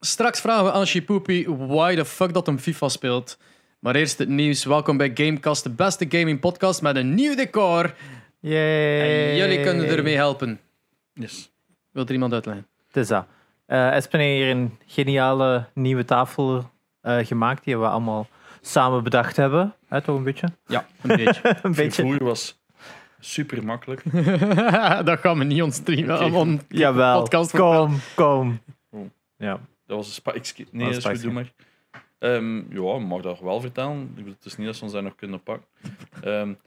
Straks vragen we aan Shipoopy why the fuck dat hem FIFA speelt. Maar eerst het nieuws. Welkom bij Gamecast, de beste gaming podcast met een nieuw decor. Yay. En jullie kunnen ermee helpen. Yes. Wilt er iemand uitleggen? Het is dat. Eh Espen heeft hier een geniale nieuwe tafel eh, gemaakt die we allemaal samen bedacht hebben. Hè, toch een beetje? Ja, een beetje. Een beetje. Vervoer was super makkelijk. dat gaan we niet onstreamen. Aan on- Jawel, podcast kom, kom. Oh. Ja. Dat was een. Nee, dat is goed, doe maar. Ehm, ja, mag dat wel vertellen. Het is niet dat ze ons daar nog kunnen pakken.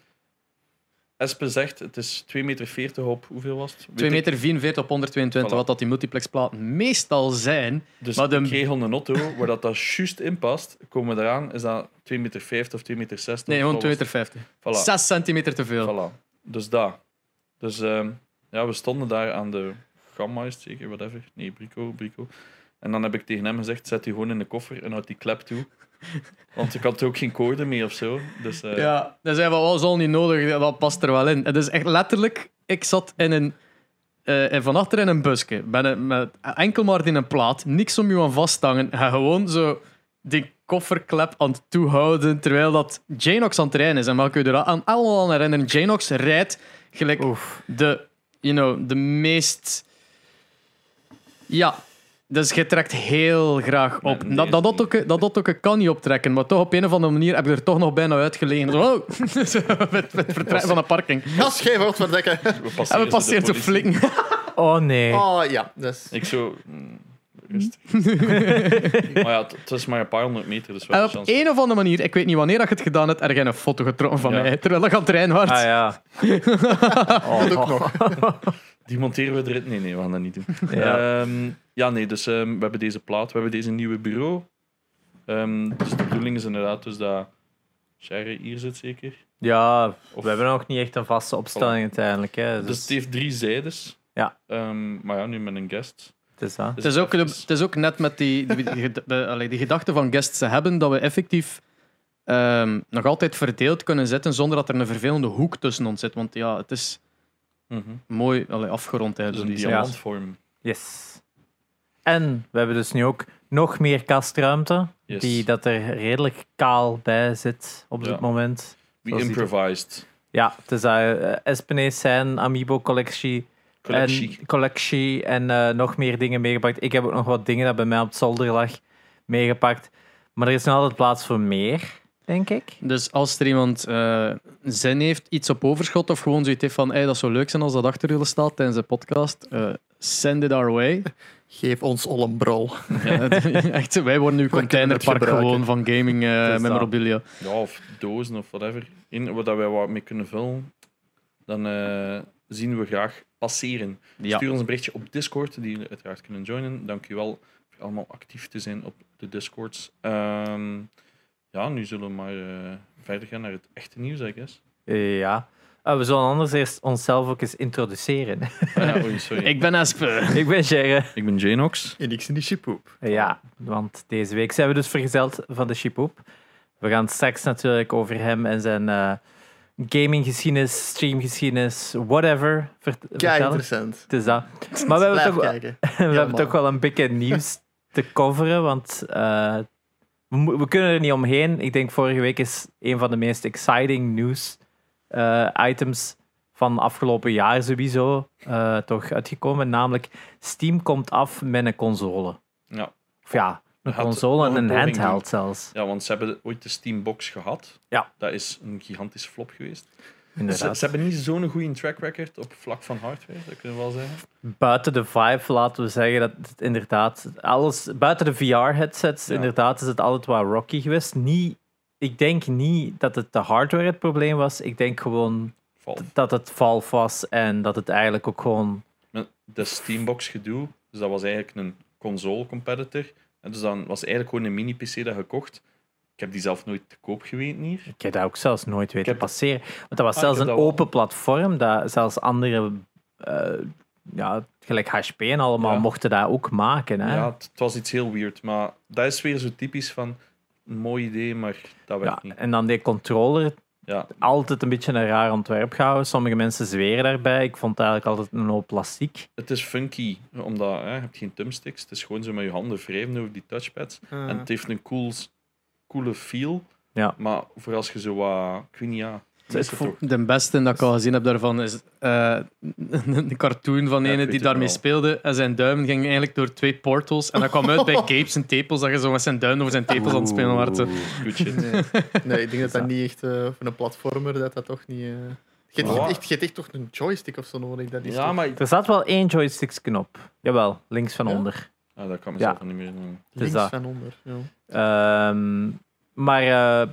Espe zegt, het is 2,40 meter op, hoeveel was het? Weet 2 ik. meter 44 op 122, Voilà. wat dat die multiplexplaten meestal zijn. Dus Maar de- ik kreeg een auto waar dat, dat juist in past. Komen we eraan, is dat 2,50 meter of 2,60 meter? Nee, gewoon 2 Wat meter 50. was het? 6 centimeter te veel. Voilà. Voilà. Dus daar. Dus ehm, ja, we stonden daar aan de Gamma, is het zeker, whatever. Nee, Brico, Brico. En dan heb ik tegen hem gezegd, zet die gewoon in de koffer en houd die klep toe. Want ik had ook geen code mee of zo. Dus eh, Ja, dan zei van, oh, zal niet nodig, dat past er wel in. Het is echt letterlijk, ik zat in een, eh, van achter in een busje, met, een- met enkel maar in een plaat, niks om je aan vast te hangen. En gewoon zo die kofferklep aan het toehouden, terwijl dat Janox aan het rijden is. En welke je er aan, allemaal aan herinneren, Janox rijdt gelijk Oef. de, you know, de meest... Ja, dus je trekt heel graag op. Nee, dat, dat, ook, dat, dat ook kan niet optrekken, maar toch op een of andere manier heb je er toch nog bijna uitgelegen. Zo, oh, Zo, met, met vertrekken van de parking. Gas, jij wordt verdekken. we En passeren we zo politie. flink. Oh nee. Oh ja, dus. Ik zo... mm, rustig. maar ja, het- is maar een paar honderd meter, dus wel En een op chance. een of andere manier, ik weet niet wanneer dat je het gedaan hebt, er geen een foto getrokken van Ja. mij, terwijl ik aan het rijden was. Ah ja. Oh, Dat ook nog. Die monteren we erin? Nee, nee, we gaan dat niet doen. Ja. Ehm, ja, nee, dus ehm, we hebben deze plaat, we hebben deze nieuwe bureau. Ehm, dus de bedoeling is inderdaad dus dat Sherry hier zit zeker. Ja, Of- we hebben nog niet echt een vaste opstelling uiteindelijk. Hè. Dus, Dus het heeft drie zijdes. Ja. Ehm, maar ja, nu met een guest. het is dat. Dus Het is, ook, de- het is ook net met die, die, die, de, allee, die gedachte van guests te hebben dat we effectief ehm, nog altijd verdeeld kunnen zitten zonder dat er een vervelende hoek tussen ons zit. Want ja, het is Mhm. mooi allee, afgerond. Hè, Dus een die ja. diamantvorm. Yes. En we hebben dus nu ook nog meer kastruimte, Yes. die dat er redelijk kaal bij zit op Ja. dit moment. We improvised. Ja, het is dat. eh, Espen heeft zijn Amiibo-collectie Collectie. en, collectie en eh, nog meer dingen meegepakt. Ik heb ook nog wat dingen dat bij mij op het zolder lag meegepakt. Maar er is nog altijd plaats voor meer, denk ik. Dus als er iemand eh, zin heeft, iets op overschot of gewoon zoiets heeft van hey, dat zou leuk zijn als dat achter jullie staat tijdens de podcast, eh, send it our way. Geef ons al een brol. Echt, wij worden nu containerpark gewoon van gaming eh dat. memorabilia. Ja, of dozen of whatever. In wat dat wij wat mee kunnen vullen, dan eh, zien we graag passeren. Ja. Stuur ons een berichtje op Discord, die jullie uiteraard kunnen joinen. Dank u wel voor allemaal actief te zijn op de Discords. Ehm, ja, nu zullen we maar eh, verder gaan naar het echte nieuws, I guess. Eh, ja. Eh, we zullen anders eerst onszelf ook eens introduceren. Ah, ja, oei, sorry. Ik ben Espe. ik ben Jerry. Ik ben Janox. En ik zie die chipoep. Ja, want deze week zijn we dus vergezeld van de Chipoep. We gaan straks natuurlijk over hem en zijn eh gaminggeschiedenis, streamgeschiedenis, whatever vertellen. interessant. Het is dat. Maar we hebben, toch, wel- we hebben toch wel een beetje nieuws te coveren, want eh, we, we kunnen er niet omheen. Ik denk vorige week is een van de meest exciting nieuws eh, items van afgelopen jaar sowieso eh, toch uitgekomen. Namelijk, Steam komt af met een console. Ja. Of ja, een Had console en een handheld doen. zelfs. ja, want ze hebben ooit de Steambox gehad. Ja. Dat is een gigantische flop geweest. Ze, Inderdaad. ze hebben niet zo'n goede track record op vlak van hardware, dat kunnen we wel zeggen. Buiten de vibe laten we zeggen dat het inderdaad alles buiten de VR-headsets Ja. inderdaad is het altijd wat rocky geweest. Niet, ik denk niet dat het de hardware het probleem was. Ik denk gewoon Valve. dat het Valve was en dat het eigenlijk ook gewoon de Steambox gedoe, dus dat was eigenlijk een console competitor. En dus dan was eigenlijk gewoon een mini-PC dat gekocht. Ik heb die zelf nooit te koop geweten hier. Ik heb dat ook zelfs nooit weten heb- passeren. Want dat was Ah, zelfs een wel. open platform dat zelfs andere, eh, ja, gelijk HP en allemaal, Ja. mochten dat ook maken. Hè? Ja, het, het was iets heel weird, maar dat is weer zo typisch van een mooi idee, maar dat werkt Ja, niet. en dan die controller Ja, altijd een beetje een raar ontwerp gehouden. Sommige mensen zweren daarbij. Ik vond het eigenlijk altijd een hoop plastiek. het is funky, omdat hè, je hebt geen thumbsticks. Het is gewoon zo met je handen wrijven over die touchpads. Ah. En het heeft een cool, coole feel. Ja. Maar voor als je zo wat... Ik weet niet, ja... Is De beste dat ik al gezien heb daarvan is eh, een cartoon van Ja, ene die daarmee wel. speelde. En zijn duim ging eigenlijk door twee portals. En dat kwam uit bij Capes en Tepels. Dat je zo met zijn duim over zijn tepels aan het spelen shit. Nee. nee, ik denk dat dat niet echt eh, voor een platformer dat dat toch niet. eh je, hebt Ja. echt, je hebt echt toch een joystick of zo nodig. Dat is Ja, toch maar... Er staat wel één joysticksknop. Jawel, links van Ja? onder. Ah, dat kan Ja. mezelf niet meer doen. links van onder. Ja. Ehm, maar eh,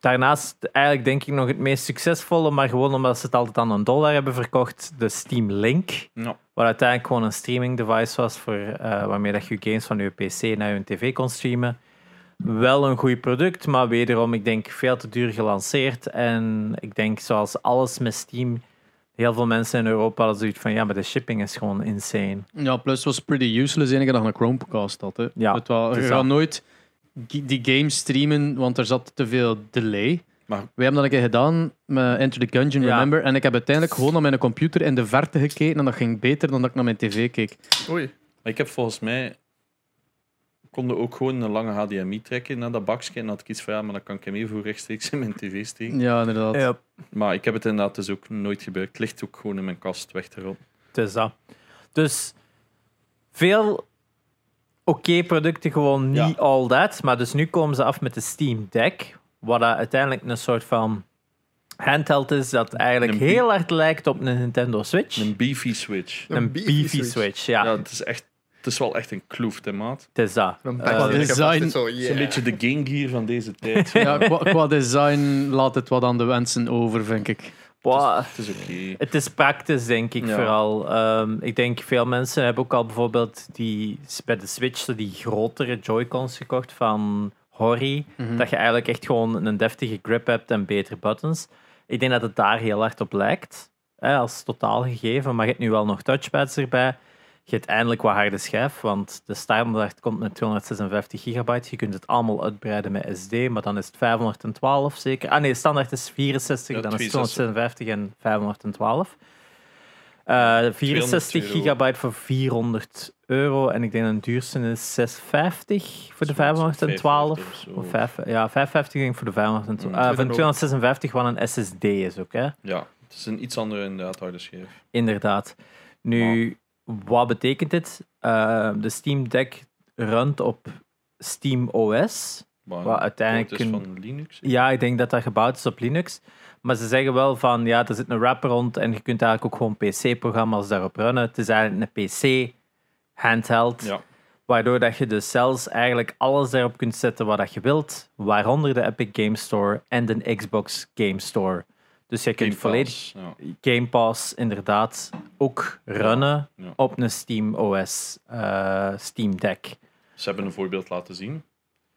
daarnaast eigenlijk denk ik nog het meest succesvolle, maar gewoon omdat ze het altijd aan een dollar hebben verkocht, de Steam Link. Ja. Wat uiteindelijk gewoon een streaming device was voor, eh, waarmee dat je games van je PC naar je tv kon streamen. Wel een goed product, maar wederom, ik denk veel te duur gelanceerd. En ik denk, zoals alles met Steam, heel veel mensen in Europa hadden zoiets van, ja, maar de shipping is gewoon insane. Ja, plus was pretty useless enige dat een Chromecast had. Hè. Ja, het was, het je gaat nooit die game streamen, want er zat te veel delay. Maar- Wij hebben dat een keer gedaan met Enter the Gungeon, Ja. remember? En ik heb uiteindelijk gewoon naar mijn computer in de verte gekeken en dat ging beter dan dat ik naar mijn tv keek. Oei. Maar ik heb volgens mij... konden ook gewoon een lange HDMI trekken naar dat bakje. En dan had ik iets van, ja, maar dan kan ik hem even voor rechtstreeks in mijn tv steken. Ja, inderdaad. Maar ik heb het inderdaad dus ook nooit gebruikt. Het ligt ook gewoon in mijn kast weg te rotten. Het is dat. Dus veel oké producten, gewoon niet Ja. all that. Maar dus nu komen ze af met de Steam Deck. Wat uiteindelijk een soort van handheld is dat eigenlijk heel hard lijkt op een Nintendo Switch. Een beefy switch. Een, Een beefy, beefy Switch. Switch. ja. Ja, het is echt... Het is wel echt een kloef, hè, maat. Het is dat. Design- Zo, yeah. een beetje de Game Gear van deze tijd. Ja, qua, qua design laat het wat aan de wensen over, vind ik. Boah, Het is oké. Het is praktisch, denk ik Ja. vooral. Ehm, ik denk veel mensen hebben ook al bijvoorbeeld die, bij de Switch zo die grotere Joy-Cons gekocht van Hori. Mhm. Dat je eigenlijk echt gewoon een deftige grip hebt en betere buttons. Ik denk dat het daar heel hard op lijkt. Hè, als totaal gegeven. Maar je hebt nu wel nog touchpads erbij. Je hebt eindelijk wat harde schijf, want de standaard komt met 256 gigabyte. Je kunt het allemaal uitbreiden met SD, maar dan is het 512 zeker. Ah nee, standaard is 64, Ja, dan is het 256. 256 en 512. Eh 64 euro. gigabyte voor 400 euro. En ik denk dat het duurste is 650 voor de 512. 550 of zo. Of vijf, ja, 550 denk ik voor de 512. Mm. Eh, voor de Tweede 256 wat een SSD is ook, hè? Ja, het is een iets andere inderdaad harde schijf. Inderdaad. Nu, wat betekent dit? Eh, de Steam Deck runt op Steam OS. Maar Wat uiteindelijk is van Linux. Ja, ik denk dat dat gebouwd is op Linux. Maar ze zeggen wel van, ja, er zit een wrapper rond en je kunt eigenlijk ook gewoon PC-programma's daarop runnen. Het is eigenlijk een PC-handheld. Ja, Waardoor dat je dus zelfs eigenlijk alles daarop kunt zetten wat dat je wilt. Waaronder de Epic Game Store en de Xbox Game Store. Dus je kunt Game volledig Pass, Ja. Game Pass inderdaad ook runnen Ja. op een Steam OS eh, Steam Deck. Ze hebben een voorbeeld laten zien.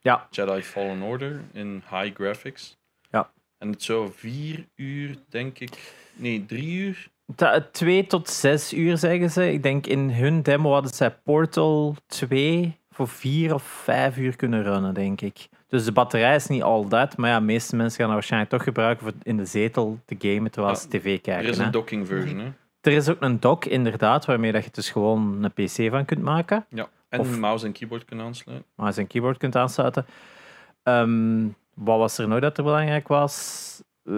Ja. Jedi Fallen Order in high graphics. Ja. En het zou vier uur, denk ik... Nee, drie uur. Ta- Twee tot zes uur zeggen ze. Ik denk in hun demo hadden zij Portal 2 voor vier of vijf uur kunnen runnen, denk ik. Dus de batterij is niet all that. Maar ja, de meeste mensen gaan dat waarschijnlijk toch gebruiken voor in de zetel te gamen terwijl Ja, ze tv Er kijken. is hè. een docking version, hè. Er is ook een dock, inderdaad, waarmee dat je dus gewoon een PC van kunt maken. Ja. En Of- mouse en keyboard kunnen aansluiten. Je zijn keyboard kunt aansluiten. Ehm, wat was er nog dat er belangrijk was? Eh,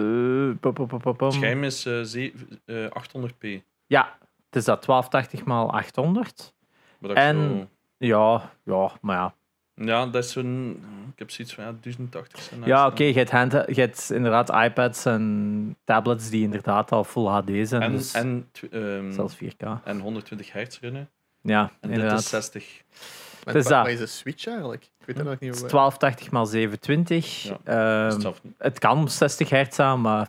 pom. Het scherm is eh, zeven- eh, 800p. Ja, het is dat 1280 x 800. Wat ik En- zo- Ja, ja, maar ja. Ja, dat is zo'n... Ik heb zoiets van, ja, 1080 zijn Ja, oké, je, hebt hand- je hebt inderdaad iPads en tablets die inderdaad al full HD zijn. En, dus en, ehm, zelfs 4K. en 10020 hertz runnen. Ja, En dit inderdaad. is 60. Maar Het is wat- dat. Is een Switch eigenlijk? Ik weet dat nog niet. Het is hoe- 1280 x 720. Ja, Ehm, het kan 60 hertz aan, maar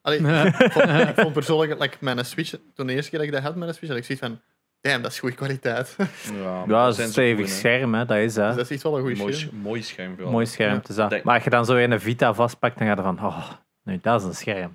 Allee, ik, vond, ik vond persoonlijk, like, mijn Switch, toen de eerste keer dat ik dat had met een Switch, had ik zoiets van, damn, dat is goede kwaliteit. ja, ja, het is een stevig goed in, scherm, hè, dat is hè. Dus dat is iets wel een goede Mooi, scherm. sch- mooi scherm vooral. Mooi scherm, Ja. is dat. Maar als je dan zo een Vita vastpakt, dan ga je van, oh, nee, dat is een scherm.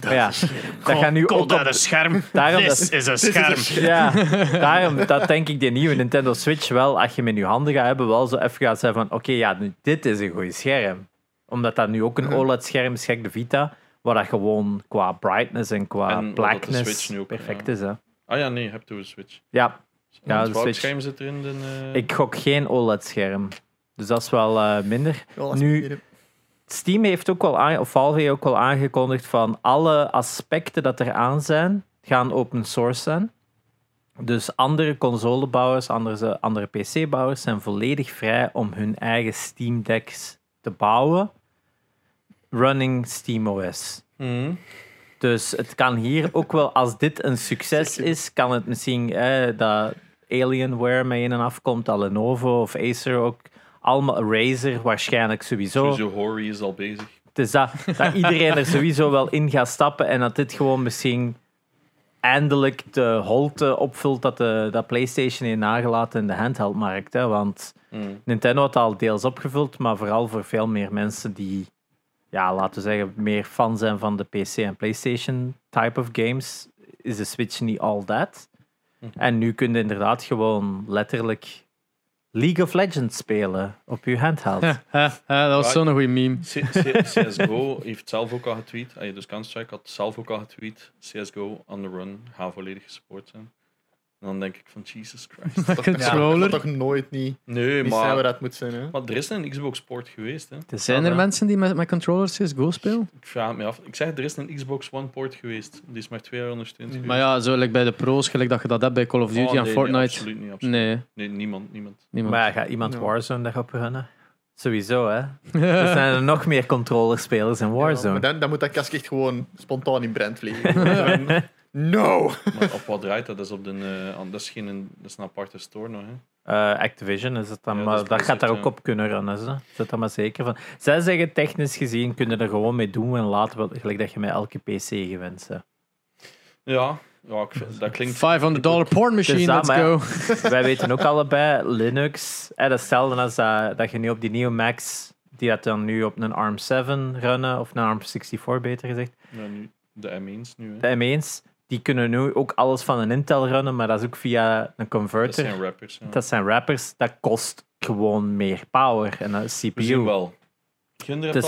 Ja, dat gaat nu ook op... scherm. Daarom Dit dat- is een scherm. Ja, daarom dat denk ik de nieuwe Nintendo Switch wel, als je hem in je handen gaat hebben, wel zo even gaat zeggen van, oké, ja, nu, dit is een goed scherm. Omdat dat nu ook een Ja. OLED-scherm is, gek de Vita, waar dat gewoon qua brightness en qua En wat dat de blackness Switch nu ook, perfect ja. is. Hè. Ah ja, nee, je hebt de Switch. Ja, Ja, Ja, de welk Switch. scherm zit er in? De, eh, ik gok geen OLED-scherm. Dus dat is wel eh, minder. Nu- je Steam heeft ook wel, of Valve heeft ook wel aangekondigd van alle aspecten dat er aan zijn, gaan open source zijn. Dus andere consolebouwers, andere, andere PC-bouwers zijn volledig vrij om hun eigen Steam Decks te bouwen, running SteamOS. mhm. Dus het kan hier ook wel, als dit een succes is, kan het misschien eh, dat Alienware mee in en afkomt, dat Lenovo of Acer ook, allemaal Razer waarschijnlijk sowieso. Sowieso Hori is al bezig. Dus dat, dat iedereen er sowieso wel in gaat stappen en dat dit gewoon misschien eindelijk de holte opvult dat, de, dat PlayStation heeft nagelaten in de handheldmarkt. Hè? Want Mhm. Nintendo had al deels opgevuld, maar vooral voor veel meer mensen die, ja, laten we zeggen, meer fan zijn van de PC en PlayStation type of games, is de Switch niet all that. Mhm. En nu kun je inderdaad gewoon letterlijk League of Legends spelen op je handheld. Ja, ja, ja, dat was zo'n goede meme. C- C- CSGO heeft zelf ook al getweet. Dus Counter-Strike had zelf ook al getweet. CSGO on the run gaat volledig gesport zijn. En dan denk ik van Jesus Christ. Dat controller. Dat toch nooit niet, Nee, niet zijn waar maar, dat moet zijn. Hè? maar er is een Xbox Sport geweest. Hè. Er zijn er Ja, mensen die met, met controllers CSGO spelen? Ik vraag het me af. Ik zeg, er is een Xbox One port geweest. Die is maar twee jaar ondersteund. Maar ja, zo like bij de pro's, gelijk dat je dat hebt bij Call of Duty Oh, nee, en nee, Fortnite. absoluut niet. Absoluut. Nee, Nee, niemand. niemand. niemand. Maar ja, gaat iemand. Warzone daarop runnen? Sowieso, hè? Er zijn er nog meer controllerspelers in Ja, Warzone. maar dan, dan moet dat kast echt gewoon spontaan in brand vliegen. No! Maar op wat draait dat? Dat is, op de, eh, dat is, geen, dat is een aparte store nog. Hè. Eh, Activision is het dan, Ja, maar dat gaat daar ook op kunnen runnen. Ze. Zet er maar zeker van. Zij zeggen technisch gezien kunnen er gewoon mee doen en laten we gelijk dat je met elke PC gewend bent. Ja, ja ik vind, dat klinkt... 500 dollar porn machine, Dus let's go. Wij weten ook allebei, Linux, eh, dat is hetzelfde als dat, dat je nu op die nieuwe Macs, die dat dan nu op een ARM7 runnen, of een ARM64 beter gezegd, Ja, nu, de M1's nu. Hè. de M1's, die kunnen nu ook alles van een Intel runnen, maar dat is ook via een Dat converter. zijn rappers. Ja. Dat zijn rappers, dat kost gewoon meer power en een We zien CPU. wel. Gunder Dus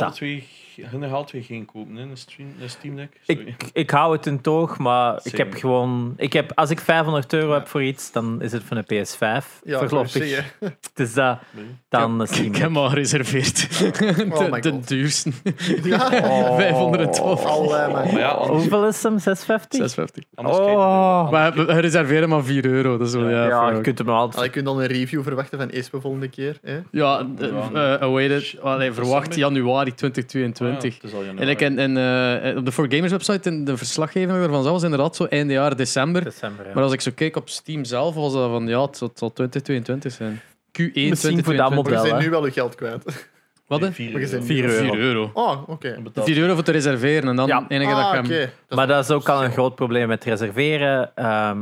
Gunder haalt twee geen kopen, hè, een, stream, een Steam Deck. Sorry. Ik, ik hou het in toog, maar ik heb gewoon... Ik heb, als ik 500 euro heb voor iets, dan is het van een PS5 Ja, voorlopig. zie je. Dus dat, Nee. dan een Steam Ik Deck. heb hem al gereserveerd. Oh de, duurste. Ja, 512. al, eh, maar- Maar ja, anders, Hoeveel is hem? 650? 650. anders kijk- Oh. Maar we reserveren maar 4 euro. Dus ja, Ja, ja, je kunt hem altijd... Allee, je kunt dan een review verwachten van Espe volgende keer. Hè? ja Ja. eh, awaited. Allee, verwacht December? Januari Ah, 2022. ja, het is al januari. Eigenlijk in, in, eh, op de 4Gamers website, in de verslaggeving ervan zelf, was inderdaad zo einde jaar december. December, ja. Maar als ik zo keek op Steam zelf, was dat van ja, het zal, het zal 2022 zijn. Q1 Misschien voor dat 2022. Maar je Wel, bent hè. nu wel je geld kwijt. Wat? Nee, hè? vier Maar je euro. euro. 4 euro. Oh, oké. Betaald. 4 euro voor te reserveren en dan Ja. enige dat Ah, Maar dat is ook al een groot probleem met reserveren. Ehm,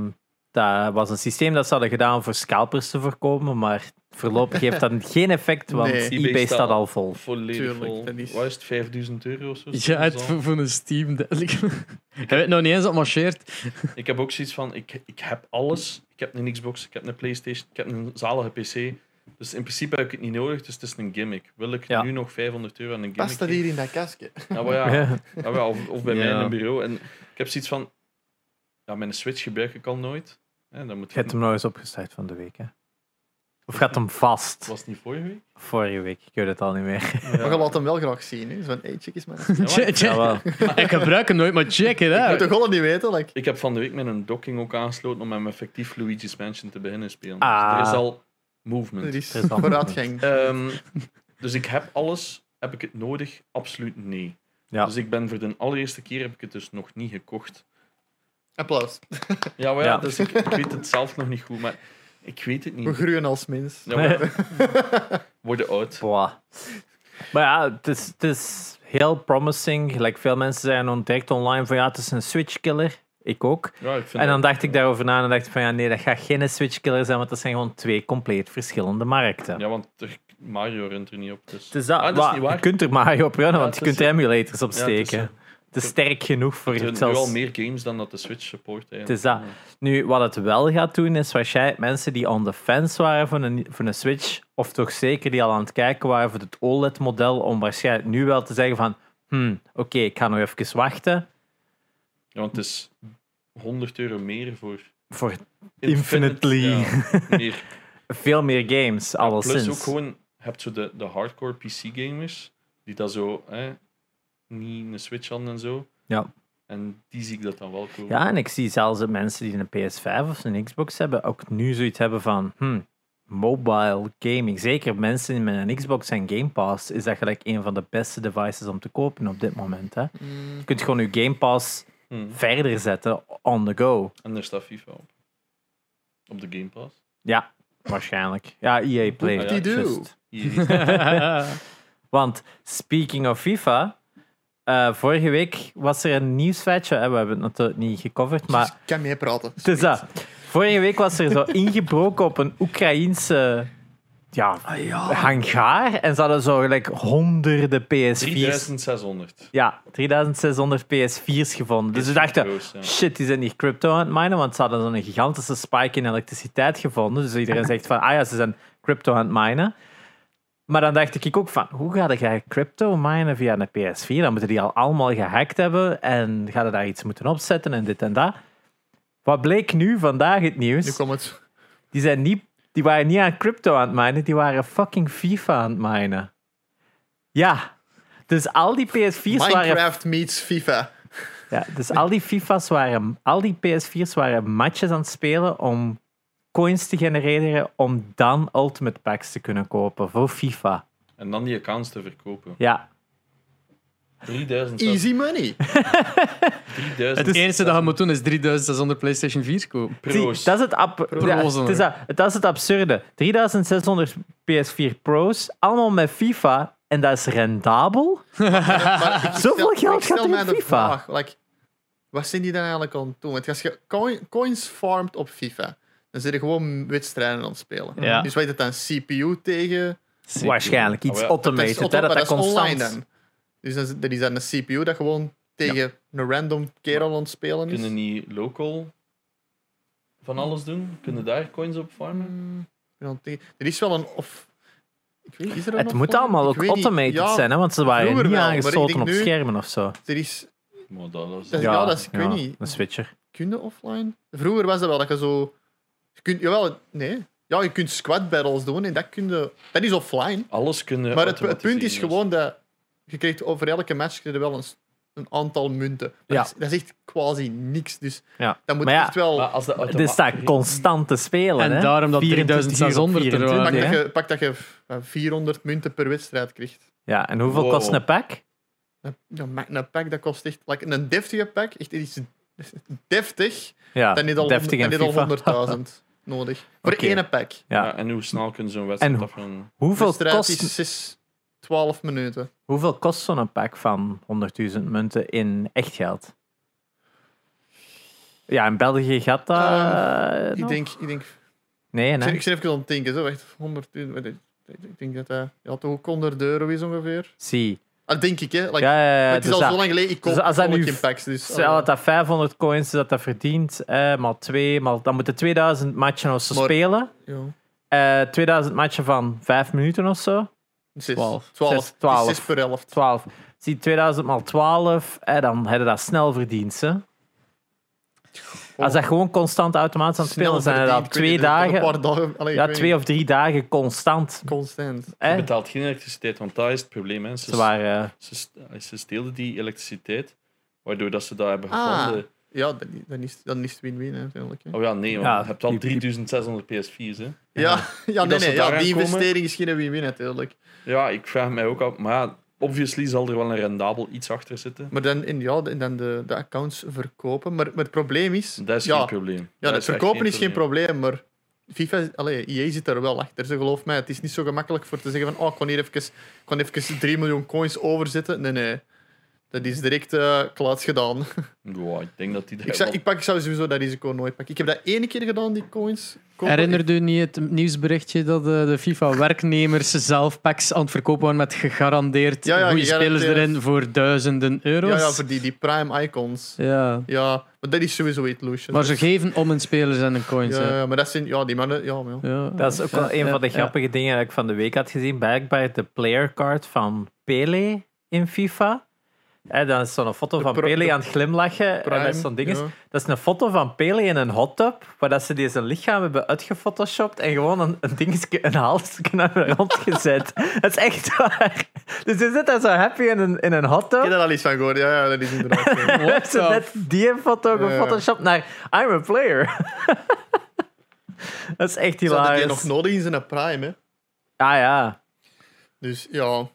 dat was een systeem dat ze hadden gedaan om voor scalpers te voorkomen, maar voorlopig heeft dat geen effect, want Nee. eBay, eBay staat al vol. Volledig Tuurlijk, vol. dat is- Wat is het, 5000 euro of zo? Ja, het voor, voor een Steam. Deck. Ik weet nog niet eens dat het marcheert. Ik heb ook zoiets van, ik, ik heb alles. Ik heb een Xbox, ik heb een Playstation, ik heb een zalige PC. Dus in principe heb ik het niet nodig, dus het is een gimmick. Wil ik Ja. nu nog 500 euro aan een Past gimmick? dat hier in dat kastje? Ja, maar ja, Ja. ja, wel, of, of bij mij Ja. in een bureau. En ik heb zoiets van, ja, mijn Switch gebruik ik al nooit. Hè, dan moet Je hebt hem nog eens opgestart van de week, hè? Of gaat hem vast? Was het niet vorige week? Vorige week, ik weet het al niet meer. Maar je laat hem wel graag zien. Hè? Zo van, hey, check eens man. Ja, maar Check, check. Ja, wel. Ik gebruik hem nooit, maar check it Je moet out. toch wel niet weten? Like, Ik heb van de week met een docking ook aangesloten om hem effectief Luigi's Mansion te beginnen spelen. Ah. Dus er is al movement. er is Er is al vooruitgang. Ehm, dus ik heb alles. Heb ik het nodig? Absoluut nee. Ja. Dus ik ben voor de allereerste keer heb ik het dus nog niet gekocht. Applaus. Ja, maar ja, Ja. Dus ik, ik weet het zelf nog niet goed, maar ik weet het We niet. groeien als mens. Ja, maar, worden oud. Boah. Maar ja, het is, het is heel promising. Gelijk veel mensen zijn ontdekt online van ja, het is een switch-killer. Ik ook. Ja, ik vind En dan dat- dacht ik daarover na en dacht ik van ja, nee, dat gaat geen switch-killer zijn, want dat zijn gewoon twee compleet verschillende markten. Ja, want er, Mario runt er niet op. Dus. Dus dat, Ah, dat is niet waar. je kunt er Mario op runnen, Ja, want je kunt er emulators op Ja, het is, steken. Te sterk genoeg voor Er het zijn nu al zelfs... meer games dan dat de Switch support Het is dat. Nu, wat het wel gaat doen, is waarschijnlijk mensen die on the fence waren voor een, voor een Switch, of toch zeker die al aan het kijken waren voor het OLED-model, om waarschijnlijk nu wel te zeggen van, hmm, oké, ik ga nog even wachten Ja, want het is 100 euro meer voor voor Infinite- Infinitely. ja, meer veel meer games, Ja, alleszins. Plus ook gewoon, je hebt zo de, de hardcore PC-gamers, die dat zo, hè, niet een Switch hadden en zo. Ja. En die zie ik dat dan wel komen. Ja, en ik zie zelfs de mensen die een PS5 of een Xbox hebben, ook nu zoiets hebben van, hmm, mobile gaming. Zeker mensen met een Xbox en Game Pass is dat gelijk een van de beste devices om te kopen op dit moment. Hè. Mm, Je kunt gewoon je Game Pass Hm. verder zetten on the go. En er staat FIFA op. Op de Game Pass. Ja, waarschijnlijk. Ja, EA Play. Ah, ja, die just. Want speaking of FIFA, eh, vorige week was er een nieuwsfeitje. We hebben het natuurlijk niet gecoverd, maar dus ik kan meepraten. het is dat. Vorige week was er zo ingebroken op een Oekraïense ja, hangaar. En ze hadden zo gelijk honderden PS4's. 3600. Ja, 3600 PS4's gevonden. Dus we dachten, shit, die zijn niet crypto aan het minen, want ze hadden zo'n gigantische spike in elektriciteit gevonden. Dus iedereen zegt van, ah ja, ze zijn crypto aan het minen. Maar dan dacht ik ook van, hoe ga je crypto minen via een PS4? Dan moeten die al allemaal gehackt hebben en ga je daar iets moeten opzetten en dit en dat. Wat bleek nu vandaag het Nu nieuws? komt het. Die, zijn niet, die waren niet aan crypto aan het minen, die waren fucking FIFA aan het minen. Ja, dus al die PS4's waren Minecraft meets FIFA. ja, dus al die FIFA's waren, al die PS4's waren matches aan het spelen om coins te genereren om dan Ultimate Packs te kunnen kopen voor FIFA. En dan die accounts te verkopen. Ja, 3000. Easy money. 3000. Het enige dat je moet doen is 3600 PlayStation 4 kopen. zie, Pro's. dat is het, ab- ja, het is dat, dat is het absurde. 3600 PS4 Pro's, allemaal met FIFA en dat is rendabel. Maar ik Zoveel stel- geld ik gaat er in FIFA. vraag, like, wat zijn die dan eigenlijk aan het doen? Want als je coin- coins farmt op FIFA, dan zit je gewoon wedstrijden aan het spelen. Ja. Dus weet het dan CPU tegen... Waarschijnlijk iets Oh ja. automated, dat is, hè, dat dat dat is online dan. Dus dan is- dat is dan een CPU dat gewoon tegen een random kerel aan het spelen is. Kunnen niet local van alles doen? Kunnen daar coins op farmen? Er is wel een... Of, ik weet, is er een Het moet allemaal ook automated Ja, zijn, hè, want ze waren vroeger niet aangesloten op nu- schermen of zo. Er is... Maar dat is... Dat- Ja, dat is- ik weet niet. Een switcher. Kun je offline? Vroeger was dat wel dat je zo... Je kunt, jawel, nee. Ja, je kunt squad battles doen en dat, kun je, dat is offline. Alles kunnen Maar het, het punt is automatiseren, gewoon dat je krijgt over elke match krijg je wel een, een aantal munten. Ja. dat, is, dat is echt quasi niks. Dus Ja. dat moet Maar ja, echt wel. Maar als de Het is daar constant te spelen. En hè? daarom dat 24 uur op 3600 er 24, pak, dat je, pak dat je eh, 400 munten per wedstrijd krijgt. Ja, en hoeveel Wow. kost een pack? Een, ja, maar een pack dat kost echt. Like, een deftige pack, echt iets deftig, Ja, dan niet al, deftig dan en niet al FIFA. 100.000 nodig. Voor één pack. Ja. Ja. en hoe snel kunnen zo'n wedstrijd En- afgaan? Hoeveel wedstrijd kost, is 6, 12 minuten. hoeveel kost zo'n pack van 100.000 munten in echt geld? Ja, in België gaat dat. Ehm, ik, nog? denk, ik denk Nee, Ik nee. zit even aan het denken, zo, echt 100, ik ik denk dat dat ja, toch ook 100 euro is ongeveer. Zie. Ah, denk ik, hè? Like, Ja, ja, het is dus al dat- zo lang geleden, ik koop dus als dat nu packs. Dus, Stel dat dat 500 coins is dat dat verdient, eh, maal 2, maal, dan moeten 2000 matchen of zo Maar- spelen. ja, Eh 2000 matchen van 5 minuten of zo. zes, 12. 12. Zes, 12. 6 per 11. 12. Zie 2000 maal 12, eh, dan heb je dat snel verdiend. Hè? Als dat gewoon constant automatisch aan het spelen, zijn dat twee dagen, Een paar dagen allee, ik ja, twee of drie dagen constant. constant. Je betaalt geen elektriciteit, want dat is het probleem. Hè. Ze, Ze waren, ze, st- ze steelden die elektriciteit, waardoor dat ze dat hebben Ah. gevonden. Ja, dan, dan, is, dan is het win-win hè, uiteindelijk. Hè. Oh ja, nee, want Ja, je hebt al die- die- 3600 PS4's. Hè. Ja, ja, nee, ja, die komen- investering is geen win-win natuurlijk. Ja, ik vraag mij ook af. Maar ja, obviously zal er wel een rendabel iets achter zitten. Maar dan, in, ja, dan de, de accounts verkopen. Maar, maar het probleem is... Dat is ja, geen probleem. Ja, Dat het is verkopen is geen probleem, maar FIFA, allee, EA zit er wel achter. Ze geloof mij, het is niet zo gemakkelijk voor te zeggen van oh, ik kan hier even, ik kan even 3 miljoen coins overzetten. Nee, nee. Dat is direct eh klaar gedaan. Ik denk dat die Ik, zou, ik pak ik zou sowieso dat risico nooit pakken. Ik heb dat ene keer gedaan, die coins. kopen. Herinnerde u niet het nieuwsberichtje dat eh, de FIFA-werknemers zelf packs aan het verkopen waren met gegarandeerd Ja, ja, goede spelers erin voor duizenden euro's? Ja, ja, voor die, die prime icons. Ja. Ja, maar dat is sowieso iets loesje. Maar ze geven om hun spelers en hun coins. ja, ja, maar dat zijn... Ja, die mannen... Ja, maar ja. Ja. Dat is ook wel Ja, een van de ja, grappige dingen dat ik van de week had gezien. Blijkbaar de playercard van Pele in FIFA. En dan is zo'n foto van Pele aan het glimlachen. en dat is zo'n ding is, ja. Dat is een foto van Pele in een hot tub, waar dat ze die zijn lichaam hebben uitgefotoshopt en gewoon een, een dingetje, een halsje hebben rondgezet. dat is echt waar. Dus je zit daar zo happy in een, in een hot Ik heb tub. daar al iets van gehoord. Ja, ja dat is inderdaad Ze net die foto gefotoshopt naar I'm a player. dat is echt Ze hadden die hilarisch. nog nodig in zijn prime, hè. Ah ja, Dus ja...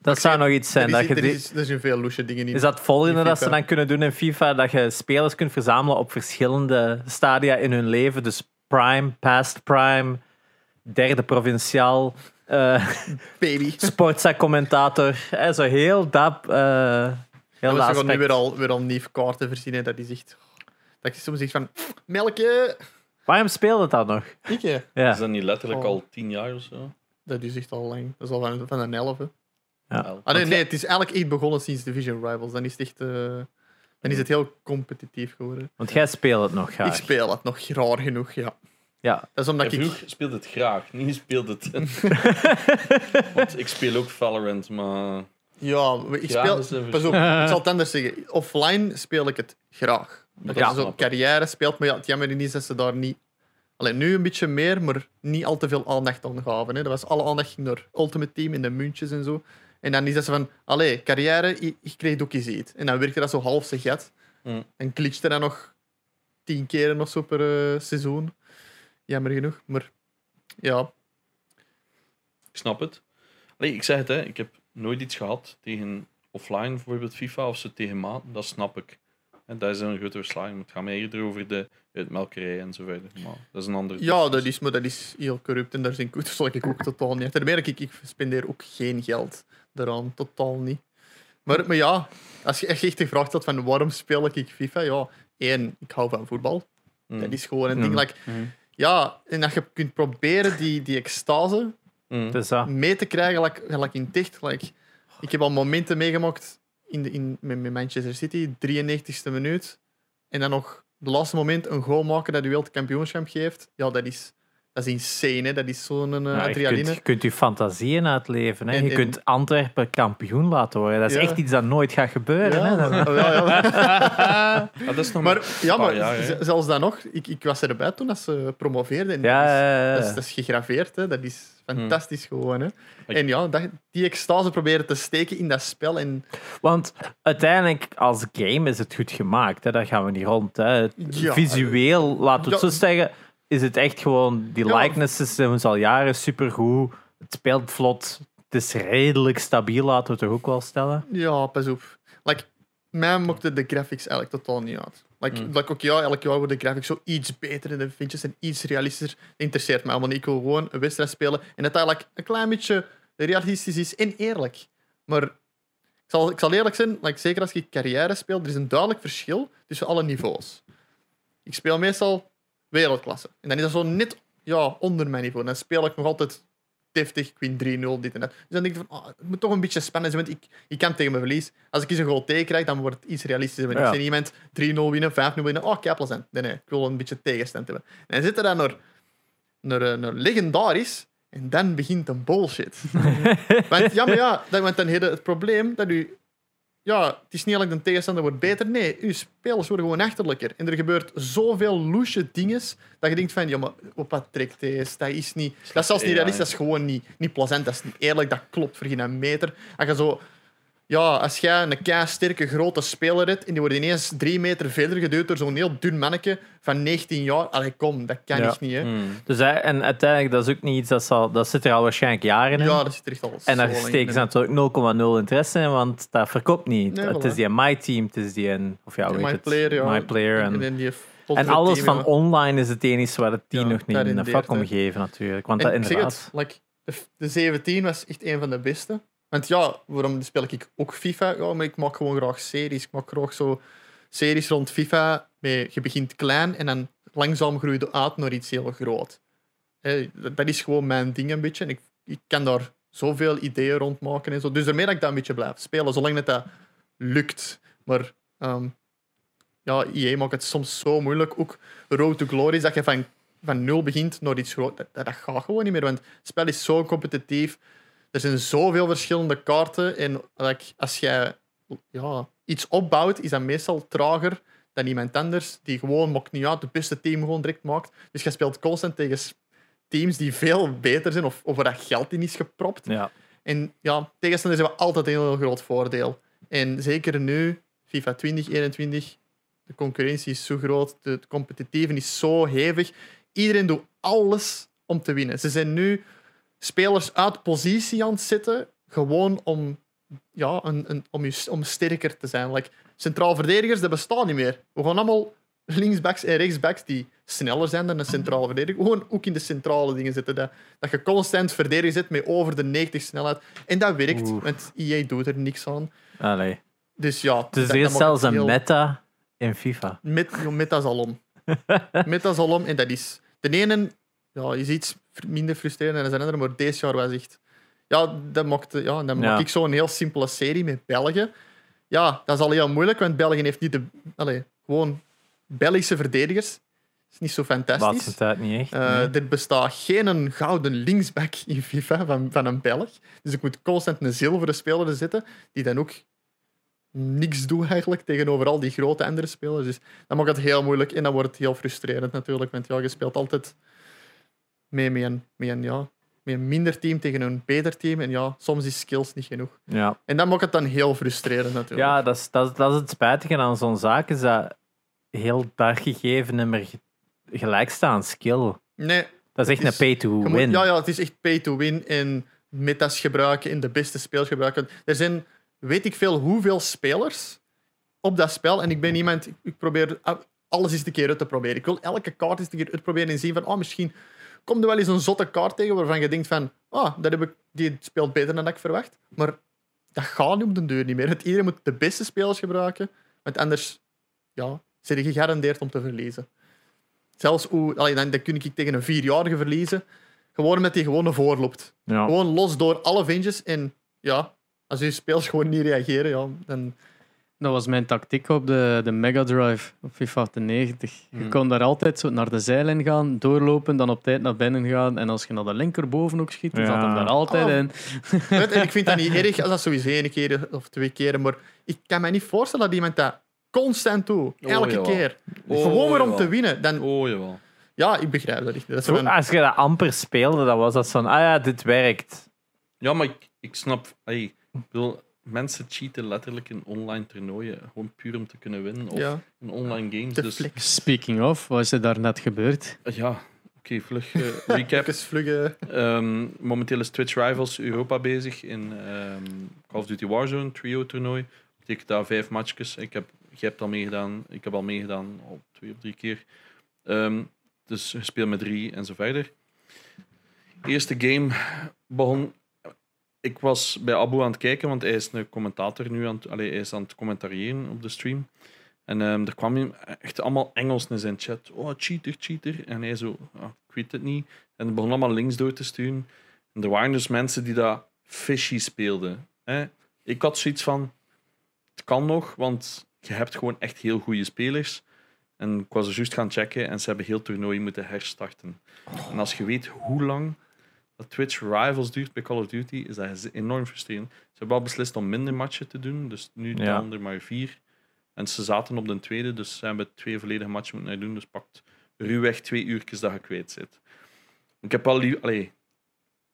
dat zou nog iets zijn. er, Dat is, je er, is, er zijn veel loesje dingen in. Is dat het volgende in dat ze dan kunnen doen in FIFA? Dat je spelers kunt verzamelen op verschillende stadia in hun leven. Dus prime, past prime, derde provinciaal, eh Baby. sportza-commentator. Eh, Zo heel dat, eh heel Ja, dat ze gaan nu weer al, weer al nieuwe kaarten voorzien. hè. Dat is echt... Dat je soms zegt van... Melkje! Waarom speelde dat nog? Ik. Ja. Is dat niet letterlijk Oh. al tien jaar of zo? Dat is echt al lang. Dat is al van, van een elf, hè. Ja. Ah, nee, nee, het is eigenlijk echt begonnen sinds Division Rivals. Dan is het echt... eh, dan is het heel competitief geworden. Want jij speelt het nog graag. Ik speel het nog raar genoeg, ja. Ja. Dat is omdat ik... speelde het graag, nu speelt het. Want ik speel ook Valorant, maar Ja, ik Graag speel... een Pas op, ik zal het anders zeggen. Offline speel ik het graag. Dat Ja, je zo snap ik. carrière speelt, maar ja, het jammer is dat ze daar niet... Alleen nu een beetje meer, maar niet al te veel aandacht aan gaven. Hè. Dat was alle aandacht ging naar Ultimate Team in de muntjes en zo. En dan is dat ze van, allee, carrière, ik, ik kreeg ook eens iets. En dan werkte dat zo half zijn gat. Mm. En glitchte dat nog tien keren of zo per eh, seizoen. Jammer genoeg, maar ja. ik snap het. Allee, ik zeg het, hè, ik heb nooit iets gehad tegen offline, bijvoorbeeld FIFA of zo tegen maat. Dat snap ik. En dat is een grote verslaving. Het gaat mij eerder over de uitmelkerij en zo verder. Maar dat is een andere Ja, dat is, maar dat is heel corrupt en daar zijn zal ik ook totaal niet. Merk ik, ik spendeer ook geen geld daaraan, totaal niet. Maar, maar ja, als je echt echt gevraagd had van waarom speel ik FIFA, ja, één, ik hou van voetbal. Mm. Dat is gewoon een Mm. ding. Like, Mm. ja, en dat je kunt proberen die, die extase mee te krijgen, like, like in dicht. Like, ik heb al momenten meegemaakt in de, in, met, met Manchester City, 93ste minuut. En dan nog de laatste moment een goal maken dat je wereldkampioenschap geeft. Ja, dat is, dat is insane. Hè? Dat is zo'n uh, Ja, je, adrenaline. kunt, je kunt je fantasieën uitleven. Hè. En- je kunt Antwerpen kampioen laten worden. Dat is Ja. echt iets dat nooit gaat gebeuren. Hè. Dat- Ja, ja, ja. Dat is nog Maar, ja, paar maar jaar, hè. z- zelfs dan nog, ik, ik was erbij toen dat ze promoveerden. En dat, is, ja, ja. dat, is, dat is gegraveerd, hè. dat is fantastisch gewoon. Hè. Ik- En ja, dat, die extase proberen te steken in dat spel. En Want uiteindelijk, als game is het goed gemaakt. Hè. Daar gaan we niet rond. Hè. Ja. Visueel, laten we het zo zeggen, is het echt gewoon... Die likenesses zijn al jaren supergoed. Het speelt vlot. Het is redelijk stabiel, laten we het toch ook wel stellen. Ja, pas op. Like, mij maakte de graphics eigenlijk totaal niet uit. Like, Mm. like ook ja, elk jaar worden de graphics zo iets beter en de vintjes en iets realistischer. Dat interesseert mij allemaal niet. Ik wil gewoon een wedstrijd spelen en dat eigenlijk een klein beetje realistisch is en eerlijk. Maar ik zal, ik zal eerlijk zijn, like, zeker als je carrière speelt, er is een duidelijk verschil tussen alle niveaus. Ik speel meestal wereldklasse. En dan is dat zo net ja, onder mijn niveau. Dan speel ik nog altijd deftig, ik win 3-0, dit en dat. Dus dan denk ik van, ah, het moet toch een beetje spannend zijn, want ik, ik kan tegen mijn verlies. Als ik eens een goal tegen krijg, dan wordt het iets realistischer. Want Ja. Ik zie iemand 3-0 winnen, 5-0 winnen, oh, kei plezant. Nee, nee, ik wil een beetje tegenstand hebben. En dan zit er dan naar, naar, naar legendarisch, en dan begint een bullshit. want ja, maar ja, want dan heb het probleem dat u... Ja, het is niet alleen de tegenstander wordt beter. Nee, uw spelers worden gewoon achterlijker. En er gebeurt zoveel loesje dingen dat je denkt van, ja, maar op wat trekt deze? Dat is niet... Dat is zelfs niet realistisch, dat is gewoon niet, niet plezant. Dat is niet eerlijk, dat klopt voor geen meter. Als je zo... Ja, als jij een kei sterke grote speler hebt en die wordt ineens drie meter verder geduwd door zo'n heel dun manneke van 19 jaar. Allee, kom, dat kan Ja. echt niet, hè. Mm. Dus, hè, en uiteindelijk, dat is ook niet iets dat zal... Dat zit er al waarschijnlijk jaren in. Ja, dat zit er echt al En daar steken ze natuurlijk 0,0 interesse in, want dat verkoopt niet. Nee, het voilà. is die My Team, het is die... een- Of ja, heet my het? player, ja. My Player. En, En, die en Ultimate alles Team, van ja. online is het enige waar het Ja, nog niet in de vak om hè. geven, natuurlijk. Want En dat ik zeg inderdaad... het, like, de 17 was echt een van de beste. Want ja, waarom speel ik ook FIFA? Ja, maar ik maak gewoon graag series. Ik maak graag zo series rond FIFA. Met, je begint klein en dan langzaam groei je uit naar iets heel groot. Dat is gewoon mijn ding een beetje. En ik, ik kan daar zoveel ideeën rond maken en zo. Dus daarmee dat ik dat een beetje blijf spelen, zolang dat, dat lukt. Maar ehm, ja, EA maakt het soms zo moeilijk. Ook Road to Glory dat je van, van nul begint naar iets groot. Dat, dat, dat gaat gewoon niet meer, want het spel is zo competitief. Er zijn zoveel verschillende kaarten. En like, als jij ja, iets opbouwt, is dat meestal trager dan iemand anders die gewoon, maakt niet uit, het beste team gewoon direct maakt. Dus je speelt constant tegen teams die veel beter zijn of, of waar dat geld in is gepropt. Ja. En ja, tegenstanders hebben altijd een heel groot voordeel. En zeker nu, FIFA 2021, de concurrentie is zo groot, de het competitieve is zo hevig. Iedereen doet alles om te winnen. Ze zijn nu spelers uit positie aan het zetten, gewoon om, ja, een, een, om, je, om sterker te zijn. Like, centraal verdedigers, dat bestaat niet meer. We gaan allemaal linksbacks en rechtsbacks die sneller zijn dan een centrale verdediger. Gewoon ook in de centrale dingen zitten. Dat, dat je constant verdedigen zit met over de 90 snelheid. En dat werkt, Oeh. want EA doet er niks aan. Allee. Dus ja, Dus er is zelfs een heel- meta in FIFA. met, joh, met dat is al om. met dat is al om. En dat is... De ene ja, is iets minder frustrerend dan de andere, maar deze jaar was echt... Ja, dat maakt, ja, dan maak ik zo'n heel simpele serie met België. Ja, dat is al heel moeilijk, want België heeft niet de... Allee, gewoon Belgische verdedigers. Dat is niet zo fantastisch. Laatste tijd niet echt. Nee. Er bestaat geen een gouden linksback in FIFA van, van een Belg. Dus ik moet constant een zilveren speler zetten, die dan ook niks doet eigenlijk tegenover al die grote andere spelers. Dus dat maakt het heel moeilijk en dan wordt het heel frustrerend natuurlijk. Want ja, je speelt altijd mee met een, met een, ja, met een minder team tegen een beter team. En ja, soms is skills niet genoeg. Ja. En dat maakt het dan heel frustrerend natuurlijk. Ja, dat is, dat, is, dat is het spijtige aan zo'n zaak, is dat heel dat gegeven niet meer gelijk staat aan skill. Nee, Dat is echt een is- pay to Je moet- win. ja, ja, het is echt pay to win en metas gebruiken en de beste spelers gebruiken. Er zijn, weet ik veel, hoeveel spelers op dat spel. En ik ben iemand, ik- probeer alles eens een keer uit te proberen. Ik wil elke kaart eens een keer uitproberen en zien van, oh, misschien komt er wel eens een zotte kaart tegen waarvan je denkt van, ah, dat heb ik, die speelt beter dan ik verwacht. Maar dat gaat nu op de deur niet meer. Want Iedereen moet de beste spelers gebruiken, want anders ja, zit je gegarandeerd om te verliezen. Zelfs hoe, allee, dan, dan kun ik tegen een vierjarige verliezen, gewoon met die gewone voorloopt. Ja. Gewoon los door alle vintjes en ja, als je spelers gewoon niet reageren, ja, dan... Dat was mijn tactiek op de, de Mega Drive op FIFA 90. Je Hmm. kon daar altijd zo naar de zijlijn gaan, doorlopen, dan op tijd naar binnen gaan. En als je naar de linkerboven ook schiet, dan zat hem daar altijd Oh. in. Weet, en ik vind dat niet erg als dat sowieso één keer of twee keer, maar ik kan me niet voorstellen dat iemand dat constant doet. Oh, Elke jawel. keer. Oh, Gewoon maar om jawel. te winnen. Dan, Oh, jawel. ja, ik begrijp dat niet. Dat is Zo, als je dat amper speelde, dan was dat zo'n, ah ja, dit werkt. Ja, maar ik, ik snap... Ik bedoel, mensen cheaten letterlijk in online toernooien. Gewoon puur om te kunnen winnen. Of ja, in online games. de dus, flex. Speaking of, wat is er daar net gebeurd? Ja, oké, vlug eh, recap. Vluggen. Ehm, momenteel is Twitch Rivals Europa bezig in ehm, Call of Duty Warzone trio toernooi. Ik daar vijf matchjes. Ik heb, je hebt al meegedaan. Ik heb al meegedaan al twee of drie keer. Ehm, dus je speelt met drie en zo verder. Eerste game begon. Ik was bij Abu aan het kijken, want hij is een commentator nu aan het, hij is aan het commentariëren op de stream. En ehm, er kwam echt allemaal Engels in zijn chat. Oh, cheater, cheater. En hij zo, ah, ik weet het niet. En het begon allemaal links door te sturen. En er waren dus mensen die dat fishy speelden. Hè? Ik had zoiets van, het kan nog, want je hebt gewoon echt heel goede spelers. En ik was er juist gaan checken en ze hebben heel toernooi moeten herstarten. En als je weet hoe lang dat Twitch Rivals duurt bij Call of Duty, is dat enorm frustrerend. Ze hebben al beslist om minder matchen te doen, dus nu Ja. dan er maar vier. En ze zaten op de tweede, dus ze hebben twee volledige matchen moeten doen. Dus pakt ruwweg twee uurtjes dat je kwijt zit. Ik heb wel, allee,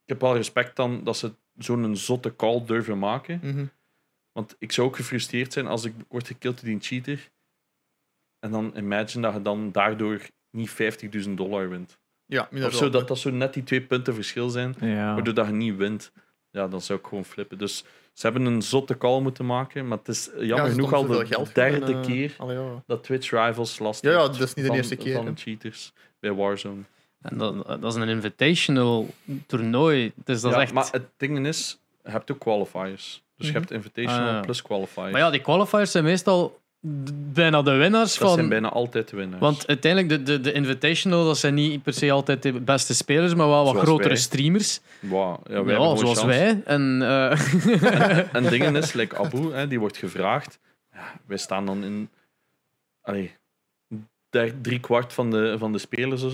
ik heb wel respect dan dat ze zo'n zotte call durven maken. Mhm. Want ik zou ook gefrustreerd zijn als ik word gekillt door die cheater. En dan imagine dat je dan daardoor niet 50.000 dollar wint. Ja, Of zo, dat dat zo net die twee punten verschil zijn, Ja. waardoor dat je niet wint. Ja, dan zou ik gewoon flippen. Dus ze hebben een zotte call moeten maken, maar het is jammer Ja, genoeg al de geld derde en, eh, keer allee, ja. dat Twitch Rivals last Ja, dat is niet de van- eerste keer, Van cheaters bij Warzone. En dat, dat is een invitational toernooi. Dus dat ja, is echt... Maar het ding is, je hebt ook qualifiers. Dus je Mhm. hebt invitational Ah, ja. plus qualifiers. Maar ja, die qualifiers zijn meestal bijna de winnaars dat van... zijn bijna altijd de winnaars. Want uiteindelijk, de, de, de Invitational, dat zijn niet per se altijd de beste spelers, maar wel wat Zoals grotere wij. streamers. Wow, ja, wij Ja, zoals chance. wij. En, eh, En dingen is, like Abu, hè, die wordt gevraagd. Ja, wij staan dan in. Allee, daar drie kwart van de, van de spelers,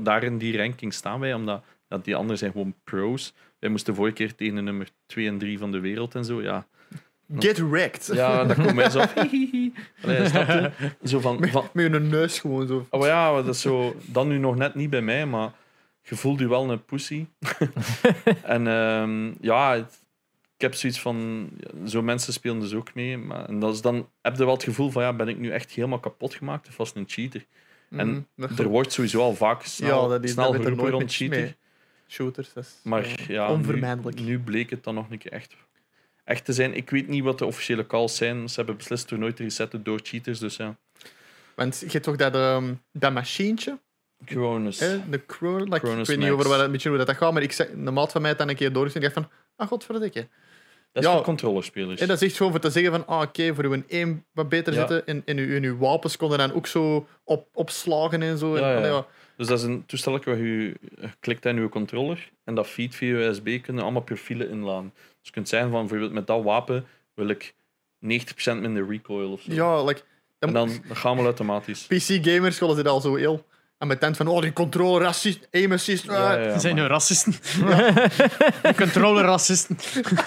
daar in die ranking staan wij, omdat die anderen zijn gewoon pros. Wij moesten vorige keer tegen de nummer 2 en 3 van de wereld en zo. Ja, Get wrecked. ja daar komen wij zo af. hihihi. Allee, snap je? Zo van, van, Met een neus gewoon zo. oh ja, dat is zo, dan nu nog net niet bij mij, maar je voelt je wel een pussy. en ehm, ja, het- ik heb zoiets van, zo mensen spelen dus ook mee. Maar, en dat is dan heb je wel het gevoel van, ja, ben ik nu echt helemaal kapot gemaakt of was het een cheater? En. Dat- Er wordt sowieso al vaak snel, ja, dat is snel dat weet geroepen nooit rond met cheater. mee. Shooters, dat is Maar ja, ja, onvermijdelijk. Nu, nu bleek het dan nog een keer echt, echt te zijn. Ik weet niet wat de officiële calls zijn. Ze hebben beslist er nooit te resetten door cheaters. Dus ja, Want je hebt toch dat, ehm, dat machientje, hè, de Cronus. Like, Cronus ik weet niet over wat, een beetje hoe dat gaat, maar ik zeg, maat van mij had dan een keer doorgezien. Ik dacht van, ah, godverdikke. Dat is ja. voor controllerspelers. En dat is echt gewoon voor te zeggen van, ah, oké, voor uw aim wat beter Ja. zitten en, en, uw, en uw wapens konden dan ook zo op, opslagen en zo. En, Ja, ja. Dus dat is een toestel waar je klikt aan je controller en dat feed via USB kunnen allemaal profielen inladen. Dus je kunt zeggen van bijvoorbeeld met dat wapen wil ik 90% minder recoil of zo. Ja, like, En dan, dan gaan we automatisch. PC-gamers willen ze al zo heel aan mijn tent van, oh, die controle racist, aim assist. ah. Ja, ja, zijn nu racisten. Controller-racisten.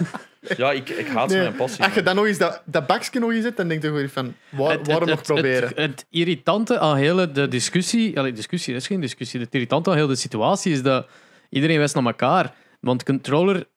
ja ik, ik haat Nee, mijn passie. Als je dan nog eens dat, dat bakje nog eens zet, dan denk je gewoon van, waar- Het- het- waarom nog het- proberen? Het, het irritante aan hele de discussie, allee, discussie dat is geen discussie, het irritante aan heel de situatie is dat iedereen wijst naar elkaar. Want controller,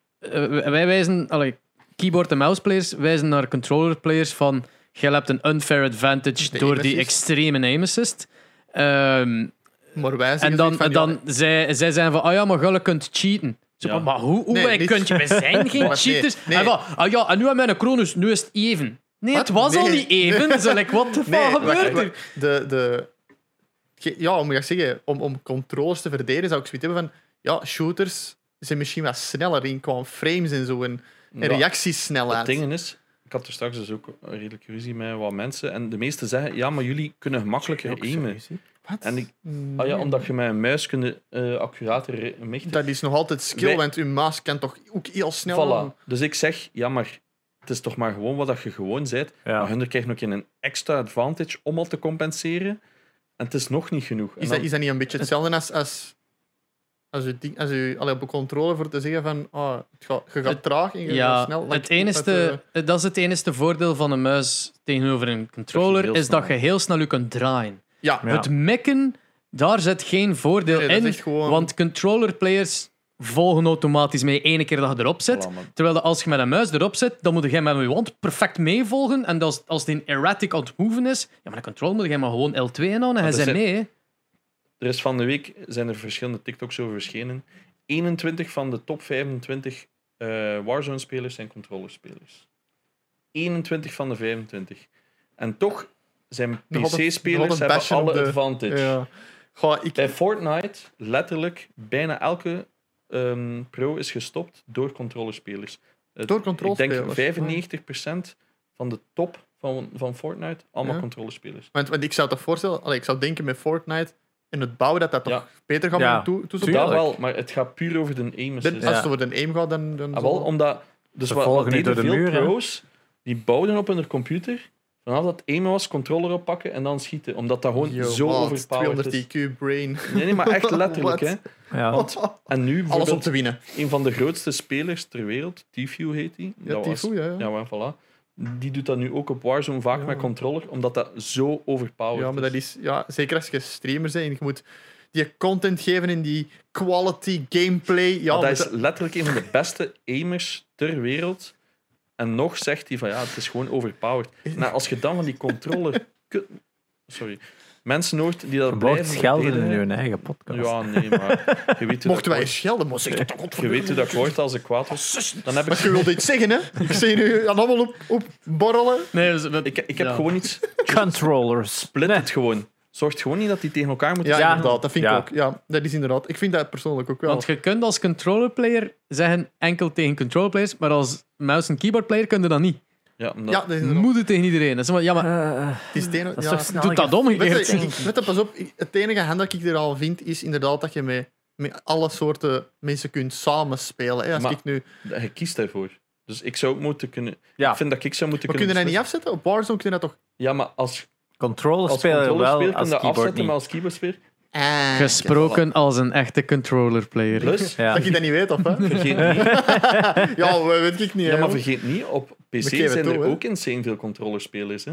wij wijzen, allee, keyboard en mouse players wijzen naar controller players van jij hebt een unfair advantage De door aim die extreme aim assist. Ehm, maar wij zeggen en dan, van, ja, dan zij, zij zijn van, ah ja, maar je kunt cheaten. Zo, Ja. Maar hoe, hoe Nee, wij niet- kunt je? We zijn geen nee, cheaters. nee. En van, ah ja, en nu hebben we een Cronus, nu is het even. Nee, Wat? het was al niet even. Zo, like, what the fuck gebeurt er? de, de, ja, ik zeggen, om, om controllers te verdedigen zou ik zoiets hebben van, ja, shooters zijn misschien wat sneller in qua frames en zo, en, en Ja. reactiesnelheid. Het ding is, ik had er straks dus ook een redelijk ruzie met wat mensen. En de meesten zeggen, ja, maar jullie kunnen gemakkelijker aimen. Wat? En ik- Nee. Ah ja, omdat je met een muis kunt eh accurater michten. Dat is nog altijd skill, Wij- want uw muis kan toch ook heel snel... Voilà. Dus ik zeg, ja, maar het is toch maar gewoon wat dat je gewoon bent. Ja. Maar hun krijgen nog een extra advantage om al te compenseren. En het is nog niet genoeg. En Is dat, is dat niet een beetje hetzelfde als... als als ding- als u allee, op een controle voor te zeggen van ah, het gaat, je gaat Het- traag en je gaat Ja, snel. like, het enige, met, eh, dat is het enige voordeel van een muis tegenover een controller, is snel. dat je heel snel je kunt draaien. ja, Ja. Het mekken, daar zit geen voordeel Nee, in, gewoon- want controller players volgen automatisch mee ene keer dat je erop zit. Voilà. Terwijl dat als je met een muis erop zit, dan moet je met je wand perfect meevolgen. En als, als die erratic aan het moven is, ja, met een controller moet je maar gewoon L2 inhouden en hij zijn zijn- mee. Er is van de week zijn er verschillende TikToks over verschenen. 21 van de top 25 eh, Warzone-spelers zijn controllerspelers. 21 van de 25. En toch zijn PC-spelers hebben alle de- advantage. ja. Goh, ik, Bij Fortnite, letterlijk, bijna elke ehm, pro is gestopt door controllerspelers. Het- Door controlespelers? Ik denk 95% van de top van, van Fortnite, allemaal Ja. controllerspelers. want, want ik zou toch voorstellen, allee, ik zou denken met Fortnite en het bouwen dat dat toch Ja. beter gaat Ja, toe. Dat wel, maar het gaat puur over de aim assist. Als Ja. het over de aim gaat, dan... dan Ah, wel, omdat... Dus wat, wat deden de veel muur, pro's, die bouwden op hun computer, vanaf dat aimen was, controller oppakken en dan schieten. Omdat dat gewoon Yo, zo wat, overpowered 200 is. IQ brain. Nee, nee, maar echt letterlijk. Hè. Ja. En nu Alles om te winnen. een van de grootste spelers ter wereld, Tfue heet hij. Ja, Tifu, ja. ja. Ja, maar voilà. Die doet dat nu ook op Warzone vaak Ja. met controller, omdat dat zo overpowered Ja, maar dat is. is, ja, zeker als je streamer bent en je moet die content geven in die quality gameplay. Ja, Maar dat is letterlijk een van de beste aimers ter wereld. En nog zegt hij van ja, het is gewoon overpowered. Nou, als je dan van die controller. Sorry. Mensen hoort die dat blijven schelden in je eigen podcast. Ja, nee, maar je weet hoe mochten wij dat schelden, maar zeg het toch. Je weet hoe dat ik word als ik kwaad word. Dan heb Maar je ik... wilt iets zeggen, hè? Ik zie nu allemaal op, op borrelen. Nee, dus, Ik, ik heb ja. gewoon iets... Controllers. Split Nee. het gewoon. zorgt gewoon niet dat die tegen elkaar moeten Ja, Ja. inderdaad, dat vind ik Ja. ook. Ja, dat is inderdaad. Ik vind dat persoonlijk ook wel. Want je kunt als controller-player zeggen enkel tegen controller-players, maar als mouse- en keyboard-player kun je dat niet. Ja, omdat- ja, dat is het tegen iedereen. Dat is maar, ja, maar Eh, Het is het dat is ja. toch snel doe dat ge- omgekeerd. Weet je, ik- weet je, pas op, het enige hand dat ik er al vind, is inderdaad dat je met, met alle soorten mensen kunt samenspelen. Hè. Als Maar- ik nu, hij kiest daarvoor. Dus ik zou ook moeten kunnen... Ja. Ik vind dat ik zou moeten maar kun kunnen je dat niet afzetten? Op Warzone kun je dat toch... Ja, maar als, Controller als spelen wel, kun als je dat keyboard afzetten, niet. maar als keyboardspeler... Ah, gesproken als een echte controller-player. Plus, Ja. Dat je dat niet weet, of hè? vergeet niet... ja, dat weet ik niet. Ja, hè, maar vergeet niet, op PC zijn er toe, hè. ook insane veel controllerspelers. Hè?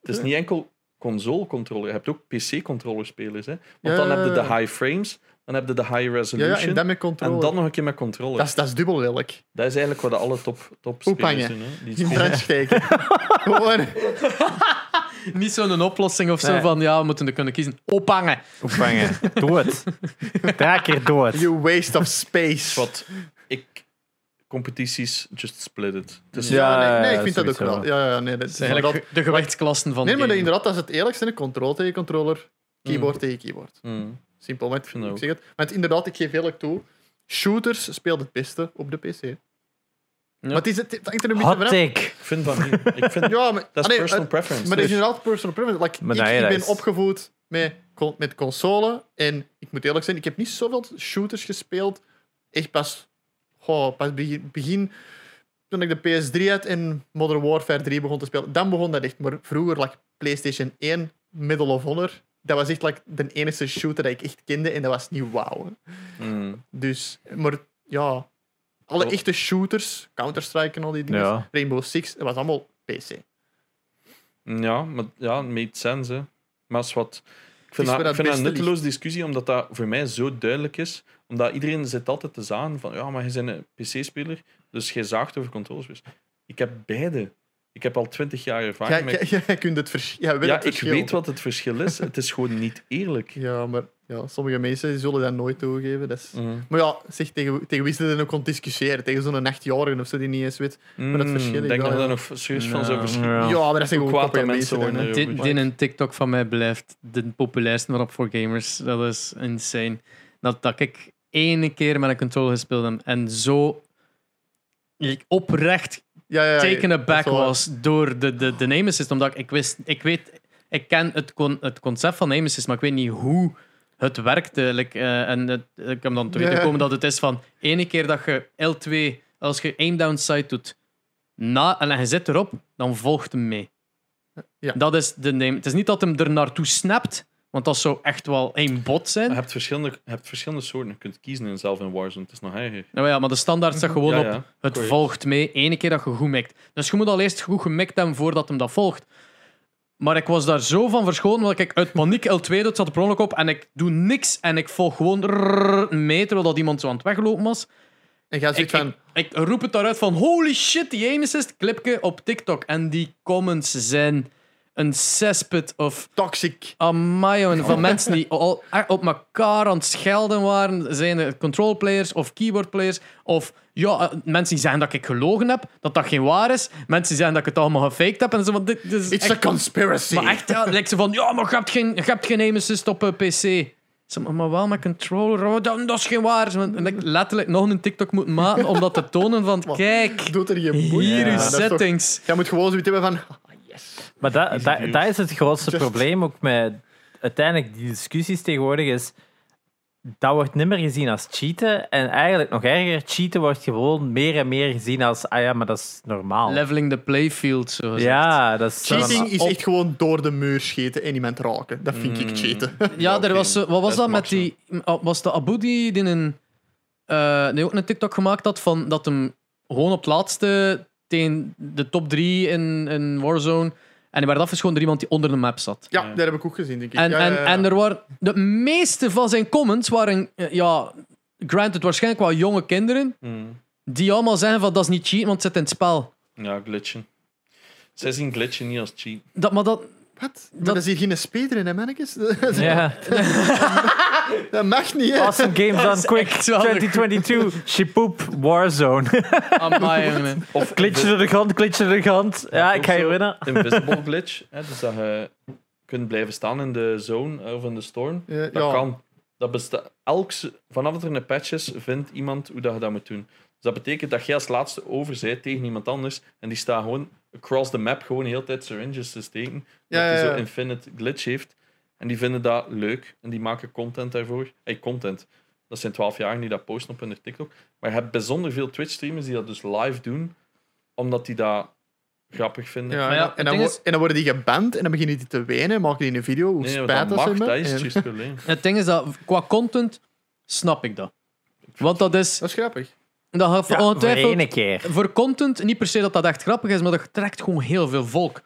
Het is niet enkel console-controller, je hebt ook PC-controllerspelers. Hè? Want Ja, dan heb je de high frames, dan heb je de high resolution, ja, en dan met controle. en dan nog een keer met controller. dat, is, dat is dubbel lelijk. Dat is eigenlijk wat alle top, top spelers doen. Hè? Die In steken. Gewoon. Niet zo'n oplossing of zo Nee. van ja, we moeten er kunnen kiezen. Ophangen. Opvangen. Doe het. Drie keer doe het. You waste of space. Wat ik competities just split it. Het is Ja, Ja, nee, ik vind dat ook wel. Ja, ja, nee, dat Dat is eigenlijk inderdaad- de gewichtsklassen van Nee, maar game. inderdaad, dat is het eerlijkste. Controle tegen controller, keyboard Mm. tegen keyboard. Mm. Simpel, maar ik, zeg het. Maar het, inderdaad, ik geef eerlijk toe. Shooters speelt het beste op de PC. Maar het, is, het het hangt er een beetje Hot vanaf. take. Ik vind van niet. Ik vind, Ja, maar, dat is ah, nee, personal het- preference. Maar dat is Dus- inderdaad personal preference. Like, Maar ik, nee, dat ben is- opgevoed met, con- met console. En ik moet eerlijk zijn, ik heb niet zoveel shooters gespeeld. Echt pas, goh, pas begin, begin toen ik de PS3 had en Modern Warfare 3 begon te spelen. Dan begon dat echt. Maar vroeger, like PlayStation 1, Medal of Honor. Dat was echt like, de enige shooter dat ik echt kende. En dat was niet wauw. hè. Mm. Dus, maar ja, alle echte shooters, Counter-Strike en al die dingen, Ja. Rainbow Six, dat was allemaal PC. Ja, maar ja, made sense. Hè. Maar is wat, ik vind dat, ik vind dat een nutteloze discussie, omdat dat voor mij zo duidelijk is. Omdat iedereen zit altijd te zagen van, ja, maar je bent een PC-speler, dus je zaagt over controllers. Ik heb beide. Ik heb al twintig jaar Ja, ervaring met... ja, jij kunt het vers ja, weet Ja, het ik verschil. weet wat het verschil is. Het is gewoon niet eerlijk. Ja, maar ja, sommige mensen zullen dat nooit toegeven. Dat is... Mhm. Maar ja, zeg, tegen, tegen wie ze er ook kon discussiëren? Tegen zo'n achtjarige of zo die niet eens weet. Mm, dat verschil is Ik denk dat ja. er nog serieus van Ja, zou verschillen. ja. Maar dat zijn gewoon kwaad mensen mensen. Dit, dit een TikTok van mij blijft de populairste waarop voor gamers. Dat is insane. Dat, dat ik ene keer met een controller gespeeld heb en zo ik oprecht Ja, ja, taken aback was door de, de, de name assist. Omdat ik, ik wist, ik weet, ik ken het, con, het concept van name assist, maar ik weet niet hoe het werkte. Like, eh, en het, ik heb dan te weten komen dat het is van ene keer dat je L2, als je aim down sight doet, na, en je zit erop, dan volgt hem mee. Ja. Dat is de name. Het is niet dat hem er naartoe snapt, want dat zou echt wel één bot zijn. Je hebt verschillende, je hebt verschillende soorten. Je kunt kiezen in zelf in Warzone. Het is nog erger. Nou ja, maar de standaard staat gewoon Ja, op ja, het correct. volgt mee, ene keer dat je goed mikt. Dus je moet al eerst goed gemikt hebben voordat hem dat volgt. Maar ik was daar zo van verschoten, dat ik uit paniek L2 doe, het zat er per ongeluk op, en ik doe niks en ik volg gewoon mee, terwijl dat iemand zo aan het weglopen was. En jij Ik, van... ik, ik roep het daaruit van, holy shit, die aim assist clipje op TikTok. En die comments zijn een cesspit of Toxic. Amai, jongen, van mensen die al echt op elkaar aan het schelden waren. Zijn het control players of keyboard players? Of ja, eh, mensen die zeggen dat ik gelogen heb, dat dat geen waar is. Mensen die zeggen dat ik het allemaal gefaked heb. En zo dit, dit is It's echt, a conspiracy. maar echt, ja, lijkt ze van, ja, maar je hebt geen, je hebt geen aim assist op eh, PC. Zeg maar, maar wel met controller, oh, dat, dat is geen waar. En ik letterlijk nog een TikTok moeten maken om dat te tonen van, kijk, Doet er je boeien. hier Ja, toch- settings. Jij moet gewoon zoiets hebben van... Maar dat, is het grootste Just- probleem ook met uiteindelijk die discussies tegenwoordig is dat wordt niet meer gezien als cheaten en eigenlijk nog erger, cheaten wordt gewoon meer en meer gezien als ah ja, maar dat is normaal. Leveling the playfield, zo gezegd. ja, dat is Cheating is echt gewoon door de muur scheten en iemand raken. Dat vind ik Mm. cheaten. Ja, er was, zo- wat was Dat met die. oh, Was de Abu die, die, een, eh, die ook een TikTok gemaakt had van dat hem gewoon op het laatste tegen de top 3 in, in Warzone. En die werd afgeschoten door iemand die onder de map zat. Ja, dat heb ik ook gezien, denk ik. En, Ja, en, ja. en er waren. De meeste van zijn comments waren. eh, Ja, granted, waarschijnlijk wel jonge kinderen. Mm. Die allemaal zeggen van dat is niet cheat, want het zit in het spel. Ja, glitchen. Zij zien glitchen niet als cheat. Dat, maar dat. Wat? Maar Dat- dat is hier geen speeder in, hè, mannetjes? Ja, Dat mag niet, hè? awesome games on quick echt wel de- 2022. Shipoop Warzone. Amai. Of glitchen door de grond, glitchen door de grond. Ja, ik ga zo winnen. Invisible glitch. Hè, dus dat je kunt blijven staan in de zone eh, of in de storm. Ja, Dat ja. kan. Dat besta- elk, vanaf dat er een patch is, vindt iemand hoe dat je dat moet doen. Dus dat betekent dat jij als laatste over zijt tegen iemand anders en die staat gewoon across the map gewoon de hele tijd syringes te steken. Ja, dat hij ja, zo infinite glitch heeft. En die vinden dat leuk en die maken content daarvoor. Hey, content. Dat zijn 12 jaar die dat posten op hun TikTok. Maar je hebt bijzonder veel Twitch-streamers die dat dus live doen, omdat die dat grappig vinden. Ja, Maar ja, en, dan, ding wo- is- en dan worden die geband en dan beginnen die te wenen, maken die een video, hoe Nee, spijt dat dat mag, dat is En- het probleem. Het ding is dat qua content snap ik dat. Want dat is. Dat is grappig. Dat gaat Ja, voor ongetwijfeld. ene keer. Voor content, niet per se dat dat echt grappig is, maar dat trekt gewoon heel veel volk.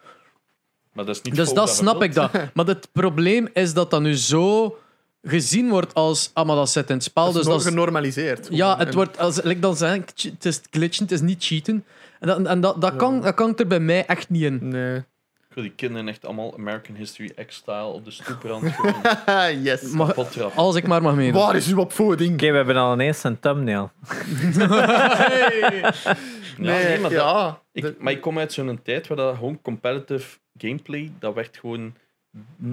Maar dat is niet Dus volk dat je snap wilt. ik dat. Maar het probleem is dat dat nu zo gezien wordt als. Ah, maar dat zit in het spel. Dat is dus nog dat is, genormaliseerd. ja, het wordt. Als, like dan zeg ik, het is glitchen, het is niet cheaten. En dat, en dat, dat, kan, dat kan er bij mij echt niet in. Nee. Ik wil die kinderen echt allemaal American History X-style op de stoeprand gewoon yes. Als ik maar mag meedoen. Waar is uw opvoeding? Oké, we hebben al ineens een thumbnail. Ja, nee, maar, dat- ja. ik, De- maar ik kom uit zo'n tijd waar dat gewoon competitive gameplay, dat werd gewoon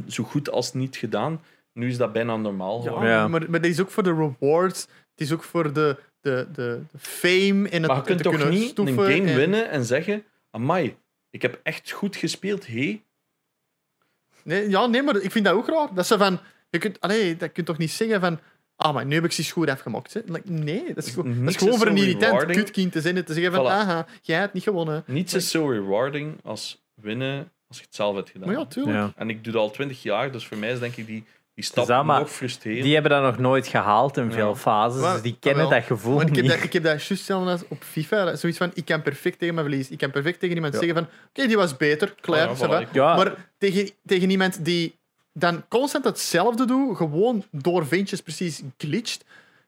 zo goed als niet gedaan. Nu is dat bijna normaal. ja, geworden. Ja. Maar, maar dit is ook voor de rewards. Het is ook voor de, de, de, de fame en het Maar je kunt te toch kunnen niet een game en- winnen en zeggen: Amai, ik heb echt goed gespeeld. Hey, Nee, ja, nee, maar ik vind dat ook raar. Dat ze van... Je kunt, allee, dat kun je toch niet zeggen van... Ah, maar nu heb ik ze goed afgemokt. Hè? Like, nee, dat is, gewoon- dat is gewoon is voor een irritant rewarding. kutkind te zijn en te zeggen van... Voilà. Aha, jij hebt niet gewonnen. niets is zo rewarding als winnen als je het zelf hebt gedaan. Maar ja, tuurlijk. Ja. En ik doe dat al twintig jaar, dus voor mij is denk ik die, die stap dat, nog frustrerend. Die hebben dat nog nooit gehaald in veel Ja. fases, Maar- dus die kennen dat gevoel ik heb niet. dat, ik heb dat juist als op FIFA. Zoiets van, ik kan perfect tegen mijn verlies. Ik kan perfect tegen iemand Ja. zeggen van... Oké, die was beter. Klaar, Ah, voilà, Maar tegen, tegen iemand die dan constant hetzelfde doet, gewoon door ventjes precies glitcht,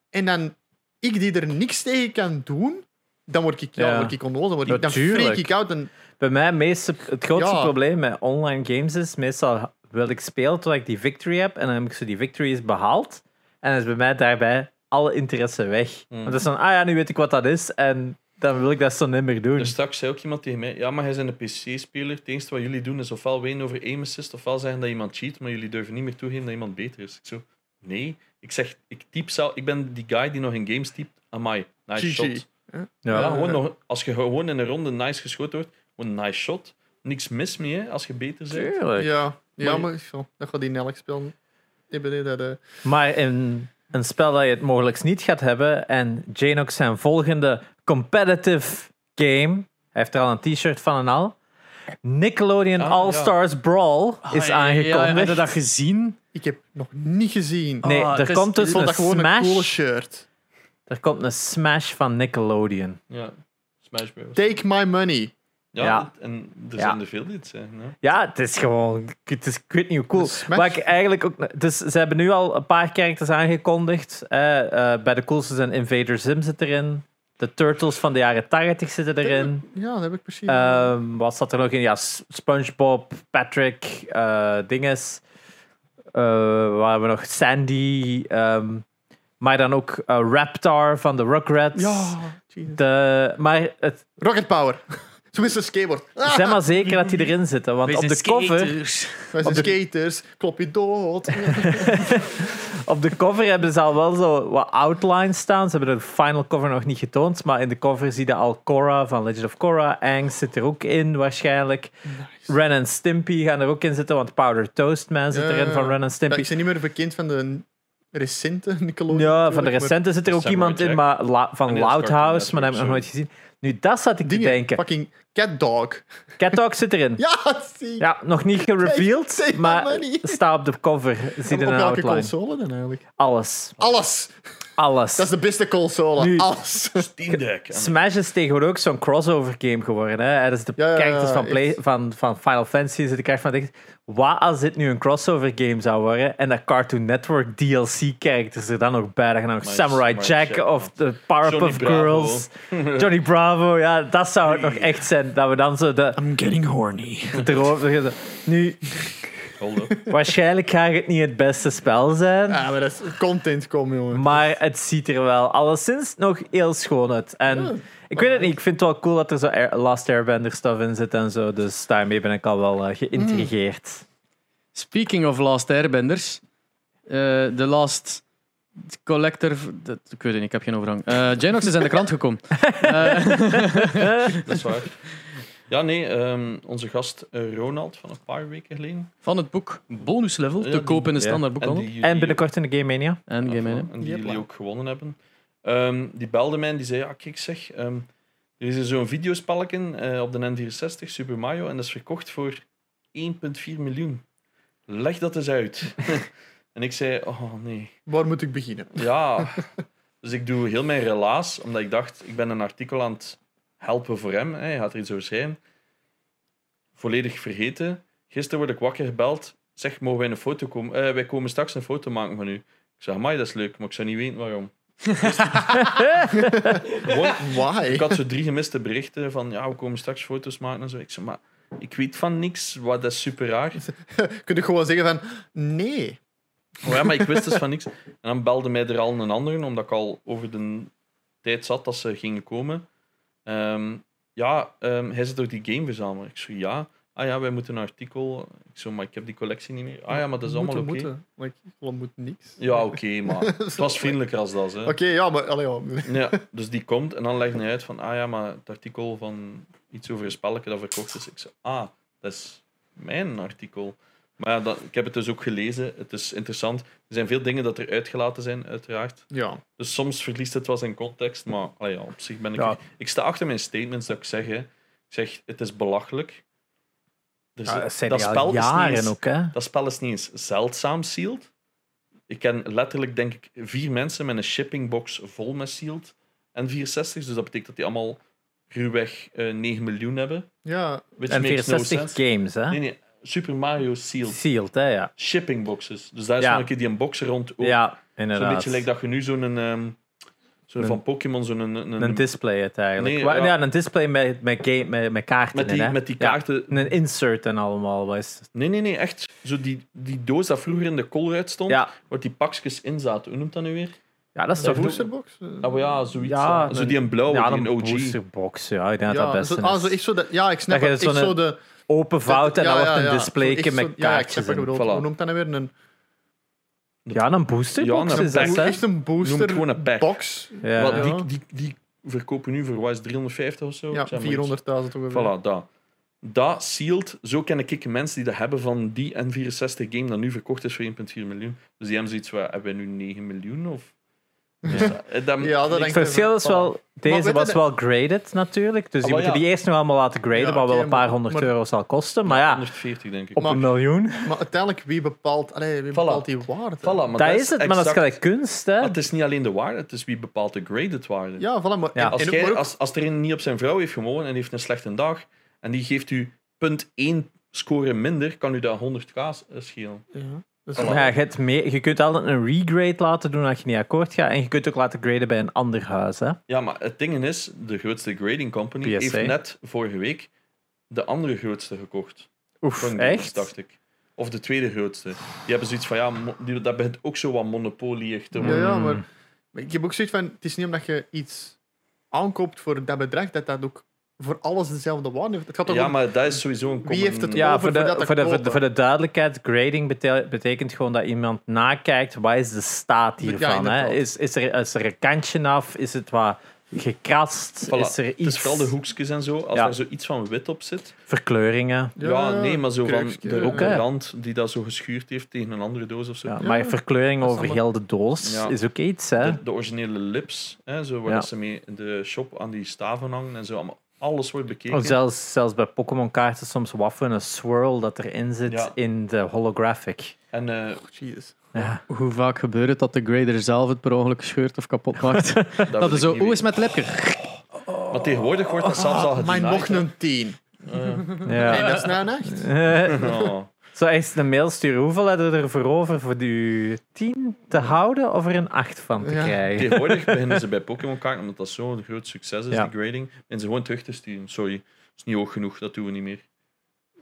en dan ik die er niks tegen kan doen, dan word ik, ja, Ja. word ik onnozel. Dan, word ik, dan freak ik out. En, Bij mij meeste, het grootste Ja. probleem met online games is, meestal wil ik spelen tot ik die victory heb, en dan heb ik zo die victory is behaald, en dan is bij mij daarbij alle interesse weg. Mm. Want dat is dan, ah ja, nu weet ik wat dat is, en dan wil ik dat zo niet meer doen. Dus straks zei ook iemand tegen mij: Ja, maar hij is een PC-speler. Het enige wat jullie doen is ofwel wenen over aim assist, ofwel zeggen dat iemand cheat, maar jullie durven niet meer toegeven dat iemand beter is. Ik zo: Nee. Ik zeg: Ik typ zelf, ik ben die guy die nog in games typt. Amai, nice GG. shot. ja. Ja, gewoon nog, als je gewoon in een ronde nice geschoten wordt, gewoon nice shot. Niks mis mee hè, als je beter bent. Tuurlijk. ja, ja, Maar- dat gaat die in elk spel. Die bedoel dat, eh, Maar in een spel dat je het mogelijk niet gaat hebben en Janox zijn volgende competitive game, hij heeft er al een t-shirt van en al, Nickelodeon Ah, All-Stars Brawl is Ah, ja, ja, aangekondigd. heb je dat gezien? ik heb nog niet gezien. Nee, Ah, er is- komt dus een smash. een coole shirt. Er komt een smash van Nickelodeon. Ja, Smash Bros. Take my money. Ja, Ja. en er Ja. zijn er veel die het zeggen. hè. Ja, het is gewoon, het is, ik weet niet hoe cool. Maar ik eigenlijk ook, dus ze hebben nu al een paar characters aangekondigd. Eh, eh, bij de coolste zijn Invader Zim zit erin. De Turtles van de jaren 80 zitten erin. Ja, dat heb ik precies. Ehm, wat zat er nog in? Ja, SpongeBob, Patrick, eh dinges. Eh, waar hebben we nog? Sandy. ehm, maar dan ook eh, Raptor van de Rugrats. ja, Jesus. De, maar het, Rocket Power. Zo is een skateboard. Ah, zijn maar zeker dat die erin zitten. Want op de cover wij zijn op de- skaters. Klop je dood. Op de cover hebben ze al wel zo wat outlines staan. Ze hebben de final cover nog niet getoond. Maar in de cover zie je al Korra van Legend of Korra. Aang zit er ook in waarschijnlijk. Ren en Stimpy gaan er ook in zitten. Want Powder Toast Man zit Ja, erin van. Ren en Ja, Stimpy. ik ben niet meer bekend van de recente Nickelodeon. Ja, van de recente zit er ook iemand in. Maar la- van En heel Loud House. Maar dat heb ik nog nooit gezien. Nu, dat zat ik te denken. Fucking Cat Dog. Cat Dog zit erin. Ja, zie. Ja, nog niet gereveeld. Maar staat op de cover. Zie je Op welke outline. console dan eigenlijk? Alles. Alles. Alles. Dat is de beste console. Nu- Alles. Steam Deck. Smash is tegenwoordig ook zo'n crossover game geworden. Hè? Dat is de Ja, characters van, Play, van, van Final Fantasy. Zit ik van denk, wat als dit nu een crossover game zou worden en dat Cartoon Network DLC characters er dan nog bij? Dan nog Samurai Jack Jack, of de Powerpuff. Girls, Johnny Bravo. Ja, dat zou het nog echt zijn. Dat we dan zo de, I'm getting horny. erover- Nu, Hold up. waarschijnlijk gaat het niet het beste spel zijn. Ja, maar dat is content komen, jongen. Maar het ziet er wel alleszins nog heel schoon uit. En Ja. ik weet het niet, ik vind het wel cool dat er zo Air- Last Airbender stuff in zit en zo. Dus daarmee ben ik al wel eh, geïntrigeerd. Speaking of Last Airbenders. eh, De Last Collector... dat- ik weet het niet, ik heb geen overhang. Eh Genox is in de krant gekomen. Eh, Dat is waar. Ja, nee, ehm, onze gast eh, Ronald van een paar weken geleden. van het boek Bonus Level, Ja, te koop in de ja. standaard boekhandel. die En jullie- binnenkort in de Game Mania. En Game voilà. Man, hè. En die jullie ook gewonnen hebben. Ehm, die belde mij en die zei: Ja, kijk zeg, ehm, er is zo'n videospelletje eh, op de N64, Super Mario, en dat is verkocht voor 1,4 miljoen. Leg dat eens uit. en ik zei: Oh nee. Waar moet ik beginnen? Ja. Dus ik doe heel mijn relaas, omdat ik dacht: ik ben een artikel aan het helpen voor hem. Hij gaat er iets over schrijven. Volledig vergeten. Gisteren word ik wakker gebeld. Zeg, mogen wij een foto komen? Eh, wij komen straks een foto maken van u. Ik zeg, amai, dat is leuk, maar ik zou niet weten waarom. Gewoon, Why? ik had zo drie gemiste berichten van ja, we komen straks foto's maken en zo. Ik zei, maar ik weet van niks, wat dat is super raar. Kun je gewoon zeggen van nee. Oh ja, maar ik wist dus van niks. En dan belde mij er al een ander, omdat ik al over de tijd zat dat ze gingen komen. Ehm, ja, ehm, hij zit door die game verzamelen. Ik zo, ja. Ah ja, wij moeten een artikel. Ik zo, maar ik heb die collectie niet meer. Ah ja, maar dat is allemaal oké. moeten, moeten. Maar ik moet niks. Ja, oké, maar het was vriendelijker als dat. Hè. Oké, ja, maar allee, ja. Ja, dus die komt en dan legt hij uit van, ah ja, maar het artikel van iets over een spelletje dat verkocht is. Ik zeg, ah, dat is mijn artikel. Maar ja, dat, ik heb het dus ook gelezen. Het is interessant. Er zijn veel dingen dat er uitgelaten zijn, uiteraard. ja. Dus soms verliest het wel zijn context, maar ja, op zich ben ik... Ja. Ik sta achter mijn statements dat ik zeg. Hè. Ik zeg, het is belachelijk. Ja, dat dat, spel is niet eens, ook, hè? dat spel is niet eens zeldzaam sealed. Ik ken letterlijk, denk ik, vier mensen met een shippingbox vol met sealed en 64. Dus dat betekent dat die allemaal ruwweg eh 9 miljoen hebben. ja, Which En makes no 64 sense. games, hè? Nee, nee. Super Mario sealed. Sealed, hè? Ja, Shippingboxes. Dus daar is Ja. nog een keer die een box rond. Ook. ja Zo'n inderdaad. beetje lijkt dat je nu zo'n... ehm zo'n Een- van Pokémon, zo'n... Een, een, Een display het eigenlijk. Nee, ja. ja. een display met, met, game, met, met kaarten met, in, die, hè? met die Ja, kaarten. een insert en allemaal. wat is het? Nee, nee, nee, echt. Zo die, die doos dat vroeger in de Colruyt stond, Ja. waar die pakjes in zaten. Hoe noemt dat nu weer? ja, dat is de toch... boosterbox? Maar ja, zoiets. Ja, zo een- die een blauwe, ja, die een een OG. boosterbox. Ja, ik denk dat ja, dat best zo, ah, zo, is. echt zo de, ja, ik snap Dat het. Zo'n- zo de... Open fout en ja, dan wordt ja, een ja. display Zo echt met zo- Ja, ik kaartjes in. Voilà. Hoe noemt dat nou weer? Een, Ja, een boosterbox Ja, een is dat, echt een Noem booster het gewoon een pack. box. Ja. Wat, Ja. die, die, die verkopen nu voor wat is het, 350 of zo? Ja, Ik zeg maar iets. 400.000 ongeveer. Voilà, dat. Dat sealed, zo ken ik mensen die dat hebben van die N64 game dat nu verkocht is voor 1,4 miljoen. Dus die hebben zoiets van, hebben wij nu 9 miljoen? Of... Dus, eh, dat- Ja, dat ik- is wel, deze was wel graded natuurlijk. Dus Ah, die wel, moeten ja. die eerst nog allemaal laten graden, Ja, wat wel een paar honderd maar- euro zal kosten. Maar ja, 140 denk ik. op Maar- een miljoen. Maar uiteindelijk, wie bepaalt, allee, wie bepaalt die waarde? Voilà, maar Dat is het, maar dat is gelijk kunst, hè? Het is niet alleen de waarde, het is wie bepaalt de graded waarde. Ja, voilà, maar, Als, jij, ook- als, als er een niet op zijn vrouw heeft gewonnen en heeft een slechte dag, en die geeft u punt 1 score minder, kan u dat 100k schelen. Ja, ja, je, hebt mee, je kunt altijd een regrade laten doen als je niet akkoord gaat. En je kunt ook laten graden bij een ander huis. Hè? Ja, maar het ding is, de grootste grading company PSA. heeft net vorige week de andere grootste gekocht. Oef, echt? dacht ik. Of de tweede grootste. Die hebben zoiets van, ja, die, dat begint ook zo wat monopolie te Ja, worden. ja, maar, maar ik heb ook zoiets van, het is niet omdat je iets aankoopt voor dat bedrag, dat dat ook voor alles dezelfde waarde heeft. Het gaat toch Ja, om- maar dat is sowieso een Wie common- heeft het Ja, over voor de, voor, de, voor, de, kopen. voor de duidelijkheid, grading bete- betekent gewoon dat iemand nakijkt, wat is de staat Ja, hiervan? hè? Is, is, er, is er een kantje af? Is het wat gekrast? Voilà. Is er Het iets... is vooral de hoekjes en zo. Als Ja. er zoiets van wit op zit. Verkleuringen. Ja, nee, maar zo van de, Ook, rand die dat zo geschuurd heeft tegen een andere doos of zo. Ja, Ja, maar verkleuring over allemaal- heel de doos Ja. is ook iets. Hè? De, de originele lips, hè, zo waar ze mee in de shop aan die staven hangen en zo. Allemaal, alles wordt bekeken. Of zelfs, zelfs bij Pokémon-kaarten soms waffen een swirl dat erin zit Ja. in de holographic. En eh, Oh, Jesus. Ja. Hoe vaak gebeurt het dat de grader zelf het per ongeluk scheurt of kapot maakt? dat, dat zo, hoe is met het lepje? Maar tegenwoordig wordt dat zelfs al Ah, maar gedenied, nog hè. een 10. Eh, Ja. En dat is nou een 8. Zo eens een mail sturen. Hoeveel hadden we ervoor over voor die 10 te houden of er een 8 van te Ja. krijgen? Tegenwoordig beginnen ze bij Pokémon kaarten, omdat dat zo'n groot succes is, Ja. die grading, en ze gewoon terug te sturen. Sorry, dat is niet hoog genoeg, dat doen we niet meer.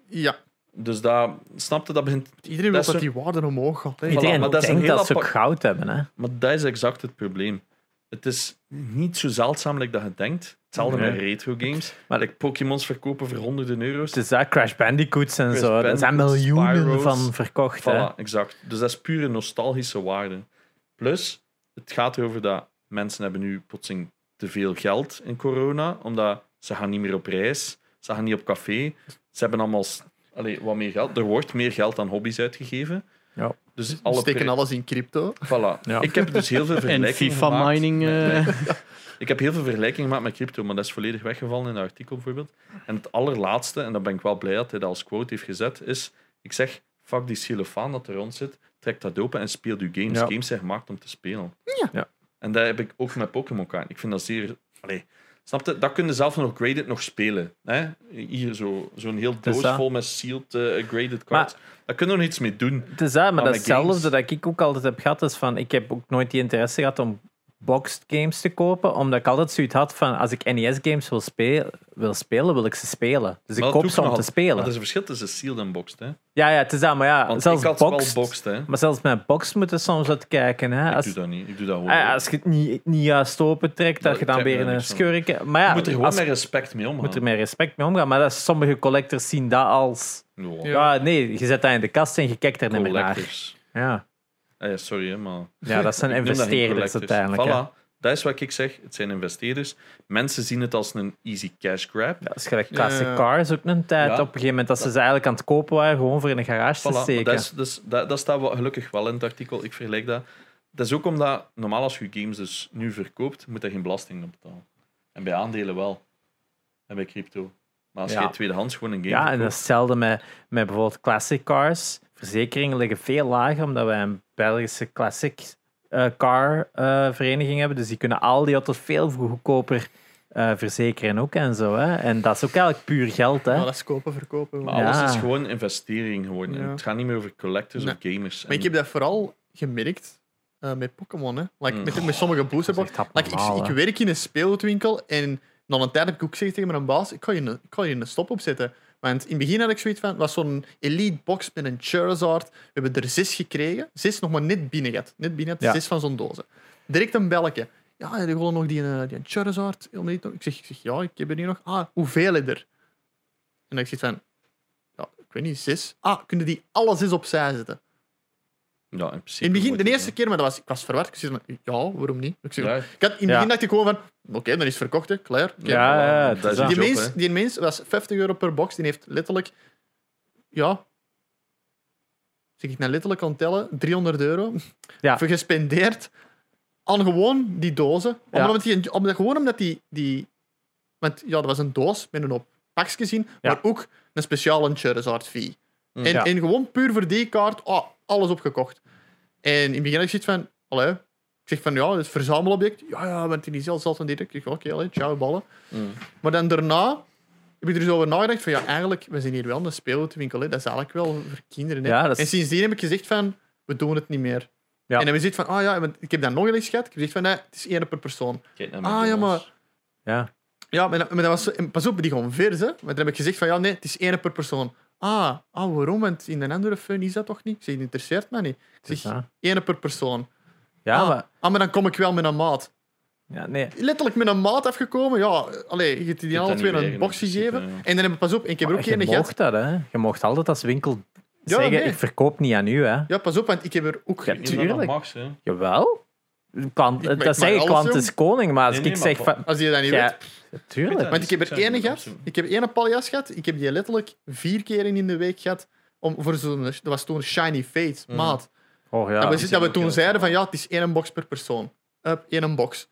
Ja, Dus dat, snapte, dat begint... iedereen wil Dat die waarde omhoog gaat. hè. Voilà, Iedereen maar dat is een denkt heel dat ze ook goud hebben. Hè? Maar dat is exact het probleem. Het is niet zo zeldzaam like dat je denkt. Hetzelfde Nee. met retro games. Maar- like Pokémons verkopen voor honderden euro's. Is dat, Crash Bandicoots en Crash zo. Er zijn miljoenen Spyro's. van verkocht. hè. Voilà, exact. Dus dat is pure nostalgische waarde. Plus, het gaat erover dat mensen hebben nu plotseling te veel geld in corona, omdat ze gaan niet meer op reis, ze gaan niet op café, ze hebben allemaal allee, wat meer geld. Er wordt meer geld aan hobby's uitgegeven. Ja. Dus alle steken alles in crypto. Voilà. Ja. Ik heb dus heel veel En vergelijkingen FIFA gemaakt mining. met- eh, met- ik heb heel veel vergelijkingen gemaakt met crypto, maar dat is volledig weggevallen in het artikel bijvoorbeeld. En het allerlaatste, en daar ben ik wel blij dat hij dat als quote heeft gezet, is: ik zeg, fuck die xylofaan dat er rond zit, trek dat open en speel je games. Ja. Games zijn gemaakt om te spelen. Ja. Ja. En dat heb ik ook met Pokémon kaart. Ik vind dat zeer... Allee, snap je? Dat kun je zelf nog graded nog spelen. Hè? Hier zo- zo'n heel is doos dat. vol met sealed eh, graded cards. Daar kun je nog iets mee doen. Het is dat, maar Maar dat met is hetzelfde games- dat ik ook altijd heb gehad. Is van, ik heb ook nooit die interesse gehad om boxed games te kopen, omdat ik altijd zoiets had van als ik NES-games wil, spelen, wil spelen, wil ik ze spelen. Dus ik Maar dat koop ze om te spelen. Maar er is een verschil tussen sealed en boxed. Hè? Ja, ja, het is dat, maar ja, Want zelfs ik boxed, wel boxed. Hè? Maar zelfs met boxed moeten soms wat kijken. Hè. Ik Als, doe dat niet. Ik doe dat ah, als je het niet, niet juist opentrekt, dat Ja, je ik dan weer er een schurken... Maar ja, je moet er gewoon met respect mee omgaan. moet er met respect mee omgaan. Maar dat is, sommige collectors zien dat als... Ja. Ja, nee, je zet dat in de kast en je kijkt er niet meer naar. Collectors. Ja. Ah ja, sorry, hè, maar... ja, dat zijn dat investeerders uiteindelijk. hè. Voilà. Dat is wat ik zeg. Het zijn investeerders. Mensen zien het als een easy cash grab. Ja, dat is gelijk classic Ja. cars ook een tijd. Ja. Op een gegeven moment dat ze ze eigenlijk aan het kopen waren, gewoon voor in een garage Voilà, te steken. dat, is, dus, dat, dat staat wel, gelukkig wel in het artikel. Ik vergelijk dat. Dat is ook omdat, normaal als je games dus nu verkoopt, moet je geen belasting op betalen. En bij aandelen wel. En bij crypto. Maar als Ja. je tweedehands gewoon een game ja, en dat is hetzelfde met, met bijvoorbeeld classic cars. Verzekeringen liggen veel lager, omdat wij een Belgische classic eh, car eh, vereniging hebben. Dus die kunnen al die auto's veel goedkoper eh, verzekeren ook en zo. Hè. En dat is ook eigenlijk puur geld. Hè. Is kopen, verkopen. Maar Maar, alles Ja. is gewoon investering geworden. Ja. Het gaat niet meer over collectors Nee. of gamers. ik heb dat vooral gemerkt eh, met Pokémon. hè. Like, Mm. met, met sommige Like, ik, ik werk in een speelgoedwinkel en na een tijd heb ik ook gezegd tegen mijn baas: ik ga je ik ga je een stop opzetten. Want in het begin had ik zoiets van: het was zo'n elite box met een Charizard. We hebben er zes gekregen. Zes nog maar net binnen gehad. Net binnen gehad, Ja. zes van zo'n dozen. Direct een belletje. Ja, heb je gewoon nog die, eh, die Charizard? Ik zeg, ik zeg: ja, ik heb er hier nog. Ah, hoeveel er? En ik zeg van: ja, ik weet niet, zes. Ah, kunnen die alle zes opzij zetten? Ja, in, principe In het begin, de eerste keer, maar dat was, ik was verward. Ik zei, van, ja, waarom niet? Ik, zeg, Ja. ik had, in het Ja. begin dacht ik gewoon van, oké, dan is het verkocht, hè, klaar. Oké. Ja, ja, dat is is een dat. die, job, mens, hè. die mens was 50 euro per box. Die heeft letterlijk, ja, zeg ik nou letterlijk aan het tellen, 300 euro Ja. voor gespendeerd aan gewoon die dozen. Ja. Omdat die, omdat, gewoon omdat die, die, want ja, dat was een doos met een hoop pakjes Ja. maar ook een speciale Charizard fee. Mm. En, Ja. en gewoon puur voor die kaart, oh, alles opgekocht. En in het begin had ik zoiets van, allee, ik zeg van ja, het is verzamelobject. Ja, ja, want die zelf zelf van direct. Ik zeg, oké, allee, ciao, ballen. Mm. Maar dan daarna heb ik er dus over nagedacht van ja, eigenlijk, we zijn hier wel een speelgoedwinkel. Hè. Dat is eigenlijk wel voor kinderen. Hè. Ja, dat is- En sindsdien heb ik gezegd van, we doen het niet meer. Ja. En dan heb je gezegd van, ah ja, want ik heb dat nog eens gehad. Ik heb gezegd van, nee, het is één per persoon. Ah, ja, maar- Ja. Ja, maar, dat- maar dat was, zo- en pas op, die gewoon vers, hè. Maar dan heb ik gezegd van, ja, nee, het is één per persoon. Ah, ah, waarom? Want in een andere fun is dat toch niet? Ik zeg, het interesseert mij niet. Ik zeg, één per persoon. Ja, ah, maar... ah, maar dan kom ik wel met een maat. Ja, nee. Letterlijk met een maat afgekomen. Ja, allee, je hebt die alle twee een box gegeven. En dan heb ik, pas op, ik heb er ook je geen gehad. mocht dat, hè. Je mocht altijd als winkel Ja, zeggen, nee. ik verkoop niet aan u, hè. Ja, pas op, want ik heb er ook... Dat Tuurlijk. mag, hè. Jawel. Klant, Ik- ik dat alles klant doen. is koning, maar als Nee, nee, ik maar zeg van- van... Als je dat niet Ja, weet. tuurlijk. Want ik heb Ik er niet, gehad. Ik heb ene paljas gehad. Ik heb die letterlijk vier keer in de week gehad. Om, voor zo'n, dat was toen Shiny Fate, Mm. maat. Oh, ja. dat we, dat we toen zeiden van ja, het is één box per persoon. Up, één box.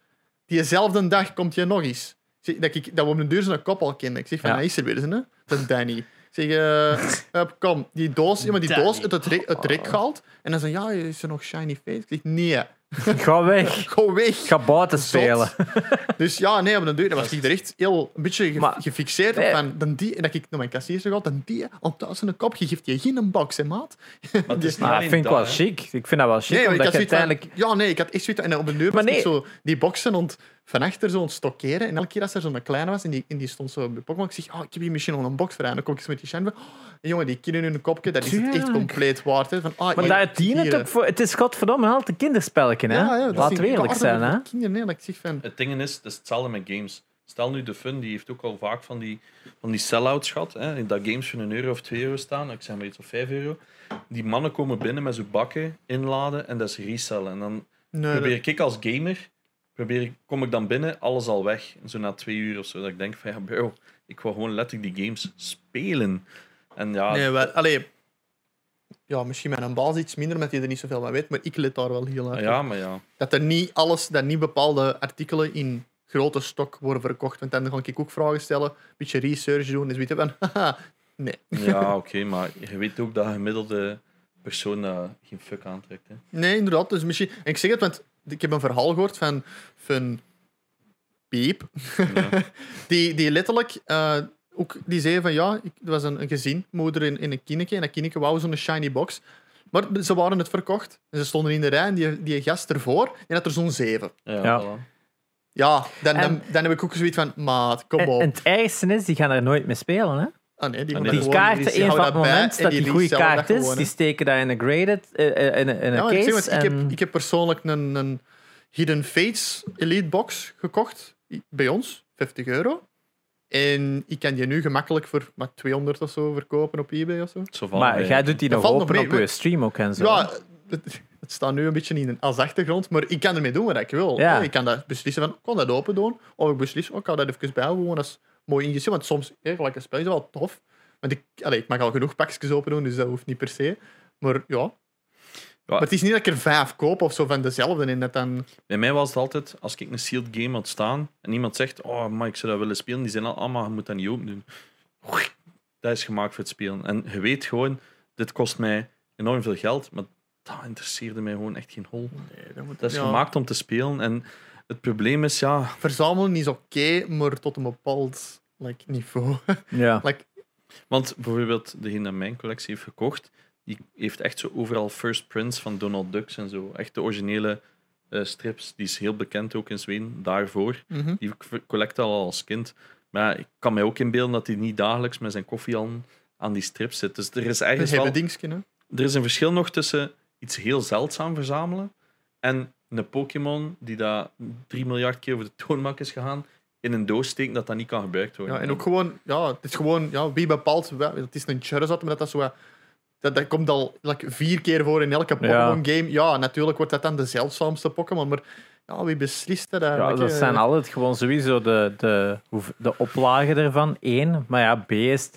Diezelfde dag komt je nog eens. Zeg, Dat, ik, dat we op een deur zo'n kop al kennen. Ik zeg van, Ja. ja. is er weer eens, hè? Dat is Danny. Ik zeg, eh, up, kom, die doos, ja, maar die doos uit het, rek, het rek gehaald. En dan zei ja, is er nog Shiny Face? Ik zeg, nee, Ga weg. go weg. Ga buiten Zot. spelen. Dus ja, nee, op de deur, dat was ik er echt heel een beetje ge- Maar- gefixeerd op. Nee. Van, dan die, en dat ik naar mijn kassier zeg, dan die, op thuis in de kop, je geeft je geen box, hè, maat. Maar het is niet Maar dat alleen vind ik dat, wel hè. chic. Ik vind dat wel chic, Nee, maar ik omdat had je zoiets van- uiteindelijk... ja, nee, ik had echt zoiets en op de deur Maar was ik nee. zo die boxen ont van achter zo'n stokkeren. En elke keer als er zo'n kleine was en die, en die stond zo bij Pokémon, ik zeg, oh, ik heb hier misschien nog een box voor. En dan kom ik eens met die shine van, oh, jongen, die kinderen in hun kopje, dat is het echt compleet waard. Hè. Van, ah, Maar daar dient het ook voor. Het is godverdomme altijd een kinderspelletje, hè? Ja, ja, dat Laten we eerlijk zijn, hè? Kinderen, nee, dat ik zeg van, Het ding is, het is hetzelfde met games. Stel nu de Fun, die heeft ook al vaak van die, van die sell-outs gehad. Hè, dat games voor een euro of twee euro staan. Ik zeg maar iets of vijf euro. Die mannen komen binnen met zo'n bakken inladen en dat is resellen. En dan nee, probeer ik als gamer, probeer, ik- kom ik dan binnen, alles al weg. Zo na twee uur of zo. Dat ik denk van ja, bro, ik wil gewoon letterlijk die games spelen. En ja, nee, wel, allee, ja, misschien met een baas iets minder, omdat hij er niet zoveel van weet, maar ik let daar wel heel erg ja, op. maar ja. Dat er niet alles, dat niet bepaalde artikelen in grote stok worden verkocht. Want dan ga ik ook vragen stellen, een beetje research doen, dus weet je van, haha, nee. Ja, oké, maar je weet ook dat een gemiddelde persoon daar geen fuck aantrekt. Hè. Nee, inderdaad. Dus misschien... En ik zeg het, want ik heb een verhaal gehoord van, van Piep. Ja. die, die letterlijk eh, ook die zei van ja, ik, er was een, een gezin, moeder in, in een kineke. En dat kineke wou zo'n shiny box. Maar ze waren het verkocht. En ze stonden in de rij en die, die gast ervoor, die had er zo'n zeven. Ja, Ja. dan, En- dan, dan heb ik ook zoiets van, maat, kom En, op. en het ergste is, die gaan er nooit mee spelen, hè? Ah, nee, die moeten die Die gewoon- kaarten, die een van het moment en dat die goede resellen dat kaart is, gewoon, die steken dat in een graded, eh, eh, in, een- in een Ja, ik, zeg, case. want ik, heb, ik heb persoonlijk een, een Hidden Fates Elite Box gekocht. Bij ons, 50 euro. En ik kan die nu gemakkelijk voor maar 200 of zo verkopen op eBay of zo. Maar eh, jij doet die nog nog open mee, op je stream ook en zo. Ja, het, het staat nu een beetje in als achtergrond, maar ik kan ermee doen wat ik wil. Ja. Ik kan dat beslissen van, ik kan dat open doen. Of ik beslis, oh, ik kan dat even bijhouden, gewoon als mooi ingezet. Want soms, ja, gelijk een spel is wel tof. Want ik, allee, ik mag al genoeg pakjes open doen, dus dat hoeft niet per se. Maar ja. Maar het is niet dat ik er vijf koop of zo van dezelfde en dat dan... Bij mij was het altijd, als ik een sealed game had staan en iemand zegt, oh, maar ik zou dat willen spelen, die zijn al, ah, maar je moet dat niet open doen. Dat is gemaakt voor het spelen. En je weet gewoon, dit kost mij enorm veel geld, maar dat interesseerde mij gewoon echt geen hol. Nee, dat, moet, Dat is ja. gemaakt om te spelen en het probleem is, ja, Verzamelen is oké, maar tot een bepaald like, niveau. Ja. like, want bijvoorbeeld degene die mijn collectie heeft gekocht, die heeft echt zo overal first prints van Donald Ducks en zo. Echt de originele eh, strips. Die is heel bekend ook in Zweden daarvoor. mhm. Die collecte al als kind. Maar ik kan mij ook inbeelden dat hij niet dagelijks met zijn koffie aan, aan die strips zit. Dus er is ergens hele wel, er is een verschil nog tussen iets heel zeldzaam verzamelen en een Pokémon die daar 3 miljard keer over de toonbank is gegaan, in een doos steken dat dat niet kan gebruikt worden. Ja, en ook gewoon, ja, het is gewoon, ja, wie bepaalt, het is een Charizard, maar dat dat zo, wat- dat, dat komt al like, vier keer voor in elke Pokémon-game. Ja, natuurlijk wordt dat dan de zeldzaamste Pokémon, maar ja, wie beslist dat Ja, dat eh? zijn altijd gewoon sowieso de, de, de oplagen ervan. Eén, maar ja, B is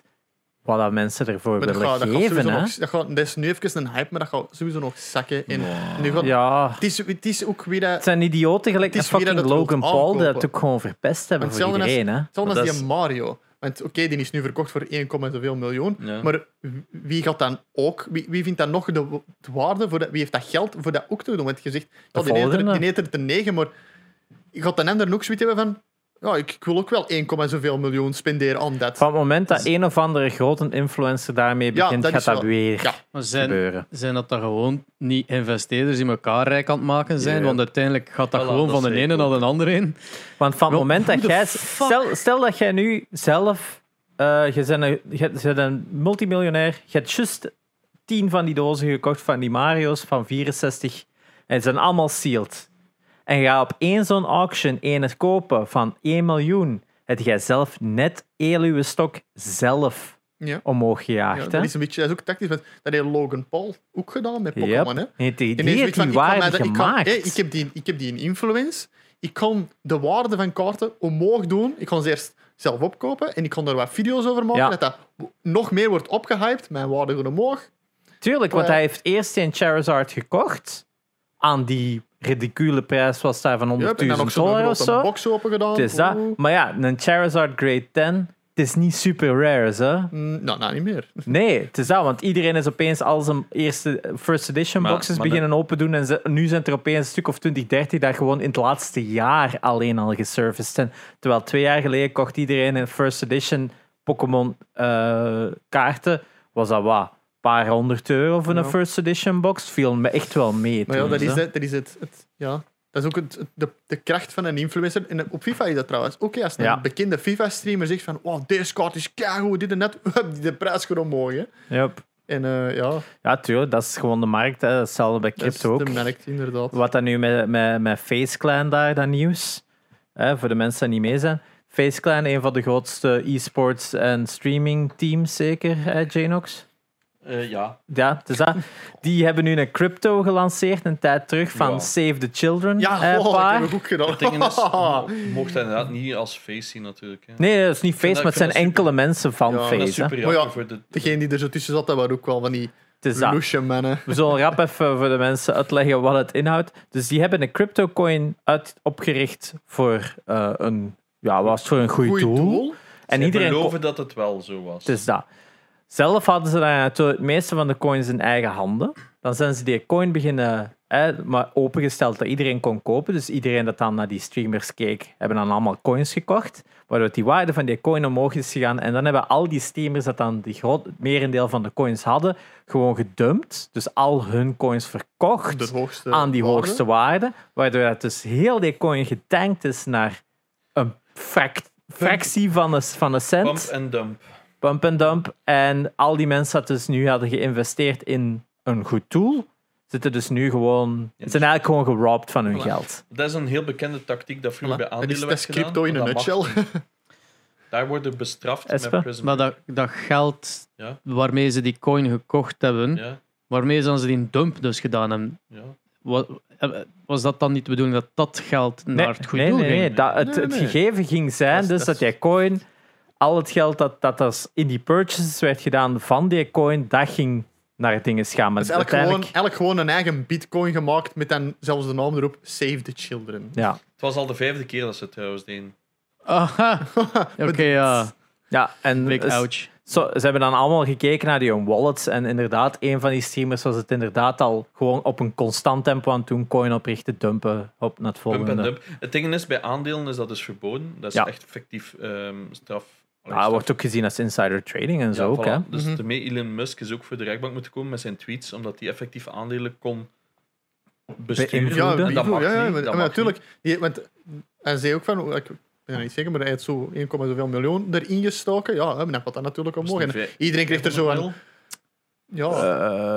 wat dat mensen ervoor Maar dat willen dat gaat geven. nog, dat, gaat, dat is nu even een hype, maar dat gaat sowieso nog zakken. Nu gaat, Ja, het, is, het is ook weer dat... het zijn idioten gelijk dat fucking Logan Paul, die dat ook gewoon verpest hebben voor hetzelfde iedereen. Hetzelfde als dat die is- Mario. Want oké, die is nu verkocht voor 1, zoveel miljoen. Ja. Maar wie gaat dan ook, wie, wie vindt dan nog de, de waarde voor dat, wie heeft dat geld voor dat ook te doen? Want je zegt, die neemt er, er te negen, maar gaat dan ander ook zoiets hebben van, ja, ik, ik wil ook wel 1, zoveel miljoen spenderen aan dat. Van het moment dat een of andere grote influencer daarmee Ja, begint, dat gaat dat wel- weer Ja, Maar zijn, gebeuren. zijn dat dan gewoon niet investeerders die elkaar rijk aan het maken zijn? Ja. Want uiteindelijk gaat dat Voilà, gewoon dat van de ene naar de andere in. Want van het moment dat jij... Stel, stel dat jij nu zelf... eh je, bent een, je bent een multimiljonair. Je hebt juist tien van die dozen gekocht van die Mario's van 64. En ze zijn allemaal sealed. En je gaat op één zo'n auction één kopen van 1 miljoen. Heb jij zelf net heel uw stok zelf ja. omhoog ja gejaagd. dat hè? is een beetje, dat is ook tactisch. Want dat heeft Logan Paul ook gedaan met Yep. Pokémon. Hè. Nee, die, die heeft die kan waarde dat- ik kan- gemaakt. hé, ik, heb die, ik heb die in influence. Ik kan de waarde van kaarten omhoog doen. Ik kan ze eerst zelf opkopen en ik kan er wat video's over maken. Ja. Dat dat nog meer wordt opgehyped. Mijn waarde gaat omhoog. Tuurlijk, want Ja. hij heeft eerst een Charizard gekocht. Aan die ridicule prijs was daar van 100.000 Yep, en dan nog zo'n dollar of zo. box open gedaan. Het is dat. Maar ja, een Charizard Grade 10, het is niet super rare, hè? Mm, Nou, nou, niet meer. Nee, het is dat, want iedereen is opeens al zijn eerste first edition Maar- boxes maar beginnen open doen en ze- nu zijn er opeens een stuk of 20, 30 dat gewoon in het laatste jaar alleen al geserviced zijn. Terwijl twee jaar geleden kocht iedereen een first edition Pokémon eh, kaarten. Was dat wat? Paar honderd euro voor een first edition box. Viel me echt wel mee. Maar ja, dat is, het, dat is het, het, ja, Dat is ook het, de, de kracht van een influencer. En op FIFA is dat trouwens. Oké, als een Ja. bekende FIFA-streamer zegt van wow, deze kaart is keigoed, dit en dat, die de prijs gewoon omhoog. Hè. Yep. En eh, ja, Ja, tuurlijk, dat is gewoon de markt. Hè. Hetzelfde bij dat is crypto ook. de markt, inderdaad. Wat dan nu met, met, met FaceClan daar, dat nieuws. Hè, voor de mensen die niet mee zijn. FaceClan, een van de grootste e-sports en streaming teams, zeker, hè, Janox? Eh, ja, Ja, het is dat. Die hebben nu een crypto gelanceerd een tijd terug van Ja. Save the Children. Ja, hè, oh, dat paar. heb ik ook gedaan. het ding is, je mocht dat inderdaad niet als face zien natuurlijk. Hè. Nee, dat is niet Face, maar het zijn enkele mensen van Ja, Dat is Face. Hè. Maar ja, voor de... Degene die er zo tussen zat, dat waren ook wel van die is dat. We zullen rap even voor de mensen uitleggen wat het inhoudt. Dus die hebben een crypto-coin uit, opgericht voor een eh, een, ja, was voor een goed doel. doel. En Zij iedereen beloven dat het wel zo was. Het is dat. Zelf hadden ze natuurlijk het meeste van de coins in eigen handen. Dan zijn ze die coin beginnen hè, maar opengesteld dat iedereen kon kopen. Dus iedereen dat dan naar die streamers keek, hebben dan allemaal coins gekocht. Waardoor die waarde van die coin omhoog is gegaan. En dan hebben al die streamers dat dan die groot, het merendeel van de coins hadden, gewoon gedumpt. Dus al hun coins verkocht aan die waarde. hoogste waarde. Waardoor het dus heel die coin getankt is naar een frac- fractie van een, van een cent. Pump en dump. Pump and dump. En al die mensen dat dus nu hadden geïnvesteerd in een goed tool, zitten dus nu gewoon... Ja. zijn eigenlijk gewoon gerobbed van hun Voilà. geld. Dat is een heel bekende tactiek dat vroeger Voilà. bij aandelen werd is gedaan. crypto in een nutshell. Daar worden bestraft Espe? met Maar dat, dat geld Ja. waarmee ze die coin gekocht hebben, Ja, waarmee ze dan ze die dump dus gedaan hebben, ja. eh, was dat dan niet de bedoeling dat dat geld naar het goede nee, doel nee, ging? nee. Dat, het, Nee, het gegeven ging zijn Dat is- dus dat dat die coin, al het geld dat, dat er in die purchases werd gedaan van die coin, dat ging naar dingen gaan. Maar is eigenlijk gewoon, eigenlijk gewoon een eigen bitcoin gemaakt met dan zelfs de naam erop Save the Children. Ja. Het was al de vijfde keer dat ze het trouwens deden. Oké, ja. ja, en Big dus- ouch. Zo, ze hebben dan allemaal gekeken naar die wallets. En inderdaad, een van die streamers was het inderdaad al gewoon op een constant tempo aan het doen. Coin oprichten, dumpen, op naar het volgende. dump. Het ding is, bij aandelen is dat dus verboden. Dat is Ja. echt effectief ehm, straf. Ja, straf. wordt ook gezien als insider trading en Ja, zo ook. voilà. Hè? Dus Mhm. daarmee Elon Musk is ook voor de rechtbank moeten komen met zijn tweets, omdat hij effectief aandelen kon besturen. Beïnvloeden. Ja, En dat mag ja, ja, natuurlijk. Die, want hij zei ook van, ik ben niet zeker, maar hij heeft zo 1, zoveel miljoen erin gestoken. Ja, dan gaat dat natuurlijk omhoog. En Dus vijf- iedereen kreeg er zo aan. Ja,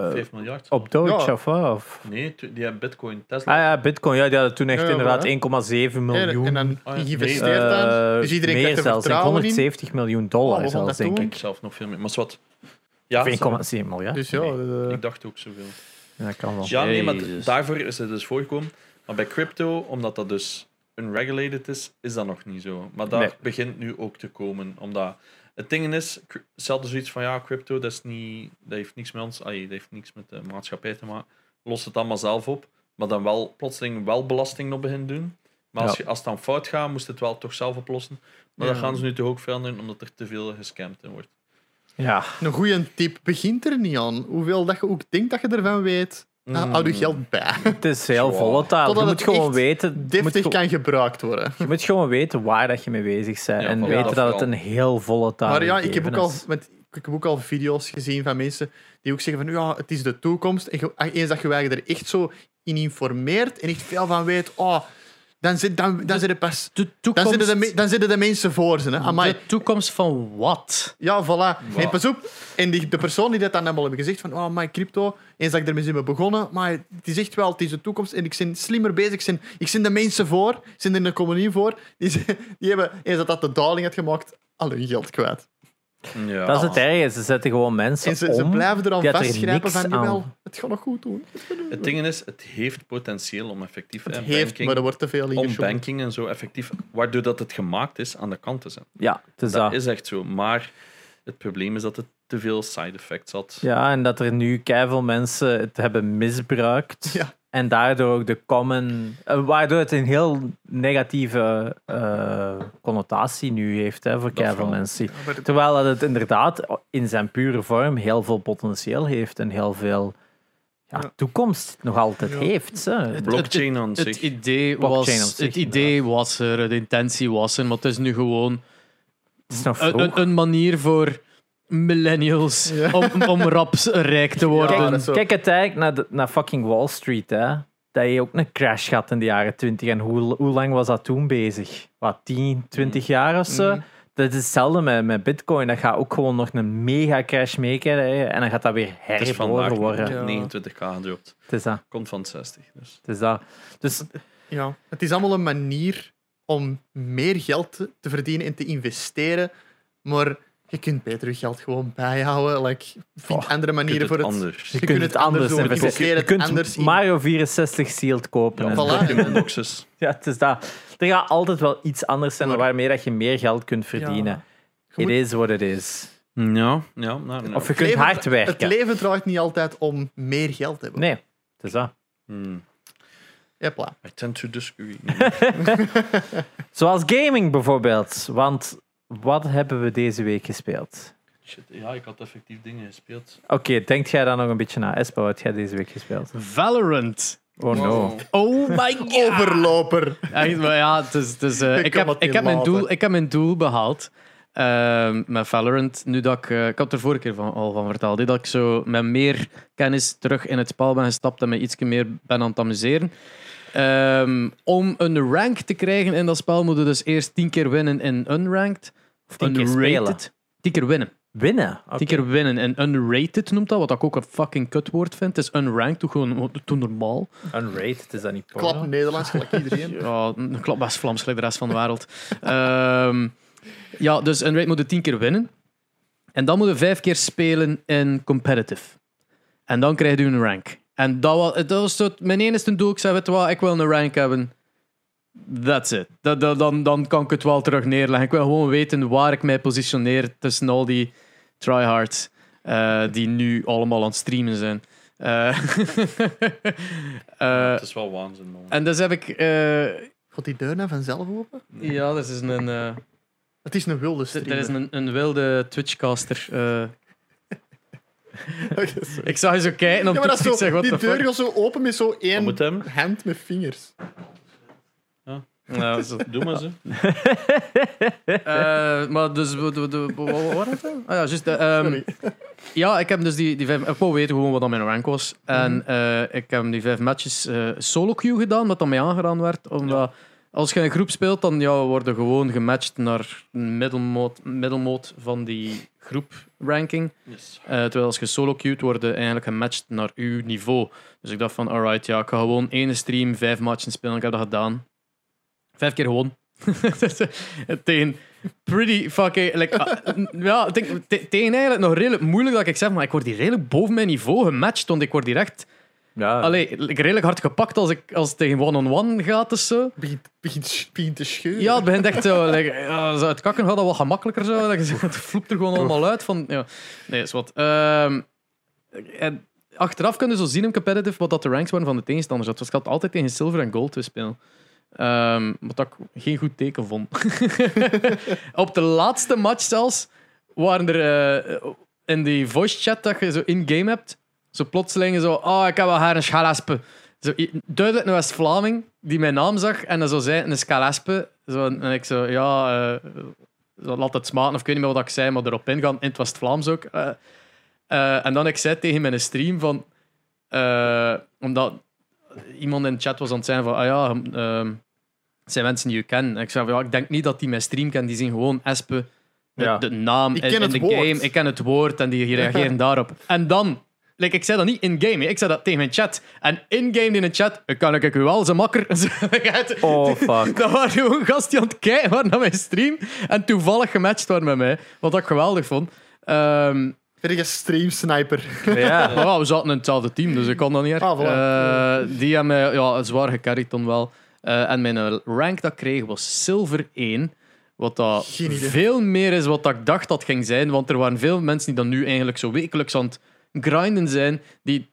Eh, 5 miljard. op Doge Ja. of wat? Of? Nee, die hebben Bitcoin, Tesla. Ah ja, Bitcoin. Ja, die hadden toen echt Ja, ja, inderdaad voilà. 1,7 miljoen. en dan Ah, ja. geïnvesteerd eh, aan. Dus iedereen meer er zelfs, denk ik, vertrouwen in. 170 miljoen dollar Oh, gaan zelfs, dat denk ik. Ik zelf nog veel meer. Maar wat? Ja, Of 1,7 miljard. Dus ja, Nee, eh, ik dacht ook zoveel. dat kan wel. Ja, nee, maar Jezus. daarvoor is het dus voorgekomen. Maar bij crypto, omdat dat dus unregulated is, is dat nog niet zo. Maar dat Nee. begint nu ook te komen. Omdat het ding is, hetzelfde zoiets van ja, crypto, dat, is niet, dat heeft niks met ons, allee, dat heeft niks met de maatschappij te maken. Los het allemaal zelf op. Maar dan wel plotseling wel belasting op beginnen doen. Maar als, Ja. je, als het dan fout gaat, moest het wel toch zelf oplossen. Maar Ja. dat gaan ze nu toch ook veranderen, omdat er te veel gescamd in wordt. Ja, een goede tip begint er niet aan. Hoeveel dat je ook denkt dat je ervan weet, nou, houd je Mm. geld bij. het is heel volatile. Je moet het gewoon echt weten... je moet Deftig kan gebruikt worden. Je moet gewoon weten waar dat je mee bezig bent. Ja, en weten dat dat het een heel volatile Maar ja, ik heb, ook al, is. want ik heb ook al video's gezien van mensen die ook zeggen van ja, het is de toekomst. En je- eens dat je je er echt zo in informeert en echt veel van weet, oh, dan, zit, dan, dan, zitten pas, De dan, toekomst, zitten de, dan zitten de mensen voor ze. Hè. Amai. de toekomst van wat? Ja, voilà. En pas op. En die, de persoon die dat dan allemaal hebben gezegd van, oh, my crypto, eens dat ik ermee ben begonnen, maar het is echt wel, het is de toekomst en ik ben slimmer bezig. Ik ben, ik ben de mensen voor, ik ben in de economie voor. Die, die hebben, eens dat dat de daling had gemaakt, al hun geld kwijt. Ja. Dat is het erge. Ze zetten gewoon mensen En ze, ze om. blijven er al vastgrijpen van, jawel, aan. het gaat nog goed doen. Het ding is, het heeft potentieel om effectief Het heeft, banking, maar er wordt te veel in om banking en zo effectief, waardoor dat het gemaakt is aan de kant te zijn. Ja, het is Dat dat. is echt zo. Maar het probleem is dat het te veel side effects had. Ja, en dat er nu keiveel mensen het hebben misbruikt. Ja. En daardoor ook de common... eh, Waardoor het een heel negatieve eh, connotatie nu heeft hè, voor. Ja, het- Terwijl dat het inderdaad in zijn pure vorm heel veel potentieel heeft en heel veel ja, toekomst nog altijd Ja. heeft. Hè. Blockchain aan Het zich. idee, Blockchain was, zich, het idee was er, de intentie was er, maar het is nu gewoon Het is nog een, vroeg. een, een manier voor millennials Ja. om, om rap rijk te worden. Ja, Kijk, het eigenlijk naar, de- naar fucking Wall Street. Hè. dat je ook een crash had in de jaren 20. En hoe, hoe lang was dat toen bezig? Wat, 10, 20 jaar of zo? Mhm. Dat is hetzelfde met, met Bitcoin. Dat gaat ook gewoon nog een mega crash meekrijgen. En dan gaat dat weer herboren worden. Ja. 29k gedropt. Het is dat. Komt van 60. Dus. Het is dat. Dus Ja, het is allemaal een manier om meer geld te verdienen en te investeren. Maar je kunt beter je geld gewoon bijhouden. Like, vind Oh, andere Je manieren kunt voor het anders. je, Je kunt kunt het anders doen, investeren. Je het kunt anders in. Mario 64 sealed kopen. Ja, en voilà. boxes. Ja, het is dat. Er gaat altijd wel iets anders zijn Maar- waarmee dat je meer geld kunt verdienen. Je It moet- is what it is. Ja, ja. Nou, nou. Of je het kunt leven- hard werken. Het leven draait niet altijd om meer geld te hebben. Nee, het is dat. Hmm. Hopla. I tend to disagree. Zoals gaming bijvoorbeeld. Want wat hebben we deze week gespeeld? Shit, ja, ik had effectief dingen gespeeld. Oké, denkt jij dan nog een beetje na? Espo, wat jij deze week gespeeld? Valorant. Oh no. Oh my god. Overloper. Echt, maar ja, het is, het is, eh, Ik ik, kan heb, het niet ik, heb mijn laten. doel, ik heb mijn doel behaald. Ehm, met Valorant. Nu dat ik, eh, ik had er vorige keer van, al van verteld. hè, Dat ik zo met meer kennis terug in het spel ben gestapt en me iets meer ben aan het amuseren. Ehm, om een rank te krijgen in dat spel moet je dus eerst tien keer winnen in unranked. Of Tien keer spelen. unrated. Tien keer winnen. Winnen? Tien keer winnen. En unrated noemt dat, wat ik ook een fucking kutwoord vind. Het is unranked, doe gewoon doe normaal. Unrated, is dat niet porno? Klap Nederlands, gelijk iedereen. Ja, klap best Vlaams, gelijk de rest van de wereld. Ehm, ja, dus een raid moet je tien keer winnen. En dan moet je vijf keer spelen in competitive. En dan krijg je een rank. En dat was, dat was zo, mijn enige doel. Ik zei, weet je wat, ik wil een rank hebben. That's it. Dat, dat, dan, dan kan ik het wel terug neerleggen. Ik wil gewoon weten waar ik mij positioneer tussen al die tryhards eh, die nu allemaal aan het streamen zijn. Eh, eh, het is wel waanzin, man. en dus heb ik... eh, Gaat die deur nou vanzelf open? ja, dat is een, eh, Het is een wilde d- stream. dat is een, een wilde Twitchcaster. eh. Ik zag je zo kijken om Ja, maar dat zo, zeggen, wat die de deur gaat zo open met zo één hand met vingers. Ja, zo. Doe maar ze. Eh, maar dus, wat was het? dan? Ah ja, juist. eh, ehm, ja, ik heb dus die, die vijf... Ik wou weten gewoon wat dan mijn rank was. En eh, ik heb die vijf matches eh, solo queue gedaan, wat dan mij aangedaan werd. Omdat als je in een groep speelt, dan ja, worden gewoon gematcht naar middelmoot, middelmoot van die groep ranking. Yes. Eh, terwijl als je solo queued, worden eigenlijk gematcht naar uw niveau. Dus ik dacht van, alright, ja, ik ga gewoon één stream, vijf matchen spelen. Ik heb dat gedaan. Vijf keer gewonnen. tegen pretty fucking... Like, ah, ja, ik denk, te- tegen eigenlijk nog redelijk moeilijk dat ik zeg, maar ik word hier redelijk boven mijn niveau gematcht, want ik word hier echt Ja. allee, like, redelijk hard gepakt als, ik, als het tegen one-on-one gaat of zo. Begint, begint, begint te scheuren. Ja, het begint echt zo. Like, ja, zo het kakken gaat dat wat gemakkelijker zo. Het vloept er gewoon allemaal uit. Van, ja. Nee, is wat. Ehm, en achteraf kun je zo zien in competitive wat dat de ranks waren van de tegenstanders. Dat was ik altijd tegen silver en gold te spelen. Ehm, wat ik geen goed teken vond. Op de laatste match zelfs waren er eh, in die voice chat dat je zo in-game hebt, zo plotseling zo, oh, ik heb wel haar een schalaspe. Zo, duidelijk een West-Vlaming die mijn naam zag en dan zo zei, een schalaspe. Zo, en ik zo, ja, eh, zo, laat het smaken of ik weet niet meer wat ik zei, maar erop ingaan, in het West-Vlaams ook. Eh, en dan ik zei tegen mijn stream van, omdat iemand in de chat was aan het zijn van, ah ja, het zijn mensen die je kennen. En ik zei van, ja, ik denk niet dat die mijn stream kennen, die zien gewoon Espe, de, Ja. de naam Ik in, ken in de woord. game, ik ken het woord en die reageren daarop. En dan, like, ik zei dat niet in-game, hè. ik zei dat tegen mijn chat. En in-game in de chat, kan ik u wel zo makker. Oh, fuck. Dat waren gewoon gasten die aan het kijken waren naar mijn stream en toevallig gematcht waren met mij, wat ik geweldig vond. Ehm, Ben je stream sniper? Ja. we zaten in hetzelfde team, dus ik kon dat niet erg. Ah, voilà. Eh, die hebben mij ja, zwaar gecarried dan wel. Eh, en mijn rank dat ik kreeg was Silver 1. Wat dat veel meer is wat dat ik dacht dat ging zijn. Want er waren veel mensen die dan nu eigenlijk zo wekelijks aan het grinden zijn, die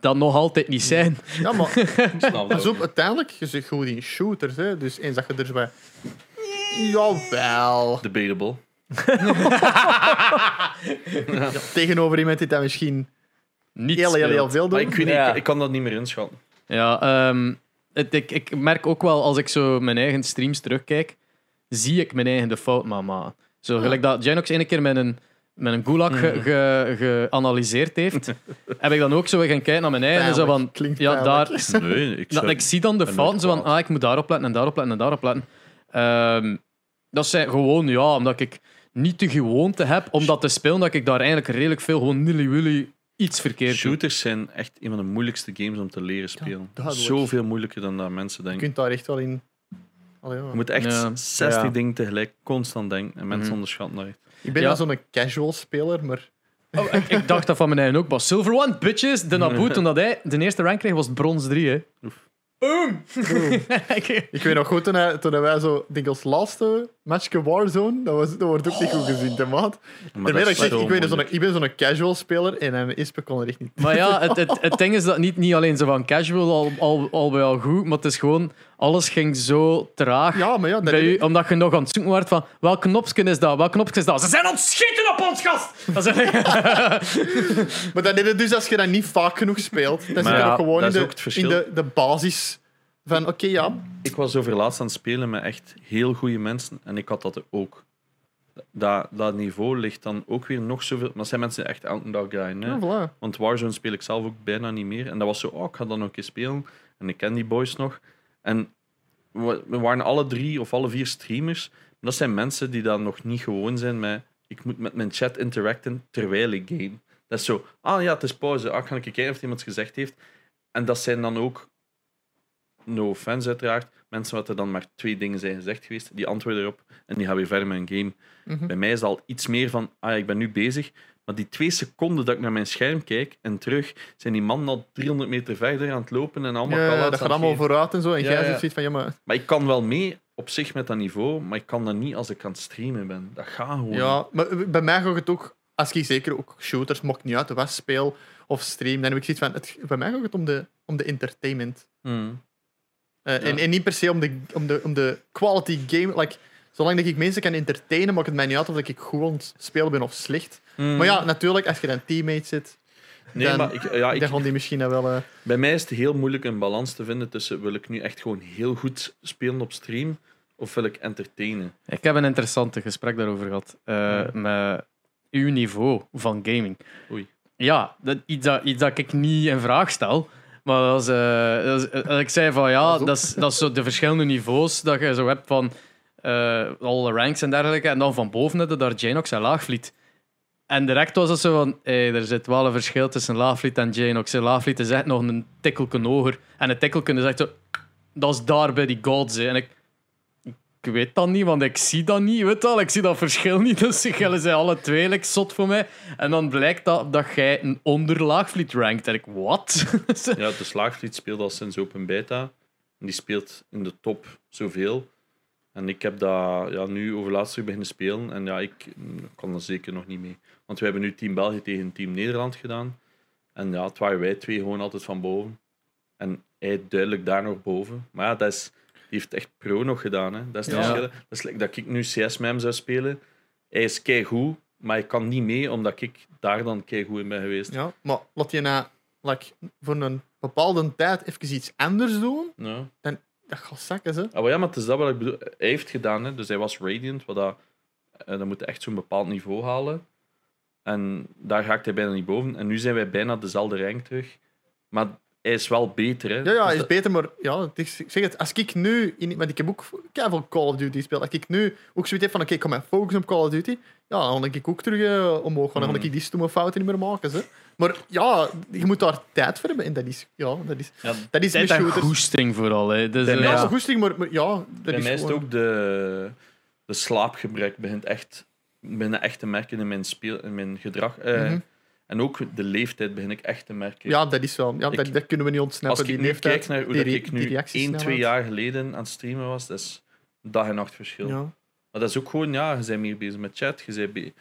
dat nog altijd niet zijn. Ja, maar dat op, ook. uiteindelijk, je zit goed in shooters. Hè? Dus eens dat je er zo bij... Jawel. Debatable. Ja, tegenover iemand die dat misschien Niet heel, heel, heel veel Maar doet. ik, weet niet, ik, ik kan dat niet meer inschatten. Ja, ehm, het, ik, ik merk ook wel als ik zo mijn eigen streams terugkijk, zie ik mijn eigen de fout maar maken. Zo, Ja. gelijk dat Janox ene keer met een, met een gulag ge- ge- geanalyseerd heeft, heb ik dan ook zo weer gaan kijken naar mijn eigen. en Zo van, Klinkt ja, pijnlijk. daar, Nee, ik, dat, ik zie dan de fouten, zo van, ah, ik moet daarop letten en daarop letten en daarop letten. Ehm, dat zijn gewoon, ja, omdat ik niet de gewoonte heb om dat te spelen, dat ik daar eigenlijk redelijk veel gewoon nilly-willy iets verkeerd. Shooters zijn echt een van de moeilijkste games om te leren spelen. Zoveel moeilijker dan dat mensen Je denken. kunt daar echt wel in. Allee. Je moet echt Ja. 60 Ja. dingen tegelijk constant denken. En mensen Mhm. onderschatten dat echt. Ik ben Ja. wel zo'n casual speler, maar Oh, ik, ik dacht dat van mijn eigen ook was. Silver One, bitches! De Naboe, toen dat hij de eerste rank kreeg, was het brons 3. Hè. Oef. Boom! Ik- ik weet nog goed toen, hij- toen wij zo, ik denk als laatste matchje Warzone, dat, was, dat wordt ook niet goed gezien, hè, maat. Maar Terwijl dat ik, zeg, zo ik, ben zo'n, moeilijk. ik ben zo'n casual speler en een Ispe kon er echt niet. maar ja, het, het, het ding is dat niet, niet alleen zo van casual al, al, al bij al goed, maar het is gewoon, alles ging zo traag. Ja, maar ja, dat, bij u, omdat je nog aan het zoeken wordt van welk knopje is dat, welk knopje is dat. Ze zijn aan het schieten op ons gast! Dat is maar dan is het dus als je dat niet vaak genoeg speelt. Dan zit je ja, nog gewoon in, dat is de, ook verschil. in de, de basis van, oké, ja, Ik was over laatst aan het spelen met echt heel goede mensen. En ik had dat ook. Dat, dat niveau ligt dan ook weer nog zoveel. Maar dat zijn mensen echt elke dag grinden. hè. ja voilà. Want Warzone speel ik zelf ook bijna niet meer. En dat was zo, oh, ik ga dan nog een keer spelen. En ik ken die boys nog. En we, we waren alle drie of alle vier streamers. Dat zijn mensen die dan nog niet gewoon zijn met... Ik moet met mijn chat interacten terwijl ik game. Dat is zo, ah ja, het is pauze. Ah, ga ik kijken of iemand het gezegd heeft. En dat zijn dan ook, no offense uiteraard, mensen wat er dan maar twee dingen zijn gezegd geweest. Die antwoorden erop en die gaan weer verder met een game. Mhm. Bij mij is dat al iets meer van, ah ja, ik ben nu bezig. Maar die twee seconden dat ik naar mijn scherm kijk en terug, zijn die mannen al 300 meter verder aan het lopen en allemaal Ja, dat gaat allemaal geven. vooruit en zo. En Ja, jij ja. zit van, ja, maar... Maar ik kan wel mee op zich met dat niveau, maar ik kan dat niet als ik aan het streamen ben. Dat gaat gewoon. Ja, maar bij mij gaat het ook, als ik zeker ook shooters, maakt niet uit, de West speel of stream, dan heb ik zoiets van, het, bij mij gaat het om de, om de entertainment. Hmm. Eh, Ja. en, en niet per se om de, om de, om de quality game. Like, zolang dat ik mensen kan entertainen, maakt het mij niet uit of ik goed aan het spelen ben of slecht. Hmm. Maar ja, natuurlijk, als je dan teammate zit, nee, dan- maar ik, ja, ik, dan gaan die misschien wel... eh, bij mij is het heel moeilijk een balans te vinden tussen wil ik nu echt gewoon heel goed spelen op stream of wil ik entertainen. Ik heb een interessante gesprek daarover gehad. eh, Met uw niveau van gaming. Oei. Ja, dat, iets, dat, iets dat ik niet in vraag stel. Maar dat is, eh, dat is- ik zei van ja, dat is, dat is zo de verschillende niveaus dat je zo hebt van eh alle ranks en dergelijke. En dan van boven je daar Janox en Laagvliet. En direct was het zo van, hey, er zit wel een verschil tussen Laagvliet en Janox. Laagvliet is echt nog een tikkelken hoger. En een tikkelken is echt zo, dat is daar bij die gods. En ik, ik weet dat niet, want ik zie dat niet. Weet wel? Ik zie dat verschil niet. Dus jullie zijn alle twee like, zot voor mij. En dan blijkt dat, dat jij een onderlaagvliet rankt. En ik, wat? Ja, de Slaagvliet speelt al sinds open beta. En die speelt in de top zoveel. En ik heb dat ja, nu over laatst weer beginnen spelen. En ja, ik kan er zeker nog niet mee. Want we hebben nu Team België tegen Team Nederland gedaan. En ja, het waren wij twee gewoon altijd van boven. En hij duidelijk daar nog boven. Maar ja, dat is, die heeft echt pro nog gedaan. Hè. Dat is het Ja. Dat is like dat ik nu CS met hem zou spelen. Hij is keigoed, maar ik kan niet mee omdat ik daar dan keigoed in ben geweest. ja, maar laat je na like, voor een bepaalde tijd even iets anders doen, Ja. Dat gaat zakken, ze. Ah, maar ja, maar het is dat wat ik bedoel. Hij heeft gedaan, hè. dus hij was Radiant, wat dat, eh, dan moet hij echt zo'n bepaald niveau halen. En daar raakt hij bijna niet boven. En nu zijn wij bijna dezelfde rank terug. Maar hij is wel beter. Hè. Ja, ja, Dus is dat- beter, maar ja, is, ik zeg het, als ik nu, in, want ik heb ook veel Call of Duty gespeeld, als ik nu ook zoiets heb van, oké, ik kom mijn focus op Call of Duty, ja, dan denk ik ook terug eh, omhoog, want dan Mm. ga ik die stomme fouten niet meer maken. Ze. Maar ja, je moet daar tijd voor hebben, en dat is, ja, dat is, ja, dat is Tijd en goesting vooral. Hè. Dus, Ja, is ja. goesting, maar, maar ja, dat bij is mij is het ook de, de slaapgebrek begint echt, begint echt te merken in mijn, speel, in mijn gedrag. Eh, Mhm. En ook de leeftijd begin ik echt te merken. Ja, dat is wel, ja, dat, Ik- dat kunnen we niet ontsnappen, Als ik die nu leeftijd, kijk naar hoe die dat re- ik nu 1, reactiesnelheid. 2 jaar geleden aan het streamen was, dat is dag en nacht verschil. Ja. Maar dat is ook gewoon, ja, je bent meer bezig met chat. Je bent be-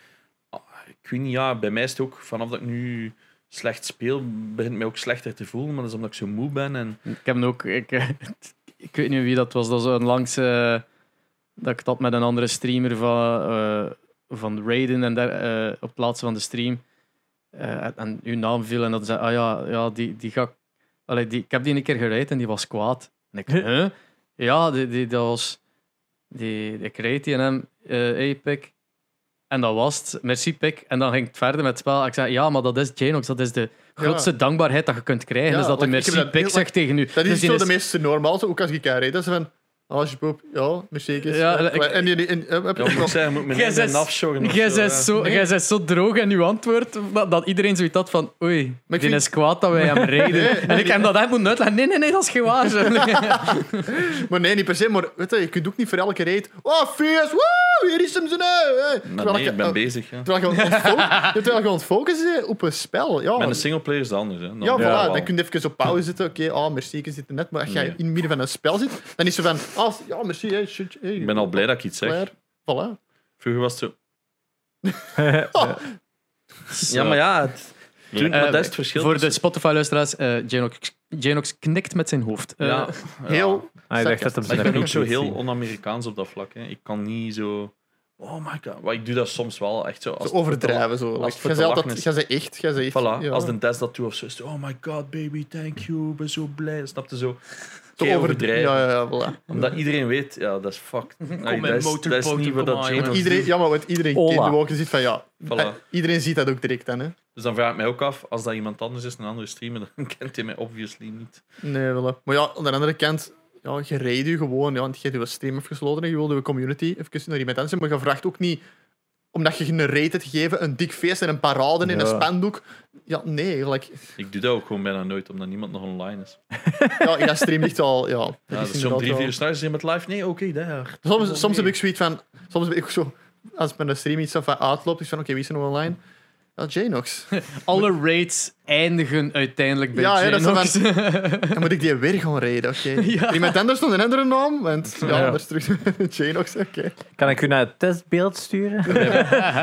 Ah, ik weet niet, ja, bij mij is het ook, vanaf dat ik nu slecht speel, begint mij ook slechter te voelen. Maar dat is omdat ik zo moe ben. En Ik heb ook. Ik, eh, ik weet niet wie dat was. Dat was een langs. eh, dat ik dat met een andere streamer van, eh van Raiden en daar, eh, op het laatste van de stream. eh, en- uw naam viel en dat zei: Ah ja, ja die, die ga ik. Allee, die, ik heb die een keer gereid en die was kwaad. En ik, huh? Ja, die, die, dat was. Die, ik reed die en hem, Epic. En dat was het. Merci, pik. En dan ging het verder met het spel. Ik zei, ja, maar dat is Janox. Dat is de grootste dankbaarheid dat je kunt krijgen. Ja, dus dat de like, merci, pik zegt tegen u. Dat is Dus zo de meest normaal, ook als ik haar reed. Dat is van, als je poep, ja, Mercedes. Ja, Ja, ik- en die, en, heb Ja, je moet ik zeggen, moet Jij eigen zet- afsjorren of Jij zo, bent ja. zo, Nee. jij bent zo droog in uw antwoord dat, dat iedereen zoiets had van oei, ik die vind- is kwaad dat wij hem reden. Nee, en nee, ik heb dat echt moeten uitleggen. Nee, nee, nee, dat is geen waar. zo. Maar nee, niet per se. Maar weet je, je kunt ook niet voor elke reed... Oh, fierce, woe, hier is hem zo. Maar Terwijl nee, je- ik ben eh, bezig. Ja. Terwijl je aan het fo- terwijl je aan het focussen bent op een spel. Ja, Met een singleplayer is het anders. Hè. Dan ja, voilà. wel. Dan kun je even op pauze zitten. Oké, ah, merci, ik zit er net. Maar als jij Nee. in het midden van een spel zit, dan is ze van... Ah, ja, merci, hey, shit, hey, Ik ben al blij dat ik iets zeg. Voilà. Vroeger was het zo. Oh, Ja, maar ja, het, Tuurlijk, maar Eh, dat is het verschil. Voor de Spotify-luisteraars, eh Janox, Janox knikt met zijn hoofd. Eh, ja, heel... Ah, ik dacht dat hem Maar ik zijn ben ook zo heel on-Amerikaans op dat vlak. Hè. Ik kan niet zo. Oh my god. Maar ik doe dat soms wel echt zo. Als Zo overdrijven. Zo. als Jij zei altijd, jij zei echt. Jij zei echt Voilà, ja. als de test dat doet of zo, is het, oh my god, baby, thank you, ik ben zo blij. Snap je zo? Over- overdrijven. Ja, ja, ja, voilà. Omdat iedereen weet, ja, dat is fucked. Nee, dat, is, dat is motorboten, niet wat dat jongens. Iedereen, ja, maar wat iedereen Ola. in de wolken ziet van ja. Voilà. eh, Iedereen ziet dat ook direct dan. Hè. Dus dan vraag ik mij ook af, als dat iemand anders is, een andere streamer, dan kent hij mij obviously niet. Nee, voilà. Maar ja, aan de andere kant, ja, je reed je gewoon, ja, want je hebt je stream afgesloten en je wilde je community even naar iemand anders. Maar je vraagt ook niet, omdat je een raid hebt gegeven, een dik feest en een parade en Ja. een spandoek. Ja, nee, like, Ik doe dat ook gewoon bijna nooit, omdat niemand nog online is. ja, in dat stream ligt al, ja. dat Ja, is dus om drie, vier uur s'nachts is met live. Nee, oké, daar. Soms, soms heb ik zoiets van, soms heb ik ook zo, als mijn stream iets van uitloopt, is van, oké, wie is er nog online? Ja, Janox. Alle raids eindigen uiteindelijk bij Ja, ja, dat is Janox. Dan moet ik die weer gaan reden, oké. Ja. Iemand anders een andere naam, want ja, Ja. is terug Janox, oké. Kan ik u naar het testbeeld sturen?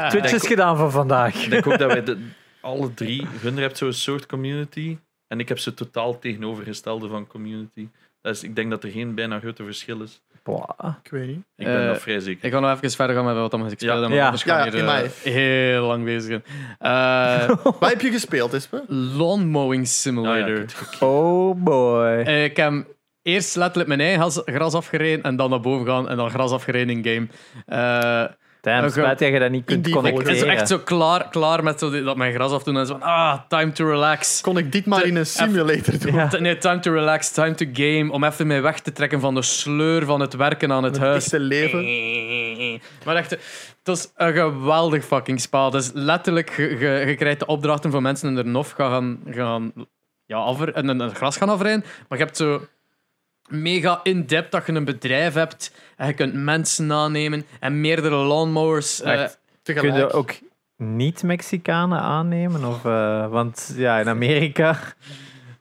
Twitch is gedaan voor vandaag. Ik denk ook dat wij de, alle drie, Gunner hebt zo'n soort community. En ik heb ze totaal tegenovergestelde van community. Dus ik denk dat er geen bijna grote verschil is. Boah. Ik weet niet. Ik ben Eh, dat vrij zeker. Ik ga nog even verder gaan met wat ik speel. Ja. maar Ja. anders Ja, ja, hier in eh, heel lang bezig zijn. Eh, Wat heb je gespeeld, Espe? lawn mowing Ah, simulator. het Oh boy. Eh, ik heb eerst letterlijk mijn eigen gras, gras afgereden en dan naar boven gaan en dan gras afgereden in game. Damn, spijt dat je dat niet kunt die ik ben connecteren. zo echt zo klaar, klaar met zo die- dat mijn gras afdoen en zo van, ah, time to relax. Kon ik dit maar in een simulator doen? Ja. Nee, time to relax, time to game. Om even mij weg te trekken van de sleur van het werken aan het Het huis. echte leven. Maar echt, het is een geweldig fucking spel. Dus letterlijk, je, krijgt de opdrachten van mensen in de nof gaan, gaan ja, afre- en een, een gras gaan afrijden. Maar je hebt zo mega in-depth dat je een bedrijf hebt en je kunt mensen aannemen en meerdere lawnmowers. Echt. Kun je ook niet-Mexicanen aannemen? Of, eh, want ja, in Amerika...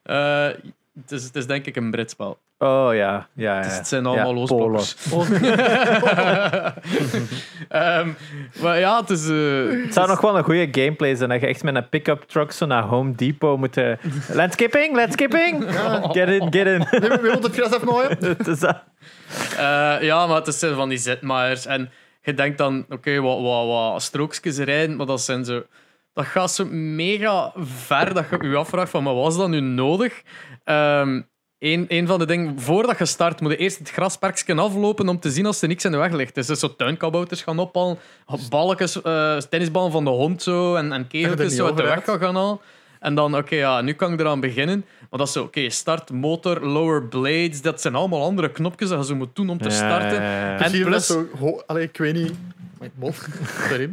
eh, het, is, het is denk ik een Brits spel. Oh ja, ja, ja. het zijn allemaal Ja, loosblokkers. Ehm, maar ja, het is... eh, Het zou nog wel een goede gameplay zijn dat je echt met een pick-up truck zo naar Home Depot moet... eh, landscaping, landscaping! Get in, get in. Wie wil het gras dat. Eh, ja, maar het zijn van die zetmaaiers. En je denkt dan, oké, wat, wat, wat strookjes rijden, maar dat zijn zo... Dat gaat zo mega ver dat je je afvraagt van, maar was dat nu nodig? Ehm een, een van de dingen, voordat je start, moet je eerst het grasperkje aflopen om te zien als er niks in de weg ligt. Dus zo tuinkabouters gaan ophalen, balkjes, eh, tennisballen van de hond zo, en, en kegeltjes zo uit de weg gaan gaan halen. En dan, oké, ja, nu kan ik eraan beginnen. Maar dat is zo, oké, start, motor, lower blades, dat zijn allemaal andere knopjes dat je zo moet doen om te starten. Ja, En Zie je dat plus- zo... ho- Allee, ik weet niet... Mijn mond. Sorry.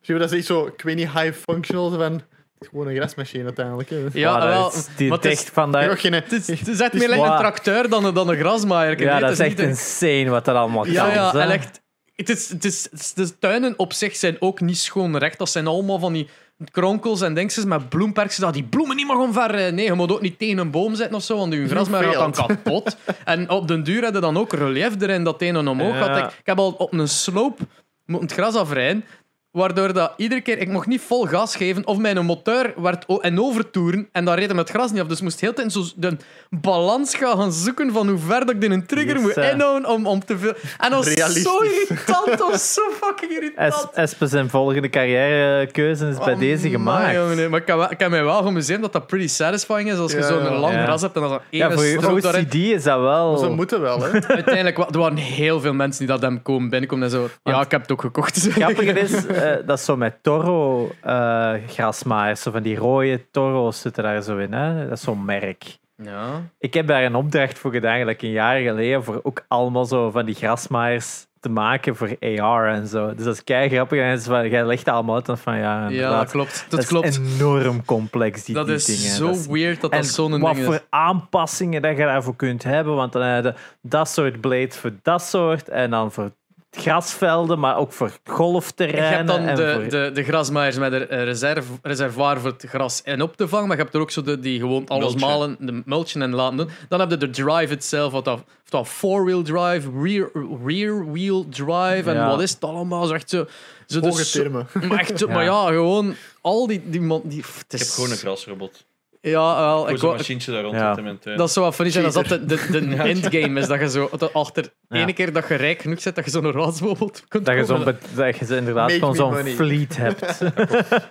Zie je dat is echt zo... Ik weet niet, high functional van... Gewoon een grasmachine uiteindelijk. Hè. Ja, Wow, wel, is maar het is- echt van dat... geen... Het is, het is echt Het is meer like een tracteur dan een, dan een grasmaaier. Ja, Nee, dat het is echt niet een- insane wat dat allemaal kan. Ja, ja, hè. en echt, het is, het is, het is- de tuinen op zich zijn ook niet schoon recht. Dat zijn allemaal van die kronkels en dingetjes met bloemperkjes dat die bloemen niet mag omver. eh, Nee, je moet ook niet tegen een boom zitten of zo, want je grasmaaier gaat dan kapot. en op den duur je dan ook relief erin dat het een en omhoog Ja. gaat. Ik, ik heb al op een sloop moeten het gras afrijden. Waardoor dat iedere keer, ik mocht niet vol gas geven, of mijn motor werd o- en overtoeren, en dan reed hem het gras niet af. Dus ik moest heel de tijd zo de balans gaan, zoeken van hoe ver dat ik in een trigger Yes, moet eh. inhouden om, om te veel... En dat was zo Realistisch. irritant, dat was zo fucking irritant. Es- Espe zijn volgende carrièrekeuze is bij Oh, deze man, gemaakt. jongen, nee. Maar ik kan, wel- ik kan mij wel geamuseerd dat dat pretty satisfying is als je Ja, zo'n lang ja. gras hebt en dan zo'n Ja, ene voor je strook daarin. OCD is dat wel... Ze moeten wel, hè. Uiteindelijk, wa- er waren heel veel mensen die dat hem komen binnenkomen en zo. Ja, ik heb het ook gekocht. Grappig is, eh, dat is zo met Toro eh grasmaaiers, zo van die rode Toro's zitten daar zo in. Hè? Dat is zo'n merk. Ja. Ik heb daar een opdracht voor gedaan, eigenlijk een jaar geleden, voor ook allemaal zo van die grasmaaiers te maken voor AR en zo. Dus dat is kei grappig. En is van, jij legt allemaal uit van ja, ja, dat klopt. Dat, Dat, klopt. is enorm complex, die, dat die is dingen. zo Dat is- weird dat dat zo'n wat ding voor is. aanpassingen dat je daarvoor kunt hebben. Want dan heb je dat soort blades voor dat soort. En dan voor grasvelden, maar ook voor Je hebt golfterreinen. dan en de, voor- de, de grasmaaiers met een reserve, reservoir voor het gras en op te vangen, maar je hebt er ook zo de, die gewoon alles Mulchen. malen, de mulchen en laten doen. Dan heb je de drive itself, wat dat, of dat four-wheel drive, rear, rear-wheel drive en Ja. wat is het allemaal? Zo echt zo... zo Hoge dus termen. maar, echt Ja. maar ja, gewoon al die... die, man- die het Ik heb gewoon een grasrobot. Ja, wel. Ik, zo'n machientje daar rond Ja. in mijn tuin. dat zou wat funny zijn als dat de, de, de Ja. endgame is. Dat je zo dat achter Ja. ene keer dat je rijk genoeg zit, dat je zo'n rasbobot kunt dat je, be- dat je zo inderdaad gewoon zo'n fleet hebt.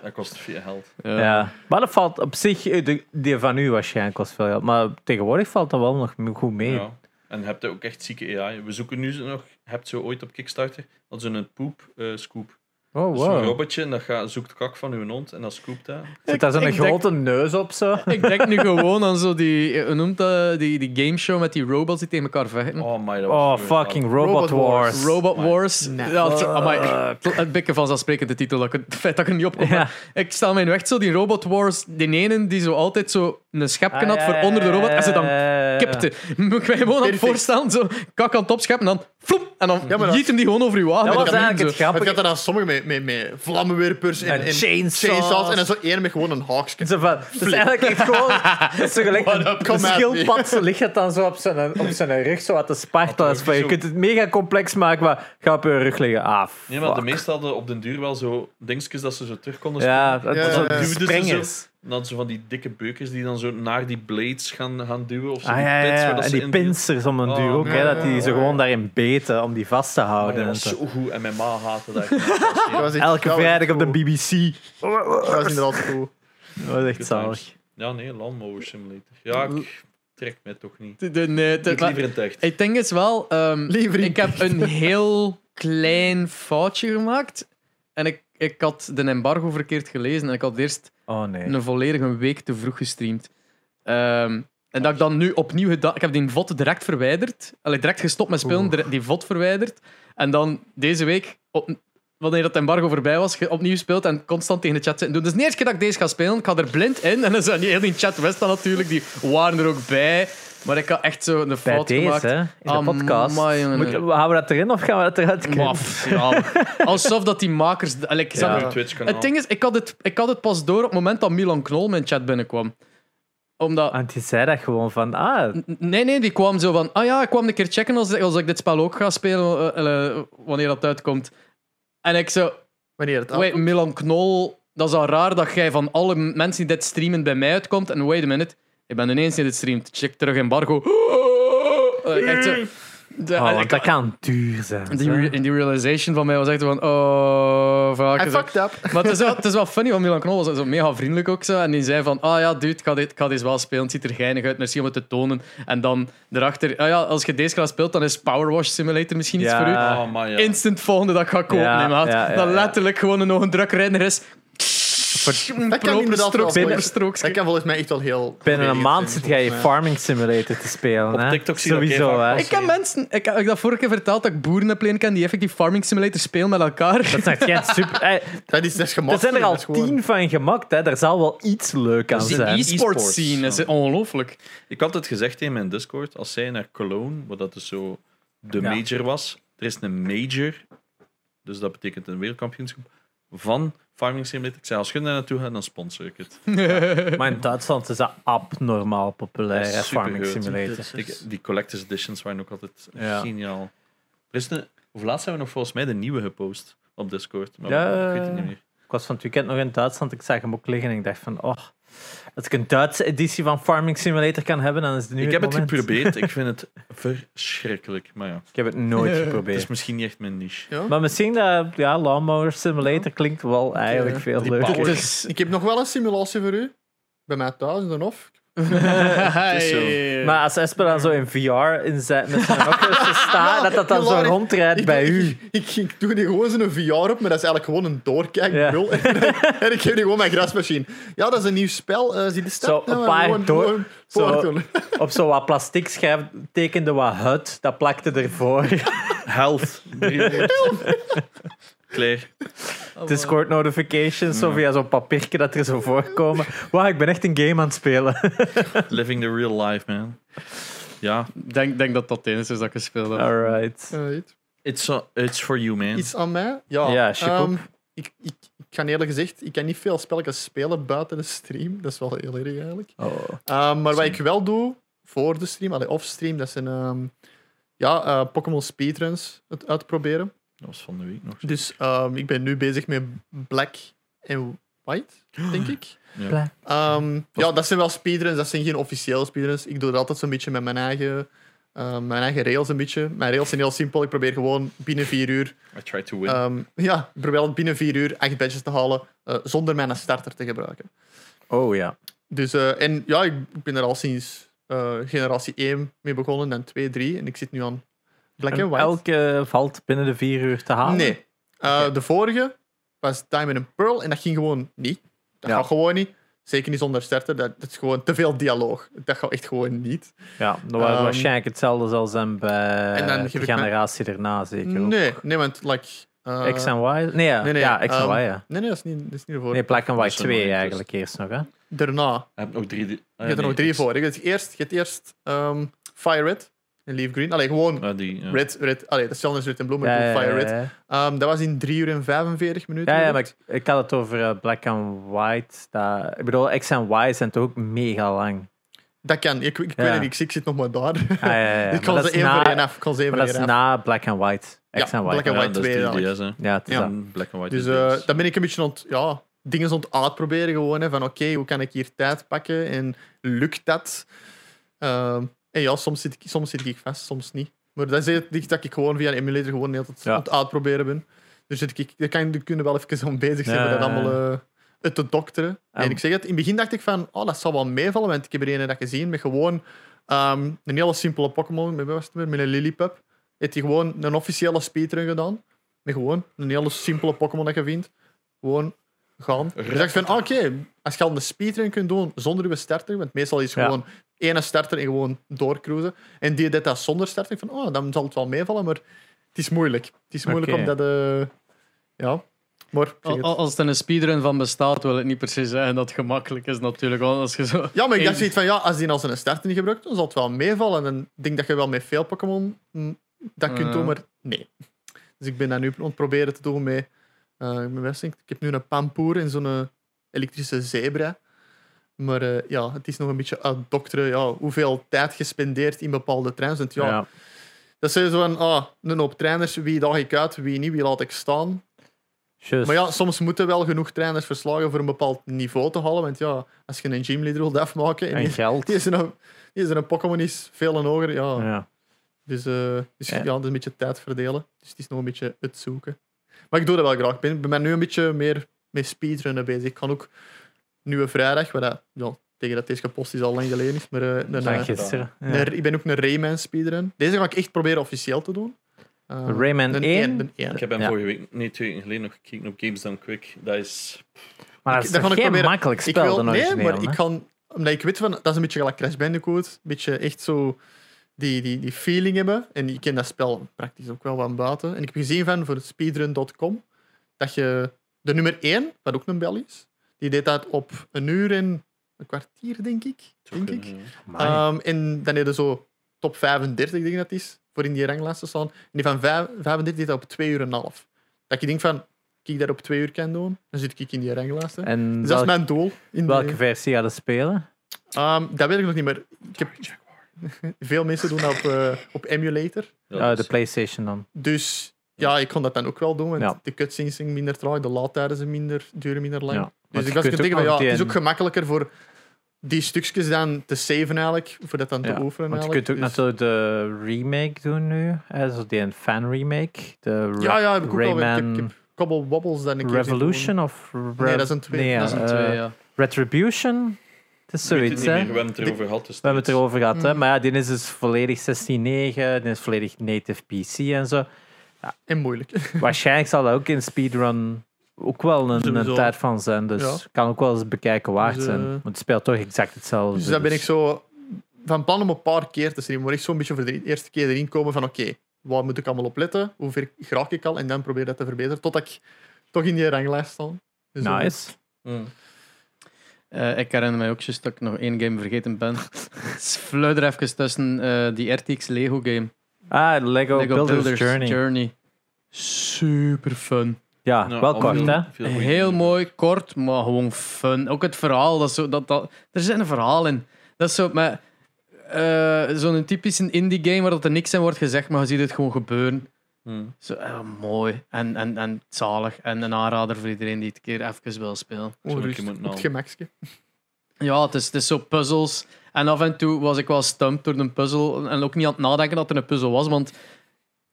Dat kost veel geld. ja. Maar dat valt op zich, eh, de, die van u waarschijnlijk kost veel geld. Maar tegenwoordig valt dat wel nog goed mee. Ja. En je hebt ook echt zieke AI. We zoeken nu zo nog, hebt zo ooit op Kickstarter, dat is een poep eh, scoop. Oh, Dus Zo'n wow. robotje en dat gaat, zoekt kak van uw hond en dat scoopt dat. Zit daar zo'n denk- grote neus op zo? Ik denk nu gewoon aan zo die, hoe noemt dat, die, die gameshow met die robots die tegen elkaar vechten. Oh my, dat Oh, fucking Robot, Robot Wars. Wars. Robot. Wars. Nee. Het, amai, het bikken vanzelfsprekend de titel. Dat ik, het feit dat ik er niet op kom. Ja. Ik stel mij nu echt zo die Robot Wars. Die ene die zo altijd zo een schepje had Ah, voor onder de robot. En ze dan kipte. Moet ik mij gewoon aan het voorstellen. Zo kak aan het opscheppen en dan floep. En dan Ja, hem die gewoon over uw wagen. Dat was de eigenlijk het je grappige. had er dan sommigen met, met, met vlammenwerpers en, chainsaws. en dan zo één met gewoon een haakje. Zo van, het is eigenlijk echt gewoon... Zo gelijk een, schildpad, ligt het dan zo op zijn, op zijn rug, zo wat te spartelen. Wat is van, Je kunt het mega complex maken, maar ga op je rug liggen. Ah, Nee, maar de meesten hadden op den duur wel zo dingetjes dat ze zo terug konden Ja, springen. dat Ja, ja, de springers. Dan zo van die dikke beukers die dan zo naar die blades gaan, gaan duwen. Of zo Ah, die ja, ja, pits waar ja. dat En ze die in- pincers om een Oh, duur ook, hè, dat die ja. gewoon daarin beten om die vast te Oh, houden. dat zo. goed. En mijn ma haatte dat. Dat Elke vrijdag op de. BBC. Dat was inderdaad goed. Dat was echt zalig. Ja, nee, Landmower Simulator. Ja, ik trek mij toch niet. De, de, nee, de- Ik liever in het echt. Het ding is wel, ehm, Liever in ik heb een heel klein foutje gemaakt. En ik, ik had de embargo verkeerd gelezen. En ik had eerst Oh nee. een volledige week te vroeg gestreamd. Ehm, en dat ik dan nu opnieuw gedaan... Ik heb die VOD direct verwijderd. Allee, direct gestopt met spelen, Oeh. die VOD verwijderd. En dan deze week, op, wanneer dat embargo voorbij was, opnieuw gespeeld en constant tegen de chat zitten doen. Dus de eerste keer dat ik deze ga spelen, ik ga er blind in. En dan zijn die heel die chat dat natuurlijk, die waren er ook bij. Maar ik had echt zo een Bij fout deze, gemaakt. hè, in de podcast. Moet, houden we dat erin of gaan we dat eruit? Maf, ja. Alsof dat die makers... Ik Ja. Het ding is, ik had het, ik had het pas door op het moment dat Milan Knol mijn chat binnenkwam. Omdat... Want die zei dat gewoon van, ah, Nee, nee, die kwam zo van... Ah ja, ik kwam een keer checken als, als ik dit spel ook ga spelen, eh, eh, wanneer dat uitkomt. En ik zo... Wanneer het Wait. Milan Knol, dat is al raar dat jij van alle mensen die dit streamen bij mij uitkomt. En wait a minute, ik ben ineens die dit streamt. Check terug embargo. Echt zo- de- oh, en want ik- dat kan duur zijn. die, re- in die realization van mij was echt van... Oh, fuck. I fucked up. maar het is, wel, het is wel funny, want Milan Knol was zo mega vriendelijk ook zo. En die zei van, ah ja, dude, ik ga, dit, ik ga deze wel spelen. Het ziet er geinig uit, merci om het te tonen. En dan erachter, ah ja, als je deze gaat speelt, dan is Power Wash Simulator misschien iets Ja. voor u. Oh, ja. Instant volgende dat ik ga kopen, Ja, nee, maat. ja, ja, dan ja. letterlijk gewoon een nog een drukrenner is. Dat kan inderdaad wel. strook, Dat strook. kan volgens mij echt wel heel... Binnen een maand zijn, zit jij je. Farming Simulator te spelen. Op hè? TikTok Sowieso, hè? Ik ken mensen, ik heb ik dat vorige keer verteld dat ik boeren heb leren kennen die effectief Farming Simulator spelen met elkaar. Dat is echt geen super... Dat is, dat is Er gemakkelijk. zijn er al gewoon- tien van gemaakt, hè. Daar zal wel iets leuk aan zijn. e-sport E-sports, scene is ongelooflijk. Ik had het gezegd in mijn Discord, als zij naar Cologne, wat dat dus zo de Ja. major was, er is een major, dus dat betekent een wereldkampioenschap, van Farming Simulator. Ik zei, als je daar naartoe gaat, dan sponsor ik het. Maar in Duitsland is dat abnormaal populair, hè, Farming. Simulator. Ik- die collector's editions waren ook altijd Ja. geniaal. Er is een, of laatst hebben we nog volgens mij de nieuwe gepost. op Discord. Maar Ja, ik weet het niet meer. Ik was van het weekend nog in Duitsland. Ik zag hem ook liggen en ik dacht van, oh, als ik een Duitse editie van Farming Simulator kan hebben, dan is het nu Ik heb het geprobeerd. Ik vind het verschrikkelijk. Maar ja, Ik heb het nooit Ja. het geprobeerd. is misschien niet echt mijn niche. Ja. Maar misschien dat ja, Lawnmower Simulator klinkt wel eigenlijk veel die leuker. Ik heb nog wel een simulatie voor u. Bij mij thuis in de hof. Is zo. Hey. Maar als Esper dan zo in VR inzet met zijn Oculus staat, Ja, dat dat dan zo rondrijdt bij u. Ik, ik, ik doe die gewoon zo'n VR op, maar dat is eigenlijk gewoon een doorkijkbril. Ja. en ik geef die gewoon mijn grasmachine. Ja, dat is een nieuw spel. eh zie de stad? Zo, een Ja, paar gewoon- door- gewoon zo- voortdoen. Op zo wat plastic schrijf tekende wat hut, dat plakte ervoor. Health. 300. Claire. Discord notifications, zo via zo'n papiertje dat er zo voorkomen. Wauw, ik ben echt een game aan het spelen. Living the real life, man. Ja, Ik denk, denk dat dat het enige is dat ik gespeeld heb. Alright. Alright. it's, uh, it's for you, man. Iets aan mij? Ja, Ja, ship ehm, ik, ik, ik kan eerlijk gezegd, ik kan niet veel spelletjes spelen buiten de stream. Dat is wel heel erg eigenlijk. Oh. Ehm, maar wat ik wel doe voor de stream, allee, off-stream, dat zijn ehm, ja, eh, Pokémon speedruns het uitproberen. Dat was van de week nog. Dus ehm, ik ben nu bezig met Black en White, denk ik. Ja. Ehm, ja, dat zijn wel speedruns, dat zijn geen officiële speedruns. Ik doe dat altijd zo'n beetje met mijn eigen, ehm, mijn eigen rails een beetje. Mijn rails zijn heel simpel. Ik probeer gewoon binnen vier uur, I tried to win. ehm, ja, ik probeer binnen vier uur acht badges te halen eh, zonder mijn starter te gebruiken. oh ja. Dus, eh, en ja, ik ik ben er al sinds eh, generatie 1 mee begonnen, dan 2, 3 en ik zit nu aan Black En and White. elke valt binnen de vier uur te halen? Nee. Uh, Oké. De vorige was Diamond and Pearl en dat ging gewoon niet. Dat Ja. gaat gewoon niet. Zeker niet zonder starter. Dat, dat is gewoon te veel dialoog. Dat gaat echt gewoon niet. Ja, dat was Ehm, waarschijnlijk hetzelfde zoals hem bij en dan de ik mijn- generatie daarna zeker ook. Nee, nee, want like, uh, X en Y? Nee, ja, nee, nee, ja X en ehm, Y, ja. Nee, nee, dat is niet, dat is niet ervoor. Nee, Black and een 2 nooit, eigenlijk eerst nog, hè? Daarna. Je hebt nog drie. ah, Je hebt er nog drie voor. Je hebt eerst, je hebt eerst ehm, Fire Red en Leaf Green. Allee, gewoon Ah, die, ja. Red, Red. Allee, dat is zelfs Red en Bloem, maar Ja, ik doe ja, Fire ja, Red. ja. Ehm, dat was in 3 uur en 45 minuten. Ja, ja, maar ik, ik had het over eh, Black and White. Dat, ik bedoel, X en Y zijn toch ook mega lang. Dat kan. Ik, ik Ja. weet het niet. Ik zit nog maar daar. Ah, ja, ja, ja. ik Maar kan dat ze is één na- voor één af. Ik kan ze één Maar voor dat één is af. na Black and White. X Ja, en Y. Black and Ja, White dat is 2 3DS, eigenlijk. hè. Ja, het is Ja. dat. En Black and White Dus eh dan ben ik een beetje aan het, ja, dingen aan het uitproberen gewoon. Hè, van oké, hoe kan ik hier tijd pakken en lukt dat? Ehm, en ja, soms zit, ik, soms zit ik vast, soms niet. Maar dat is iets dat ik gewoon via een emulator gewoon heel tijd Ja. aan het uitproberen ben. Dus zit ik, daar kan je kunnen wel even aan bezig zijn met dat allemaal eh, het te dokteren. En- En ik zeg het, in het begin dacht ik van, oh, dat zal wel meevallen, want ik heb er een dat gezien met gewoon ehm, een hele simpele Pokémon, met, wat was het weer, met een Lillipup. Heeft hij gewoon een officiële speedrun gedaan. Met gewoon een hele simpele Pokémon dat je vindt. Gewoon gaan. Dus dacht ik van, oké, als je al een speedrun kunt doen zonder je starter, want meestal is het Ja. gewoon ene starter en gewoon doorcruisen. En die deed dat zonder starter. Ik van, oh, dan zal het wel meevallen, maar het is moeilijk. Het is moeilijk omdat, eh ja. Maar, het. Als er een speedrun van bestaat, wil het niet precies zeggen dat het gemakkelijk is natuurlijk. Want als je zo... Ja, maar ik dacht Eén- zoiets van, ja, als die als een starter niet gebruikt, dan zal het wel meevallen. En ik denk dat je wel met veel Pokémon hm, dat kunt doen, maar nee. Dus ik ben dat nu aan het proberen te doen met, eh Westink. Ik heb nu een Pampoer en zo'n eh, elektrische zebra. Maar eh, ja, het is nog een beetje uitdokteren ja, hoeveel tijd gespendeerd in bepaalde trains. Want ja, Ja. dat zijn zo van, ah, een hoop trainers, wie daag ik uit, wie niet, wie laat ik staan. Maar ja, soms moeten wel genoeg trainers verslagen voor een bepaald niveau te halen. Want ja, als je een gymleader wilt afmaken en En die, geld. die is een, die is een Pokémon is veel en hoger, ja. Ja. Dus, eh, dus Ja. is een beetje tijd verdelen. Dus het is nog een beetje het zoeken. Maar ik doe dat wel graag. Ik ben, ben nu een beetje meer met speedrunnen bezig. Ik kan ook nieuwe vrijdag, waar dat, ja, tegen dat deze gepost is al lang geleden is, maar eh, een, Van eh, gisteren. Ja. een- ik ben ook een Rayman speedrun. Deze ga ik echt proberen officieel te doen. Eh, Rayman een 1? één- een één. Ik heb hem Ja. vorige week, nee, twee weken geleden nog gekeken op Games Done Quick. Dat is... Maar dat Ik- is ik geen proberen. makkelijk Ik spel, wil, de nee, origineel, maar ik kan, omdat ik weet van, dat is een beetje gelijk Crash Bandicoot, een beetje echt zo die, die, die feeling hebben. En ik ken dat spel praktisch ook wel van buiten. En ik heb gezien van voor speedrun.com dat je de nummer 1, wat ook een bel is, die deed dat op een uur en een kwartier, denk ik. Denk ik. Ehm, en dan je zo top 35, denk ik dat is, voor in die ranglijst te staan. En die van vijf- 35 deed dat op 2 uur en een half. Dat je denkt van, kijk dat op 2 uur kan doen, dan zit ik in die ranglijst. hè. en Dus dat is mijn doel. In de- welke versie hadden spelen? Ehm, dat weet ik nog niet, maar ik heb, veel mensen doen dat op, eh, op emulator. Ja, Ah, de dus- PlayStation dan. Dus ja, ik kon dat dan ook wel doen, want Ja. de cutscenes zijn minder traag, de laadtijden zijn minder, duren minder lang. Ja. Maar Dus je ik was ook denken van, ja, het is ook gemakkelijker voor die stukjes dan te saven eigenlijk, voor dat dan Ja, te oefenen Want je kunt ook Dus- natuurlijk de remake doen nu. Hè, zo die een fan remake. De Ja, ja, heb ik ook al. Ik heb, Rayman ik heb Cobble Wobbles dan een Revolution of Rev- Nee, dat is een twee. Nee, dat is een eh, twee, ja. Retribution. Het is zoiets, het hè? we hebben het erover gehad. dus We hebben het erover gehad, hè? Mm. Maar ja, die is dus volledig 16.9. Die is volledig native PC en zo. doen. En moeilijk. Waarschijnlijk zal dat ook in speedrun ook wel een, tijd van zijn. Dus Ja. kan ook wel eens bekijken waard Dus, zijn. eh, Want het speelt toch exact hetzelfde. Dus daar ben ik zo van plan om een paar keer te streamen. Maar echt zo'n beetje voor de eerste keer erin komen van oké, wat moet ik allemaal op letten? Hoe ver graag ik al? En dan probeer dat te verbeteren. Totdat ik toch in die ranglijst sta. Dus, eh, Nice. Mm. Eh, ik herinner mij ook juist dat ik nog één game vergeten ben. Fluider even tussen eh, die RTX Lego game. Ah, Lego, Lego Builders, Journey. Super fun. Ja, Ja, wel kort, hè? veel goeie Heel dingen. mooi, kort, maar gewoon fun. Ook het verhaal, dat is zo, dat, dat, er zit een verhaal in. Dat is zo met eh, zo'n typische indie game waar dat er niks in wordt gezegd, maar je ziet het gewoon gebeuren. Mm. Zo, eh, mooi en, en, en zalig. En een aanrader voor iedereen die het een keer even wil spelen. Ik moeten op het halen. gemakske. Ja, het is, het is zo puzzels. En af en toe was ik wel stumpt door een puzzel. En ook niet aan het nadenken dat er een puzzel was. Want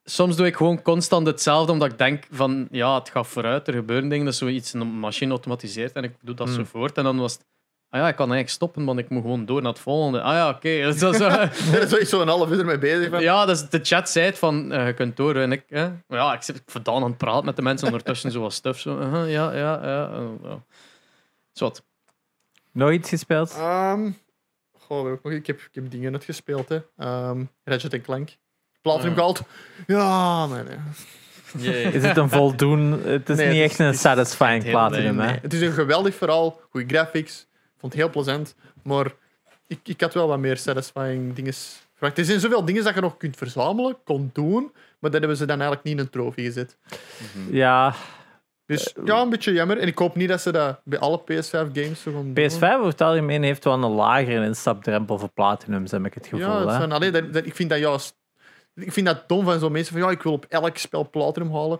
soms doe ik gewoon constant hetzelfde. Omdat ik denk van, ja, het gaat vooruit. Er gebeuren dingen. Dat is zoiets een machine automatiseert. En ik doe dat zo Hmm. voort. En dan was het... Ah ja, ik kan eigenlijk stoppen, want ik moet gewoon door naar het volgende. Ah ja, oké. Dus dat is zo- Daar is zo'n half uur mee bezig. Van. ja, dus de chat zei het van, eh, je kunt door. En ik, ja, ik zit vandaan aan het praten met de mensen ondertussen. Zo wat stuff. Zo, aha, ja, ja, ja. eh, ja. Zwat. Nog iets gespeeld? Ehm, goh, ik, heb, ik heb dingen uitgespeeld. Hè. Ehm Ratchet Clank. Platinum gehaald. Ja, man. Is het een voldoen? Het is Nee, niet het echt is- een satisfying heel- platinum, nee, hè? nee. Het is een geweldig verhaal, goede graphics. Ik vond het heel plezant. Maar ik, ik had wel wat meer satisfying dingen verwacht. Er zijn zoveel dingen dat je nog kunt verzamelen, kon doen. Maar dat hebben ze dan eigenlijk niet in een trofee gezet. Ja, Dus ja, een beetje jammer. En ik hoop niet dat ze dat bij alle PS5-games zo gaan doen. PS5 over het algemeen heeft wel een lagere instapdrempel voor platinums, heb ik het gevoel. Ja, het hè? zijn, allee, dat, dat- ik vind dat juist... Ik vind dat dom van zo'n mensen van ja, ik wil op elk spel platinum halen.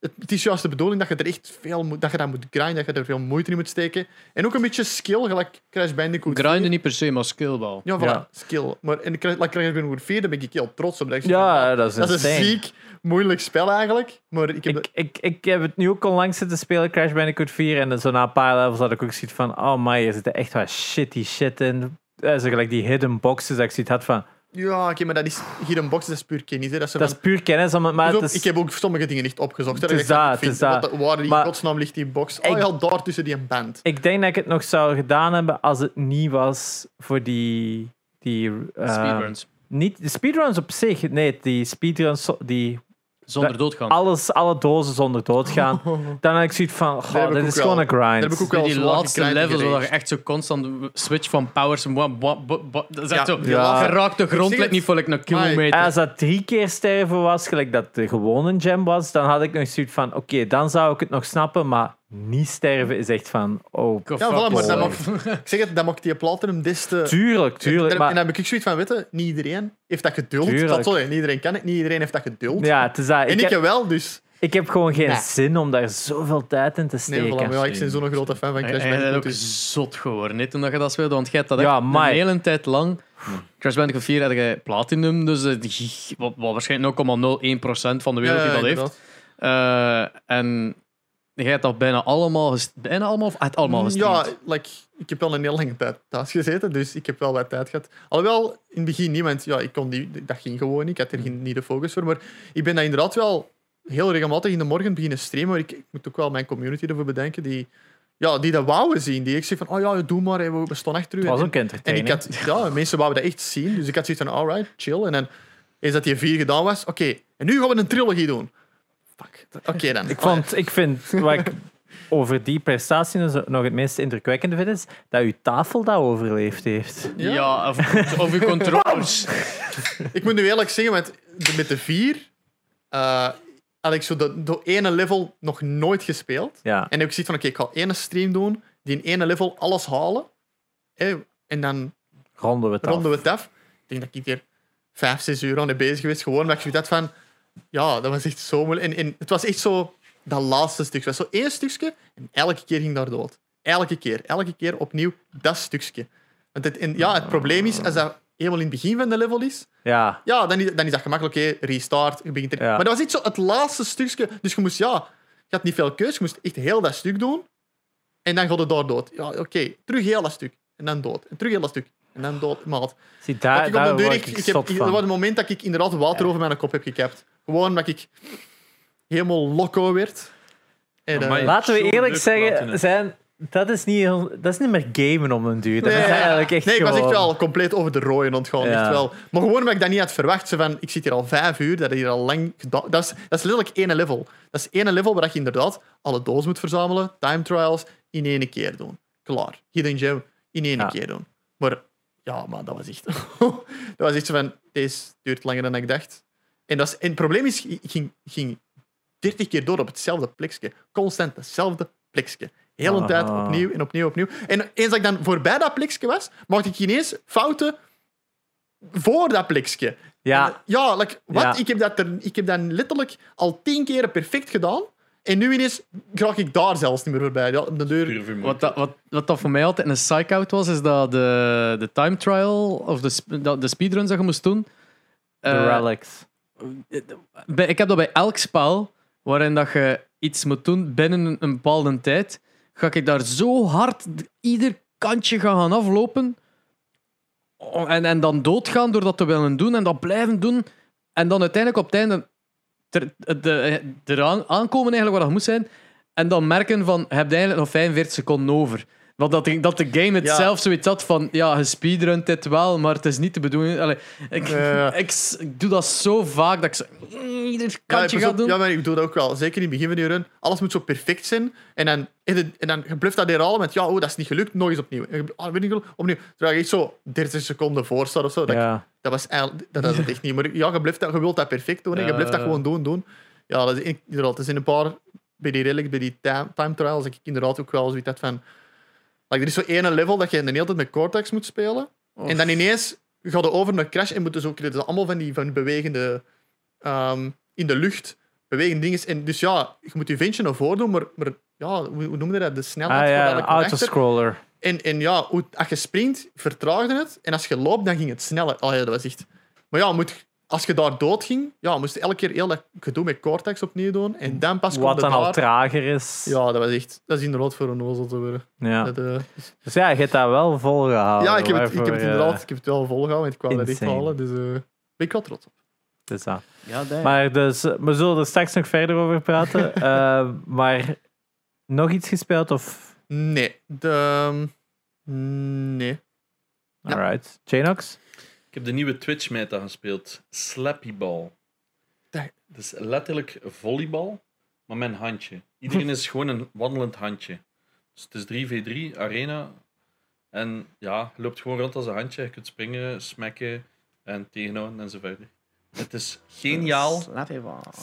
Het, het is juist de bedoeling dat je er echt veel moet, dat je dat moet grinden, dat je er veel moeite in moet steken. En ook een beetje skill, gelijk Crash Bandicoot. 4. Grinden niet per se, maar skill wel. Ja, voilà, Ja. skill. Maar in Crash like Crash Bandicoot 4, daar ben ik heel trots op. Dat, ik Ja, van, dat is dat is een ziek, moeilijk spel eigenlijk. Maar ik heb Ik, ik, ik heb het nu ook onlangs zitten spelen, Crash Bandicoot 4. En zo na een paar levels had ik ook zoiets van: oh my, er zit echt wat shitty shit in. Eh, Zo gelijk die hidden boxes, dat ik zoiets had van: Ja, oké, maar dat is hier een box, dat is puur kennis. Hè. Dat is dat is puur kennis, maar maar is, Ik heb ook sommige dingen niet opgezocht. hè, dat, vind, het is dat. Waar in godsnaam ligt die box? Ik- Oh ja, daar tussen die band. ik denk dat ik het nog zou gedaan hebben als het niet was voor die. die eh, Speedruns. Niet de speedruns op zich, nee, die speedruns die Zonder doodgaan. alles, alle dozen zonder doodgaan. Dan had ik zoiets van: heb goh, ik dit ook is wel- gewoon een grind. daar heb ik ook wel die zwaar laatste en levels, waar je echt zo constant switch van powers. en Dat is echt Ja, zo. Ja. laatste- Geraakt de grond, zeg lijkt het. niet voor like een kilometer. Als dat drie keer sterven was, gelijk dat de gewone gem was, dan had ik nog zoiets van: oké, dan zou ik het nog snappen, maar niet sterven is echt van: oh, Ja, voilà, maar dat yourself. mag, ik zeg het, dat maakt die platinum des te... tuurlijk, tuurlijk. en, Maar, en dan heb ik zoiets van, weet je, niet iedereen heeft dat geduld. Tuurlijk. Dat zal, niet iedereen kan het, niet iedereen heeft dat geduld. ja, het is dat. en Ik, ik heb, wel, dus... ik heb gewoon geen Nee. zin om daar zoveel tijd in te Nee, voilà, steken. maar ja, ik ben zo'n grote fan van Crash hij is ook Bandicoot. Dus. zot geworden hè, toen dat je dat speelde. Want jij hebt dat Ja, echt een hele tijd lang. Crash Bandicoot 4 had je platinum, dus eh, wat, wat waarschijnlijk 0,01% van de wereld die dat heeft. Eh, en jij hebt dat bijna allemaal, bijna allemaal, of het allemaal Mm, gestreamd. Ja, like, ik heb wel een heel lange tijd thuis gezeten, dus ik heb wel wat tijd gehad. Alhoewel, in het begin niet, want ja, ik kon die, dat ging gewoon niet. Ik had er geen, niet de focus voor. Maar ik ben dat inderdaad wel heel regelmatig in de morgen beginnen streamen. Maar ik, ik moet ook wel mijn community ervoor bedenken, die, ja, die dat wouden zien. Die ik zeg van, oh ja, doe maar, we staan achter u. Het was En- ook En ik had, ja, mensen wouden dat echt zien. Dus ik had zoiets van, alright, chill. En dan is dat die vier gedaan was. Oké, en nu gaan we een trilogie doen. Oké dan. Ik, vond, ik vind, wat ik over die prestatie nog het meest indrukwekkende vind, is dat uw tafel dat overleefd heeft. Ja. Ja, of, of je controllers. Ik moet nu eerlijk zeggen, met de, met de vier eh, had ik zo de, de ene level nog nooit gespeeld. Ja. En heb ik zoiets van, oké, ik ga één stream doen, die in ene level alles halen. en dan Ronden we het af. ronden we het af. Ik denk dat ik hier vijf, zes uur aan de bezig geweest. Gewoon omdat ik zoiets had van, ja, dat was echt zo moeilijk. En, en het was echt zo dat laatste stukje. Het was zo één stukje en elke keer ging daar dood. Elke keer, elke keer opnieuw dat stukje. Want het, en ja, het probleem is, als dat helemaal in het begin van de level is, Ja, ja, dan is, dan is dat gemakkelijk. Oké, restart, je begint er. Ja. Maar dat was niet zo het laatste stukje. Dus je moest, ja, je had niet veel keus. Je moest echt heel dat stuk doen. En dan gaat het daar dood. Ja, oké, terug heel dat stuk. En dan dood. En terug heel dat stuk. En dan dood. Maat. zie, Dat daar, ik op deur, word ik, ik, ik heb, zot er van. was een moment dat ik inderdaad water over mijn kop heb gekapt. Gewoon omdat ik helemaal loco werd. En, eh, Amai. Laten we eerlijk zeggen, zijn, dat, is niet, dat is niet meer gamen om een duur. Dat Nee, is eigenlijk echt nee, ik was echt wel compleet over de rooien ontgaan. Ja. Echt wel. Maar gewoon omdat ik dat niet had verwacht. Zo van, ik zit hier al vijf uur, dat is hier al lang gedaan. Dat is, dat is letterlijk één level. Dat is één level waar je inderdaad alle dozen moet verzamelen, time trials, in één keer doen. Klaar. Hidden gem, in één Ja. keer doen. Maar ja, maar dat was echt... dat was echt zo van, deze duurt langer dan ik dacht. En, dat is, en het probleem is, ik ging, ging 30 keer door op hetzelfde plekje. Constant hetzelfde plekje. Heel een tijd Ah. opnieuw en opnieuw opnieuw. En eens dat ik dan voorbij dat plekje was, maakte ik ineens fouten voor dat plekje. Ja, Ja, like, wat? Ja. Ik, heb dat er, ik heb dat letterlijk al tien keren perfect gedaan. En nu ineens raak ik daar zelfs niet meer voorbij. Ja, de deur. Wat dat, wat, wat dat voor mij altijd een psych-out was, is dat de, de time trial of de, de speedruns dat je moest doen. de eh, relics. bij- ik heb dat bij elk spel waarin dat je iets moet doen binnen een, bepaalde tijd. Ga ik daar zo hard ieder kantje gaan, gaan aflopen. Oh, En, en dan doodgaan door dat te willen doen en dat blijven doen. En dan uiteindelijk op het einde ter, de, eraan aankomen eigenlijk waar dat moet zijn. En dan merken van, je hebt eigenlijk nog 45 seconden over. Want dat, de- dat de game het Ja. zelf zoiets had van, ja, je speedrunt dit wel, maar het is niet de bedoeling. Allee, ik, Ja. ik, ik doe dat zo vaak dat ik zo, mm, ieder Ja, kantje pas ga doen. ja, maar ik doe dat ook wel. Zeker in het begin van die run. Alles moet zo perfect zijn. En dan, en dan, je blijft dat herhalen met, ja, oh, dat is niet gelukt, nog eens opnieuw. En je, ah, weet opnieuw. Terwijl je echt zo 30 seconden voor staat of zo. Dat, Ja. Dat was eigenlijk, dat is het echt niet. Maar ja, je, blijft dat, je wilt dat perfect doen. en je blijft dat gewoon doen, doen. Ja, dat is in- inderdaad. Het is in een paar, bij die relics, bij die time, time trials, dat ik inderdaad ook wel zoiets had van... Like, er is zo ene level dat je de hele tijd met Cortex moet spelen. En dan ineens gaat je over naar Crash en moeten zo krijg je allemaal van die van bewegende ehm, in de lucht bewegende dingen. En dus ja, je moet je ventje naar voren doen, maar, maar ja, hoe, hoe noem je dat? De snelheid Ah ja, autoscroller. En, en ja, hoe, als je sprint, vertraagde het. En als je loopt, dan ging het sneller. Oh ja, dat was echt... Maar ja, moet, als je daar dood ging, ja, moest je elke keer heel dat gedoe met Cortex opnieuw doen. En dan pas Wat dan al trager is. Ja, dat was echt... Dat is inderdaad voor een ozel te worden. Ja. Dat, eh, Dus ja, je hebt dat wel volgehouden. ja, ik heb, het, ik heb het eh, inderdaad ik heb het wel volgehouden. Ik kwam dat echt halen. Dus eh ben ik wel trots op. dus dat. Ja, dat- Maar dus, we zullen er straks nog verder over praten. Eh, maar nog iets gespeeld of... Nee. De, ehm, nee. Ja. Alright. Janox? Ik heb de nieuwe Twitch-meta gespeeld. Slappy Ball. Dat- Dat is letterlijk volleybal, maar met een handje. Iedereen is gewoon een wandelend handje. Dus het is 3v3, arena. En ja, je loopt gewoon rond als een handje. Je kunt springen, smacken en tegenhouden en zo verder. Het is geniaal.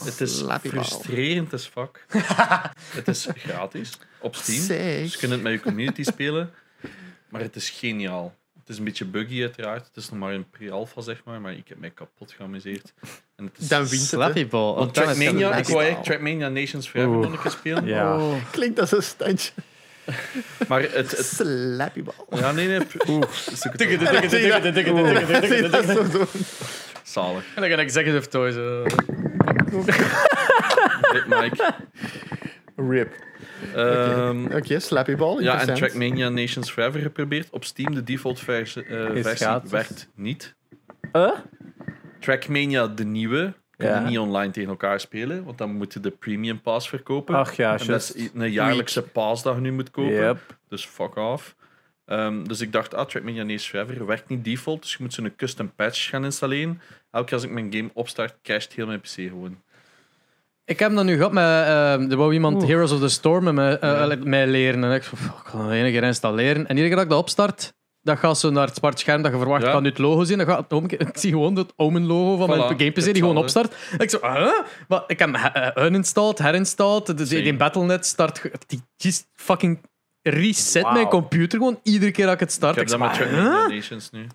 Het is Slappy ball. frustrerend as fuck. het is gratis op Steam. Zeg. Dus je kunt het met je community spelen. Maar het is geniaal. Het is een beetje buggy uiteraard. Het is nog maar een pre-alpha, zeg maar. Maar ik heb mij kapot geamuseerd. En het is Dan wint het. hè. Slappy ball. want Trackmania, ik wou eigenlijk Trackmania Nations Forever Oeh. nog een spelen. Ja. Oh. Klinkt als een standje. Maar het... het Slappybal. ja, nee, nee. Oeh, zoek het Tikke, op. tikke, tikke, tikke, Zalig. En dan ga ik executive toys. eh. Dit Mike. Rip. Ehm, Oké, Slappybal. ja, en. Trackmania Nations Forever geprobeerd. Op Steam, de default versie, eh, versie werkt niet. Eh? Trackmania, de nieuwe, kun je Ja. niet online tegen elkaar spelen, want dan moet je de premium pass verkopen. Ach ja, en dat is een jaarlijkse pass dat je nu moet kopen. Yep. Dus fuck off. Ehm, dus ik dacht, ah, Trackmania Nations Forever werkt niet default, dus je moet zo'n custom patch gaan installeren. Elke keer als ik mijn game opstart, casht heel mijn PC gewoon. Ik heb dat nu gehad met. ehm er wou iemand Oeh. Heroes of the Storm met mij, eh, Ja. mij leren. En ik zo, fuck, ik ga dat enige keer installeren. En iedere keer dat ik dat opstart, dat gaat zo naar het zwart scherm dat je verwacht Ja. kan nu het logo zien. Dan gaat het ik zie gewoon het Omen-logo van Voilà, mijn game PC die gewoon opstart. En ik zo, huh? Maar ik heb hem he- uninstalled, herinstalled. Same. die Battle.net start. Die just fucking reset Wauw. mijn computer gewoon iedere keer dat ik het Ik start. heb Ik dat zo, met Nations nu.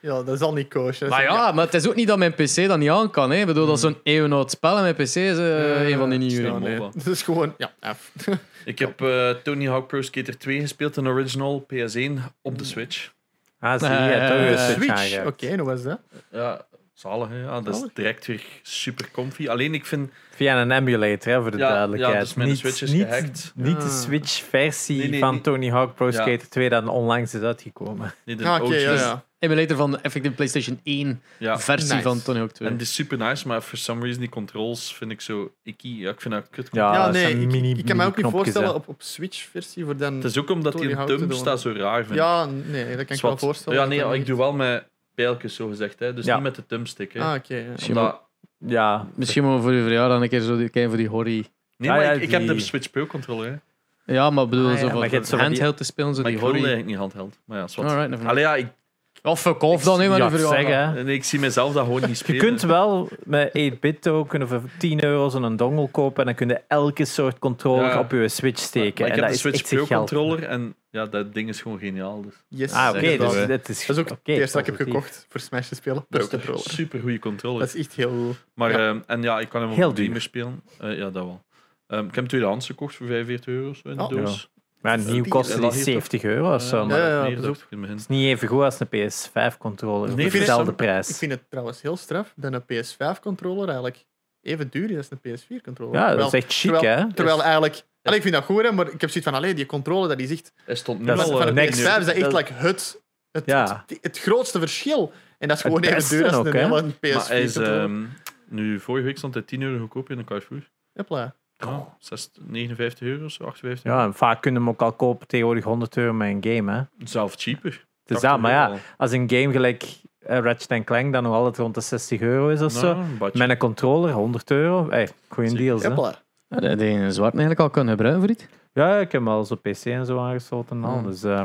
Ja, dat is al niet koosje. Maar ja, maar het is ook niet dat mijn PC dat niet aan kan. Hè. Ik bedoel, dat is zo'n eeuwenoud spel en mijn PC is eh, een van die nieuwe. Ja, nee. MOBA. Dat is gewoon, ja, F. Ik heb eh, Tony Hawk Pro Skater 2 gespeeld, een original PS1 op de Switch. Ah, zie je, Eh, toch een eh, Switch oké, hoe was dat? Ja, zalig hè. Ja, dat is direct weer super comfy. Alleen ik vind... Via een emulator, hè, voor de Ja, duidelijkheid. ja, dus mijn niet, Switch is niet, gehackt. niet de. Switch-versie Nee, nee, van Tony Hawk Pro Ja. Skater 2 dat onlangs is uitgekomen. Nee, de Ah, oké, OG. ja, ja. Emulator van de effectieve PlayStation 1 Ja. versie Nice. van Tony Hawk 2. En die is super nice, maar for some reason die controls vind ik zo icky. Ja, ik vind dat kut. Ja, nee, ik, mini- ik kan me ook niet voorstellen hè. op, op Switch-versie voor dan... Het is ook omdat Tony die doen. staat zo raar, vind. Ja, nee, dat kan ik wel voorstellen. Ja, nee, ik doe wel met pijltjes, zo gezegd. Hè. Dus Ja. niet met de thumbstick. Hè. Ah, oké. ja. Misschien Omdat- Ja, Misschien moeten we voor je verjaardag een keer zo die, kijken voor die horry. Nee, Ah, maar ja, ik, ik heb die- de Switch Pro controller. Hè. Ja, maar ik bedoel, Ah, ja, zo maar voor je hebt zo van die- handheld te spelen, zo Maar die ik wilde horry. eigenlijk niet handheld. Maar ja, zwart. Alright, never mind. Allee, ja, ik, Of fuck off dan, hè, maar ja, nu verjaardag. zeggen, hè. nee, ik zie mezelf dat gewoon niet Je spelen. kunt wel met 8-bit token voor 10 euro zo'n dongle kopen en dan kun je elke soort controller Ja. op je Switch steken. Maar ik en heb dat de is Switch echt Pro geld. controller en ja, dat ding is gewoon geniaal. Dus. Yes, Ah, oké. dus dat is, Dat is ook oké, het eerste dat ik heb gekocht voor Smash te spelen. Dat is een super goede controller. Dat is echt heel... Maar, Ja. ehm, en ja, ik kan hem Heel op gamer spelen. Eh, ja, dat wel. Ehm, ik heb hem tweedehands gekocht voor 45 euro zo in de Oh. doos. Maar is nieuw lag die hier toch? 70 euro of zo. Ja, meer, dat is niet even goed als een PS5-controller. Nee, dezelfde het- prijs. Ik vind het trouwens heel straf dat een PS5-controller eigenlijk even duur is als een PS4-controller. ja, dat is echt chic, terwijl, hè? Terwijl eigenlijk... Allee, ik vind dat goed, hè, maar ik heb zoiets van, allee, die controller, dat is echt... Hij stond nu al... Van eh, de next. PS5 is dat echt Dat- like, het, het, Ja. het, het grootste verschil. En dat is Het gewoon even duur als ook, een hè? hele Maar hij is... PS4-controller. ehm, nu, vorige week stond hij 10 euro goedkoop in een Carrefour. Hopla. Ja, 6, 59 euro, zo 58 Ja, en vaak kunnen we hem ook al kopen tegenwoordig 100 euro met een game, hè? Zelf cheaper. Dus 80 dat, maar ja, al. als een game gelijk eh, Ratchet Clank dan nog altijd rond de 60 euro is of zo, Nou, een badje. met een controller 100 euro, hey, goeie deals, hè? Dat die een zwart eigenlijk al kunnen gebruiken voor iets. Ja, ik heb hem al zo PC en zo aangesloten en al, Hmm. dus eh,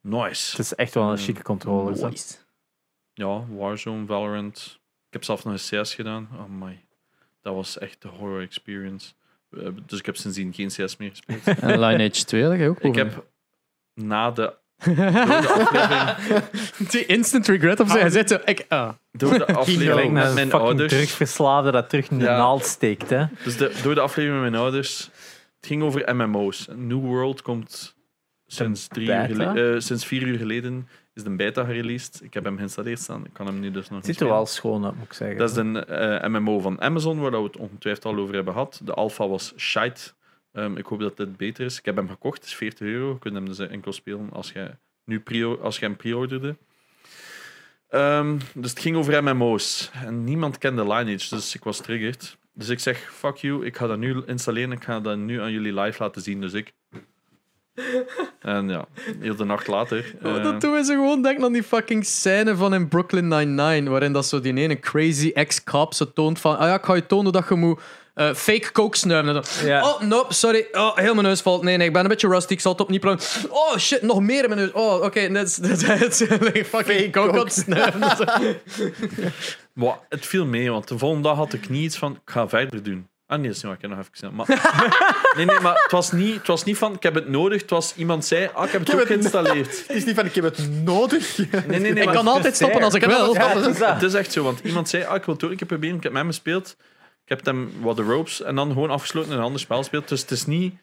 Nice. het is echt wel een Hmm. chique controller. is dat. Nice. Ja, Warzone, Valorant. Ik heb zelf nog een CS gedaan. Oh my. Dat was echt de horror experience. Eh, Dus ik heb sindsdien geen CS meer gespeeld. En Lineage 2, dat ga je ook ik heb na de, Die instant regret op zich. Hij zit zo, ik, ah. door de aflevering met mijn fucking ouders. terugverslaafde dat terug in de Ja. naald steekt, hè? Dus de, door de aflevering met mijn ouders. Het ging over MMO's. New World komt sinds, drie uur beta? gele- eh, sinds vier uur geleden. Is de beta gereleased. Ik heb hem geïnstalleerd staan. Ik kan hem nu dus nog Het niet ziet er spelen. wel schoon uit, moet ik zeggen. Dat is een eh, MMO van Amazon, waar we het ongetwijfeld al over hebben gehad. De alpha was shite. Ehm, ik hoop dat dit beter is. Ik heb hem gekocht, het is 40 euro. Je kunt hem dus enkel spelen als je, nu pre als je hem pre-orderde. Ehm, dus het ging over MMO's. En niemand kende Lineage, dus ik was triggered. Dus ik zeg, fuck you, ik ga dat nu installeren. Ik ga dat nu aan jullie live laten zien. Dus ik... En ja, heel de nacht later... Oh, eh, dat doen we ze gewoon denken aan die fucking scène van in Brooklyn Nine-Nine, waarin dat zo die ene crazy ex-cop zo toont van, ah ja, ik ga je tonen dat je moet eh, fake coke snuiven. Oh, nope, sorry. Oh, heel mijn neus valt. Nee, nee, ik ben een beetje rusty. Ik zal het opnieuw proberen. Oh, shit, nog meer in mijn neus. Oh, oké, dat is dat is het. Fucking Fake coke coke. het snuiven. Wa- het viel mee, want de volgende dag had ik niet iets van, ik ga verder doen. Ah nee, dat is niet waar, ik heb nog even. Maar, nee, nee, maar het was, niet, het was niet van, ik heb het nodig. Het was, iemand zei, ah, ik heb het heb ook het geïnstalleerd. Het is niet van, ik heb het nodig. Nee, nee, nee, ik kan altijd stoppen als ik Ik wil. Ja, het is het echt zo, want iemand zei, ah, ik wil het ook een keer proberen. Ik heb met hem gespeeld. Ik heb hem wat de ropes en dan gewoon afgesloten en een ander spel gespeeld. Dus het is niet,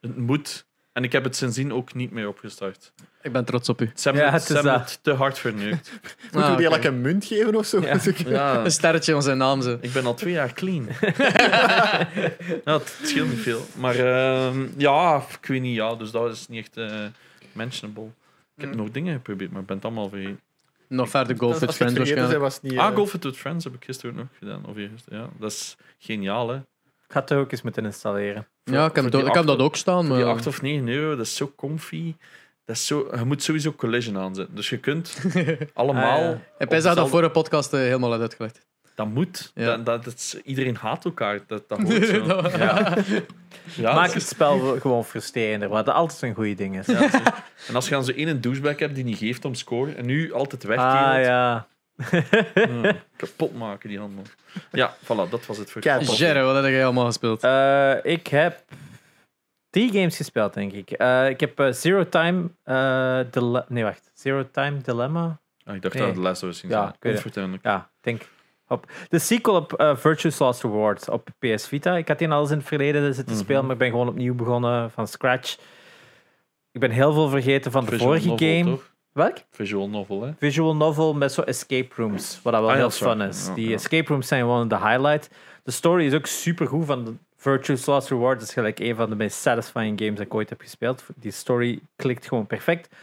het moet. En ik heb het sindsdien ook niet meer opgestart. Ik ben trots op u. Ze hebben, Ja, het, is dat. het te hard verneukt. Moeten we Ah, die oké. eigenlijk een munt geven of zo? Ja. Ja, Een sterretje aan zijn naam. Zo. Ik ben al twee jaar clean. ja, het scheelt niet veel. Maar ehm, ja, ik weet niet. Ja, dus dat is niet echt eh mentionable. Ik heb Mm. nog dingen geprobeerd, maar ik ben het allemaal vergeten. Nog verder golf with friends waarschijnlijk. was niet... Ah, Golf It With Friends heb ik gisteren ook nog gedaan. Of eergisteren, ja. Dat is geniaal, hè. Ik ga het toch ook eens moeten installeren. Ja, ik heb, die ik dat ook staan. Die Maar... 8 of 9 euro, dat is zo comfy. Dat is zo, je moet sowieso collision aanzetten. Dus je kunt allemaal... Ah, ja. Heb dat voor een podcast eh, helemaal had uitgelegd. Dat moet. Ja. Dat, dat, dat is- iedereen haat elkaar. Dat, dat hoort zo. Ja. Ja, Maak het spel gewoon frustrerender, wat altijd een goede ding is. En als je dan zo één douchebag hebt die niet geeft om score en nu altijd weggeeft, Ah ja. ja, kapot maken die handel. Ja, voilà, dat was het voor. Jerry, wat heb jij allemaal gespeeld? Eh, ik heb drie games gespeeld, denk ik. Eh, ik heb eh, Zero Time eh, Dile- Nee, wacht. Zero Time Dilemma. Ah, ik dacht Nee. dat het de Us ging Ja, zijn. ik weet het. Onvertuinlijk. Ja, ik denk. Op. De sequel op eh, Virtue's Last Reward op PS Vita. Ik had die al eens in het verleden zitten Mhm. spelen, maar ik ben gewoon opnieuw begonnen van scratch. Ik ben heel veel vergeten van de Visual vorige novel, game. toch? Welk? Visual novel, hè? Visual novel met zo escape rooms, wat dat wel Ah, heel dat fun is. Ja, Die escape rooms zijn gewoon de highlight. De story is ook super goed van de Virtue's Last Reward. is gelijk een van de meest satisfying games dat ik ooit heb gespeeld. Die story klikt gewoon perfect.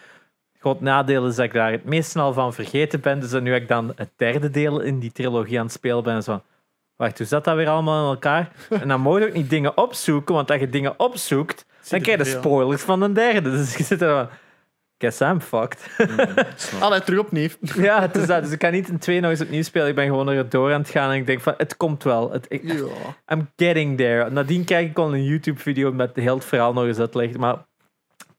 Groot nadeel is dat ik daar het meest snel van vergeten ben. Dus dat nu ik dan het derde deel in die trilogie aan het spelen ben. en Zo, wacht, hoe zat dat weer allemaal in elkaar? En dan moet je ook niet dingen opzoeken, want als je dingen opzoekt, dan krijg je de veel. spoilers van een derde. Dus je zit er van, guess I'm fucked. Snap. Allee, terug opnieuw. Ja, het is dat. Dus ik kan niet een twee nog eens opnieuw spelen. Ik ben gewoon er door aan het gaan en ik denk van, het komt wel. Het, ik, Ja. I'm getting there. Nadien kijk ik al een YouTube-video met heel het verhaal nog eens uitleggen. Maar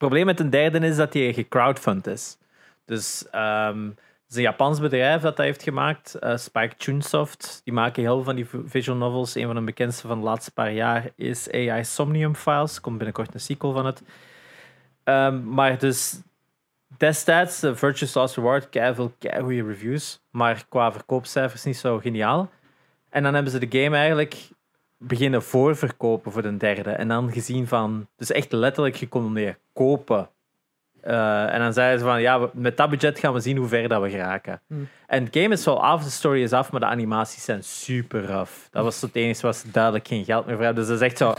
probleem met een derde is dat die gecrowdfund is. Dus ehm, het is een Japans bedrijf dat dat heeft gemaakt, eh, Spike Chunsoft. Die maken heel veel van die visual novels. Een van de bekendste van de laatste paar jaar is AI Somnium Files. Er komt binnenkort een sequel van het. Ehm, maar dus destijds, de Virtuous Last Reward, veel goede reviews. Maar qua verkoopcijfers niet zo geniaal. En dan hebben ze de game eigenlijk beginnen voorverkopen voor de derde. En dan gezien van, dus echt letterlijk gecondoneerd, kopen. Eh, en dan zeiden ze van, ja, met dat budget gaan we zien hoe ver dat we geraken. Hmm. En het game is wel af, de story is af, maar de animaties zijn super rough. Dat was het enige waar ze duidelijk geen geld meer voor hebben. Dus dat is echt zo...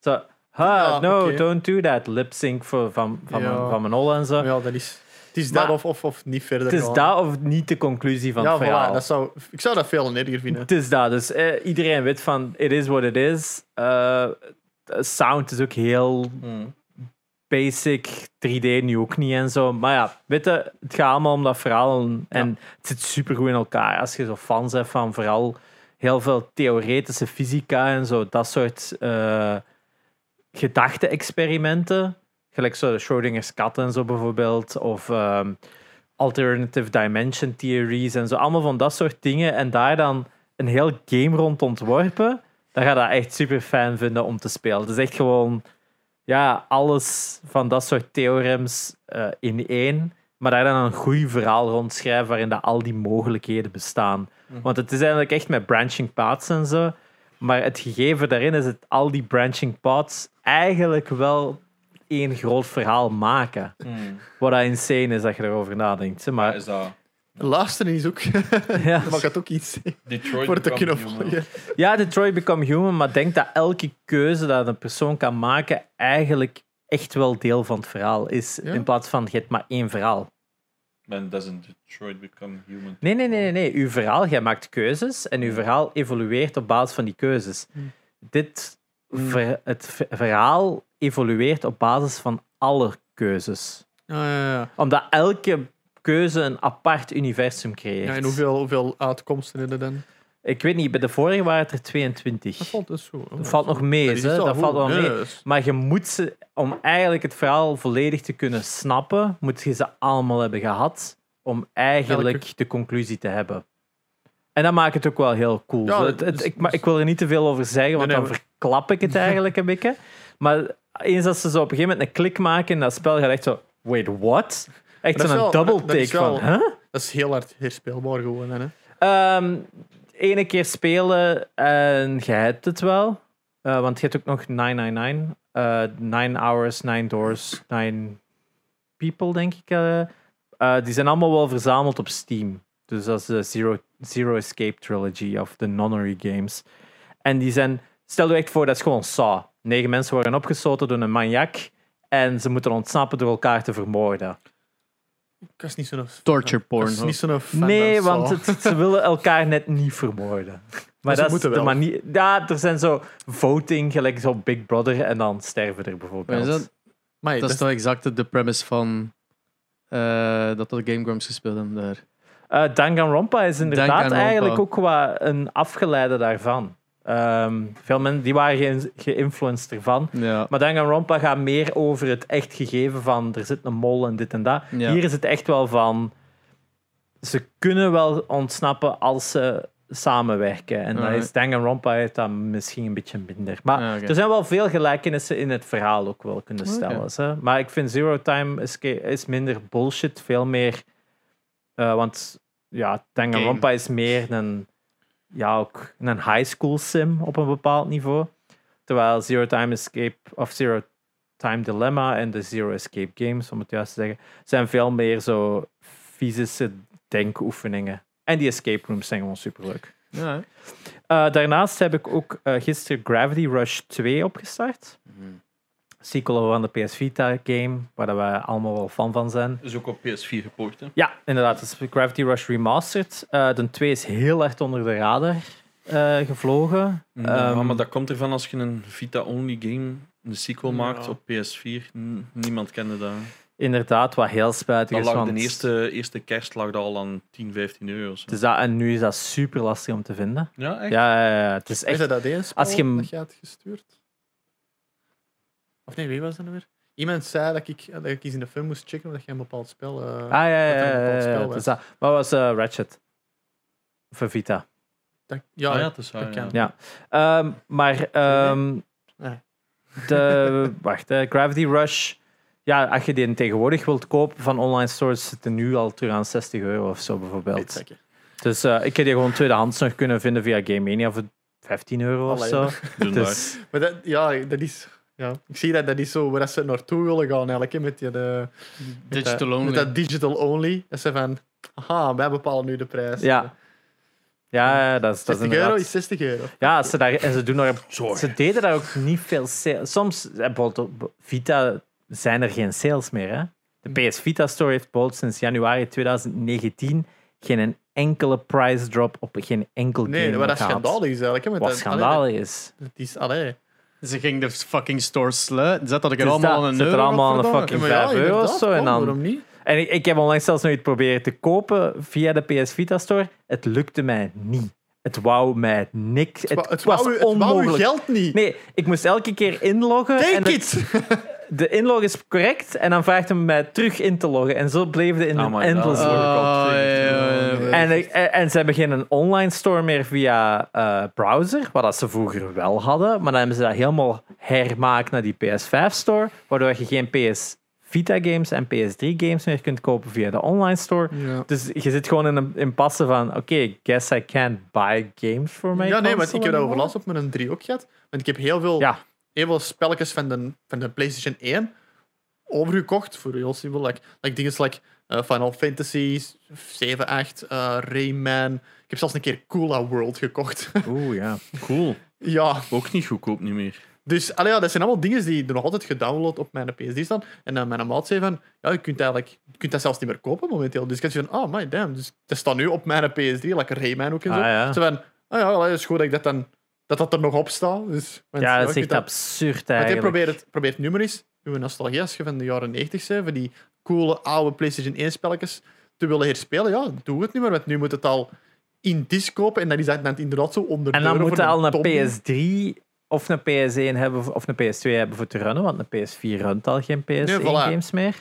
Zo, ha, Ja, no, don't do that. Lip sync voor, van, van, Ja. mijn, van mijn olle en zo. Ja, dat is... Het is Maar- dat of, of, of niet verder Het is dat of niet de conclusie van ja, het verhaal. voilà, dat zou, ik zou dat veel erger vinden. Het is dat. Dus eh, iedereen weet van, it is what it is. Eh, sound is ook heel Hmm. basic. 3D nu ook niet en zo. Maar ja, weet je, het gaat allemaal om dat verhaal. En, en het zit super goed in elkaar. Als je zo fans hebt van vooral heel veel theoretische fysica en zo. Dat soort eh gedachte-experimenten. Gelijk zo Schrodinger's kat en zo bijvoorbeeld. Of ehm, alternative dimension theories en zo. Allemaal van dat soort dingen. En daar dan een heel game rond ontworpen. Dan ga je dat echt super fijn vinden om te spelen. Het is echt gewoon ja, alles van dat soort theorems eh, in één. Maar daar dan een goed verhaal rond schrijven waarin dat al die mogelijkheden bestaan. Want het is eigenlijk echt met branching paths en zo. Maar het gegeven daarin is het al die branching paths eigenlijk wel één groot verhaal maken. Hmm. Wat dat insane is dat je erover nadenkt. hè. Maar Maar is dat Luisteren is ook... ja, mag het ook iets Detroit voor te Become kunnen Human? volgen. ja, Detroit Become Human, maar denk dat elke keuze dat een persoon kan maken eigenlijk echt wel deel van het verhaal is. Ja? In plaats van, je hebt maar één verhaal. Man doesn't Detroit become human? Nee, nee, nee, nee, nee. Uw verhaal, jij maakt keuzes en uw verhaal evolueert op basis van die keuzes. Hmm. Dit, ver- het ver- verhaal evolueert op basis van alle keuzes. Ja, ja, ja. Omdat elke keuze een apart universum creëert. ja en hoeveel, hoeveel uitkomsten hebben dan? Ik weet niet, bij de vorige waren het er 22. Dat valt dus zo. Dat valt nog mee, hè. dat goed. valt wel mee. Maar je moet ze, om eigenlijk het verhaal volledig te kunnen snappen, moet je ze allemaal hebben gehad om eigenlijk Elke- de conclusie te hebben. En dat maakt het ook wel heel cool. Ja, Zo, het, het- dus- ik, maar ik wil er niet te veel over zeggen, want Nee, nee, dan verklap ik het eigenlijk een beetje. Maar eens als ze zo op een gegeven moment een klik maken in dat spel, gaat echt zo, wait, what? Echt dat zo'n double dat- dat take van, huh? Dat is heel hard herspeelbaar gewoon. Hè? Ehm ene keer spelen en je hebt het wel. Eh, want je hebt ook nog 999. eh 9 hours, 9 doors, 9 people, denk ik. Eh, die zijn allemaal wel verzameld op Steam. Dus dat is de Zero, Zero Escape Trilogy of de Nonary Games. En die zijn, stel je echt voor, dat is gewoon Saw. Negen mensen worden opgesloten door een maniak. En ze moeten ontsnappen door elkaar te vermoorden. Ik was niet zo'n... Torture porn. Ik was niet zo'n fan Nee, van want het, ze willen elkaar net niet vermoorden. Maar dat is moeten de wel. manier. Ja, er zijn zo voting, gelijk zo Big Brother, en dan sterven er Maar bijvoorbeeld. is dat, Maar dat dat is toch exact de- premise van eh, dat de Game Grumps gespeeld hebben daar. Eh, Danganronpa is inderdaad Danganronpa. eigenlijk ook wat een afgeleide daarvan. Ehm, veel mensen die waren ge- geïnfluenced ervan. Ja. Maar Danganronpa gaat meer over het echt gegeven van er zit een mol en dit en dat. Ja. Hier is het echt wel van ze kunnen wel ontsnappen als ze samenwerken. En dat is Danganronpa heeft dat misschien een beetje minder. Maar er zijn wel veel gelijkenissen in het verhaal ook wel kunnen stellen. hè. Maar ik vind Zero Time is minder bullshit, veel meer Eh, want ja, Danganronpa is meer een, ja, ook een high school sim op een bepaald niveau. Terwijl Zero Time Escape of Zero Time Dilemma en de Zero Escape Games, om het juist te zeggen, zijn veel meer zo fysische denkoefeningen. En die escape rooms zijn gewoon superleuk. Ja. Eh, daarnaast heb ik ook eh, gisteren Gravity Rush 2 opgestart. Sequel van de PS Vita game, waar wij allemaal wel fan van zijn. Is ook op PS4 gepoord, hè? Ja, inderdaad. Het is Gravity Rush Remastered. Eh, de 2 is heel erg onder de radar eh, gevlogen. Ja, Ehm, maar dat komt ervan als je een Vita-only game, een sequel Ja. maakt op PS4. N- Niemand kende dat. Inderdaad, wat heel spijtig Dat is. lag want de eerste, eerste kerst lag dat al aan 10, 15 euro. zo. Dus dat, en nu is dat super lastig om te vinden. Ja, echt? Ja, ja, ja, het is Is echt. dat als je hem- dat je had gestuurd? Of nee, wie was dat nou weer? Iemand zei dat ik, dat ik iets in de film moest checken omdat je een bepaald spel... eh, Ah ja, ja, dat ja. een bepaald ja, was. dat. Wat was eh, Ratchet? Voor Vita. dat- ja, Ah, ja, het is waar, dat ja. Ehm, maar ehm, Nee. de, wacht, eh, Gravity Rush. Ja, als je die tegenwoordig wilt kopen van online stores, zit er nu al terug aan 60 euro of zo bijvoorbeeld. Dus eh, ik heb die gewoon tweedehands nog kunnen vinden via Game Mania voor 15 euro of zo. Dus, Maar dat, ja, dat is... Ja, ik zie dat dat is zo waar ze naartoe willen gaan eigenlijk, hè, met, die, de, met Digital dat, only. Met dat digital only. Dat ze van, aha, wij bepalen nu de prijs. ja. Ja, dat is, dat is 60 euro is 60 euro. Ja, ze, daar, en ze, doen daar, ze deden daar ook niet veel sales. Soms, eh, bijvoorbeeld op Vita, zijn er geen sales meer. Hè? De PS Vita Store heeft bijvoorbeeld sinds januari 2019 geen enkele price drop op geen enkel Nee, game wat dat schandalig is eigenlijk. Hè, met Wat dat- schandalig is. dat is, allee. Ze ging de fucking store sluiten. Zet dat ik er Dus allemaal dat, aan een zit er euro. allemaal aan een fucking Ja, maar ja, 5 euro of zo. En dan, waarom niet? En ik, ik heb onlangs zelfs nog iets proberen te kopen via de PS Vita Store. Het lukte mij niet. Het wou mij niks. Het, Het, wou- het, was wou, het onmogelijk. geld niet. Nee, ik moest elke keer inloggen. en Take het- it! de inlog is correct en dan vraagt hij mij terug in te loggen. En zo bleef het in Oh een my endless loop. Oh, ja, ja, ja. En, ik- en, en ze hebben geen online store meer via eh, browser, wat dat ze vroeger wel hadden. Maar dan hebben ze dat helemaal hermaakt naar die PS5 store, waardoor je geen PS Vita games en PS3 games meer kunt kopen via de online store. Ja. Dus je zit gewoon in een impasse van, oké, guess I can't buy games for my Ja, nee, want console ik heb dat anymore. overlast op met een 3 ook gehad. Want ik heb heel veel, Ja. Heel veel spelletjes van de, van de PlayStation 1 overgekocht voor heel simpel. Like, like dingen like eh, Final Fantasy 7, 8, eh, Rayman. Ik heb zelfs een keer Coola World gekocht. Oeh, ja. Cool. ja, Ook niet goedkoop niet meer. dus allee, ja, dat zijn allemaal dingen die er nog altijd gedownload op mijn PS3 staan. En dan mijn maat zei van, ja, je kunt, eigenlijk, je kunt dat zelfs niet meer kopen momenteel. Dus ik had van, oh my damn. Dus dat staat nu op mijn PS3, like Rayman ook en zo. Ah, ja. Zo van, ah ja, allee, het is goed dat ik dat dan dat dat er nog op staat. Dus, Ja, dat is echt kunt absurd eigenlijk. probeert het, probeert het nu maar eens, uw nostalgie als je van de jaren 90 bent, van die coole oude PlayStation 1 spelletjes te willen herspelen. Ja, doe het niet meer, want nu moet het al in disc kopen en dan is dat dan inderdaad zo onder En dan moet je al een ton. PS3 of een PS1 hebben of een PS2 hebben voor te runnen, want een PS4 runt al geen PS1-games voilà. meer.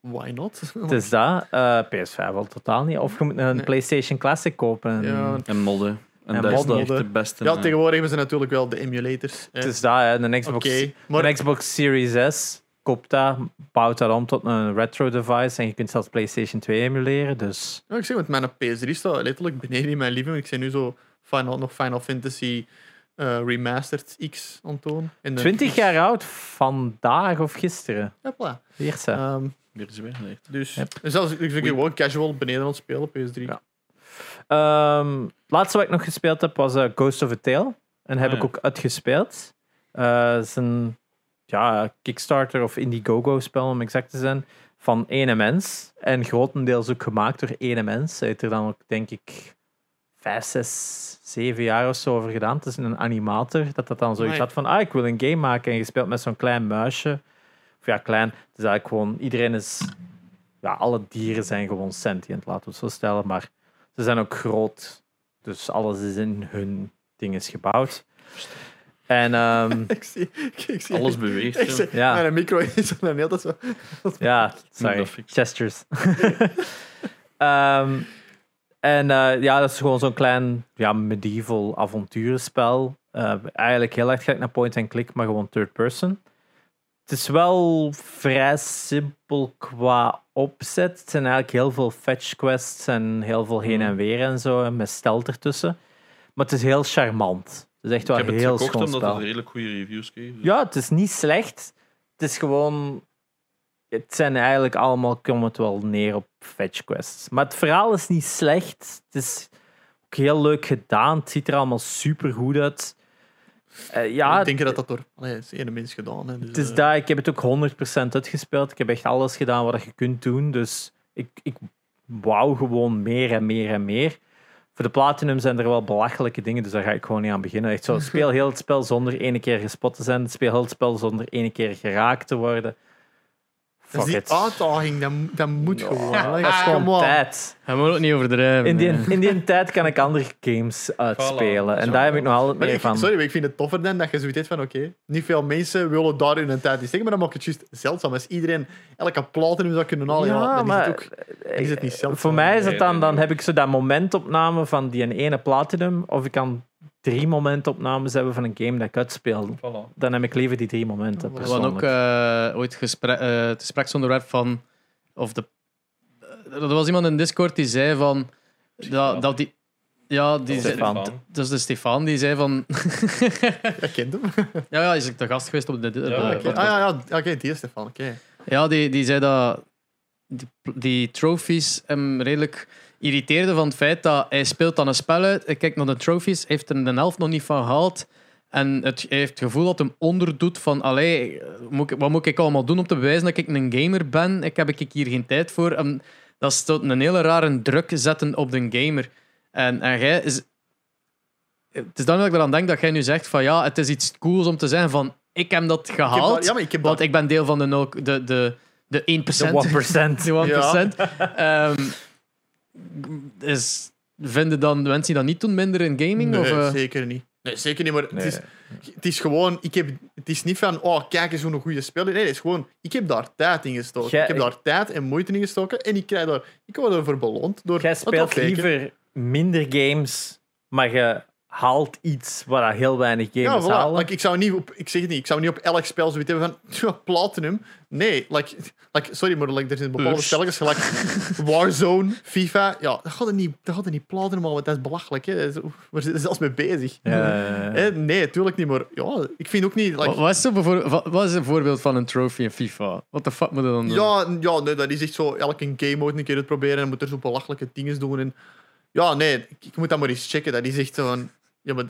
Why not? Dus dat, eh, PS5 al totaal niet. Of je moet een Nee. PlayStation Classic kopen. Ja, En modden. En, En dat is echt de beste. ja, eh. tegenwoordig hebben ze natuurlijk wel de emulators. hè. Dus dat, hè, de Xbox, maar de Xbox Series S koopt dat, bouwt dat om tot een retro device en je kunt zelfs PlayStation 2 emuleren. Dus ja, ik zeg, want mijn PS3 staat letterlijk beneden in mijn living. room. Ik zie nu zo Final, nog Final Fantasy eh, Remastered X het. En de- 20 jaar oud vandaag of gisteren. Hopla. Eerste. Ehm, Weer dus Yep. en zelfs, ik ben gewoon casual beneden aan het spelen, PS3. Ja. Ehm, het laatste wat ik nog gespeeld heb was eh, Ghost of a Tale. En heb Ah, ik ja. ook uitgespeeld. Eh, Het is een ja, Kickstarter of Indiegogo spel om exact te zijn. Van ene mens. En grotendeels ook gemaakt door ene mens. Hij heeft er dan ook, denk ik, vijf, zes, zeven jaar of zo over gedaan. Het is een animator dat dat dan zoiets had van ah, ik wil een game maken. En je speelt met zo'n klein muisje. Of ja, klein. Het is eigenlijk gewoon, iedereen is... Ja, alle dieren zijn gewoon sentient, laten we het zo stellen. Maar ze zijn ook groot. Dus alles is in hun ding is gebouwd. En ehm, Ik zie, ik, ik zie Alles beweegt. Ik zie, Ja. Mijn micro is dan heel dat zo. ja, sorry, gestures. Ehm, en eh, ja, dat is gewoon zo'n klein ja, medieval avonturenspel. Eh, eigenlijk heel erg gelijk naar point and click, maar gewoon third person. Het is wel vrij simpel qua opzet. Het zijn eigenlijk heel veel fetch quests en heel veel heen Hmm. en weer en zo, en met stelt ertussen. Maar het is heel charmant. Het is echt Ik wel heb een het heel gekocht omdat het redelijk goede reviews kreeg. dus- Ja, het is niet slecht. Het is gewoon. Het zijn eigenlijk allemaal, komt het wel neer op fetch quests. Maar het verhaal is niet slecht. Het is ook heel leuk gedaan. Het ziet er allemaal super goed uit. Eh, ja, ik denk dat dat door het is één mens gedaan. Hè, dus, het is eh, daar. Ik heb het ook 100% uitgespeeld. Ik heb echt alles gedaan wat je kunt doen. Dus ik, ik wou gewoon meer en meer en meer. Voor de Platinum zijn er wel belachelijke dingen, dus daar ga ik gewoon niet aan beginnen. Echt zo, speel heel het spel zonder ene keer gespot te zijn. Speel heel het spel zonder ene keer geraakt te worden. Dat Fuck is it. die uitdaging, dat, dat moet gewoon. hè. Dat is gewoon on. tijd. Hij moet ook niet overdrijven. In die, in die tijd kan ik andere games uitspelen. Voilà. En daar heb ik nog altijd meer ik, van. sorry, maar ik vind het toffer dan dat je zoiets hebt van oké, niet veel mensen willen daar hun tijd in steken, maar dan maakt het juist zeldzaam. Als iedereen elke platinum zou kunnen halen, ja, dan maar is het ook... is het niet zeldzaam. Voor mij is het dan, dan heb ik zo dat momentopname van die ene platinum, of ik kan drie momentopnames hebben van een game dat ik uitspeel. Voilà. Dan heb ik liever die drie momenten. We hadden ook eh, ooit gesprek, eh, het gespreksonderwerp van. Of de, eh, er was iemand in Discord die zei van. Dat, dat die. Ja, die Stefan. dat is de Stefan die zei van. Je kent hem. ja, ja, is ik de gast geweest op de. Ja. Ah ja, ja oké, die is Stefan. Oké. Ja, die, die zei dat die, die trophies hem redelijk irriteerde van het feit dat hij speelt dan een spel uit, hij kijkt naar de trophies, heeft er de helft nog niet van gehaald en het, hij heeft het gevoel dat hem onderdoet van allee, moet ik, wat moet ik allemaal doen om te bewijzen dat ik een gamer ben? Ik heb ik hier geen tijd voor. En dat is tot een hele rare druk zetten op de gamer. En, en jij is... Het is dan dat ik eraan denk dat jij nu zegt van ja, het is iets cools om te zeggen van ik heb dat Ik heb gehaald. dat- ja, maar ik heb Want dat... ik ben deel van de, de, de, de 1%. De 1%. De 1%. Ehm, is, vinden dan de mensen die dat niet doen minder in gaming? Nee, of, eh? zeker niet. Nee, zeker niet, maar het, Nee. is, het is gewoon... Ik heb, het is niet van, oh, kijk eens hoe een goede speler. Nee, het is gewoon, ik heb daar tijd in gestoken. Ik heb daar tijd en moeite in gestoken en ik krijg daar... Ik word ervoor beloond door... Jij speelt liever minder games, maar je haalt iets waar heel weinig Ja, gamers voilà. halen. Like, ik, zou niet op, ik zeg het niet, ik zou niet op elk spel zoiets hebben van ja, platinum. Nee, like, like, sorry, maar like, er zijn bepaalde spelletjes, gelijk Warzone, FIFA. Ja, dat gaat er niet, dat gaat er niet platinum halen, want dat is belachelijk. Hè. Dat Waar zitten ze zelfs mee bezig? Ja, Hè, nee, tuurlijk niet, maar ja, ik vind ook niet... Like, Wat, wat is zo bijvoorbeeld- wat, wat is een voorbeeld van een trophy in FIFA? Wat de fuck moet je dan doen? ja, ja nee, dat is echt zo, elke game mode een keer het proberen en moet er zo belachelijke dingen doen. En, ja, nee, ik, ik moet dat maar eens checken. Dat is echt zo van... Ja, maar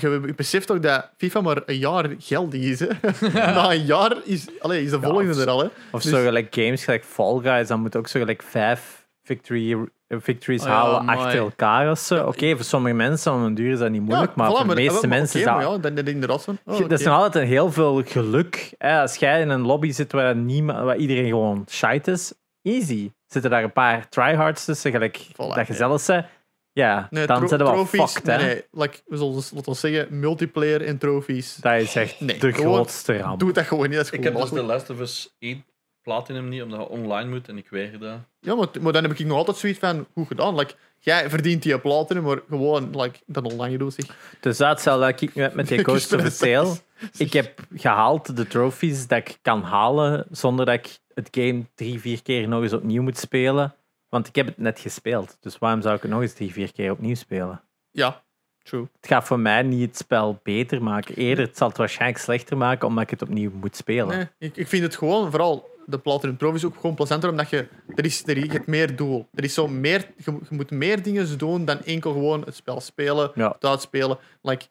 je beseft toch dat FIFA maar een jaar geldig is, hè? Na een jaar is, allee, is de volgende of- er al, hè? Of Dus- zo gelijk games, gelijk Fall Guys, dan moet ook zo gelijk vijf victory, eh, victories Oh ja, halen amai. achter elkaar of. Oké, voor sommige mensen om een duur is dat niet moeilijk, maar voilà, voor de meeste mensen oké, is maar dat... ja, dan, dan inderdaad van... oh, Dat is nog altijd een heel veel geluk. Hè? Als jij in een lobby zit waar, niemand, waar iedereen gewoon shite is, easy. Zitten daar een paar tryhards tussen, gelijk Voilà, dat je ja. Ja, Nee, dan zijn we wel trofies, fucked. nee, Hè? nee, like, we zullen, laten we zeggen, multiplayer en trofies. Dat is echt Nee, de gewoon grootste ramp. Doe dat gewoon niet, dat is Ik gewoon heb dus The. Last of Us 1 Platinum niet, omdat je online moet en ik weiger dat. Ja, maar, maar dan heb ik nog altijd zoiets van, goed gedaan. Like, jij verdient die platinum, maar gewoon like, dat online doen zich. Dus dat hetzelfde dat ik nu heb met die Ghost of the Tale. Ik heb gehaald de trophies dat ik kan halen zonder dat ik het game drie, vier keer nog eens opnieuw moet spelen. Want ik heb het net gespeeld. Dus waarom zou ik het nog eens drie, vier keer opnieuw spelen? Ja, true. Het gaat voor mij niet het spel beter maken. Eerder, het zal het waarschijnlijk slechter maken omdat ik het opnieuw moet spelen. Nee, ik, ik vind het gewoon, vooral de Platinum Trophies, ook gewoon plezanter, omdat je, er is, er, je hebt meer doel. Er is zo meer, je, je moet meer dingen doen dan enkel gewoon het spel spelen, Ja. het uitspelen. Like,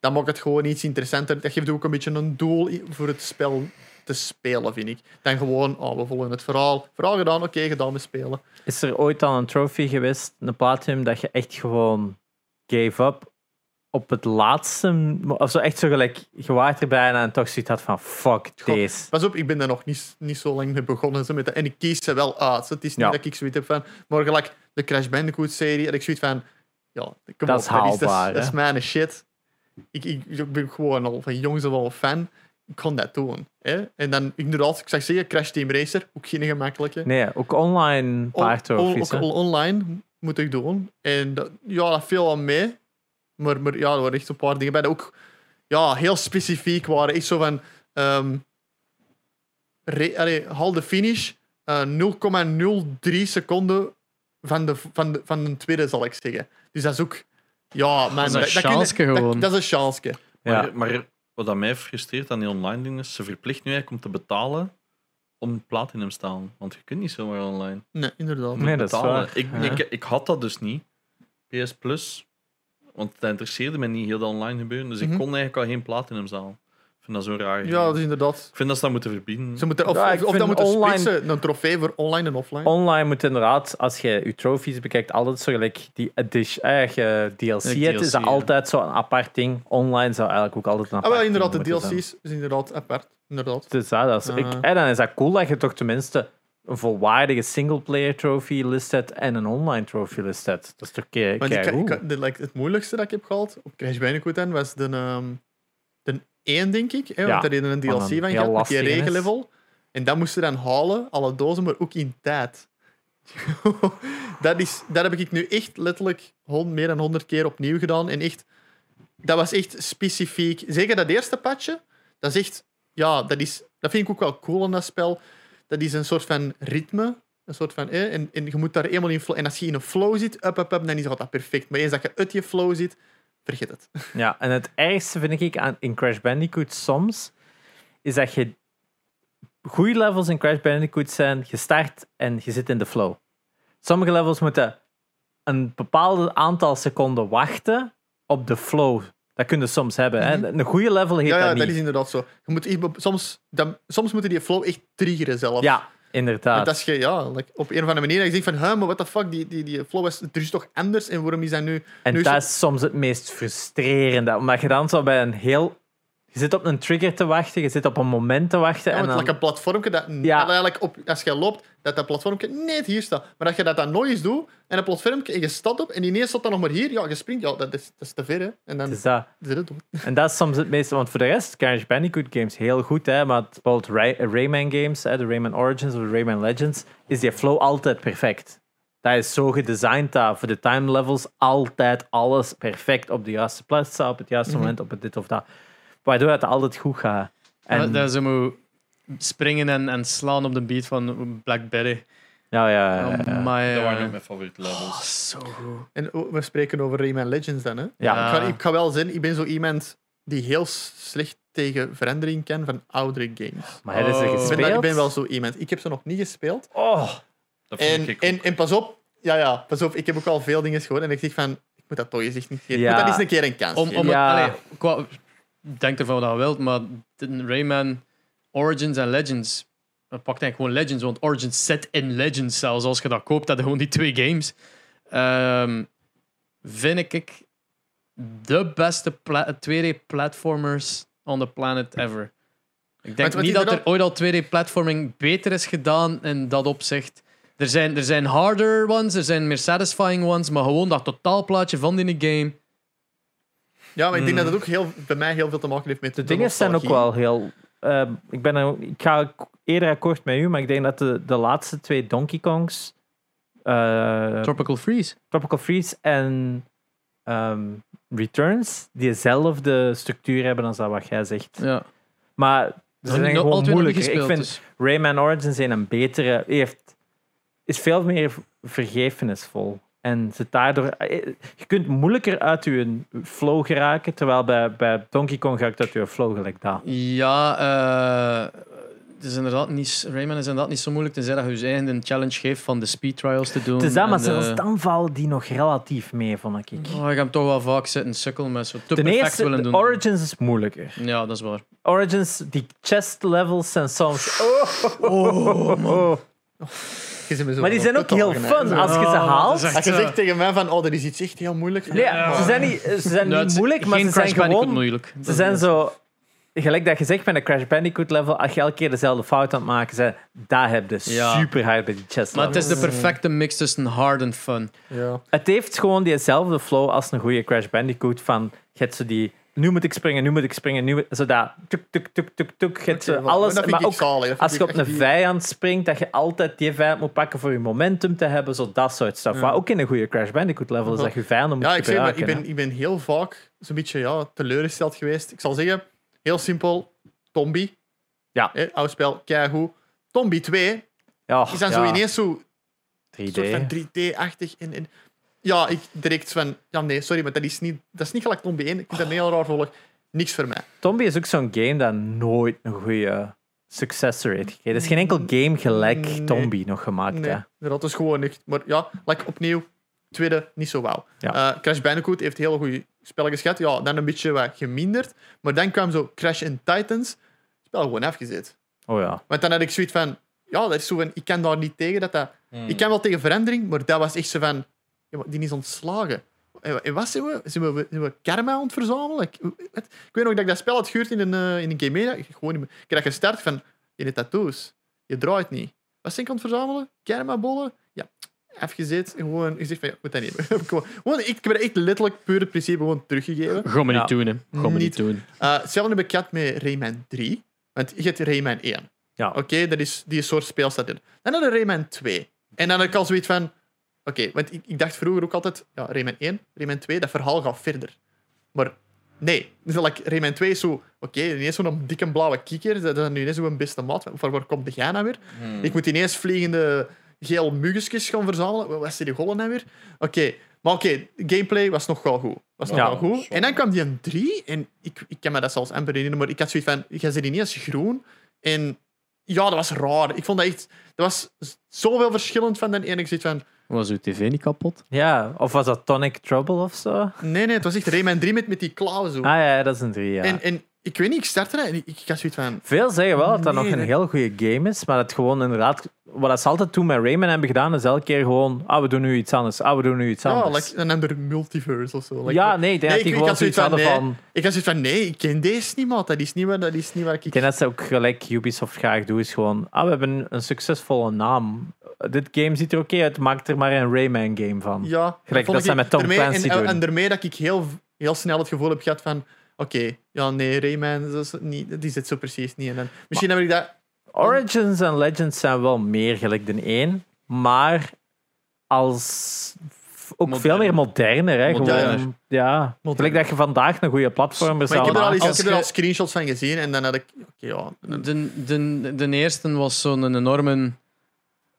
dat maakt het gewoon iets interessanter. Dat geeft ook een beetje een doel voor het spel te spelen, vind ik. Dan gewoon, oh, we volgen het verhaal. Verhaal gedaan, oké, gedaan met spelen. Is er ooit al een trophy geweest, een platinum, dat je echt gewoon gave up op het laatste, of zo echt zo gelijk, je waart er bijna en toch zoiets had van fuck deze. Pas op, ik ben daar nog niet, niet zo lang mee begonnen. Zo met dat. En ik kies ze wel uit. Het is niet Ja. dat ik zoiets heb van... Maar gelijk de Crash Bandicoot-serie, had ik zoiets van... Ja, kom Dat op, is dat, haalbaar, dat, is hè? mijn shit. Ik, ik, ik ben gewoon al van jongs al fan. Ik kon dat doen. Hè? En dan, inderdaad, ik zou zeggen, Crash Team Racer, ook geen gemakkelijke. Nee, ook online On- paar trophies. on- hè. ook online moet ik doen. En dat, ja, dat viel al mee. Maar, maar ja, er waren echt zo'n paar dingen bij die ook ja, heel specifiek waren. Echt zo van... ehm, re- allee, haal de finish eh, 0,03 seconden van de, van, de, van de tweede, zal ik zeggen. Dus dat is ook... Ja, man, is een kun je- chansje dat- gewoon. Dat, is een chanske. Ja. Maar, maar wat dat mij frustreert aan die online dingen is, ze verplicht nu eigenlijk om te betalen om platinum te staan. Want je kunt niet zomaar online Nee, inderdaad. Nee, dat is betalen. waar. Ik, Ja. ik, ik had dat dus niet, PS Plus, want dat interesseerde me niet heel dat online gebeuren. Dus Mhm. ik kon eigenlijk al geen platinum staan. Vind dat zo raar. Ja, dat is inderdaad. Ik vind dat ze dat moeten verbieden. Ze moeten, of, Ja, of, ik of vind dat moeten online- splitsen, een trofee voor online en offline. Online moet inderdaad, als je je trophies bekijkt, altijd zo gelijk die edition, eh, je DLC Ja, hebt, is dat DLC, ja. altijd zo'n apart ding. Online zou eigenlijk ook altijd een ah, apart wel, inderdaad, de ding moeten zijn. DLC's is inderdaad apart. Inderdaad. Dus ja, dat is, ik, Ah. en dan is dat cool dat je toch tenminste een volwaardige singleplayer trophy list hebt en een online trophy list hebt. Dat is toch kei, Want ik, kei ik, goed. de, like, het moeilijkste dat ik heb gehad op Crash Bandicoot dan, was de, ehm de 1, denk ik. Hè, want daar hadden een DLC van een heel gehad, met die regenlevel. En dat moesten dan halen, alle dozen, maar ook in tijd. dat, is, dat heb ik nu echt letterlijk hon- meer dan 100 keer opnieuw gedaan. En echt, dat was echt specifiek. Zeker dat eerste patje, dat is echt, ja, dat, is, dat vind ik ook wel cool in dat spel. Dat is een soort van ritme. Een soort van, eh, en, en je moet daar eenmaal in flow. En als je in een flow zit, up, up, up, dan is dat perfect. Maar eens dat je uit je flow zit, vergeet het. Ja, en het ergste vind ik aan, in Crash Bandicoot soms, is dat je goede levels in Crash Bandicoot zijn, je start en je zit in de flow. Sommige levels moeten een bepaald aantal seconden wachten op de flow. Dat kun je soms hebben. hè. Mhm. Een goede level heet Ja, ja dat dat niet. is inderdaad zo. Je moet, soms, dan, soms moeten die flow echt triggeren zelf. Ja, Inderdaad. als je ja, like, op een of andere manier dat je denkt van, huh, maar what the fuck, die, die, die flow is, er is toch anders en waarom is dat nu... En nu dat is soms het meest frustrerende. Omdat je dan zo bij een heel... Je zit op een trigger te wachten, je zit op een moment te wachten. Ja, en dan... like een platformje dat, Ja. dat eigenlijk op, als je loopt, dat dat platformje net hier staat. Maar als je dat dan nooit eens doet, en een platformje, en je staat op, en ineens staat dan nog maar hier, ja, je springt, ja, dat is, dat is te ver, hè. En dan Dus dat, zit het op. En dat is soms het meeste, want voor de rest, Crash Bandicoot games heel goed, hè, maar bijvoorbeeld Ray- Rayman games, hè, de Rayman Origins of de Rayman Legends, is die flow altijd perfect. Dat is zo gedesigned dat voor de time levels altijd alles perfect op de juiste plaats staat, op het juiste Mhm. moment, op het dit of dat. Waardoor het altijd goed gaat. En, En, dat ze moet springen en, en slaan op de beat van Blackberry. ja, ja, ja, ja. Oh, Dat waren eh, ook mijn favoriete levels. oh, zo goed. En oh, we spreken over Rayman Legends dan, hè. Ja. Ik, ga, ik ga wel zeggen, ik ben zo iemand die heel slecht tegen verandering kan van oudere games. Maar hebben ze Oh. Ik ben, ik wel zo iemand. Ik heb ze nog niet gespeeld. Oh, Dat vind En, ik en, pas op, ja, ja, pas op, ik heb ook al veel dingen gehoord en ik zeg van, ik moet dat toch eens echt niet geven. Ja. Ik moet dat eens een keer een kans Om, geven. om Ja. het, allee, qua, denk ervan wat je wilt, maar Rayman Origins en Legends. Dat pakt eigenlijk gewoon Legends, want Origins zit in Legends zelfs. Als je dat koopt, dat gewoon die twee games. Ehm, vind ik de beste pla 2D-platformers on the planet ever. Ik denk niet dat er ooit al 2D-platforming beter is gedaan in dat opzicht. Er zijn, er zijn harder ones, er zijn meer satisfying ones, maar gewoon dat totaalplaatje van die game. Ja, maar ik denk Mm. dat het ook heel, bij mij heel veel te maken heeft met de dingen zijn ook wel heel... ehm, ik, ben er, ik ga eerder akkoord met u, maar ik denk dat de, de laatste twee Donkey Kongs... eh, Tropical Freeze. Tropical Freeze en ehm, Returns diezelfde structuur hebben als dat wat jij zegt. Ja. Maar ze zijn gewoon moeilijker. Ik vind dus. Rayman Origins een, een betere... Heeft, is veel meer vergevenisvol. En zit daardoor... eh, Je kunt moeilijker uit je flow geraken, terwijl bij, bij Donkey Kong gaat uit je flow gelijk dat. Ja, eh, het is inderdaad niet, Rayman is inderdaad niet zo moeilijk tenzij dat je je eigen een challenge geeft van de speed trials te doen. Het is dat, maar de- zelfs dan valt die nog relatief mee, vond ik. Oh, ik heb toch wel vaak zitten sukkelen met zo te Ten perfect eerste, willen de doen. Origins is moeilijker. Ja, dat is waar. Origins, die chest levels zijn soms... Oh, oh, Je zo Maar die zijn ook heel fun als je ze haalt. Als je zo. zegt tegen mij van, oh, dat is iets echt heel moeilijk. Nee, Ja. ze zijn niet, ze zijn niet is moeilijk, maar geen ze zijn Crash Bandicoot gewoon... moeilijk. Ze zijn zo... Gelijk dat je zegt met een Crash Bandicoot level, als je elke keer dezelfde fout aan het maken bent, daar heb je Ja. super hard bij die chest Maar het is de perfecte mix tussen hard en fun. Ja. Het heeft gewoon diezelfde flow als een goede Crash Bandicoot van, je hebt zo die... Nu moet ik springen, nu moet ik springen, nu... moet- Zo dat... Tuk, tuk, tuk, tuk, tuk. Alles... Maar ook zalig. Als je op een vijand springt, dat je altijd die vijand moet pakken voor je momentum te hebben, zo dat soort stuff. Ja. Wat ook in een goede Crash Bandicoot level is, dat je vijanden moet Ja, ik, zeg maar, ik, ben, ik ben heel vaak zo'n beetje ja, teleurgesteld geweest. Ik zal zeggen, heel simpel, Tombi. Ja. Hè, oud spel, keigoed. Tombi 2 Ja, is dan ja, zo ineens zo 3D. soort van 3D-achtig. En, en, ja, ik direct van... Ja, nee, sorry, maar dat is niet, dat is niet gelijk Tombi 1. Ik vind dat een heel raar volg. Niks voor mij. Tombi is ook zo'n game dat nooit een goede successor heeft gekregen. Er is geen enkel game gelijk Nee. Tombi nog gemaakt. Nee, hè. dat is gewoon echt... Maar ja, like, opnieuw, tweede, niet zo wauw. Ja. Eh, Crash Bandicoot heeft heel goede spelletjes gehad. Ja, dan een beetje wat geminderd. Maar dan kwam zo Crash and Titans. Spel gewoon afgezet. Oh ja. Want dan had ik zoiets van... Ja, dat is zo van... Ik kan daar niet tegen dat dat... Hmm. Ik kan wel tegen verandering, maar dat was echt zo van... Ja, maar die is ontslagen. En en wat zijn we? Zijn we, zijn we karma aan het verzamelen? Ik, wat? ik weet nog dat ik dat spel had gehuurd in een, eh, in een game media. Ik, gewoon niet meer- ik had gestart van... Je hebt tattoos. Je draait niet. Wat zijn ik aan het verzamelen? Karma-bollen? Ja. Afgezet. Gewoon gezegd van... Ja, ik moet dat niet hebben. gewoon, gewoon, ik, heb er echt letterlijk puur het principe gewoon teruggegeven. Ga me Ja. niet doen, hè. Ga me Niet. doen. Uh, hetzelfde heb ik gehad met Rayman 3. Want je hebt Rayman 1. Ja. Oké, dat is die soort speel staat in. Dan had je Rayman 2. En dan had ik al zoiets van... Oké, want ik, ik dacht vroeger ook altijd... Ja, Rayman 1, Rayman 2, dat verhaal gaat verder. Maar nee. Dus like, Rayman 2 is zo... Oké, ineens zo'n dikke blauwe kikker. Dat is nu ineens zo'n beste maat. Waar, waar komt de jij nou weer? Hmm. Ik moet ineens vliegende geel muggesjes gaan verzamelen. Wat zijn die gollen nou weer? Oké, maar oké, gameplay was nog wel goed. Was nog Ja, wel goed. En dan kwam die een 3 en ik, ik kan me dat zelfs amper herinneren, maar ik had zoiets van, jij zit ineens groen. En ja, dat was raar. Ik vond dat echt, dat was zoveel verschillend van de ene. Ik zit van, Was uw tv niet kapot? Ja, of was dat Tonic Trouble of zo? Ah nee, nee, het was echt Rayman 3 met, met die klauwen zo. ja, dat is een 3, ja. En, en ik weet niet, ik startte dat en ik, ik had zoiets van, Veel zeggen wel dat dat Nee, nog een nee. heel goede game is, maar dat gewoon inderdaad... Wat ze altijd toen met Rayman hebben gedaan, is elke keer gewoon... Ah, we doen nu iets anders. Ah, we doen nu iets ja, anders. like een ander multiverse of zo. Like, ja, nee, ik denk Nee, dat ik- gewoon zoiets hadden van. Ik had zoiets van, nee, ik ken deze. Dat is niet wat, dat is niet wat ik... Ik denk dat ze ook gelijk Ubisoft graag doen, is gewoon... Ah, we hebben een succesvolle naam. Dit game ziet er oké uit, maak er maar een Rayman game van. Ja, Gelijk dat ik- met Tom Clancy en, doen. En daarmee dat ik heel, heel snel het gevoel heb gehad van... Oké, ja, nee, Rayman, dat is niet, die zit zo precies niet. En dan, misschien heb ik dat... Origins en Legends zijn wel meer gelijk dan één, maar als ook Modern. veel meer moderner. Hè? Moderner. Gewoon, ja, Modern. gelijk dat je vandaag een goede platformer Maar zou ik heb er al, maken. eens, ik als heb er al je- screenshots van gezien en dan had ik... Oké, ja... De, de, de eerste was zo'n enorme.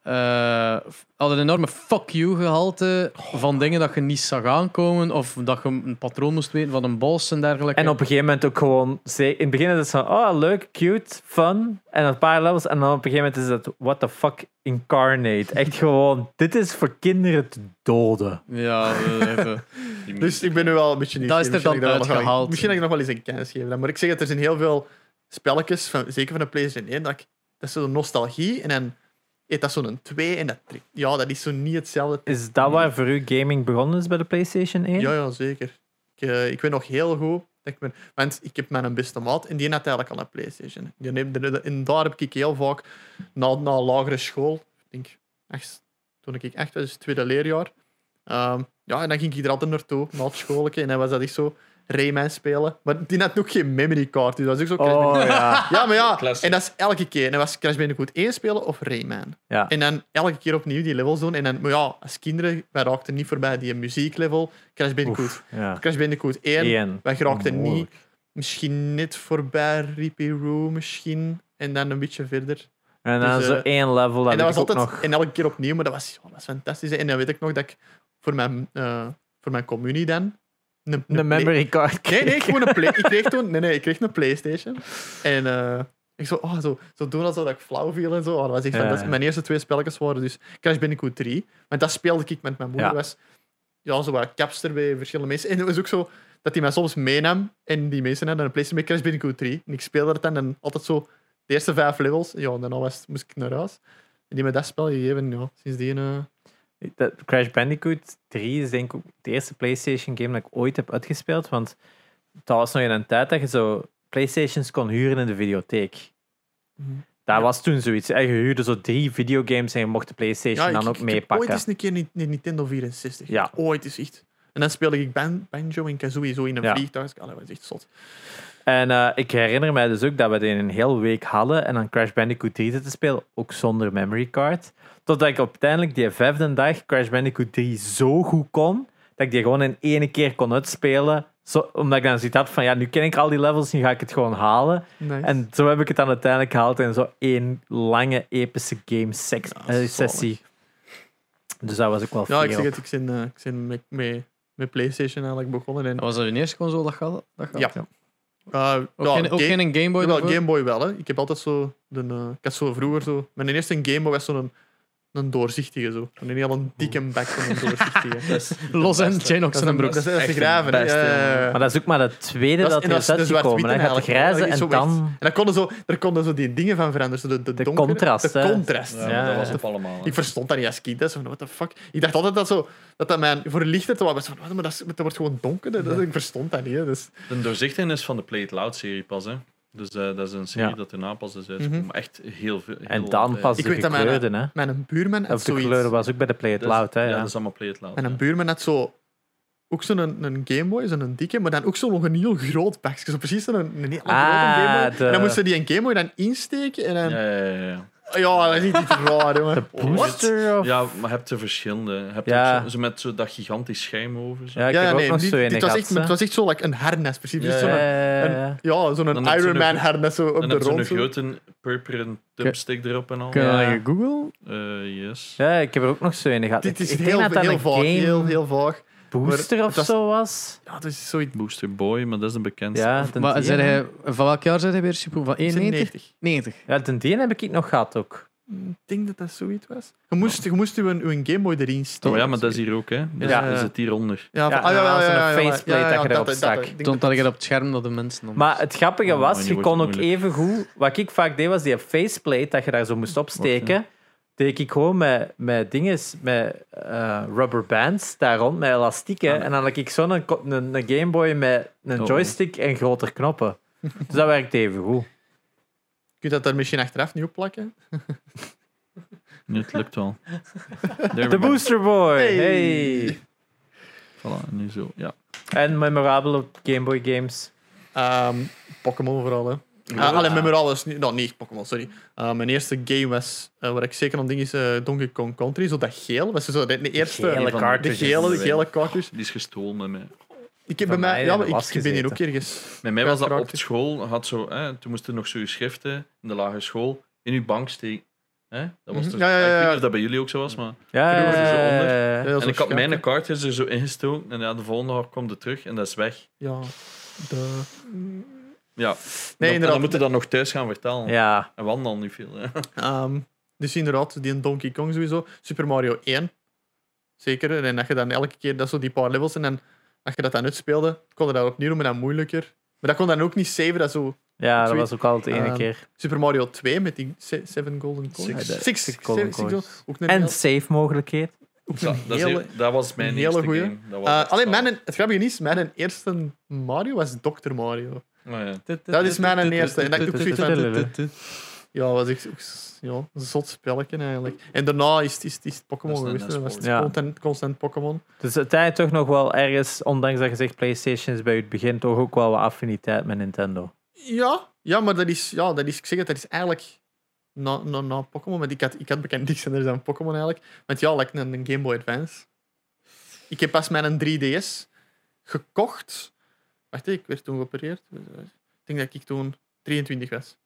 Eh had een enorme fuck you gehalte van dingen dat je niet zag aankomen of dat je een patroon moest weten van een boss en dergelijke. En op een gegeven moment ook gewoon... In het begin is het zo, oh, leuk, cute, fun. En een paar levels. En dan op een gegeven moment is het, what the fuck, incarnate. Echt gewoon, dit is voor kinderen te doden. Ja, even. Dus ik ben nu wel een beetje Dat is er dan dat uitgehaald. Misschien dat ik nog wel eens een kennis geven. Maar ik zeg het, er zijn heel veel spelletjes, van, zeker van de PlayStation 1, dat, ik, dat is zo'n nostalgie. En dan heet dat zo'n 2 en dat... trekt- Ja, dat is zo niet hetzelfde. Is dat waar voor u gaming begonnen is bij de PlayStation 1? Ja, ja, zeker. Ik, eh, ik weet nog heel goed. Dat ik ben, want ik heb mijn beste maat en die had eigenlijk al een PlayStation. Die neemt, en daar heb ik heel vaak na, na lagere school, ik denk, echt, toen ik echt was, dus tweede leerjaar. ehm, ja, en dan ging ik er altijd naartoe, na het schoolje. En dan was dat echt zo Rayman spelen. Maar die had ook geen memory card, dus dat was ook zo Crash Oh Bandicoot. ja. Ja, maar ja, Classic. en dat is elke keer. En dan was Crash Bandicoot 1 spelen of Rayman. ja. En dan elke keer opnieuw die levels doen. En dan, maar ja, als kinderen, wij raakten niet voorbij die muzieklevel. Crash Bandicoot Oef, ja. Crash Bandicoot 1. Eén. Wij geraakten niet. Misschien net voorbij Rippy Roo, misschien. En dan een beetje verder. En dan Dus, zo eh, één level, dat en dat was altijd. nog... En elke keer opnieuw, maar dat was, oh, dat was fantastisch. En dan weet ik nog dat ik voor mijn, eh voor mijn communie dan. Een, memory card Nee, nee, gewoon een play. Ik kreeg toen. Nee, nee, ik kreeg een PlayStation. En eh, ik zo, oh, zo, zo doen alsof ik flauw viel en zo. Oh, dat was echt Ja, ja. Mijn eerste twee spelletjes waren dus Crash Bandicoot 3. Want dat speelde ik met mijn moeder. Ja. was ja, zo wat capster bij verschillende mensen. En het was ook zo dat hij mij soms meenam. En die mensen hadden een PlayStation met Crash Bandicoot 3. En ik speelde het dan en altijd zo de eerste vijf levels. Ja, en daarna was, moest ik naar huis. En die me dat spel gegeven. Ja, sindsdien... eh, Dat Crash Bandicoot 3 is denk ik de eerste PlayStation game dat ik ooit heb uitgespeeld. Want dat was nog in een tijd dat je zo PlayStations kon huren in de videotheek. Mhm. Dat Ja. was toen zoiets. hè. Je huurde zo drie videogames en je mocht de PlayStation ik- dan ook ik, ik heb meepakken. ooit eens een keer een Nintendo 64. Ja. Ooit eens echt. En dan speelde ik ban, Banjo en Kazooie zo in een Ja. vliegtuig. Dat was echt zot. En eh, ik herinner mij dus ook dat we die een hele week hadden en dan Crash Bandicoot 3 zitten spelen, ook zonder memory card. Totdat ik uiteindelijk die vijfde dag Crash Bandicoot 3 zo goed kon, dat ik die gewoon in één keer kon uitspelen zo, omdat ik dan zoiets had van, ja, nu ken ik al die levels, nu ga ik het gewoon halen. Nice. En zo heb ik het dan uiteindelijk gehaald in zo één lange, epische game Ja, eh, sessie. Dus dat was ook wel ja, ik zeg het, ik ben, ik ben met, met, met PlayStation eigenlijk begonnen. En, Dat was dat je eerste console dat gaat? Dat gaat Ja. ja. Uh, Ook, ja, geen, ook geen Game Boy? Game Boy wel. Hè. Ik heb altijd zo. De, eh, ik had zo vroeger zo. Mijn eerste Game Boy was zo'n een doorzichtige zo. Een heel dikke bek van een doorzichtige. Los en Janox is en een, broek. dat is, Echt graven. hè. een beste, Ja. Maar dat is ook maar de tweede Dat dat, is- en dat is uitgekomen. zwart-witte de eigenlijk. grijze Dat is en dan... En dan konden zo, daar konden zo die dingen van veranderen. Zo de, de, De donkere- contrast, De hè. contrast. Ja, Ja, dat was op allemaal. hè. Ik verstond dat niet als kind. hè. Zo van, what the fuck. Ik dacht altijd dat zo, dat, dat mijn voor lichter te was. Van, wat, maar dat, is- dat wordt gewoon donker. hè. Dat, ik verstond dat niet. Hè. Dus, De doorzichtigheid is van de Play It Loud serie pas. Hè. Dus eh, dat is een serie Ja. dat erna pas is uitgekomen. Mhm. Echt heel veel. En dan eh, pas Ik de mijn- gekleurde, hè. mijn buurman had Of de zoiets. gekleurde was ook bij de Play It Loud, hè. Ja, Ja. dat is allemaal Play It Loud. En een ja. buurman had zo ook zo'n een, een Game Boy, zo'n dikke, maar dan ook zo nog een heel groot pakje. Zo precies zo'n een, een heel Ah, grote Game Boy. de- En dan moesten die een Game Boy dan insteken en dan... Ja, ja, ja, ja. Dat is niet raar, jongen. De booster of... Ja, maar je hebt er verschillende. Je hebt Ja. zo, zo met zo dat gigantisch scherm over. Zo. Ja, ik Ja, heb ja, ook nee, nog dit- zo in dit was echt, het was echt zo like, een harnas, precies. Ja, Zo'n- Ja, een- Ja, zo'n je Iron zo'n- Man harnas zo op de je zo'n rond. zo. grote purperen thumbstick erop en al. Kun je Ja. dat Google? Eh, yes. ja, ik heb er ook nog zo in gehad. Dit is ik heel, heel een vaag. game Heel, heel vaag. Booster maar of het was- zo was. Ja, dat is zoiets... Booster Boy, maar dat is de bekendste. Ja, Maar hij, van welk jaar zijn hij weer super? Van 91? 90. 90. Ja, de die heb ik nog gehad ook. Ik denk dat dat zoiets was. Je moest, je moest uw, uw Game Boy erin steken. Oh ja, maar dat is hier ook, hè. Dus Ja. ja. zit hieronder. Ja, van- ah, ja, ja, ja, ja, ja, faceplate ja, ja, dat je erop dat- stak. ik Stond dat- je op het scherm dat de mensen... dan- Maar het grappige Oh, was, je kon het ook moeilijk. even goed... Wat ik vaak deed, was die faceplate dat je daar zo moest opsteken. Deed ik gewoon met, met dingen, met eh, rubber bands daar rond, met elastieken. Ah. En dan had ik zo'n een, een, een Game Boy met een Oh. joystick en grotere knoppen. dus dat werkte even goed. Kun je dat er misschien achteraf niet op plakken? Nu, het lukt wel. De. Booster Boy! Hey. Hey. Voilà, nu zo. Ja. En memorabele Game Boy games. Ehm, Pokémon vooral, hè. Uh, alleen memorabel is niet... Nou, niet Pokémon, sorry. Uh, mijn eerste game was, uh, waar ik zeker aan ding is, uh, Donkey Kong Country. Zo dat geel. Was zo de, de eerste... Gele de gele, de gele cartridge. Die is gestolen met mij. Ik heb bij mij... Ja, maar ik, ben hier ook ergens... Bij mij was dat op school. Had zo, hè, toen moesten nog zo je schriften in de lagere school in uw bank steken. Hè? Dat was Mhm. toch, Ja, ja, ja, Ik weet ja. niet of dat bij jullie ook zo was, maar... Ja, Vroeger zo onder. eh, Ja, dat en ik had mijn cartridge er zo ingestoken en ja, de volgende dag kwam het terug en dat is weg. Ja. De... Ja. Nee, inderdaad. dan moet je dat nog thuis gaan vertellen. ja. En wandel niet veel. Ehm, dus inderdaad, die Donkey Kong sowieso. Super Mario 1. Zeker. En dat je dan elke keer dat zo die paar levels en dan als je dat dan uitspeelde, kon je dat opnieuw doen, maar dan moeilijker. Maar dat kon dan ook niet saven, dat zo ja, dat was ook altijd de ene Ehm, keer. Super Mario 2 met die se- Seven Golden Coins. Six. Ja, de- Six, six six, golden six, coins. En heel- save mogelijkheid. Dat, hele- was mijn een hele eerste goeie. game. Dat was Eh, alleen mijn, het grappige is, mijn eerste Mario was Dr. Mario. Ja. Dat is mijn eerste. En dat ik ook zoiets van- Ja, was s- ja, een zot spelletje eigenlijk. En daarna is het, is, het- is het Pokémon geweest. Dat was het Ja. constant, constant Pokémon. Dus uiteindelijk toch nog wel ergens, ondanks dat je zegt PlayStation is bij het begin, toch ook wel wat affiniteit met Nintendo. Ja, ja, maar dat is, ja, dat is, ik zeg het, dat is eigenlijk na, na, na Pokémon. Want ik had, ik had bekend niks anders dan Pokémon eigenlijk. Want ja, like een, een Game Boy Advance. Ik heb pas mijn 3DS gekocht. Wacht, ik werd toen geopereerd. Ik denk dat ik toen 23 was.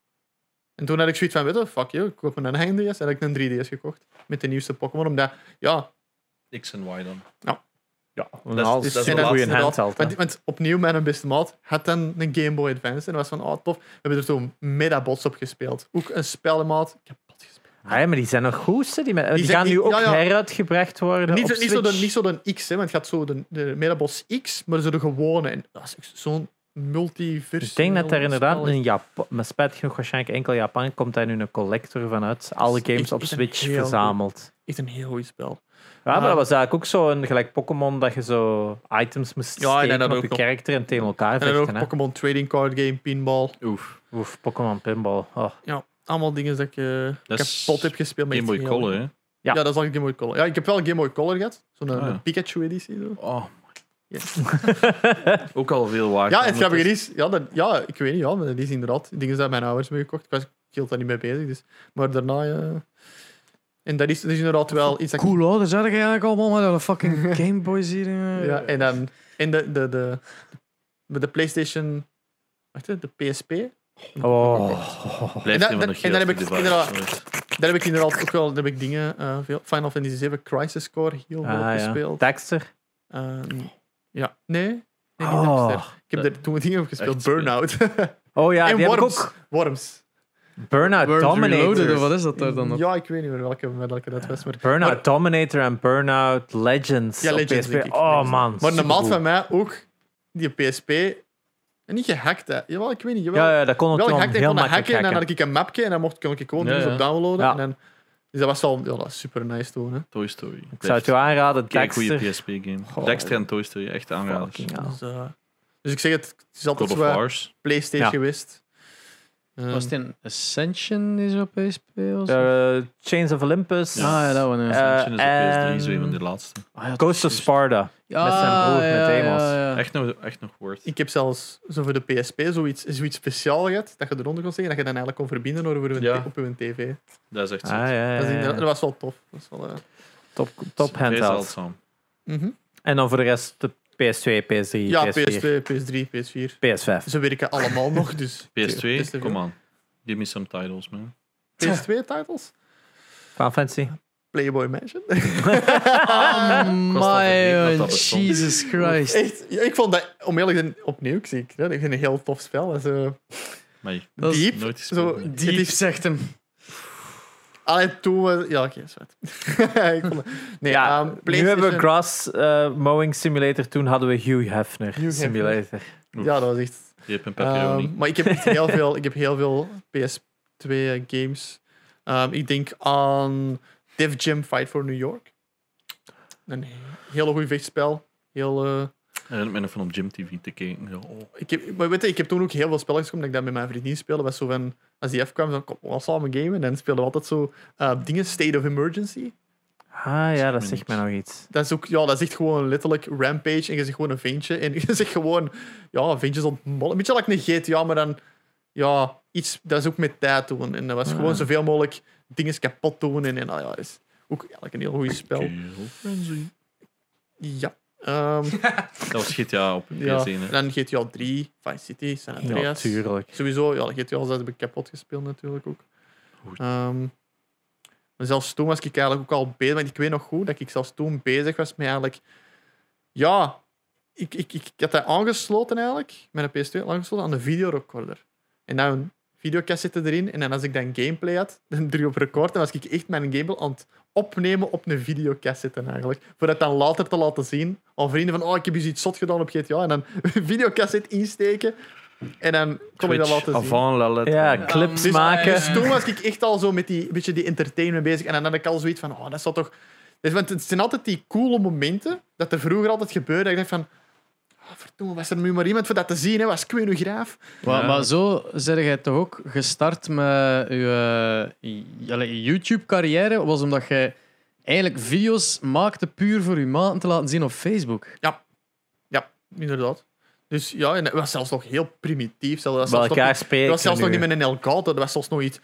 En toen had ik zoiets van, weet je, fuck you, ik koop een eigen DS. En had ik een 3DS gekocht. Met de nieuwste Pokémon. Omdat, ja, X en Y dan. Ja, Dat is- als dat is een goede handheld. Want, want opnieuw, mijn beste maat had dan een Game Boy Advance. En dat was van, oh tof. We hebben er toen Medabots op gespeeld. Ook een spellenmaat. Ik heb pot gespeeld. Ah, ja, maar die zijn nog goed, hè? Die, gaan nu ook ja, ja. heruitgebracht worden. Niet, op zo- niet, zo de, Switch. niet zo de X, hè, want het gaat zo de, de Medabots X, maar zo de gewone. En dat is zo'n multiverse. Ik denk dat er inderdaad in Japan, maar spijt genoeg waarschijnlijk enkel Japan, komt daar nu een collector vanuit. Alle is games echt- op Switch verzameld. Echt een heel goed spel. Ja, maar Ah. dat was eigenlijk ook zo een gelijk Pokémon dat je zo items moest Ja, en dat op je nog. karakter en tegen elkaar En dan ook vechten. Pokémon Trading Card Game, Pinball. Oef. Oef, Pokémon Pinball. Oh. Ja, allemaal dingen dat ik uh, Dat kapot heb gespeeld. met Game Boy Color, hè? Ja. Ja. dat is al Game Boy Color. Ja, ik heb wel een Game Boy Color gehad. Zo'n Ah, ja. een Pikachu-editie. Zo. Oh, Ja. ook al veel waard. Ja, het grappige is, ja, dat, ja, ik weet niet, ja, maar dat is inderdaad dingen zijn mijn ouders mee gekocht. Ik was ik hield daar niet mee bezig, dus. Maar daarna, ja. En dat is, dat is inderdaad wel iets dat ik- Cool hoor, daar zat ik eigenlijk allemaal met een fucking Game Boys hier. eh. Ja, en dan, en de, de, de, met de PlayStation. Wacht, de PSP. Oh. Blijft En dan- en dan heb ik inderdaad-. Daar heb ik inderdaad ook wel daar heb ik dingen. eh, veel, Final Fantasy 7 Crisis Core heel veel Ah, ja. gespeeld. Dexter. Eh, ja, nee. nee niet Oh. Dexter. Ik heb er toen dingen op gespeeld. Echt Burnout. Oh ja, en die heb ik Worms. ook. Worms. Burnout Worms Dominator. wat is dat daar dan? op? Ja, ik weet niet meer welke, met welke dat was. Maar, Burnout Maar- Dominator en Burnout Legends. Ja, op Legends, PSP. denk ik. Oh man. maar supergoed. van mij ook, die PSP. En niet gehackt, hè. Jawel, ik weet niet. Jawel, Ja, ja, dat kon het wel gehackt. Ik kon dat hacken en dan had ik een mapje en dan mocht, kon ik gewoon Ja, dingen ja. op downloaden. Ja. En dan, dus dat was wel ja, dat super nice toen. Hè. Toy Story. Ik zou het je aanraden, Kijk goede Dexter. PSP-game. Goh. Dexter en Toy Story, echt hell. Dus, eh, dus ik zeg het, het is altijd zo. PlayStation Ja. geweest. Was het een Ascension die zo op PSP was? Eh, Chains of Olympus. Ah ja, dat was een. Eh, Ascension is op PS3, zo een van de laatste. Ah, ja, Ghost of. Sparta. Ja, met zijn broer, ja, met Amos. ja, ja. Echt nog, echt nog worth. Ik heb zelfs zo voor de PSP zoiets, zoiets speciaal gehad, dat je eronder kon zeggen, dat je dan eigenlijk kon verbinden over Ja. op uw tv. Dat is echt Ah, zo. ja, ja, Dat, is ja. inderdaad- dat was wel tof. Dat was wel, eh, Top, top handheld. zeldzaam. mhm. En dan voor de rest de PS2, PS3, Ja, PS4, PS2, PS3, PS4. PS5. Ze werken allemaal nog, dus... PS2, kom aan. Give me some titles, man. PS2-titles? Final Fantasy. Playboy Mansion? Oh my. Jesus Christ. Echt, ja, ik vond dat, om eerlijk te zijn, opnieuw, ik zie ik, ik vind het een heel tof spel. Eh, Maar Dat is diep. nooit Zo, Diep, zegt hem. Allee, toen was... Ja, oké, het- nee, Ja, ehm, nu hebben we Grass eh, Mowing Simulator. Toen hadden we Hugh Hefner. Simulator. Ja, dat was echt... Je hebt een. Ehm, maar ik heb echt heel veel, ik heb heel veel PS2 games. Ehm, ik denk aan Def Jam Fight for New York. Een hele goede vechtspel. Heel, eh, herinner me nog van op Gym TV te kijken. Zo, oh. ik, heb, maar weet je, ik heb toen ook heel veel spelletjes gekomen dat ik dat met mijn vriendin speelde. Was zo van, als die F kwam, dan kom we wel samen gamen. En dan speelden we altijd zo eh, dingen, State of Emergency. Ah ja, dat me zegt mij nog iets. Dat is ook, ja, dat is echt gewoon letterlijk Rampage. En je zegt gewoon een ventje. En je zegt gewoon, ja, ventjes ontmollen. Een beetje like een GTA, maar dan, ja, iets, dat is ook met tijd doen. En dat was Ah. gewoon zoveel mogelijk dingen kapot doen. En, en ah, ja, dat is ook eigenlijk een heel goed spel. Ja. Ehm, Dat was GTA op PS1. ja. hè. Dan GTA 3, Vice City, San Ja, Andreas. tuurlijk. Sowieso, ja, GTA 6 heb ik kapot gespeeld natuurlijk ook. Ehm, maar zelfs toen was ik eigenlijk ook al bezig, want ik weet nog goed dat ik zelfs toen bezig was met eigenlijk... Ja, ik, ik, ik, ik had dat aangesloten eigenlijk, met een PS2 aangesloten aan de videorecorder. En dan een videocassette erin, en dan als ik dan gameplay had, dan druk op record, dan was ik echt mijn gameplay aan het opnemen op een videocassette eigenlijk. Voor dat dan later te laten zien aan vrienden van, oh, ik heb eens iets zot gedaan op GTA, en dan een videocassette insteken, en dan kon ik dat laten zien. avant. Ja, clips Dus, maken. dus toen was ik echt al zo met die, beetje die entertainment bezig. En dan had ik al zoiets van, oh, dat zou toch... Dus, want het zijn altijd die coole momenten dat er vroeger altijd gebeurde. Dat ik dacht van, oh, verdomme, was er nu maar iemand voor dat te zien? Hè? Was nu graaf? Maar, Ja. maar zo zeg jij toch ook gestart met je, je YouTube-carrière, was omdat jij eigenlijk video's maakte puur voor je maten te laten zien op Facebook. Ja, inderdaad. Dus ja, en het was zelfs nog heel primitief. Zelfs, dat was Bij zelfs nog elkaar dat was zelfs nog niet met een Elgato. Dat was zelfs nog iets...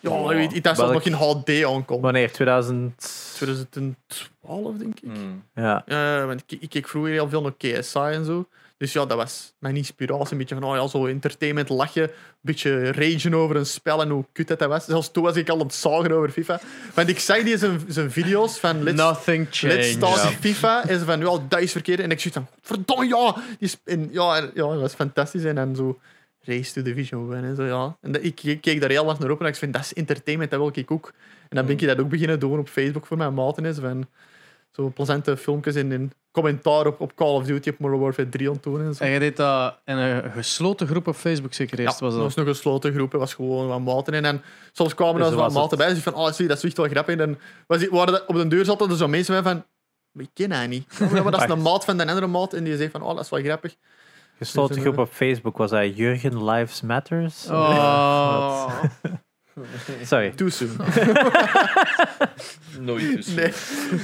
Ja, Oh, weet je, dat nog in HD aankomt. Wanneer? 2000. 2012, denk ik. Hmm. Ja. Ja, want ik, ik keek vroeger heel veel naar KSI en zo. Dus ja, dat was mijn inspiratie. Een beetje van, oh ja, zo entertainment, lachen. Een beetje ragen over een spel en hoe kut dat, dat was. Zelfs toen was ik al aan het zagen over FIFA. Want ik zag die zijn, zijn video's van Let's, Nothing changed. Let's Start Ja. FIFA. En ze van, ja, dat is verkeerd. En ik zoiets van, verdomme, ja. Die en, ja, ja, dat was fantastisch. En dan zo Race to the Vision en zo, ja. En dat, ik, ik keek daar heel hard naar op en ik vind, dat is entertainment, dat wil ik ook. En dan ben ik dat ook beginnen doen op Facebook voor mijn maten. Is, van zo plezante filmpjes in een commentaar op, op Call of Duty, op Modern Warfare 3 aan en zo. En je deed dat in een gesloten groep op Facebook zeker Ja, eerst? dat was dat? was nog een gesloten groep, het was gewoon wat maten. En dan, soms kwamen er Dus was wat maten bij. Dus van, oh, zie, dat is echt wel grappig. En was waren er- op de deur zaten er zo mensen bij van, maar ik ken hij niet. Ja, maar dat is een maat van de andere maat. En die zegt van, oh, dat is wel grappig. Gesloten groep op Facebook was hij Jurgen Lives Matters. Oh. Sorry. Too soon. Nooit dus. Nee,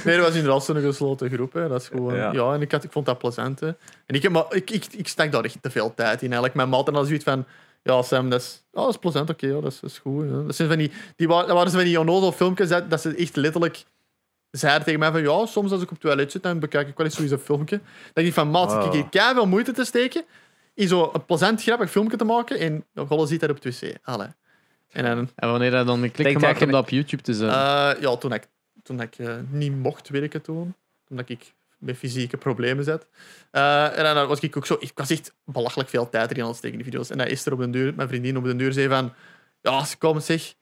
nee, dat was inderdaad zo'n gesloten groep. Hè. Dat is gewoon, Ja. ja. en ik, had, ik vond dat plezant. Hè. En ik, heb, maar, ik, ik, ik stak daar echt te veel tijd in. Eigenlijk. Mijn maat had zoiets van... Ja, Sam, dat is, oh, dat is plezant. Oké, ja, dat, is, dat is goed. Ja. Dat, zijn van die, die waren, dat waren zo van die onnozel filmpjes dat, dat ze echt letterlijk zeiden tegen mij van... Ja, soms als ik op het toilet zit, dan bekijk ik wel eens zo'n filmpje. Dat ik van, maat, Wow. ik heb hier veel moeite te steken. in zo een plezant, grappig filmpje te maken en Golle ziet dat op het wc. Allee. En dan, En wanneer hij dan een klik Denk gemaakt dat om dat op YouTube te zetten. eh, ja, toen ik, toen ik eh, niet mocht werken toen, omdat ik met fysieke problemen zat. Eh, en dan was ik ook zo, ik was echt belachelijk veel tijd erin aan het steken in die video's. En dan is er op de deur, mijn vriendin op de deur zei van, ja, kom zeg,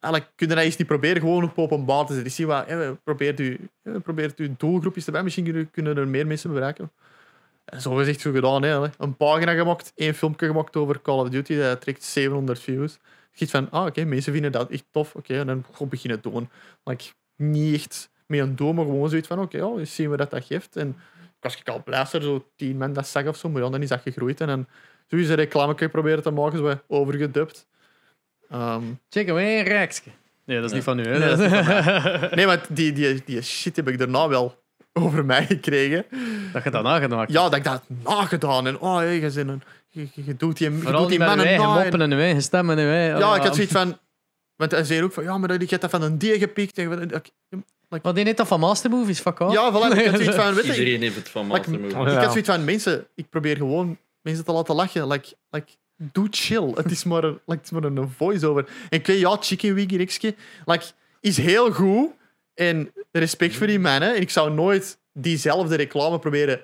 eigenlijk kun je dat eens niet proberen gewoon op openbaar te zetten. Ik zie wat, eh, probeert u, probeert u doelgroepjes erbij, misschien kunnen, kunnen er meer mensen bereiken. En zo gezegd, zo gedaan. Hè, een pagina gemaakt, één filmpje gemaakt over Call of Duty, dat trekt 700 views. Je van, ah, oké, mensen vinden dat echt tof. Oké, en dan gewoon beginnen doen. Like, niet echt met een doel, maar gewoon zoiets van, oké, ja, eens zien we dat dat geeft. En ik al blij als er zo tien mensen dat zag of zo, maar dan is dat gegroeid. En dan zo is een reclame proberen te maken, zo overgedubt. Ehm, Check hem, een reksje. Nee, dat is niet van u. Hè? Nee, dat is niet nee, maar die, die, die shit heb ik daarna wel over mij gekregen. dat je dat nagemaakt Ja, dat ik dat nagedaan. En oh, hey, je, zit een, je, je- je doet die, je Vooral doet die mannen eigen na. en- moppen en eigen stemmen. en eigen- Ja, ik had zoiets van... Want hij zei ook van, ja, maar ik heb dat van een D gepikt. En, ik- Maar die heeft dat van Mastermovies, fuck off. ja, voilà, ik had zoiets van, weet je, Iedereen heeft het van Like- Master Oh, Move. ik had zoiets van, mensen, ik probeer gewoon mensen te laten lachen. Like, like, doe chill. Het is maar een, like, het is maar een voice-over. En weet, ja, Chicken Wiggy Rikske, like, is heel goed. En respect voor die mannen. En ik zou nooit diezelfde reclame proberen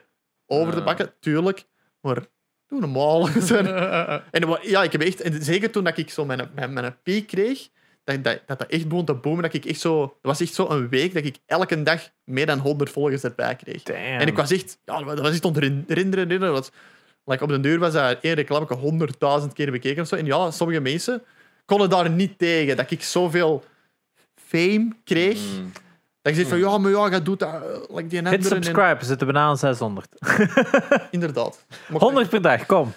over te pakken, tuurlijk. Maar doe normaal. En ja, ik heb echt, en zeker toen dat ik zo mijn, mijn, mijn piek kreeg, dat, dat, dat echt begon te boomen, dat ik echt zo, dat was echt zo een week dat ik elke dag meer dan 100 volgers erbij kreeg. Damn. En ik was echt, ja, dat was echt herinneren. Dat was, like, op de deur was dat één reclame honderdduizend keer bekeken of zo. En ja, sommige mensen konden daar niet tegen, dat ik zoveel fame kreeg. Mm. Dat je zegt van, ja, maar ja, je doet dat, uh, like die Hit. En, subscribe, we zitten bijna aan 600. inderdaad. Maar- 100 per dag, kom.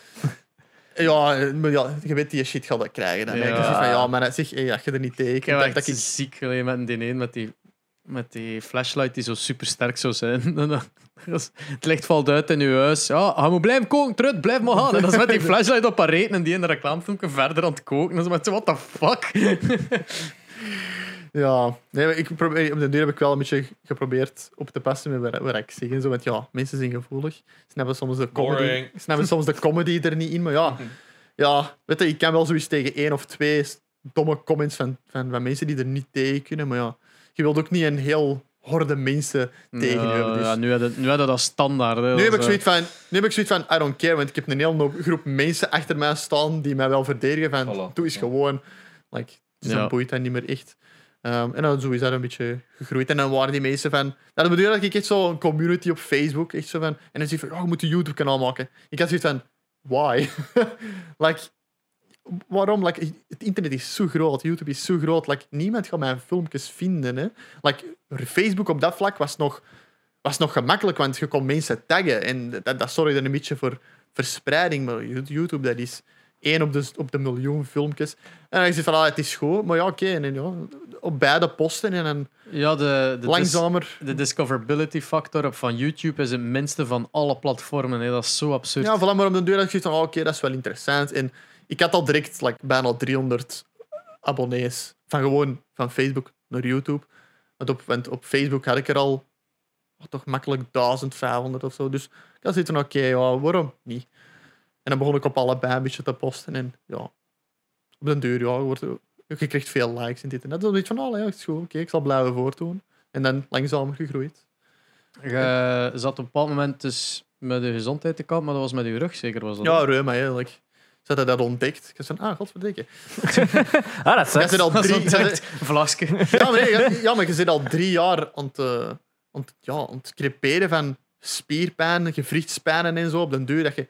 Ja, eh, maar ja, je weet die shit gaat dat krijgen. Dan. Ja. Ik zeg van, ja, maar zeg, hey, als je er niet tegen Ik heb dat, ik... ziek geleden met die een met die, met die flashlight die zo super sterk zou zijn. Het licht valt uit in je huis. Ja, hij moet blijven koken, trut, blijf maar gaan. En dan is met die flashlight op haar reet en die in de reclamefilmpje verder aan het koken. Dan is met zo, what the fuck? Ja, nee, ik probeer, op de deur heb ik wel een beetje geprobeerd op te passen met wat, ik zeg en zo. Want ja, mensen zijn gevoelig. Snappen soms de comedy, snappen soms de comedy er niet in. Maar ja, ja weet je, ik kan wel zoiets tegen één of twee domme comments van, van, van mensen die er niet tegen kunnen. Maar ja, je wilt ook niet een heel horde mensen tegen je hebben. Dus. ja, nu had het, nu had het dat standaard. Hè. Nu heb, ik Dat is, zoiets van, nu heb ik zoiets van, I don't care, want ik heb een hele groep mensen achter mij staan die mij wel verdedigen van, Voilà. doe eens Ja. gewoon. Like, dus Ja. dan boeit dat niet meer echt. Ehm, en dan zo is dat een beetje gegroeid. En dan waren die mensen van... Dat bedoel dat ik echt zo een community op Facebook, echt zo van... En dan zie je van, oh, je moet een YouTube-kanaal maken. Ik had zoiets van, why? like, waarom? Like, het internet is zo groot, YouTube is zo groot. Like, niemand gaat mijn filmpjes vinden. Hè? Like, Facebook op dat vlak was nog, was nog gemakkelijk, want je kon mensen taggen. En dat, dat zorgde een beetje voor verspreiding. Maar YouTube, dat is één op de, op de miljoen filmpjes. En dan je van, ah, het is goed. Maar ja, oké. en ja, op beide posten en dan ja, de, de, dis- langzamer... de discoverability factor van YouTube is het minste van alle platformen. Hè. Dat is zo absurd. Ja, voilà, maar op de deur ik zoiets van, ah, oké, dat is wel interessant. En ik had al direct like, bijna 300 abonnees. Van gewoon van Facebook naar YouTube. Want op, want op Facebook had ik er al oh, toch makkelijk 1500 of zo. Dus ik had van, oké, ja, waarom niet? En dan begon ik op allebei een beetje te posten. En ja, op de deur, ja, wordt, je krijgt veel likes en dit en dat. Dan weet je van, oh, ja, het is goed, oké, ik zal blijven voortdoen. En dan langzamer gegroeid. Je zat op een bepaald moment dus met de gezondheid te kamp, maar dat was met je rug zeker. Was dat Ja, reuma, eigenlijk. Ze hadden dat ontdekt. Ik zei ah, godverdikke. Ah, dat Je sucks. al Dat is drie... je vlasje. Ja, maar, nee, ja, ja, maar je zit al drie jaar aan het, eh, aan het, ja, aan het creperen van spierpijn, gewrichtspijnen en zo op de deur. Dat je,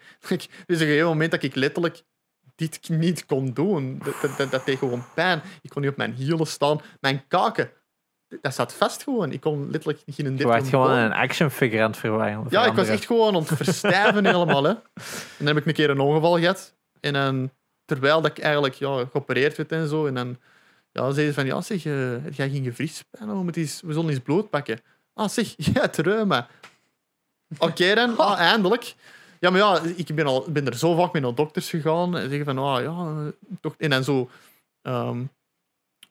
er is een moment dat ik letterlijk dit niet kon doen. Dat, dat, dat, deed gewoon pijn. Ik kon niet op mijn hielen staan. Mijn kaken, dat zat vast gewoon. Ik kon letterlijk geen Je dit werd gewoon een action figure aan het verwijderen. Ja, ik was echt gewoon aan het verstijven helemaal. Hè. En dan heb ik een keer een ongeval gehad. En dan, terwijl dat ik eigenlijk ja, geopereerd werd en zo, en dan ja, zeiden ze van, ja zeg, uh, heb jij geen gewrichtspijn? We, moeten eens, we zullen eens bloed pakken. Ah zeg, ja, het reuma. Oké dan, ah, eindelijk. Ja, maar ja, ik ben, al, ben er zo vaak mee naar dokters gegaan. En zeggen van, ah ja, eh, toch, en dan zo ehm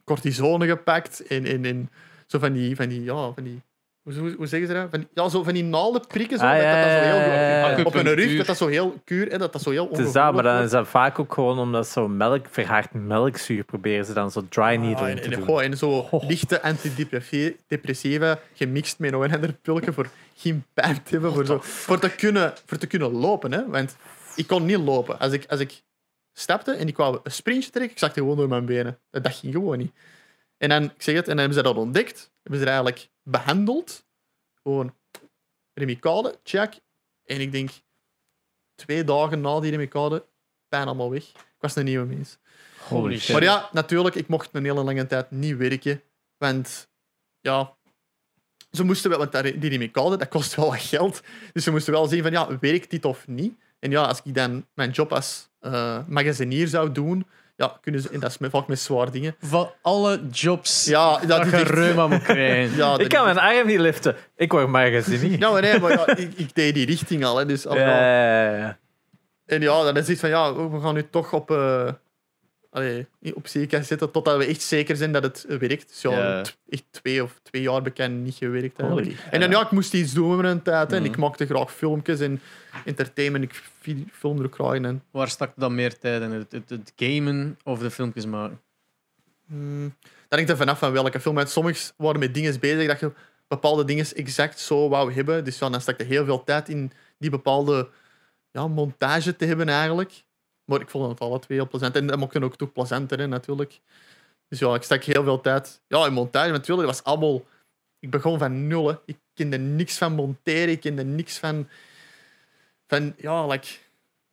cortisone gepakt. En, en, en zo van die, van die, ja, van die Hoe, hoe, hoe zeggen ze dat? Van, ja, zo van die naalden prikken. Zo, Ah, dat, ja, dat, dat zo heel, ja. Op een rug, dat dat zo heel kuur en dat dat zo heel Het is dat, maar dan is dat vaak ook gewoon omdat zo melk, verhaard melkzuur proberen ze dan zo dry needling Ah, te en, en, doen. goh, en zo Oh. lichte antidepressiva gemixt met nog een ander pilletje voor geen pijn te hebben. Voor, zo, voor, te kunnen, voor te kunnen lopen. Hè? Want ik kon niet lopen. Als ik, als ik stapte en ik wou een sprintje trekken, ik zag het gewoon door mijn benen. Dat ging gewoon niet. En dan, ik zeg het, en dan hebben ze dat ontdekt. Hebben ze eigenlijk behandeld. Gewoon remicade, check. En ik denk, twee dagen na die remicade, pijn allemaal weg. Ik was een nieuwe mens. Holy shit. Maar ja, natuurlijk, ik mocht een hele lange tijd niet werken. Want ja, ze moesten wel, want die remicade, dat kost wel wat geld. Dus ze moesten wel zien van, ja, werkt dit of niet? En ja, als ik dan mijn job als eh magazinier zou doen, ja, kunnen ze, en dat is met, vaak met zwaar dingen. Van alle jobs Ja, dat je echt- reuma moet krijgen. Ja, Ik kan mijn arm niet liften. Ik word magazinier. Ja, maar nee, maar ja, ik, ik deed die richting al. Hè, dus, al- Ja, ja, ja. En ja, dan is het van, ja, we gaan nu toch op, eh allee, op zekerheid zetten totdat we echt zeker zijn dat het werkt. Dus ja, echt twee of twee jaar bekend niet gewerkt. eigenlijk. Holy. En dan ja, ik moest iets doen met een tijd. En Mhm. ik maakte graag filmpjes en entertainment. Ik fi- filmde ook graag. En, Waar stak je dan meer tijd in? Het, het, het gamen of de filmpjes maken? hmm, dan hangt er vanaf van welke film. Want sommige waren met dingen bezig dat je bepaalde dingen exact zo wou hebben. Dus ja, dan stak er heel veel tijd in die bepaalde ja, montage te hebben eigenlijk. Maar ik vond het alle twee heel plezant. En dat maakte ook toch plezanter, hè, natuurlijk. Dus ja, ik stak heel veel tijd ja, in montage. Natuurlijk, dat was allemaal... Ik begon van nul. Hè. Ik kende niks van monteren. Ik kende niks van... van ja, like,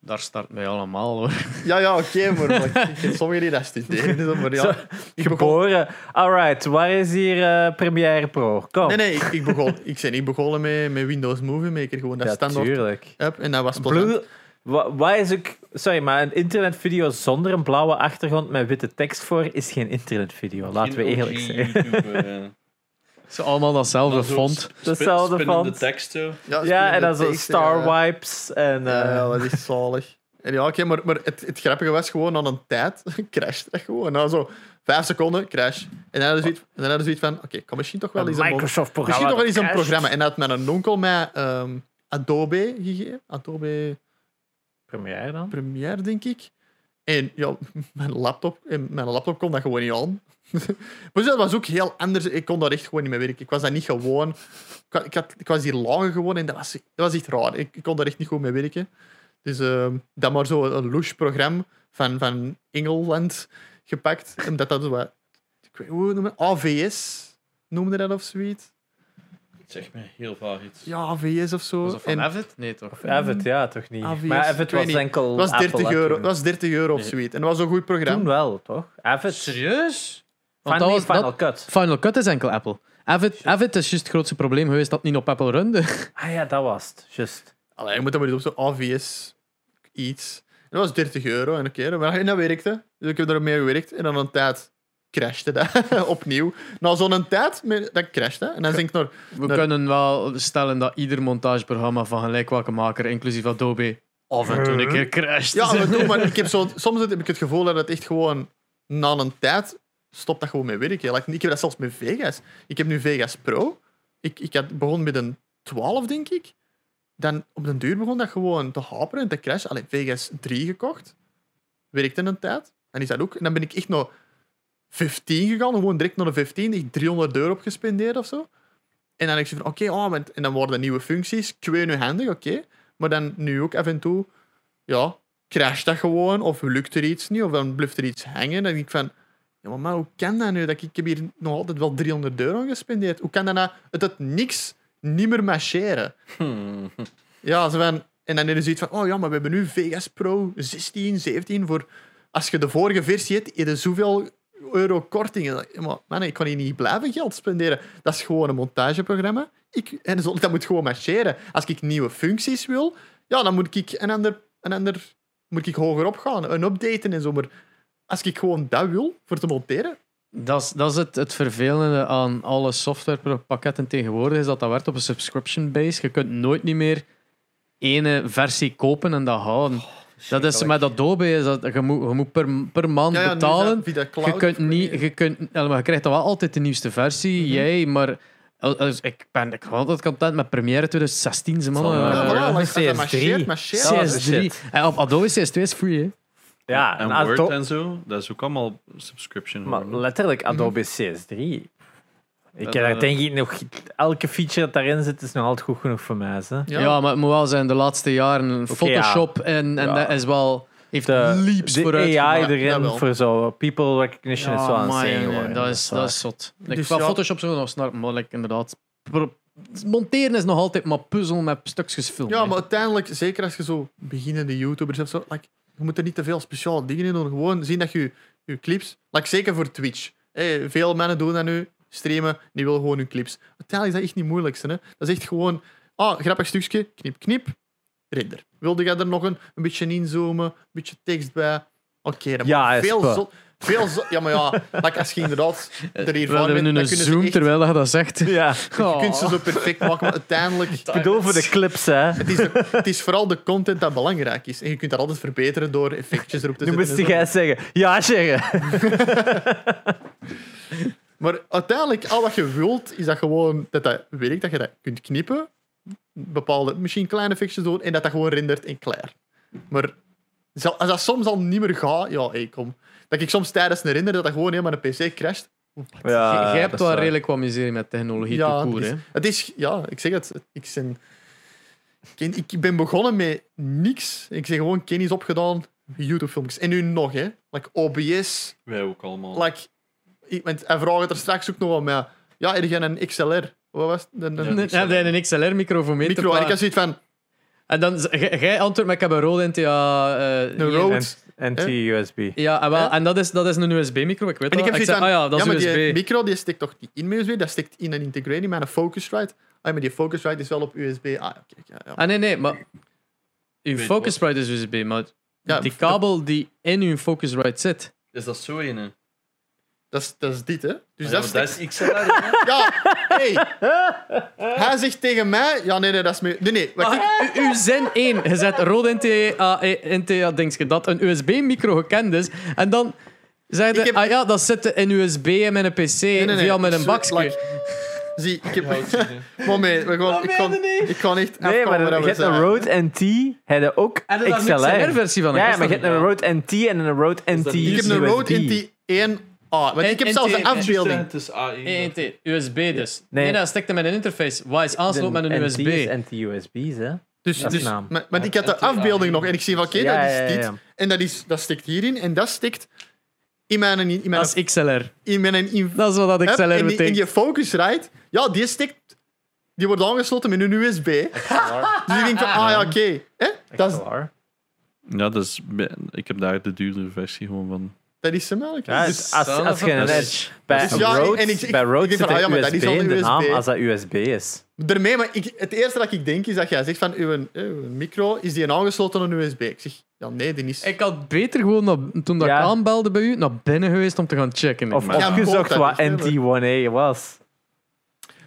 Daar start mij allemaal hoor. ja, ja oké, maar like, ik ken sommigen die dat studeren. Maar ja, Zo, ik begon, Geboren. Alright, waar is hier eh, Premiere Pro? Kom. nee, nee, ik, ik, begon, ik ben niet begonnen met, met Windows Movie Maker. Gewoon dat ja, standaard tuurlijk. En dat was plezant. Blue, wat is ook, sorry, maar een internetvideo zonder een blauwe achtergrond met witte tekst voor is geen internetvideo. Laten we eerlijk OG zijn. Eh. Ze allemaal datzelfde font. sp- Dezelfde spinnende font. tekst zo. Ja, Ja, en dan zo star ja. wipes en Ja, eh, ja, dat is echt zalig. En ja, oké, maar, maar het, het grappige was gewoon aan een tijd crasht dat gewoon. Na zo vijf seconden crash. En dan hadden ze zoiets, van: oké, kan misschien toch wel een eens een, Microsoft-programma. misschien toch wel eens een programma. En dat had mijn onkel mij ehm, Adobe gegeven. Adobe Premiere dan? Premiere, denk ik. En ja, mijn laptop, en mijn laptop kon dat gewoon niet aan. maar dat was ook heel anders. Ik kon daar echt gewoon niet mee werken. Ik was dat niet gewoon. Ik, had, ik was hier lager gewoon en dat was, dat was echt raar. Ik, kon daar echt niet goed mee werken. Dus ehm dan maar zo een louche-programma van, van Engeland gepakt. Omdat dat zo wat... Ik weet, hoe noemen AVS noemde dat of zoiets. Zegt me heel vaag iets. Ja, AVS of zo. Was dat van En Avid? Nee toch? Of Avid, ja, toch niet. AVS, maar Avid was niet. enkel het was 30 Apple, hè, euro, het was 30 euro of Nee. zoiets. En dat was een goed programma. Toen wel, toch? Avid. Serieus? Want Final, dat was, Final dat, Cut. Final Cut is enkel Apple. Avid, Avid is juist het grootste probleem geweest dat het niet op Apple runde. Ah ja, dat was het. Just. Allee, je moet dat maar eens op zo'n AVS iets. En dat was 30 euro en oké, maar en dat werkte. Dus ik heb er mee gewerkt en dan een tijd crashte dat opnieuw. Na zo'n tijd, dat crashte. En dan denk ik naar... We kunnen wel stellen dat ieder montageprogramma van gelijk welke maker, inclusief Adobe, af en toe een keer crasht. Ja, maar, doe, maar ik heb zo, soms heb ik het gevoel dat het echt gewoon na een tijd stopt dat gewoon met werken. Like, ik heb dat zelfs met Vegas. Ik heb nu Vegas Pro. Ik, ik had begon met een 12, denk ik. Dan op den duur begon dat gewoon te haperen en te crashen. Alleen Vegas 3 gekocht. Werkte een tijd. En is dat ook. En dan ben ik echt naar 15 gegaan. Gewoon direct naar de 15. Echt 300 euro op gespendeerd of zo. En dan denk ik van, oké, oh, en dan worden nieuwe functies. Ik weet nu handig, oké. Maar dan nu ook af en toe, ja, crasht dat gewoon. Of lukt er iets niet. Of dan blijft er iets hangen. Dan denk ik van, ja, maar, maar hoe kan dat nu? Dat ik, ik heb hier nog altijd wel 300 euro aan gespendeerd. Hoe kan dat nou, het, het niks niet meer marcheren? Hmm. Ja, zo van, en dan is zoiets van, oh ja, maar we hebben nu Vegas Pro 16, 17 voor... Als je de vorige versie hebt, heb je zoveel euro korting. En dan- ja, Maar man, ik kan hier niet blijven geld spenderen. Dat is gewoon een montageprogramma. Ik, en dat moet gewoon marcheren. Als ik nieuwe functies wil, ja, dan moet ik een ander, een ander moet ik hoger opgaan. Een updaten en zo. Maar als ik gewoon dat wil, voor te monteren... Dat is, dat is het, het vervelende aan alle softwarepakketten tegenwoordig, is dat dat werkt op een subscription base. Je kunt nooit niet meer ene versie kopen en dat houden. Dat is met Adobe, is dat, je, moet, je moet per, per maand Ja, ja, betalen. dat via cloud Je, kunt niet, je, kunt, ja, maar je krijgt dan wel altijd de nieuwste versie, Mhm. jij, maar als- Ik ben ik ben altijd content met Premiere 2016, ze mannen. Ja, voilà, like, CS3. dat marcheert, marcheert. Ja, dat is CS3. shit. En op Adobe CS2 is free, hè? Ja, En en Word en zo, dat is ook allemaal subscription. maar letterlijk Adobe CS3. Ik Eh, uh, denk ik nog, elke feature dat daarin zit is nog altijd goed genoeg voor mij. Hè? Ja. maar het moet wel zijn, de laatste jaren Photoshop en, en Ja. dat is wel... Heeft De, leaps de vooruit AI gemaakt. erin voor zo people recognition is zee jongen, geworden. dat, is, dat is zot. Ik Dus ja. Photoshop zo nog snel, maar like, inderdaad. Monteren is nog altijd maar puzzel met stukjes film. Ja, maar uiteindelijk, zeker als je zo beginnende YouTubers of zo, like, je moet er niet te veel speciale dingen in doen. Gewoon zien dat je je clips, like, zeker voor Twitch. Hey, veel mensen doen dat nu, streamen, die willen gewoon hun clips. Uiteindelijk is dat echt niet het moeilijkste. Hè? Dat is echt gewoon, ah, grappig stukje, knip, knip, render. Wilde jij er nog een, een beetje inzoomen, een beetje tekst bij? Oké, dan Ja, veel wel. zo, veel zo, Ja, maar ja, like, als je inderdaad er hier We van bent, nu een zoom echt, terwijl je dat zegt. Ja, je kunt ze zo perfect maken, maar uiteindelijk... ik bedoel voor de clips, hè. Het is, de- het is vooral de content dat belangrijk is. En je kunt dat altijd verbeteren door effectjes erop te Nu zetten. moest en jij zeggen. Ja, zeggen. Maar uiteindelijk, al wat je wilt, is dat gewoon dat dat werkt, dat je dat kunt knippen, bepaalde, misschien kleine effectjes doen, en dat dat gewoon rendert en klaar. Maar als dat soms al niet meer gaat, ja, hey, kom. Dat ik soms tijdens een render dat dat gewoon helemaal een PC crasht. Ja, Jij hebt wel waar. redelijk wat miserie met technologie ja, ja, het, is, het is, ja, ik zeg het. Ik, ik ben begonnen met niks. Ik zeg gewoon kennis opgedaan, YouTube-filmpjes. En nu nog, hè. Like OBS, Wij ook allemaal. like, ik, want hij vraagt het er straks ook nog wel mee. Ja, heb jij een XLR? Wat was het? Een, een Ja, Heb een XLR-micro voor mee micro. En ik had zoiets van, En dan, jij antwoordt, maar ik heb een Rode NTA... eh, een. Rode. En NT-USB. Ja, en, wel, en dat, is, dat is een USB-micro, ik weet En ik heb Ik zoiets zei, van, ah ja, dat is maar USB. die micro die stikt toch niet in mijn USB, dat stikt in een integrator, maar een Focusrite. Ah, maar die Focusrite is wel op USB. Ah, ja, kijk, ja, ja. Ah nee, nee, maar... Uw Focusrite is USB, maar Ja, die kabel die in uw Focusrite zit... Is dat zo een? Dat is, dat dit, hè? Dus dat, is, Ik is ja, hey. Hij zegt tegen mij... Ja, nee, nee, dat is... me. Nee, nee. uw Ah, u, u één. Je zet rood NTA, e, denk je, dat een USB-micro gekend is. En dan zei je... Ah ja, dat zit in USB en met een PC nee, nee, via met een bakje. Zie, ik heb... Moment, we gaan, ik, kan, ik kan echt... Nee, maar je hebt een Rode NT, hij ook XLR. versie van. Ja, maar je hebt een Rode NT en een Rode NT Ik heb een Rode NT 1 Ah, want ik heb zelfs de afbeelding. Het. NT, USB dus. Nee, nee dat stikte met een interface. Waar is aansluit met een USB? NT USB's, hè? Dus, dus, maar, maar ik had de afbeelding nog en ik zie van oké, dat is dit. En dat, is, dat stikt hierin en dat stikt in mijn, in mijn, dat is XLR. In mijn, in, dat is wat dat XLR betekent. In je Focusrite, ja, die stikt... Die wordt aangesloten met een USB. dus ik denk van, ah ja, oké. Eh? Dat is... Ja, dat is, ik heb daar de duurdere versie gewoon van dat is hem eigenlijk. Ja, Dus- als, als je een Dat is- Edge bij Dus ja, Rode, en ik- ik- bij ik Rode denk zit van, ah ja, maar dat is USB al in de USB. naam als dat USB is. Daarmee, maar ik, het eerste dat ik denk is dat jij zegt van, uw, uw micro, is die aangesloten aan een USB? Ik zeg, ja, nee, die is... Ik had beter gewoon, naar- toen dat Ja. ik aanbelde bij u, naar binnen geweest om te gaan checken. Of opgezocht wat dat niet, NT1A was.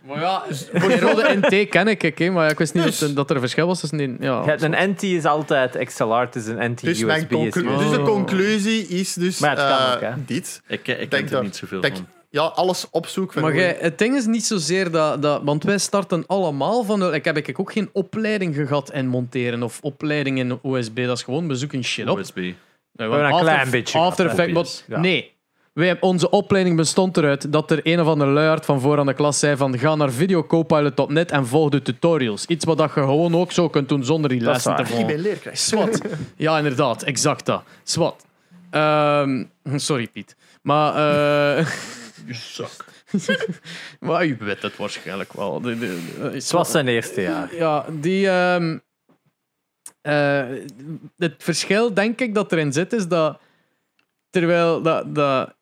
Maar ja, die rode NT ken ik, ik, hè, maar ik wist niet Dus- dat, dat er een verschil was tussen die... Ja, hebt een NT is altijd XLR, het is een Dus, mijn NT-USB. USB. dus de Oh. conclusie is dus Maar het kan eh, ook, hè. dit. Ik, ik Denk ken er dat- niet zoveel van. Ja, alles opzoek. Van Maar het ding is niet zozeer dat, dat... Want wij starten allemaal van... de- Ik heb ik ook geen opleiding gehad in monteren of opleiding in USB. Dat is gewoon, we zoeken shit op. USB. Hebben een After- klein beetje After. Effects, Ja. nee. Wij, hebben- onze opleiding bestond eruit dat er een of andere luiaard van voor aan de klas zei van ga naar videocopilot.net en volg de tutorials. Iets wat dat je gewoon ook zo kunt doen zonder die Dat is lessen te. Ik volgen. ben leerkracht. Swat. Ja, inderdaad. Exact dat. Swat. Ehm, sorry, Piet. Maar... eh maar u weet het waarschijnlijk wel. De, de, de- Het was zijn eerste jaar. ja, die. ehm, eh, het verschil, denk ik, dat erin zit, is dat terwijl dat, dat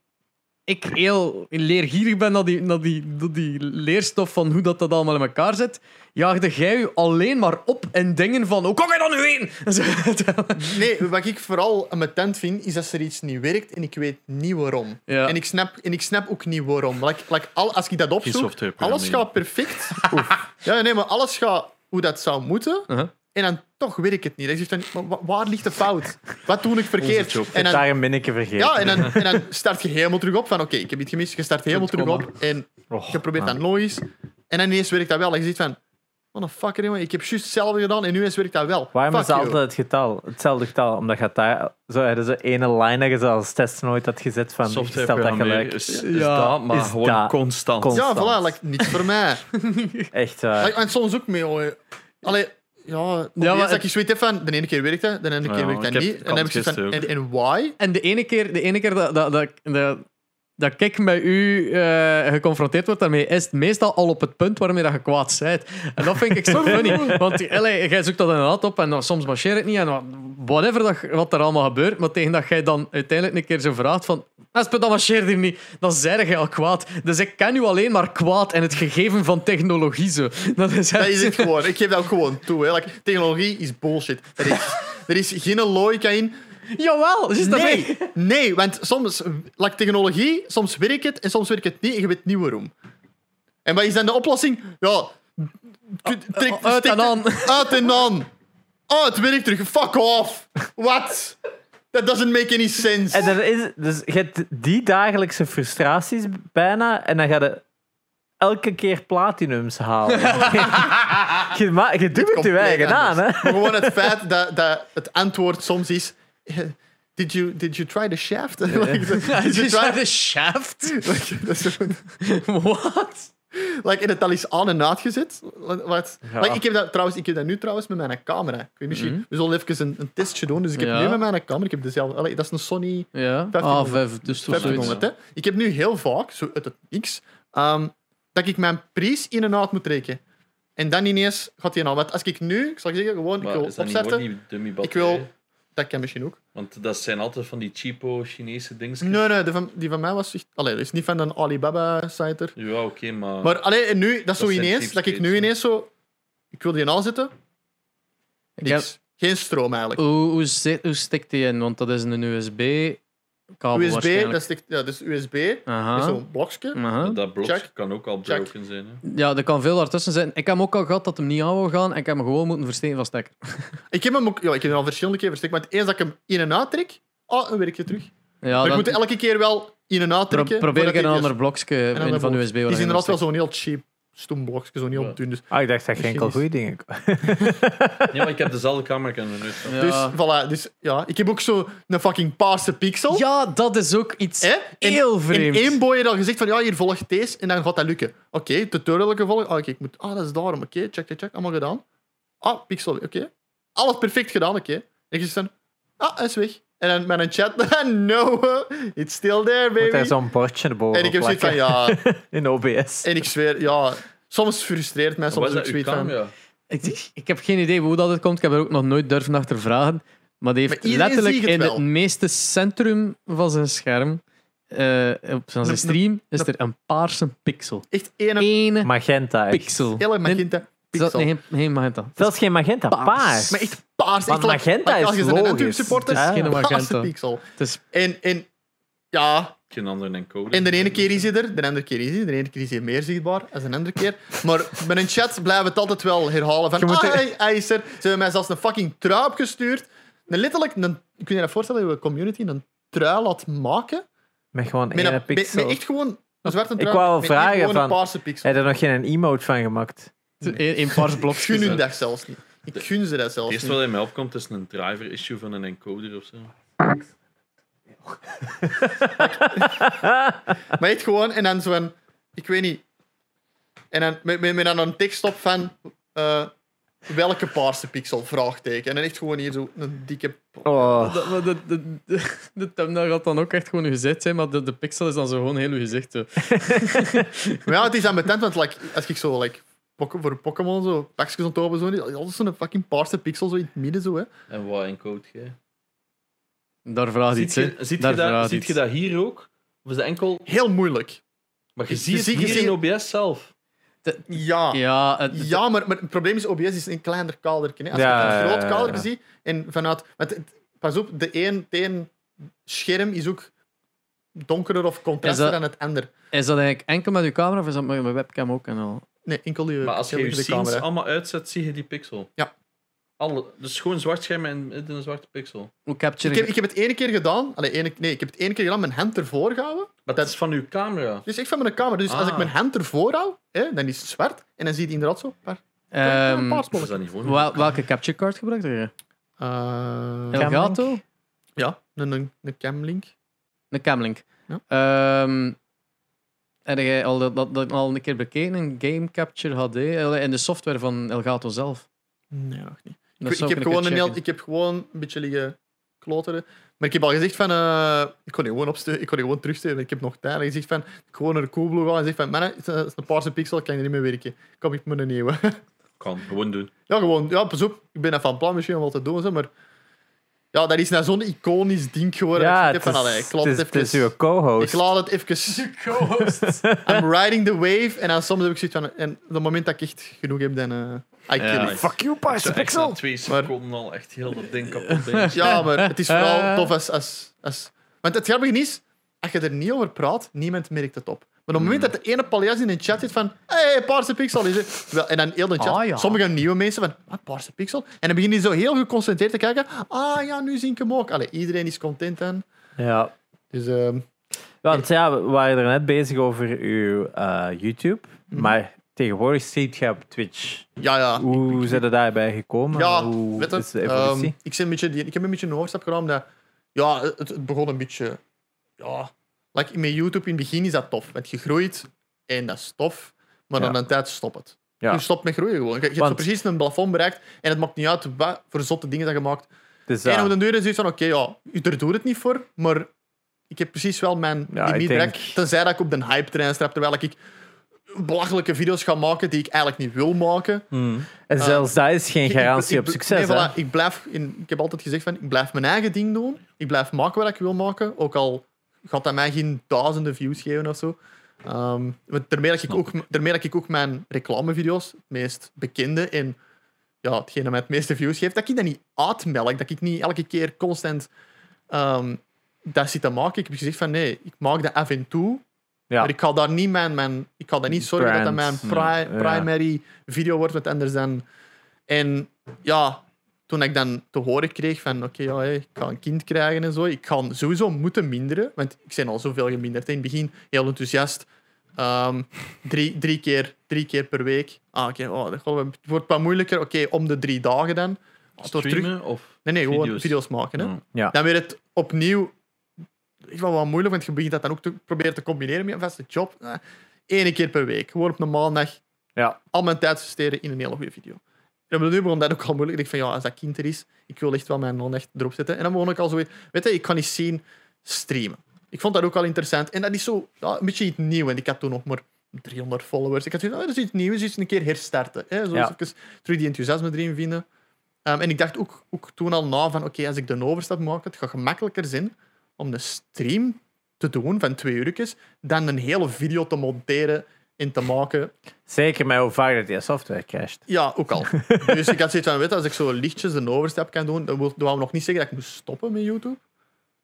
ik heel leergierig ben naar die, naar, die, naar die leerstof van hoe dat, dat allemaal in elkaar zit, jaagde jij je alleen maar op in dingen van hoe kan je dat nu weten? Nee, wat ik vooral ambetant vind, is dat er iets niet werkt en ik weet niet waarom. Ja. En, ik snap, en ik snap ook niet waarom. Like, like, al, als ik dat opzoek, alles gaat perfect. Ja, nee, maar alles gaat hoe dat zou moeten. Uh-huh. En dan toch werkt het niet. Dan zeg je van, maar wa- waar ligt de fout? Wat doe ik verkeerd? job. Ik En dan, daar een minneke vergeten. ja, en dan, en dan start je helemaal terug op van oké, ik heb iets gemist. Je start helemaal terug op en je probeert dat nog eens. En dan ineens werkt dat wel. En je ziet van, what the fuck, jongen, ik heb juist hetzelfde gedaan en nu eens werkt dat wel. Waarom Fuck is altijd het getal, hetzelfde getal? Omdat je daar zo ze ene line dat je als test nooit had gezet van je stelt dat gelijk. is, is Ja, dat, maar is gewoon dat. constant. Constant. Ja, voilà, like, niet voor mij. Echt waar. Like, en soms ook mee, hoor. Allee, ja, Ja, maar dat ik zoiets heb van, de ene keer werkt dat, de andere keer Ja, werkt dat niet. En dan heb ik zoiets van, en, en why? En de ene keer, de ene keer dat, dat, dat, dat, dat ik met u eh, geconfronteerd word daarmee, is het meestal al op het punt waarmee dat je kwaad bent. En dat vind ik zo funny. Want allee, jij zoekt dat inderdaad op en dan, soms marcheert het niet. En wat- whatever dat, wat er allemaal gebeurt. Maar tegen dat jij dan uiteindelijk een keer zo vraagt van... Espe, dat marcheert hier niet. Dan zeg je al kwaad. Dus ik ken u alleen maar kwaad en het gegeven van technologie zo. Dat is, Dat echt- is het gewoon. Ik geef dat ook gewoon toe. Hè. Like, technologie is bullshit. Er is, er is geen logica in. Jawel, is dat Nee, nee, want soms, like, technologie, soms werkt het en soms werkt het niet en je weet niet waarom. En wat is dan de oplossing? Ja, trek, uit en aan. Uit en aan. Oh, het werkt terug. Fuck off. What? That doesn't make any sense. En dan is, dus je hebt die dagelijkse frustraties bijna en dan ga je elke keer platinums halen. je, ma- je doet het je eigen aan, hè? Maar gewoon het feit dat, dat het antwoord soms is... Did you, did you try the shaft? Like, did you try... een shaft? Like, like, en het al is aan en uitgezet. Wat? Ja. Like, ik, heb dat, trouwens, ik heb dat nu trouwens met mijn camera. Ik weet misschien, We zullen even een, een testje doen. Dus ik heb Ja. nu met mijn camera... Ik heb dezelfde... Allee, dat is een Sony Ja, 1500. ah, dus toch zoiets. 500. Hè? Ik heb nu heel vaak, zo uit het niks, ehm, dat ik mijn prijs in en uit moet rekenen. En dan ineens gaat hij nou. Want als ik nu, ik zal zeggen, gewoon, ik wil opzetten. Ik wil... Dat kan misschien ook. Want dat zijn altijd van die cheapo Chinese dingetjes. Nee, nee, die van, die van mij was... echt- Allee, dat is niet van een Alibaba-site. Ja, oké, maar... Maar allee, en nu, dat is zo ineens, dat ik nu ineens zo... Ik wil die aanzetten. Ik heb- Niks. Geen stroom eigenlijk. Hoe, hoe, zit- hoe stikt die in? Want dat is een USB, dat is, ja, dus USB. Aha. Met zo'n blokje. Aha. dat blokje Check. kan ook al Check. broken zijn. Hè. Ja, er kan veel daartussen zijn. Ik heb hem ook al gehad dat hem niet aan wou gaan en ik heb hem gewoon moeten versteken van stekker. Ik heb hem ook... Ja, ik heb hem al verschillende keer verstikt. Maar eens dat ik hem in en uit trek... Oh, dan werkt je terug. Ja, maar ik moet elke keer wel in en uit pro- trekken. probeer ik een ander blokje een van. USB. Die is inderdaad wel zo'n heel cheap stoem blokje, zo heel Ja. dun. Dus, Ah, ik dacht dat je enkel goede dingen Ja, maar ik heb dezelfde camera, ik er steekt. dus, Ja. voilà, dus ja, ik heb ook zo een fucking paarse pixel. ja, dat is ook iets? En- heel In vreemd. één boy je dan gezegd van ja, hier volgt deze en dan gaat dat lukken. Oké, tutorial gevolgd. Ah, oké, ik moet, ah, dat is daarom. Oké, check, check, check. Allemaal gedaan. Ah, pixel, oké. Alles perfect gedaan, oké. En je zegt dan, ah, hij is weg. En dan met een chat, no, it's still there, Moet daar baby. zo'n bordje erboven En ik heb zoiets van, ja, In OBS. en ik zweer, ja, soms frustreert mij, soms uw zoiets van... Ik, ik heb geen idee hoe dat het komt. Ik heb er ook nog nooit durven achter vragen. Maar die heeft Maar letterlijk het in wel. het meeste centrum van zijn scherm, eh, op zijn stream, is er een paarse pixel. Echt één Ene Magenta. pixel. hele magenta pixel. nee, geen, geen magenta. Zelfs geen magenta, Paars. paars. Maar echt paars. Want echt like- magenta like als is je een Antwerp logisch. supporter, Het is geen paarse magenta. pixel. Het is En, en ja, Geen andere encoder. En de ene keer is hij er, de andere keer is hij. De ene keer is hij meer zichtbaar dan de andere keer. Maar met een chat blijven we het altijd wel herhalen van Je ah, er- hij, hij is er. Ze hebben mij zelfs een fucking trui opgestuurd. Een letterlijk, een, ik kun je dat voorstellen, dat je community een trui laat maken. Met gewoon Met, één een, met, pixel. met echt gewoon een zwarte Ik trui. wou wel vragen een van-. Heb je er nog geen emote van gemaakt? Een, een paars Ik blokje. gun hun dat zelfs niet. Ik gun ze dat zelfs Het eerste niet. wat in mij opkomt is een driver issue van een encoder of zo. Maar echt gewoon, en dan zo'n, ik weet niet. En dan met, met, met dan een tekst op van eh, welke paarse pixel? Vraagteken. En dan echt gewoon hier zo een dikke. Oh. De, de, de, de, de thumbnail gaat dan ook echt gewoon uw gezicht zijn, maar de, de pixel is dan zo gewoon heel uw gezicht. Maar ja, het is ambetant, want like, als ik zo like, voor Pokémon zo pakjes aan het open zo, altijd zo'n fucking paarse pixel zo in het midden zo. Hè. En wat encode jij? Daar vraagt Ziet iets, je, hè. ziet, Daar je dat, ziet je dat hier ook? Of is dat enkel... Heel moeilijk. Maar je Je ziet het je hier ziet- in OBS zelf. Ja. Ja, het, Ja, maar, maar het probleem is, OBS is een kleiner kadertje. Hè. Als Ja, je ja, een groot kadertje ja. ziet, en vanuit... Want het- pas op, de een, de een scherm is ook donkerder of contraster dan het ander. Is dat eigenlijk enkel met uw camera of is dat met mijn webcam ook? En al? Nee, enkel die Maar als je je de scenes camera. allemaal uitzet, zie je die pixel. Ja. Alle, dus gewoon zwart scherm en een zwarte pixel. Hoe capture Ik heb, ik heb het ene keer gedaan. Allee, ene, nee, ik heb het ene keer gedaan mijn hand ervoor gehouden. Maar dat is van uw camera. Dus ik van mijn camera. Dus als ik Ah. mijn hand ervoor hou, hè, dan is het zwart. En dan zie je inderdaad zo een paar, Ehm, een paar Is spollen. dat niet voor? wel- welke capture card gebruikt je? Eh, Elgato? ja, een, een, een camlink. Een Camlink. Ja. Ehm, heb jij al, dat, dat, dat al een keer bekeken, een Game Capture HD, en de software van Elgato zelf? Nee, nog niet. Dat Ik, heb gewoon een heel, ik heb gewoon een beetje liggen kloteren. Maar ik heb al gezegd van... eh, ik kon die gewoon opsturen. Ik kon die gewoon terugsturen. Ik heb nog tijd. Ik zeg van... Ik gewoon naar de Coolblue gaan en zeg van... Man, het is een paarse pixel. Ik kan er niet mee werken. Kom ik met een nieuwe. Kan, gewoon doen. ja, gewoon... Ja, pas op. Ik ben even van plan misschien om wat te doen. Zo, maar... Ja, dat is nou zo'n iconisch ding geworden. Ja, ik van, allee, is, ik laat het het is, het is even... uw co-host. Ik laat het even... I'm riding the wave. En dan soms heb ik zoiets van... En op het moment dat ik echt genoeg heb, dan... eh I kill Ja. it. Fuck you, Ik Paarse Pixel. twee Maar- seconden al echt heel dat ding kapot. Ja, maar het is vooral Eh. tof als, als, als... Want het grappige is, als je er niet over praat, niemand merkt het op. Maar op het moment dat de ene paljas in een chat zit van hey, paarse pixel is het. Wel, En dan heel de chat, Ah, ja. sommige nieuwe mensen van wat, paarse pixel? En dan beginnen die zo heel geconcentreerd te kijken. Ah ja, nu zie ik hem ook. Allee, iedereen is content dan. Ja. Dus ehm, Want ja, we waren er net bezig over uw eh, YouTube. Mhm. Maar tegenwoordig ziet je op Twitch. ja, ja. Hoe zijn er daarbij gekomen? Ja, Hoe weet is de evolutie? ehm, ik, een beetje, ik heb een beetje een overstap gedaan. omdat, Ja, het, het begon een beetje... Ja, like met YouTube in het begin is dat tof. Want je groeit en dat is tof. Maar Ja. dan een tijd stopt het. ja. Je stopt met groeien gewoon. Je, je hebt zo precies een plafond bereikt en het maakt niet uit wat voor zotte dingen dat je maakt. Dus, En op de deur is het van, oké, ja, er doet het niet voor, maar ik heb precies wel mijn Ja, limiet denk- bereikt. Tenzij dat ik op de hype-trein strap, terwijl ik belachelijke video's ga maken die ik eigenlijk niet wil maken. Hmm. En zelfs dat is geen garantie ik- op succes. nee, voilà, ik, blijf in, ik heb altijd gezegd van, ik blijf mijn eigen ding doen. Ik blijf maken wat ik wil maken, ook al gaat dat mij geen duizenden views geven of zo. Want daarmee, dat ik ook, daarmee dat ik ook mijn reclamevideo's, het meest bekende en ja, hetgene dat mij het meeste views geeft, dat ik dat niet uitmelk, dat ik niet elke keer constant ehm, dat zit te maken. Ik heb gezegd van nee, ik maak dat af en toe, Ja. maar ik ga daar niet mijn, mijn ik ga daar niet zorgen dat dat mijn Ja. primary video wordt, wat anders dan. En ja, toen ik dan te horen kreeg van oké, ja, ik ga een kind krijgen en zo, ik ga sowieso moeten minderen, want ik ben al zoveel geminderd. In het begin heel enthousiast. Ehm, drie, drie, keer, drie keer per week. Ah, oké, oh, dat het wordt wat moeilijker. Oké, om de drie dagen dan. Wordt terug, Streamen of nee, nee, gewoon video's? video's maken. Hè. Ja. Ja. Dan weer het opnieuw. Ik wel wat moeilijk, want je begint dat dan ook te proberen te combineren met een vaste job. Eh, Eén keer per week. Gewoon op een maandag. Ja. Al mijn tijd in een hele goede video. En op de duur begon dat ook al moeilijk. Ik dacht van ja, als dat kind er is, ik wil echt wel mijn non-echt erop zetten. En dan begon ik al zo weer, weet je, ik kan niet zien streamen. Ik vond dat ook al interessant. En dat is zo ja, een beetje iets nieuws. En ik had toen nog maar 300 followers. Ik had zoiets, oh, dat is iets nieuws, iets een keer herstarten. Hè? Zo Ja. even terug die enthousiasme erin vinden. Ehm, en ik dacht ook, ook toen al na van, oké, als ik de overstap maak, het gaat gemakkelijker zijn om een stream te doen van twee uurtjes, dan een hele video te monteren en te maken. Zeker met hoe vaak dat die software crasht. Ja, ook al. dus ik had zoiets van, weet je, als ik zo lichtjes een overstap kan doen, dan wil wou nog niet zeggen dat ik moest stoppen met YouTube.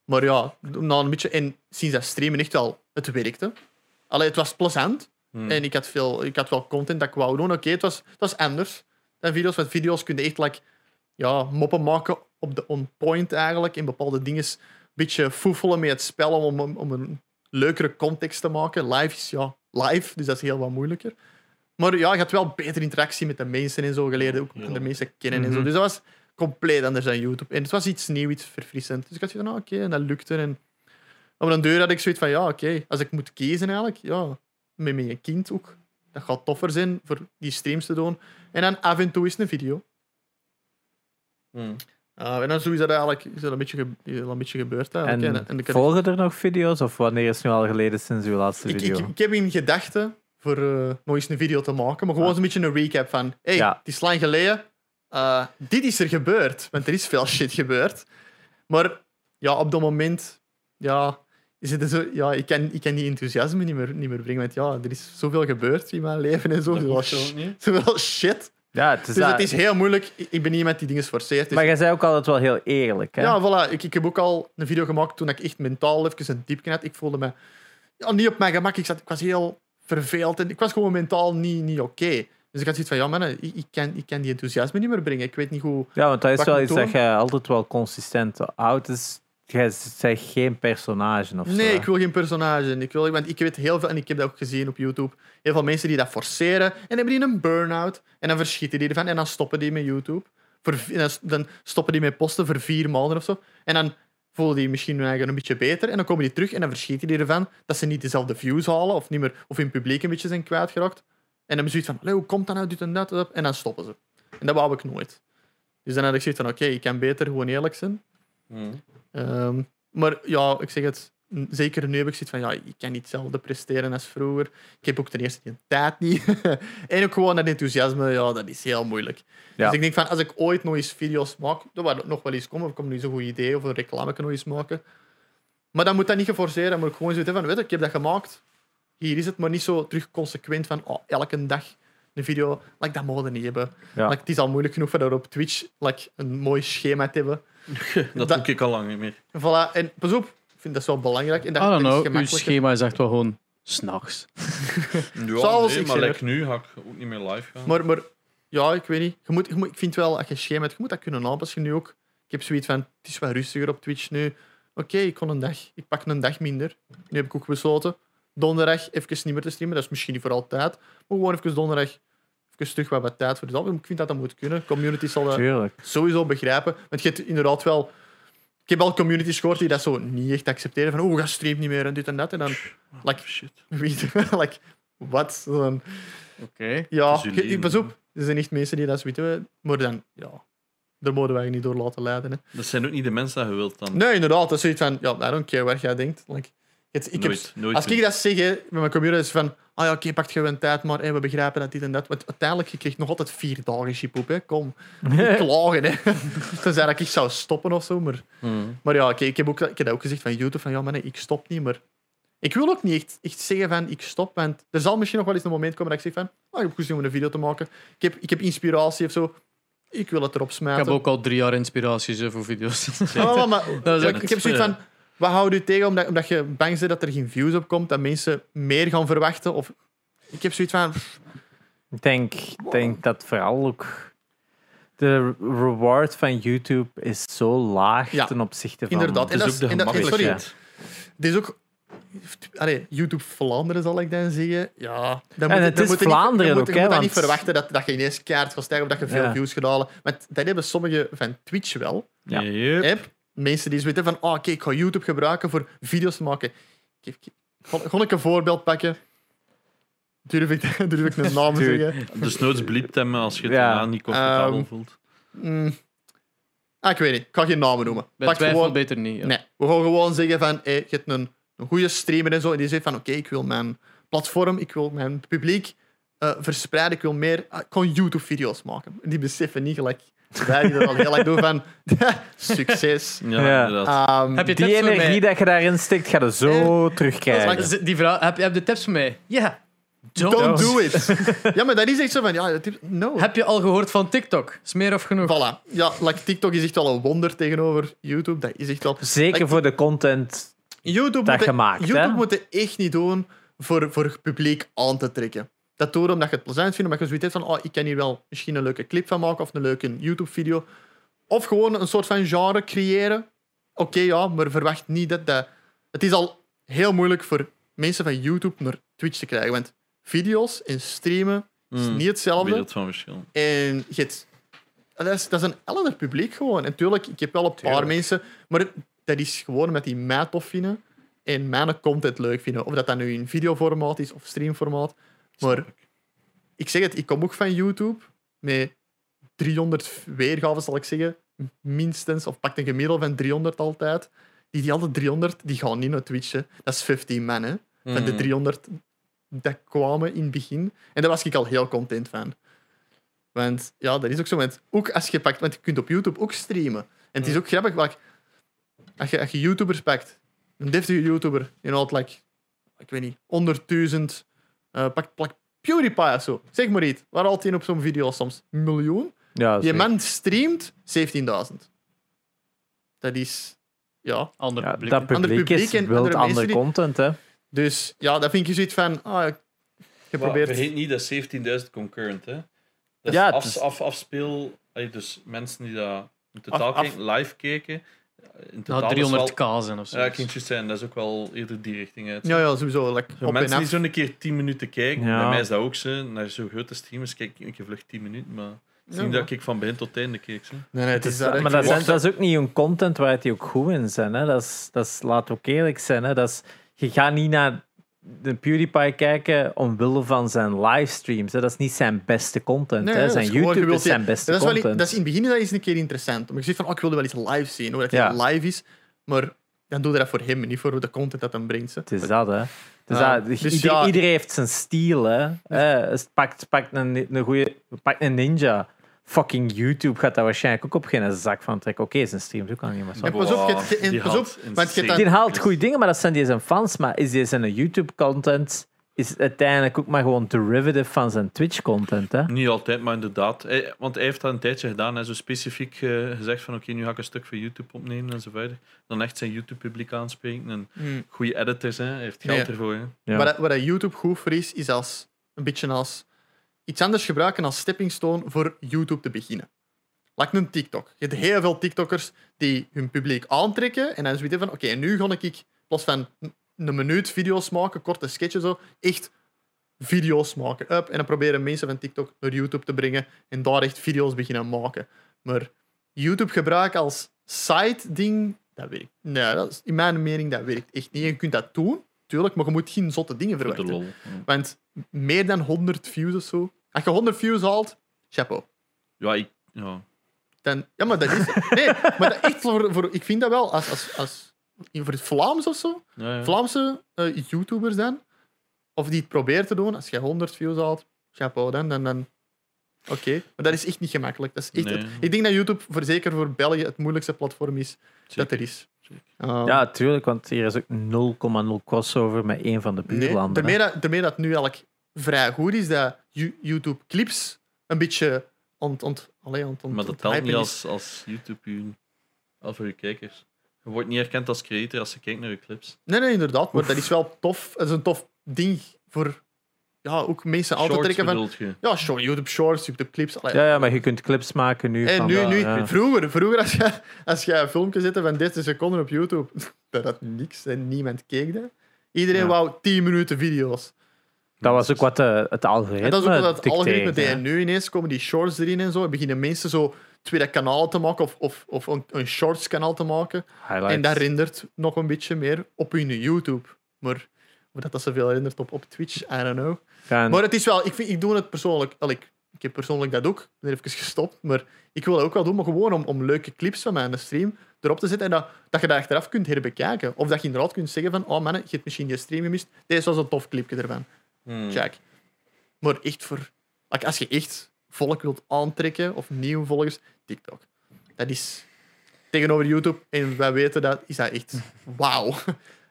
Maar ja, na een beetje, en sinds dat streamen echt wel, het werkte. Allee, het was plezant. Hmm. En ik had, veel, ik had wel content dat ik wou doen. Oké, het, was, het was anders dan video's. Want video's kun je echt like, ja, moppen maken op de on-point eigenlijk. In bepaalde dingen een beetje foefelen met het spel om, om, om een leukere context te maken. Live is ja, live, dus dat is heel wat moeilijker. Maar ja, je had wel betere interactie met de mensen en zo. geleerd ook Ja. de mensen kennen en zo. Mhm. Dus dat was compleet anders dan YouTube. En het was iets nieuws, iets verfrissend. Dus ik had zoiets van, ah, oké, en dat lukte. En op een deur had ik zoiets van, ja, oké, als ik moet kiezen eigenlijk, ja, met mijn kind ook. Dat gaat toffer zijn voor die streams te doen. En dan af en toe is een video. Hmm. Ah, en dan zo is dat eigenlijk is dat een, beetje een beetje gebeurd. En en ik, had- volgen er nog video's? Of wanneer is het nu al geleden sinds uw laatste video? ik, ik heb in gedachten voor eh, nog eens een video te maken, maar gewoon Ah. een beetje een recap van hey, Ja. het is lang geleden. eh, dit is er gebeurd, want er is veel shit gebeurd. Maar ja, op dat moment, ja, is het zo, ja ik, kan, ik kan die enthousiasme niet meer, niet meer brengen. Want ja, er is zoveel gebeurd in mijn leven en zo. Zoveel shit. Ja, het is Dus dat. het is heel moeilijk. Ik ben niet iemand die dingen forceert. Dus Maar jij zei ook altijd wel heel eerlijk. Hè? ja, voilà. Ik, ik heb ook al een video gemaakt toen ik echt mentaal even een diepje had. Ik voelde me ja, niet op mijn gemak. Ik, zat, ik was heel verveeld en ik was gewoon mentaal niet, niet oké. Dus ik had zoiets van, ja man, ik, ik, kan, ik kan die enthousiasme niet meer brengen. Ik weet niet hoe... Ja, want dat is wel iets dat je altijd wel consistent houdt. Dus jij zegt geen personage of zo. Nee, ik wil geen personage. Ik, wil, want ik weet heel veel, en ik heb dat ook gezien op YouTube, heel veel mensen die dat forceren en hebben die een burn-out en dan verschieten die ervan en dan stoppen die met YouTube. Voor, dan, stoppen die met posten voor vier maanden of zo. En dan voelen die misschien hun eigen een beetje beter en dan komen die terug en dan verschieten die ervan dat ze niet dezelfde views halen of, niet meer, of hun publiek een beetje zijn kwijtgeraakt. En dan hebben ze zoiets van, "Allee, hoe komt dat nou, dit en dat, dat?" en dan stoppen ze. En dat wou ik nooit. Dus dan had ik zoiets van, oké, ik kan beter gewoon eerlijk zijn. Mhm. Ehm, maar ja, ik zeg het, zeker nu heb ik zoiets van, ja, ik kan niet hetzelfde presteren als vroeger. Ik heb ook ten eerste geen tijd niet. en ook gewoon dat enthousiasme, ja, dat is heel moeilijk. Ja. Dus ik denk van, als ik ooit nog eens video's maak, dan het nog wel eens komen, of ik kom nu zo'n goed idee, of een reclame kan nog eens maken. Maar dan moet dat niet geforceerd, dan moet ik gewoon zoiets van, weet je, ik heb dat gemaakt, hier is het, maar niet zo terug consequent van, oh, elke dag een video, like, dat mogen we niet hebben. Ja. Like, het is al moeilijk genoeg voor op Twitch like, een mooi schema te hebben. Dat Dat- doe ik al lang niet meer. Voilà, en pas op, ik vind dat wel belangrijk. En dat, I don't dat know, uw schema is echt wel gewoon s'nachts. Ja, Zoals nee, ik maar like nu ga ik ook niet meer live gaan. Maar, maar ja, ik weet niet. Je moet, je moet, ik vind wel, als je schema hebt, je moet dat kunnen aanpassen nu ook. Ik heb zoiets van, het is wat rustiger op Twitch nu. Oké, ik kon een dag, ik pak een dag minder. Nu heb ik ook besloten, donderdag even niet meer te streamen. Dat is misschien niet voor altijd. Maar gewoon even donderdag, even terug wat, wat tijd voor jezelf. Ik vind dat dat moet kunnen. Community zal dat Tuurlijk. sowieso begrijpen. Want je hebt inderdaad wel... Ik heb al communities gehoord die dat zo niet echt accepteren. Van, oh, ga streamt niet meer en dit en dat. En dan, like, Shit. weet je, like, wat? Dan- Oké. Ja, Het pas op. Er zijn echt mensen die dat weten. Maar dan, ja, daar moeten wij je niet door laten leiden. Hè. Dat zijn ook niet de mensen dat je wilt dan. Nee, inderdaad. Dat is zoiets van, ja, I don't care wat jij denkt. Like, het, ik heb, nooit, als ik dat zeg hè, met mijn community, is van, ah ja, oké, pak je een tijd, maar hè, we begrijpen dat dit en dat. Want uiteindelijk, je krijgt nog altijd vier dagen chip op, hè. Kom, niet klagen, hè. Tenzij dat ik zou stoppen of zo, maar... Mhm. Maar ja, oké, ik, heb ook, ik heb dat ook gezegd van YouTube, van ja, maar nee, ik stop niet, maar... Ik wil ook niet echt, echt zeggen van ik stop, want er zal misschien nog wel eens een moment komen dat ik zeg van oh, ik heb goed om een video te maken. Ik heb, ik heb inspiratie of zo. Ik wil het erop Ik smijten. heb ook al drie jaar inspiraties hè, voor video's. Ah, maar, maar, Dat is ik, ik heb zoiets van, wat houdt u tegen omdat, omdat je bang bent dat er geen views op komt, dat mensen meer gaan verwachten? Of, ik heb zoiets van, Ik denk, denk dat vooral ook de reward van YouTube is zo laag Ja, ten opzichte van... inderdaad. Het En is dat ook is- de en dat- sorry, is ook... Allee, YouTube Vlaanderen zal ik dan zeggen. Ja, dan En het dan is moet niet- Vlaanderen je moet, ook, je moet want- niet verwachten dat, dat je ineens kaart gaat stijgen of dat je veel Ja. views gaat halen. Want dat hebben sommigen van Twitch wel. Ja. Yep. Mensen die weten van, oh, oké, ik ga YouTube gebruiken voor video's te maken. Gewoon- ik een voorbeeld pakken. Durf ik, durf ik een naam te zeggen? Dus nooit bliept hem als je het Ja. daarna niet comfortabel Ehm, voelt. Mm. Ah, ik weet niet. Ik ga geen namen noemen. Bij Pak gewoon... beter niet. ja. Nee, we gaan gewoon zeggen van, hey, je hebt een, een goede streamer en zo. En die zegt van, oké, ik wil mijn platform, ik wil mijn publiek eh, verspreiden, ik wil meer... ah, ik kan YouTube-video's maken. Die beseffen niet gelijk. Wij die er al heel lang doen van, succes. Ja, inderdaad. Ehm, Heb je Die tips voor energie mij? dat je daarin steekt, ga je zo terugkrijgen. dat is Die vraag, heb, heb je tips voor mij? Ja. Don't. don't do it. ja, maar dat is echt zo van, ja, het- no. Heb je al gehoord van TikTok? Is meer of genoeg? Voilà. Ja, like, TikTok is echt wel een wonder tegenover YouTube. Dat is echt wel... Zeker Like, voor de content. YouTube dat moet je maakt, YouTube hè? moet het echt niet doen voor, voor het publiek aan te trekken. Dat doe je omdat je het plezant vindt, omdat je zoiets hebt van oh, ik kan hier wel misschien een leuke clip van maken of een leuke YouTube-video. Of gewoon een soort van genre creëren. Oké, ja, maar verwacht niet dat dat... Het is al heel moeilijk voor mensen van YouTube naar Twitch te krijgen, want video's en streamen is Mm. niet hetzelfde. Wereld van verschil. En dat, is, dat is een ander publiek gewoon. En tuurlijk, ik heb wel een paar Tuurlijk. mensen, maar dat is gewoon met die mij tof vinden en mijn content leuk vinden. Of dat dat nu in videoformaat is of streamformaat. Maar ik zeg het, ik kom ook van YouTube met 300 weergaven, zal ik zeggen. Minstens, of pak een gemiddelde van 300 altijd. Die, die alle 300, die gaan niet naar Twitch. hè. Dat is 15 man, hè. Van de Mhm. 300 dat kwamen in het begin. En daar was ik al heel content van. Want ja, dat is ook zo. Want ook als je pakt, want je kunt op YouTube ook streamen. En het is ook grappig, like, als, je, als je YouTubers pakt, een deftige YouTuber, je know, like, ik weet niet, 100.000, eh pak, pak PewDiePie of zo. Zeg maar iets. Waar altijd op zo'n video soms? Een miljoen? Ja, Die zeker. man streamt 17.000. Dat is, ja. Ander Ja, publiek. dat Ander publiek publiek is, en wilt andere andere die- content, hè. Dus ja, dat vind ik zoiets van. ah, geprobeerd. Maar vergeet niet dat 17.000 concurrent, hè. Dat is Ja, af, is- af, afspeel... Dus mensen die dat in totaal Af- af- keken, live keken... In totaal Nou, is 300k wel- zijn of zo. Ja, ik juist zijn. Dat is ook wel eerder die richting uit. Ja, ja, sowieso. Like, Zo, op mensen en die zo'n keer 10 minuten kijken, Ja. bij mij is dat ook zo. Naar zo'n grote streamers kijk ik een keer vlug 10 minuten, maar het is Ja, niet maar- dat ik van begin tot einde keek. Zo. Nee, nee, het is dat. maar dat, Ik zijn, dat is ook niet hun content waar die ook goed in zijn. Hè. Dat is, dat is, laat ook eerlijk zijn. Hè. Dat is, je gaat niet naar de PewDiePie kijken omwille van zijn livestreams. Hè. Dat is niet zijn beste content. Nee, hè. Zijn is gewoon, YouTube wilt is zijn beste dat is, wel, content. dat is in het begin dat is een keer interessant. Omdat je zegt van, oh, ik wilde wel eens live zien, hoe dat Ja. live is. Maar dan doe je dat voor hem, en niet voor de content dat hij brengt. hè. Het is dat, hè. Dus Ja, dat, dus ieder- ja. Iedereen heeft zijn stijl, hè. Eh, dus pakt, pakt een, een goede, pakt een ninja. Fucking YouTube gaat daar waarschijnlijk ook op geen zak van trekken. Oké, zijn streams ook al niet meer zo. En pas op, je die pas op, want je Die haalt goede dingen, maar dat zijn die zijn fans. Maar is die zijn YouTube-content is uiteindelijk ook maar gewoon derivative van zijn Twitch-content, hè? Niet altijd, maar inderdaad. Hij- want hij heeft dat een tijdje gedaan. Hij zo specifiek eh, gezegd van oké, nu ga ik een stuk voor YouTube opnemen en zo verder. Dan echt zijn YouTube-publiek aanspreken. En Hmm. goede editors, hè. hij heeft geld Nee. ervoor. Hè. Ja. Waar dat YouTube goed voor is, is als, een beetje als iets anders gebruiken als stepping stone voor YouTube te beginnen. Like een TikTok. Je hebt heel veel TikTokkers die hun publiek aantrekken en dan zoiets van, oké, nu ga ik, in plaats van een- minuut video's maken, korte sketches zo, echt video's maken. Up, en dan proberen mensen van TikTok naar YouTube te brengen en daar echt video's beginnen maken. Maar YouTube gebruiken als side-ding, dat werkt. Nee, dat is, in mijn mening, dat werkt echt niet. Je kunt dat doen, tuurlijk, maar je moet geen zotte dingen verwachten. Ja. Want meer dan 100 views of zo. Als je 100 views haalt, chapeau. Ja, ik, ja. Dan, ja, maar dat is. Nee, maar dat echt voor, voor, ik vind dat wel als, als, als voor het Vlaams of zo. Ja, ja. Vlaamse eh, YouTubers dan. Of die het proberen te doen. Als je 100 views haalt, chapeau dan. dan, dan Oké, maar dat is echt niet gemakkelijk. Dat is echt Nee. het- ik denk dat YouTube, voor, zeker voor België, het moeilijkste platform is dat er is. Uh, Ja, tuurlijk, want hier is ook 0,0 crossover met één van de Nee, buurlanden. daarmee hè. dat, daarmee dat nu eigenlijk vrij goed is dat Ju- YouTube-clips een beetje ont, ont, allee, ont, ont, Maar dat telt niet als, als YouTube u- al voor je kijkers. Je wordt niet erkend als creator als je kijkt naar je clips. Nee, nee, inderdaad. Maar dat is wel tof. Dat is een tof ding voor ja, ook mensen Shorts trekken van... je? Ja, short, YouTube Shorts, YouTube Clips. allee. Ja, ja, maar je kunt clips maken nu. En van, nu, ja, nu, ja. Vroeger, vroeger als, je, als je een filmpje zette van 30 seconden op YouTube, dat had niks en niemand keek dat. Iedereen Ja. wou 10 minuten video's. Dat was ook wat de, het algoritme En dat is ook wat het algoritme. En nu ineens komen die shorts erin en zo. En beginnen mensen zo tweede kanaal te maken of, of, of een, een shorts kanaal te maken. Highlights. En dat rendert nog een beetje meer op hun YouTube. Maar of dat, dat zoveel rendert op, op Twitch, I don't know. Maar het is wel, ik, vind, ik doe het persoonlijk. al, ik, ik heb persoonlijk dat ook. Ik ben even gestopt. Maar ik wil dat ook wel doen, maar gewoon om, om leuke clips van mijn stream erop te zetten. En dat, dat je dat achteraf kunt herbekijken. Of dat je inderdaad kunt zeggen van, oh man, je hebt misschien je stream gemist. Deze was een tof clipje ervan. Check. Maar echt voor... like, als je echt volk wilt aantrekken, of nieuwe volgers, TikTok. Dat is... Tegenover YouTube, en wij weten dat, is dat echt wauw.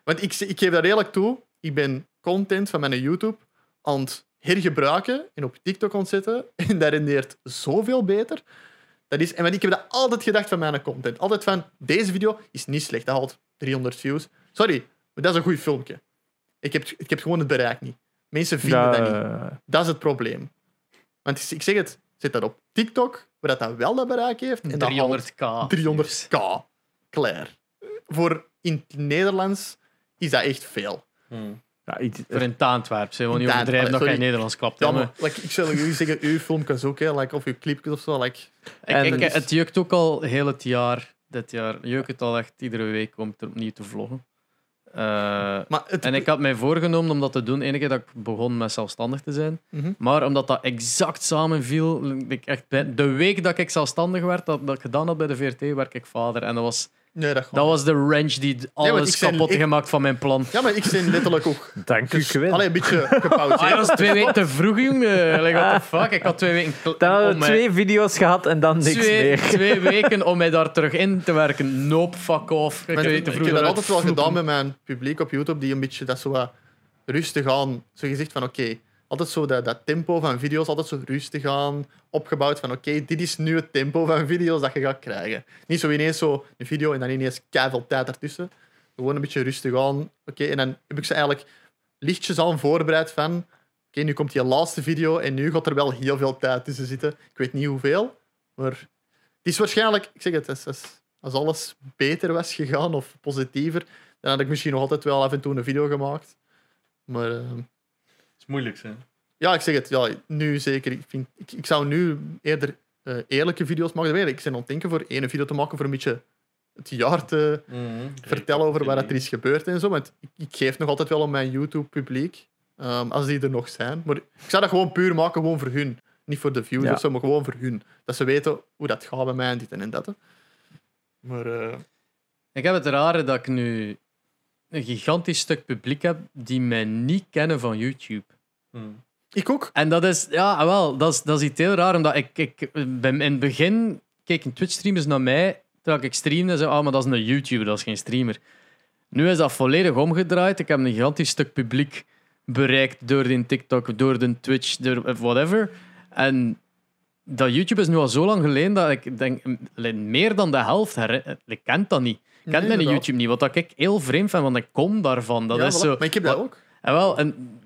Want ik, ik geef dat redelijk toe. Ik ben content van mijn YouTube aan het hergebruiken en op TikTok aan het zetten. En dat rendeert zoveel beter. Dat is, en want ik heb dat altijd gedacht van mijn content. Altijd van, deze video is niet slecht. Dat haalt 300 views. Sorry, maar dat is een goed filmpje. Ik heb, ik heb gewoon het bereik niet. Mensen vinden Ja, dat niet. eh, Dat is het probleem. Want ik zeg het, zet dat op TikTok, waar dat, wel dat bereik heeft. En dat haalt 300k. 300k. Klaar. Voor in het Nederlands is dat echt veel. Hmm. ja, Voor in Taantwerp. Ze In overdrijven dat Taantwerp, geen Nederlands klapt. Ja, hè, maar like, ik zou jullie zeggen, uw filmpjes ook, hè, like, of uw clipjes of zo. Like, En Ik, is- het jukt ook al heel het jaar. Dit jaar jukt het al echt iedere week om er opnieuw te vloggen. Eh, maar het, en ik had mij voorgenomen om dat te doen, enige dat ik begon met zelfstandig te zijn. Mhm. Maar omdat dat exact samenviel, ik echt de week dat ik zelfstandig werd, dat, dat ik gedaan had bij de VRT, werd ik vader. En dat was, nee, dat, dat was de wrench die alles kapot ik- gemaakt van mijn plan. Ja, maar ik ben letterlijk ook. Dank u, Dus, Quinn. allee, een beetje gepauzeerd. Ah, dat was twee weken te vroeg, jongen. Like, what the fuck? Ik had twee weken... Dan om mij- twee video's gehad en dan niks twee, meer. twee weken om mij daar terug in te werken. Nope, fuck off. Ik, weet ik te heb vroeg dat altijd wel gedaan met mijn publiek op YouTube, die een beetje dat zo wat rustig aan. Zo gezegd van oké, altijd zo dat, tempo van video's, altijd zo rustig aan, opgebouwd van oké, dit is nu het tempo van video's dat je gaat krijgen. Niet zo ineens zo een video en dan ineens keiveel tijd ertussen. Gewoon een beetje rustig aan. Oké, en dan heb ik ze eigenlijk lichtjes aan voorbereid van oké, nu komt die laatste video en nu gaat er wel heel veel tijd tussen zitten. Ik weet niet hoeveel, maar het is waarschijnlijk, ik zeg het, als, als, als alles beter was gegaan of positiever, dan had ik misschien nog altijd wel af en toe een video gemaakt. Maar eh, moeilijk, hè? ja, ik zeg het, ja, nu zeker. Ik, vind, ik, ik zou nu eerder eh, eerlijke video's maken. Ik ben aan het denken voor één video te maken voor een beetje het jaar te vertellen over wat er is gebeurd en zo. Want ik, ik geef nog altijd wel aan mijn YouTube-publiek, ehm, als die er nog zijn. Maar ik zou dat gewoon puur maken, gewoon voor hun. Niet voor de views Ja. of zo, maar gewoon voor hun. Dat ze weten hoe dat gaat bij mij en dit en dat. hè. Maar eh, Ik heb het rare dat ik nu een gigantisch stuk publiek heb die mij niet kennen van YouTube. Hmm. ik ook. En dat is, ja, ah, wel, dat is, dat is iets heel raar, omdat ik, ik ben, in het begin keken Twitch-streamers naar mij, terwijl ik streamde en zei, ah, maar dat is een YouTuber, dat is geen streamer. Nu is dat volledig omgedraaid. Ik heb een gigantisch stuk publiek bereikt door de TikTok, door de Twitch, door eh, whatever. En dat YouTube is nu al zo lang geleden dat ik denk, meer dan de helft ik kent dat niet. Ik ken Nee, mijn. YouTube niet, wat ik heel vreemd vind, want ik kom daarvan. Dat Ja, is voilà. zo... Maar ik heb dat ook. En wel, en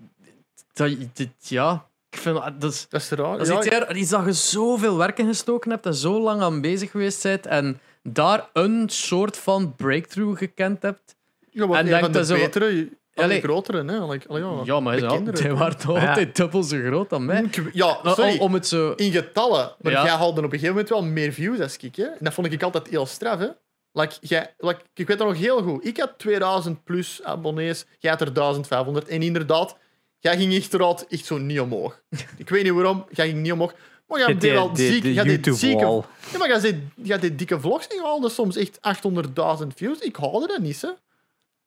dat, dit, ja, ik vind dat is, Dat is raar. dat is Ja, iets, dat je zoveel werk in gestoken hebt en zo lang aan bezig geweest bent en daar een soort van breakthrough gekend hebt. Ja, maar En een denk van de dat zo- betere, allee, grotere. Hè? Allee, allee, ja. Ja, maar hij waren toch Ja. altijd dubbel zo groot dan mij. Ja, sorry. om, om het zo... in getallen. Maar Ja. jij haalde op een gegeven moment wel meer views als ik. Hè? En dat vond ik altijd heel straf. Hè? Like, jij, like, ik weet dat nog heel goed. Ik had 2000 plus abonnees. Jij had er 1500. En inderdaad, jij ging echt eruit echt zo niet omhoog. ik weet niet waarom. Jij ging niet omhoog. Maar jij De, deed wel de, ziek. de jij deed zieke, ja, maar jij deed, jij deed dikke vlogs en haalde soms echt 800.000 views. Ik haalde dat niet. Hè?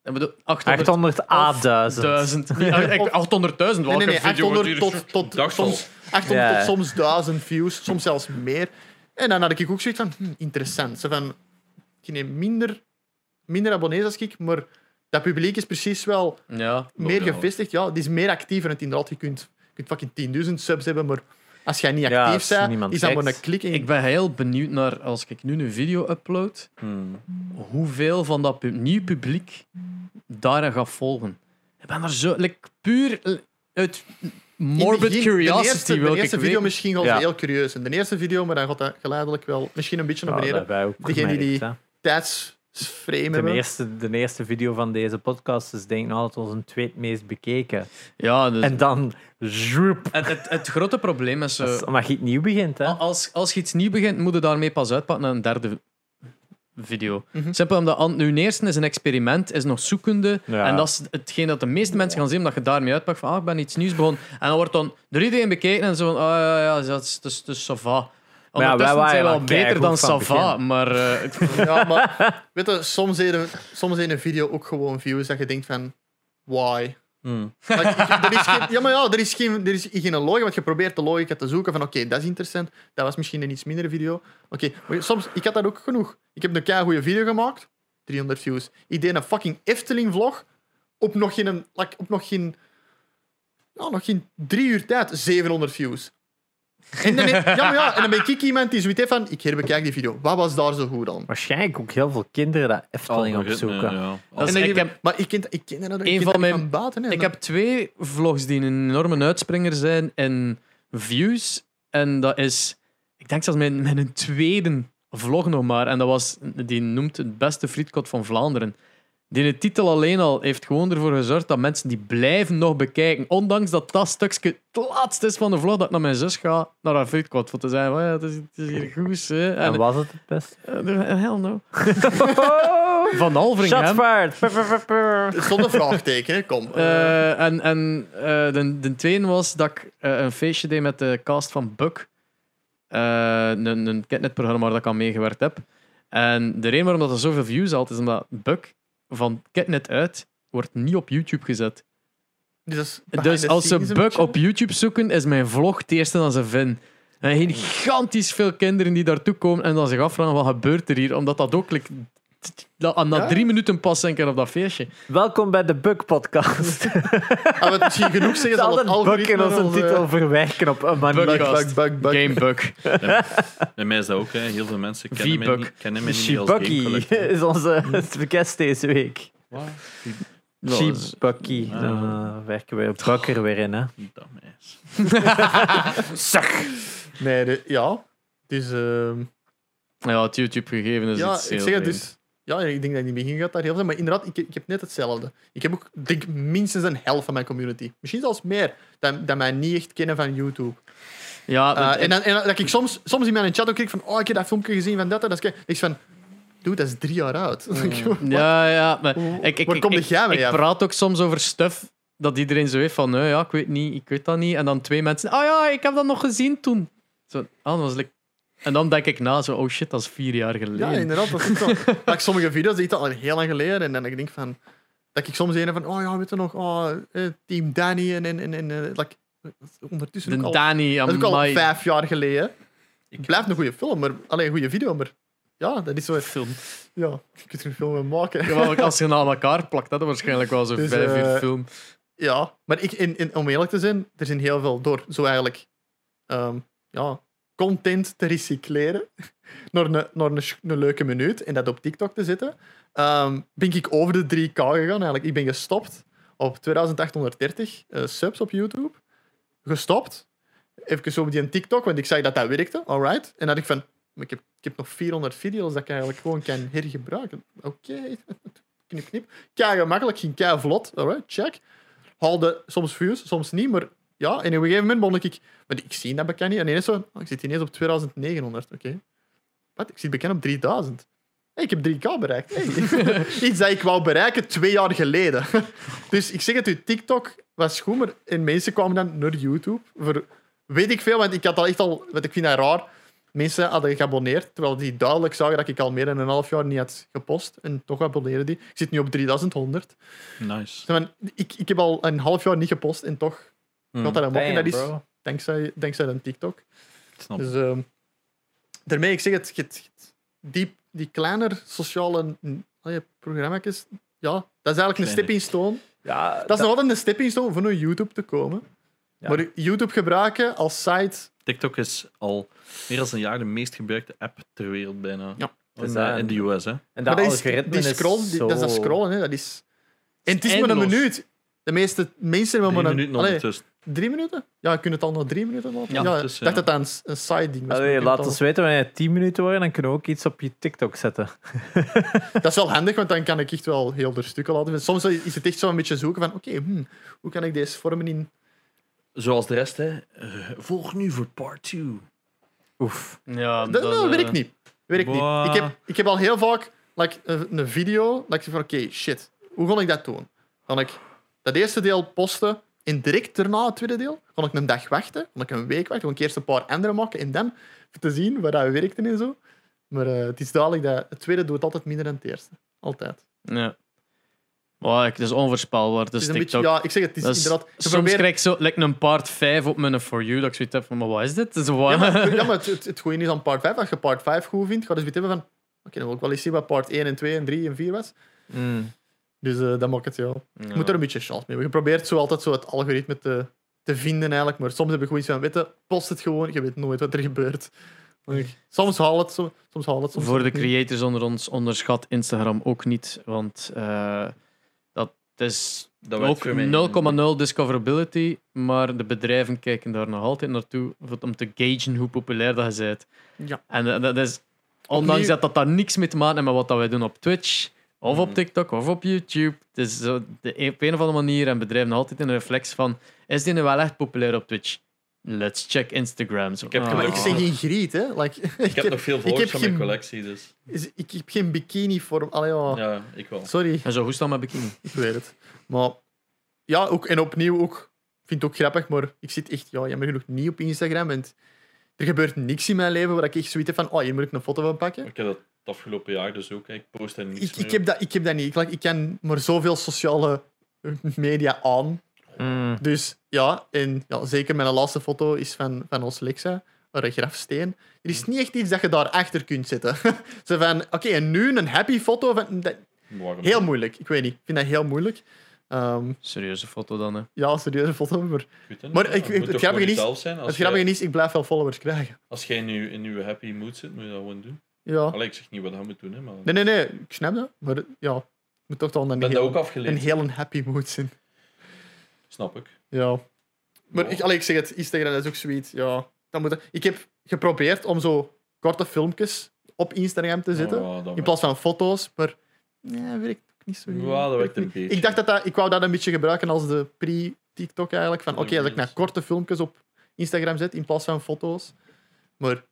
Ik bedoel, 800 800 A1000. duizend. Nee, ik- 800.000. Nee, nee, nee. welke video wordt 800 hier- tot, tot, soms, 800 Ja. tot soms 1000 views, soms zelfs meer. En dan had ik ook zoiets van, hm, interessant. Zo van, ik neem minder, minder abonnees als ik, maar dat publiek is precies wel Ja. meer ja. gevestigd. Ja, die is meer actief en het inderdaad, je kunt, je kunt fucking 10.000 subs hebben, maar als jij niet actief bent, is dat maar een klik Ik ben heel benieuwd naar, als ik nu een video upload, Hmm. hoeveel van dat nieuw publiek daar gaat volgen. Ik ben er zo... Like, puur eh, uit morbid begin, curiosity De eerste, wil de ik eerste video weten. misschien was Ja. heel curieus. En de eerste video, maar dan gaat dat geleidelijk wel misschien een beetje naar beneden. Degene die- gemerkt, hè. De eerste, de eerste video van deze podcast is denk ik nog altijd onze tweede meest bekeken. Ja, dus, En dan zoep. het, het, het grote probleem is... Dat is Omdat je het nieuw begint, hè? Als, als je iets nieuw begint, moet je daarmee pas uitpakken naar een derde video. Mhm. Simpel omdat nu eerste is een experiment, is nog zoekende. Ja. En dat is hetgeen dat de meeste mensen gaan zien, omdat je daarmee uitpakt van ah, ik ben iets nieuws begonnen. En dan wordt dan door iedereen bekeken en zo van, ah ja, ja, dat is, dat is, dat is va. Maar ja, wij waren wel beter dan keigoed van ça va, begin. maar eh, Ja, maar weet je, soms in een, soms in een video ook gewoon views dat je denkt van, why? Hmm. Like, er is geen, ja, maar ja, er is geen, er is geen logica, want je probeert de logica te zoeken van, oké, dat is interessant, dat was misschien een iets mindere video. Oké, soms, ik had dat ook genoeg. Ik heb een goede video gemaakt, 300 views. Ik deed een fucking Efteling-vlog op nog geen, like, op nog geen, ja, nog geen drie uur tijd, 700 views. En dan, ja, maar ja, en dan ben ik iemand die zoiets heeft van, ik herbekijk die video. Wat was daar zo goed aan? Waarschijnlijk ook heel veel kinderen dat Efteling Algoritme, opzoeken. ja. En dan ik heb- maar ik ken, ik ken dat, Een van mijn-. Hè. ik Dan- heb twee vlogs die een enorme uitspringer zijn in views. En dat is, ik denk zelfs mijn, mijn tweede vlog nog maar. En dat was, die noemt het beste frietkot van Vlaanderen. Die de titel alleen al heeft gewoon ervoor gezorgd dat mensen die blijven nog bekijken. Ondanks dat dat stukje het laatste is van de vlog, dat ik naar mijn zus ga, naar haar frietkot. Voor te zeggen, oh ja, het is, het is hier goed. Hè. En En, was het het beste? eh, hell no. Van Alveringham. Shots Zonder vraagteken, kom. Eh, en en eh, de, de tweede was dat ik eh, een feestje deed met de cast van Buck. Eh, een, een Kidnet-programma waar dat ik aan meegewerkt heb. En de reden waarom dat er zoveel views had, is omdat Buck van Kidnet uit wordt niet op YouTube gezet. dus Dus als ze Buck op YouTube zoeken, is mijn vlog het eerste dat ze vinden. En er zijn gigantisch veel kinderen die daartoe komen en dan zich afvragen wat gebeurt er hier, omdat dat ook like, dat- na Ja? drie minuten pas keer op dat feestje. Welkom bij de Bug Podcast. Gaan we het misschien genoeg zeggen, We zal het Bug in algoritme onze ons, eh, titel verwerken op een manier. Bug. Bug, bug, bug, bug. Game Buck. En mij is dat ook, hè. heel veel mensen kennen mij niet, kennen mij niet als game is onze guest deze week. Dat Cheap is- Bucky. Ja. Dan eh, werken we Bucker weer in, hè. Dat meis. Nee, de- ja. Dus ehm, Ja, het YouTube-gegeven is ja, iets ik zeg het vreemd. dus. Ja, ik denk dat in het begin gaat daar heel veel. Maar inderdaad, ik, ik heb net hetzelfde. Ik heb ook, denk minstens een helft van mijn community. Misschien zelfs meer. Dat, dat mij niet echt kennen van YouTube. Ja, Eh, en, dan, en dan dat ik soms, soms in mijn chat ook kijk van, oh, ik heb dat filmpje gezien van dat en dat. Ik van, dude, dat is drie jaar oud. ja, ja, maar Hoe- ik, ik, waar kom ik, jij mee ik praat ook soms over stuff dat iedereen zo heeft van, nee, ja, ik weet niet, ik weet dat niet. En dan twee mensen, ah ja, ik heb dat nog gezien toen. Zo, ah, dat was like... En dan denk ik na, zo, oh shit, dat is vier jaar geleden. Ja, inderdaad. Dat is. Dat ik sommige video's ik al heel lang geleden. En dan denk ik van... Dat ik soms een van... Oh ja, weet je nog? Oh, eh, Team Danny en... en, en, en eh, like, ondertussen de al, dat is ook al vijf jaar geleden. Het blijft een goede film, maar... Alleen een goede video, maar... Ja, dat is zo... film. Ja, je kunt er een film mee maken. Ja, als je na elkaar plakt, dat is waarschijnlijk wel zo'n Dus, vijf uur eh, film. Ja, maar ik, in, in, om eerlijk te zijn, er zijn heel veel door zo eigenlijk ehm, ja, content te recycleren naar, een, naar een, leuke minuut en dat op TikTok te zetten. ehm, ben ik over de 3K gegaan eigenlijk. Ik ben gestopt op 2830 eh, subs op YouTube. Gestopt. Even zo op die TikTok, want ik zei dat dat werkte. Alright. En had ik van, ik heb, ik heb nog 400 video's dat ik eigenlijk gewoon kan hergebruiken. Oké, knip, knip. Kei gemakkelijk, ging kei vlot. Alright, check. Haalde soms views, soms niet, maar ja, en op een gegeven moment begon ik... Maar ik zie dat bekend niet. En ineens zo, oh, ik zit ineens op 2900, oké. Wat? Ik zit bekend op 3000. Hey, ik heb 3K bereikt. Hey. Iets dat ik wou bereiken twee jaar geleden. dus ik zeg het u, TikTok was goed, maar en mensen kwamen dan naar YouTube. Voor, weet ik veel, want ik had al echt al... Want ik vind dat raar. Mensen hadden geabonneerd, terwijl die duidelijk zagen dat ik al meer dan een half jaar niet had gepost. En toch abonneren die. Ik zit nu op 3100. Nice. Ik, ik heb al een half jaar niet gepost en toch Mm. gaat dat een mok. Dat is bro. dankzij, dankzij een TikTok. Snap. Dus ehm, daarmee, ik zeg het, die, die kleiner sociale mm, allee, programma's, ja, dat is eigenlijk een stepping stone. Ja, Dat is nog altijd een stepping stone voor naar YouTube te komen. Ja. Maar YouTube gebruiken als site, TikTok is al meer dan een jaar de meest gebruikte app ter wereld bijna. Ja. In, is eh, dat- in de US, hè. En dat dat is, die scroll, is die- zo... dat is dat scrollen, hè, dat is... En het is maar een minuut. De meeste mensen hebben maar een... ondertussen. Drie minuten? Ja, je kunt het al nog drie minuten laten. Ja, ik dacht dat dat een, een side ding was. Allee, laat het ons weten wanneer het 10 minuten worden, dan kunnen we ook iets op je TikTok zetten. Dat is wel handig, want dan kan ik echt wel heel de stukken laten. Soms is het echt zo een beetje zoeken van, oké, hmm, hoe kan ik deze vormen in... Zoals de rest, hè. Eh, volg nu voor part 2. Oef. Ja, Dat, nou, eh, werkt niet. Werkt niet. Boah. Ik heb, ik heb al heel vaak like, een, een video, dat ik zeg van, oké, shit, hoe ga ik dat doen? Kan ik dat eerste deel posten en direct daarna het tweede deel? Kan ik een dag wachten? Kan ik een week wachten? Kan ik eerst een paar andere maken en dan te zien waar dat werkte en zo? Maar eh, het is duidelijk dat het tweede doet altijd minder dan het eerste. Altijd. Ja. Maar het is onvoorspelbaar. Dus TikTok. beetje, ja, ik zeg het, het is dat is- inderdaad... Ze soms proberen- krijg ik zo like een part 5 op mijn For You, dat ik zoiets heb van, maar wat is dit? Het is wat- Ja, maar, ja, maar het, het, het goede is aan part 5. Als je part 5 goed vindt, ga je dus weer hebben van... Oké, dan wil ik wel eens zien wat part 1 en 2 en 3 en 4 was. Mm. Dus eh dat maakt het, ja. Je Ja. moet er een beetje chance mee. hebben. Je probeert zo altijd zo het algoritme te, te vinden eigenlijk. Maar soms heb je gewoon iets van, weet je, post het gewoon. Je weet nooit wat er gebeurt. Soms haal het, so- soms haal het. Soms Voor de creators onder ons onderschat Instagram ook niet, want eh, dat is Dat werkt ook voor mij 0,0 discoverability, maar de bedrijven kijken daar nog altijd naartoe om te gagen hoe populair dat je bent. Ja. En eh, dat is, ondanks Opnieuw- dat dat daar niks mee te maken heeft met wat dat wij doen op Twitch, of op Mhm. TikTok, of op YouTube. Het is zo de, op een of andere manier en bedrijven altijd in een reflex van, is die nu wel echt populair op Twitch? Let's check Instagram. Zo, Ik heb ah. Maar ik zeg geen griet, hè. Like, Ik heb nog veel volgers van mijn collectie, dus is- ik heb geen bikini vorm. Allee, ja. ja, ik wel. Sorry, En zo, hoe staan met bikini? ik weet het. Maar ja, ook, en opnieuw ook. Ik vind het ook grappig, maar ik zit echt ja, jammer genoeg niet op Instagram. En er gebeurt niks in mijn leven waar ik echt zoiets heb van, oh, hier moet ik een foto van pakken. Ik heb dat het afgelopen jaar dus ook. Ik post er niets Ik, meer ik, heb dat, ik heb dat niet. Ik, ik ken maar zoveel sociale media aan. Mm. Dus ja, en ja, zeker mijn laatste foto is van, van ons Lexa, een grafsteen. Er is niet echt iets dat je daarachter kunt zetten. Zo van, oké, en nu een happy foto. Van, dat, heel moeilijk, ik weet niet. Ik vind dat heel moeilijk. Ehm, Serieuze foto dan, hè? ja, serieuze foto. Maar Goed? Maar ik- ik- het grappige is-. Als het jij- is, ik blijf wel followers krijgen. Als jij nu in je happy mood zit, moet je dat gewoon doen. Ja. Allee, ik zeg niet wat hij moet doen, hè, maar... Nee, nee, nee, ik snap dat. Maar ja, moet toch Ik een, ben heel, ook een heel happy mood zijn. Snap ik. Ja. Maar ik, allee, ik zeg het, Instagram is ook zoiets. Ja, dat moet, ik heb geprobeerd om zo korte filmpjes op Instagram te zetten. In plaats van foto's, maar nee, werkt ook niet zo goed. Dat werkt een beetje. Ik dacht dat, dat ik wou dat een beetje gebruiken als de pre-TikTok eigenlijk. Van oké, als ik naar korte filmpjes op Instagram zet in plaats van foto's. Maar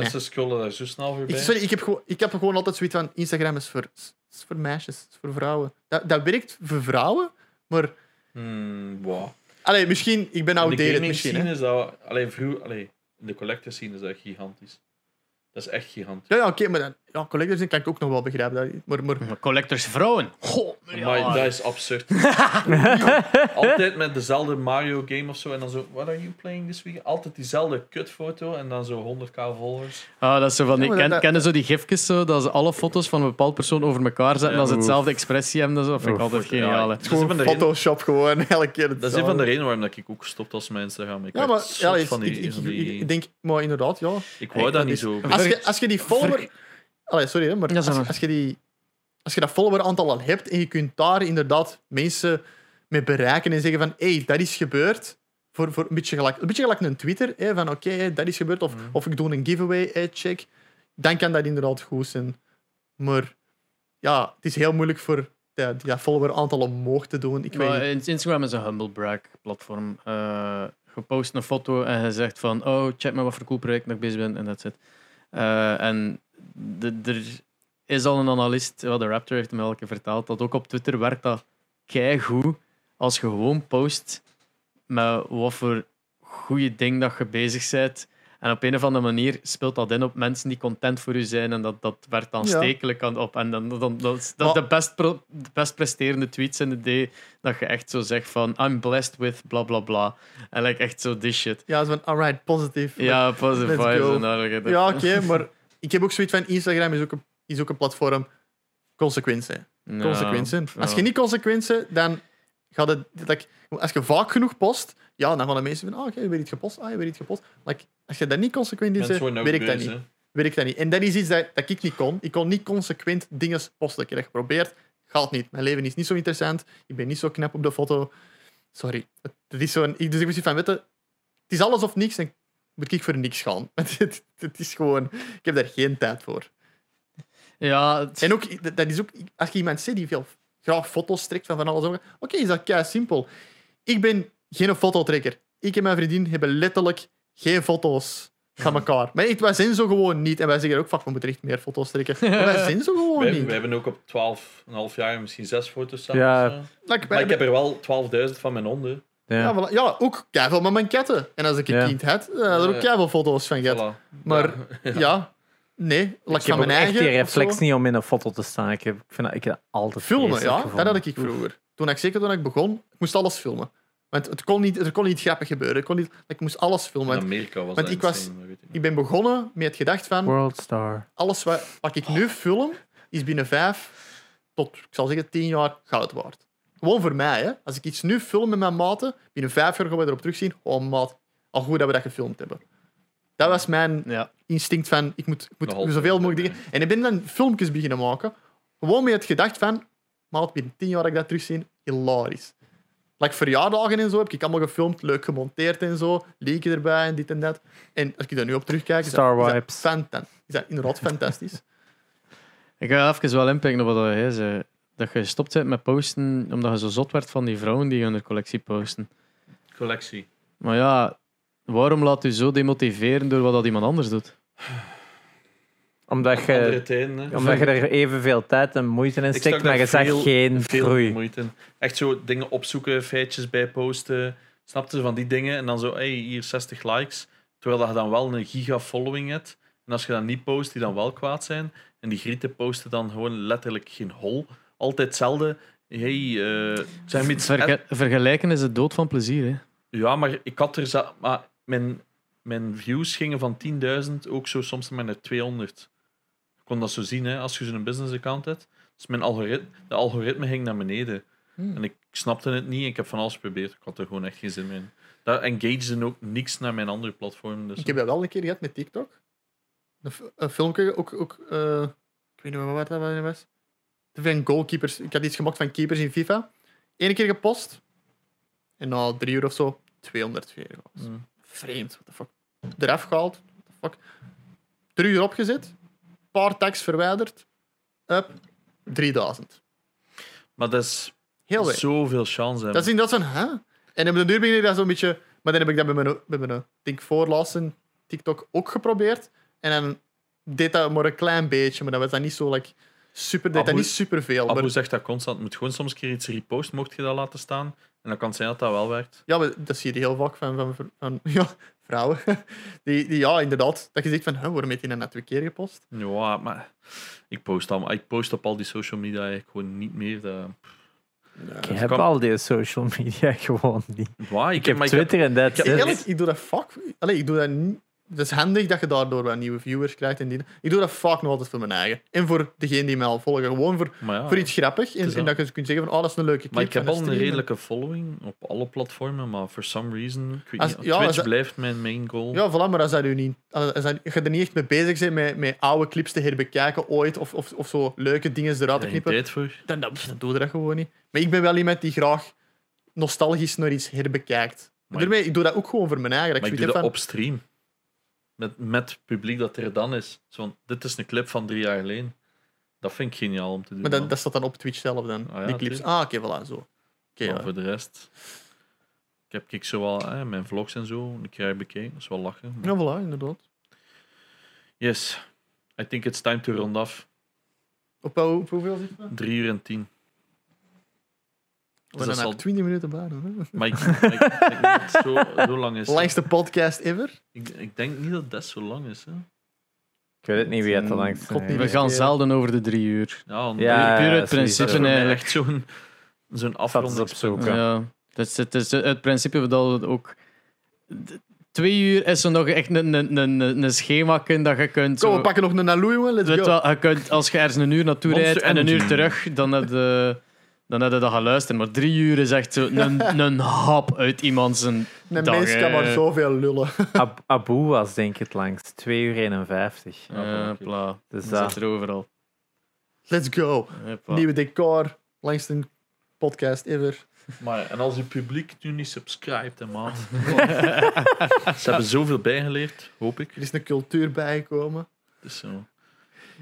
Mensen scrollen daar zo snel ik, voorbij. sorry, ik heb, gewoon, ik heb gewoon altijd zoiets van Instagram is voor, is voor meisjes, is voor vrouwen. Dat, dat werkt voor vrouwen, maar Hmm, wow. allee, misschien, ik ben In de outdated misschien. scene Hè. is dat... Allee, vroeg, allee, in de collector scene is dat gigantisch. Dat is echt gigantisch. Ja, ja oké, maar dan, ja, collectors kan ik ook nog wel begrijpen. dat- Maar, maar Maar Collectors vrouwen. Goh, Maar ja. dat is absurd. Altijd met dezelfde Mario game of zo. En dan zo, what are you playing this week? Altijd diezelfde kutfoto en dan zo 100k volgers. Ah, dat is zo van die, Ja, maar ken, dat- kennen zo die gifjes zo, dat ze alle foto's van een bepaald persoon over elkaar zetten Ja, als ze hetzelfde expressie hebben. Dat, vind ik Oef. altijd geniaal. hè. Dat is gewoon van de Photoshop gewoon elke keer Dat is een van de redenen waarom dat ik ook stop als mijn Instagram. Ik Ja, maar ja, ik, van die, ik, ik, van die- ik denk, maar inderdaad, ja. ik wou dat dat niet zo. Als je, als je die follower... Ver- Allee, sorry, hè, maar Ja, als, je die... Als je dat follower-aantal al hebt en je kunt daar inderdaad mensen mee bereiken en zeggen van hé, hey, dat is gebeurd. Voor, voor een, beetje gelijk, een beetje gelijk een Twitter, hè, van oké, dat is gebeurd. Of, Mhm. of ik doe een giveaway, check. Dan kan dat inderdaad goed zijn. Maar ja, het is heel moeilijk voor ja, die dat follower-aantal omhoog te doen. Ik Maar Instagram is een humble brag platform. Eh je post een foto en je zegt van oh, check maar wat voor cool project ik bezig ben en that's it. Eh, en er is al een analist, wel de Raptor heeft hem keer verteld, dat ook op Twitter werkt dat keigoed als je gewoon post met wat voor goede ding dat je bezig bent. En op een of andere manier speelt dat in op mensen die content voor u zijn en dat, dat werkt aanstekelijk aan op. En dan, dan, dat is dat de, best pro- de best presterende tweets in de day dat je echt zo zegt van I'm blessed with bla bla bla. En like echt zo this shit. Ja, zo van, alright, positief. Ja, positive let's vibes go. en dergelijke. Ja, oké, maar ik heb ook zoiets van Instagram is ook een, is ook een platform consequent zijn. Ja, Consequent zijn. Als je niet consequent bent, dan gaat het. Dat, als je vaak genoeg post, ja, dan gaan de mensen van, ah, oké, je weer iets gepost, ah, je weer iets gepost. Like, als je dat niet consequent worden ook werkt dat niet. Werkt dat niet. En dat is iets dat, dat ik niet kon. Ik kon niet consequent dingen posten. Ik heb dat geprobeerd, gaat niet. Mijn leven is niet zo interessant. Ik ben niet zo knap op de foto. Sorry. Het, het is zo'n. Ik dus ik zoiets van, weet je, het is alles of niks en moet ik voor niks gaan. Het, is gewoon, ik heb daar geen tijd voor. Ja, het- En ook, dat- is ook, als je iemand ziet die veel graag foto's trekt van van alles, oké, is dat kei simpel. Ik ben geen fototrekker. Ik en mijn vriendin hebben letterlijk geen foto's van elkaar. Maar echt, wij zijn zo gewoon niet. En wij zeggen ook, fuck, we moeten echt meer foto's trekken. Maar wij zijn zo gewoon Wij, niet. wij hebben ook op 12,5 jaar misschien zes foto's samen. Ja. Like, wij Maar ik heb er wel 12.000 van mijn honden. Ja. ja, voilà. ja, ook keiveel met mijn katten. En als ik een Ja. kind had, dan had ik er ook foto's van gehad. Voilà. Maar Ja. ja, nee, ik heb van ook mijn echt eigen. die of zo. reflex niet om in een foto te staan. Ik, heb, ik vind dat ik heb dat altijd Filmen, vreselijk ja, dat gevonden. had ik vroeger. Toen ik, zeker toen ik begon, ik moest alles filmen. Want het kon niet, er kon niet grappig gebeuren. Ik, kon niet, ik moest alles filmen. In Want Amerika was want dat ik was- insane, maar weet ik niet. ik ben begonnen met het gedacht van, World Star. alles wat, wat ik nu film, is binnen vijf tot, ik zal zeggen, tien jaar goud waard. Gewoon voor mij, hè. Als ik iets nu film met mijn maten, binnen vijf jaar gaan we erop terugzien, oh maat, al goed dat we dat gefilmd hebben. Dat was mijn ja. instinct van, ik moet, ik moet zoveel mogelijk dingen... En ik ben dan filmpjes beginnen maken, gewoon met het gedacht van, maat, binnen tien jaar dat ik dat terugzie, hilarisch. Like verjaardagen en zo heb ik allemaal gefilmd, leuk gemonteerd en zo, leken erbij en dit en dat. En als ik daar nu op terugkijk, is Star dat, is dat, is dat inderdaad fantastisch. Ik ga even wel inpikken op wat hij zei. Dat je gestopt bent met posten omdat je zo zot werd van die vrouwen die hun collectie posten. Collectie. Maar ja, waarom laat u zo demotiveren door wat dat iemand anders doet? Omdat je, tijden. hè. omdat je er evenveel tijd en moeite in steekt, maar je zegt geen Veel groei. moeite in. Echt zo dingen opzoeken, feitjes bijposten. Snapte van die dingen. En dan zo, hey, hier 60 likes. Terwijl je dan wel een giga following hebt. En als je dan niet post, die dan wel kwaad zijn. En die grieten posten dan gewoon letterlijk geen hol. Altijd hetzelfde. Hey, eh zeg me iets. Verge- vergelijken is de dood van plezier. Hè? Ja, maar ik had er... Maar mijn, mijn views gingen van 10.000 ook zo soms maar naar 200. Ik kon dat zo zien, hè, als je zo'n business account hebt. Dus mijn algoritme, de algoritme ging naar beneden. Hmm. En ik snapte het niet. Ik heb van alles geprobeerd. Ik had er gewoon echt geen zin meer in. Dat engagede ook niks naar mijn andere platform. Dus Ik heb dat wel een keer gehad met TikTok. Een filmpje, ook, ook eh, ik weet niet meer wat dat was. Te veel goalkeepers. Ik had iets gemaakt van keepers in FIFA. Eén keer gepost. En na drie uur of zo, 200 weer. Mm. Vreemd, what the fuck. Eraf gehaald, what the fuck. Terug erop gezet. Paar tags verwijderd. Up, 3000. Maar dat is Heel weinig. zoveel chance. Dat is inderdaad zo'n, hè? En op de duur ben ik dat zo'n beetje... Maar dan heb ik dat bij mijn, bij mijn denk voorlaatste TikTok ook geprobeerd. En dan deed dat maar een klein beetje, maar dat was dan niet zo like, super, dat Abu- niet superveel. Abu Maar, zegt dat constant. Je moet gewoon soms een keer iets reposten, mocht je dat laten staan. En dan kan het zijn dat dat wel werkt. ja, maar dat zie je heel vaak van, van, van, van ja, vrouwen. Die, die, ja, inderdaad. Dat je zegt van, waarom heeft hij dat net twee keer gepost? Ja, maar ik post, al, ik post op al die social media eigenlijk gewoon niet meer. Dat, Ik heb kan- al die social media gewoon niet. Waar, Ik heb maar Twitter en that's ik. Eerlijk, ik doe dat vaak. Allee, ik doe dat niet. Het is handig dat je daardoor wat nieuwe viewers krijgt. En die, ik doe dat vaak nog altijd voor mijn eigen. En voor degene die mij al volgen. Gewoon voor, ja, voor iets grappig. En, dat. je kunt zeggen van, oh, dat is een leuke clip. Maar ik heb al een redelijke following op alle platformen, maar for some reason, ik weet Als- niet, ja, Twitch dat- blijft mijn main goal. Ja, voilà, maar als, dat u niet, als, als je er niet echt mee bezig bent met, met oude clips te herbekijken ooit, of, of, of zo leuke dingen eruit te knippen, tijd voor. dan, dan, dan doe je dat gewoon niet. Maar ik ben wel iemand die graag nostalgisch naar iets herbekijkt. Maar- Daarmee, ik doe dat ook gewoon voor mijn eigen. Maar ik zoiets doe dat van, op stream. Met, met het publiek dat er dan is. Zo van, dit is een clip van drie jaar geleden. Dat vind ik geniaal om te doen. Maar dat, man. dat staat dan op Twitch zelf dan, Ah ja, die clips. tuurlijk. Ah, oké, voilà, zo. Maar ja. voor de rest... Ik heb ik zo wel eh, mijn vlogs en zo een keer bekeken. Dat is wel lachen. Ja, voilà, inderdaad. Yes. I think it's time to round off. Op, hoeveel zit het? 3 uur en 10. We dat zijn nog 20 minuten bij. Maar ik, ik, ik denk niet dat het zo, zo lang is. Langste podcast ever. Ik, ik denk niet dat dat zo lang is. Hè. Ik weet het niet wie het God niet is. We gaan zelden over de drie uur. Ja, Ja, Puur is principe eigenlijk. echt zo'n afrondingspunt. opzoeken. Ja. Het is, het is het principe dat we ook... Twee uur is zo nog echt een, een, een, een schema kun dat je kunt... Kom, Zo, we pakken nog een Naloe, jongen. Let's weet go. wel, je kunt, als je ergens een uur naartoe Monster rijdt en een uur terug, dan heb je, dan heb je dat geluisterd. Maar drie uur is echt zo een, een hap uit iemand zijn Een dag, mens kan maar zoveel lullen. Ab- Abu was denk ik het langst. 2 uur 51. Ja, pla. Dus Dat dat. zit er overal. Let's go. Hoppa. Nieuwe decor. Langste podcast ever. Maar en als je publiek nu niet subscribt, hè, maat. Ze hebben zoveel bijgeleerd, hoop ik. Er is een cultuur bijgekomen. Dus zo.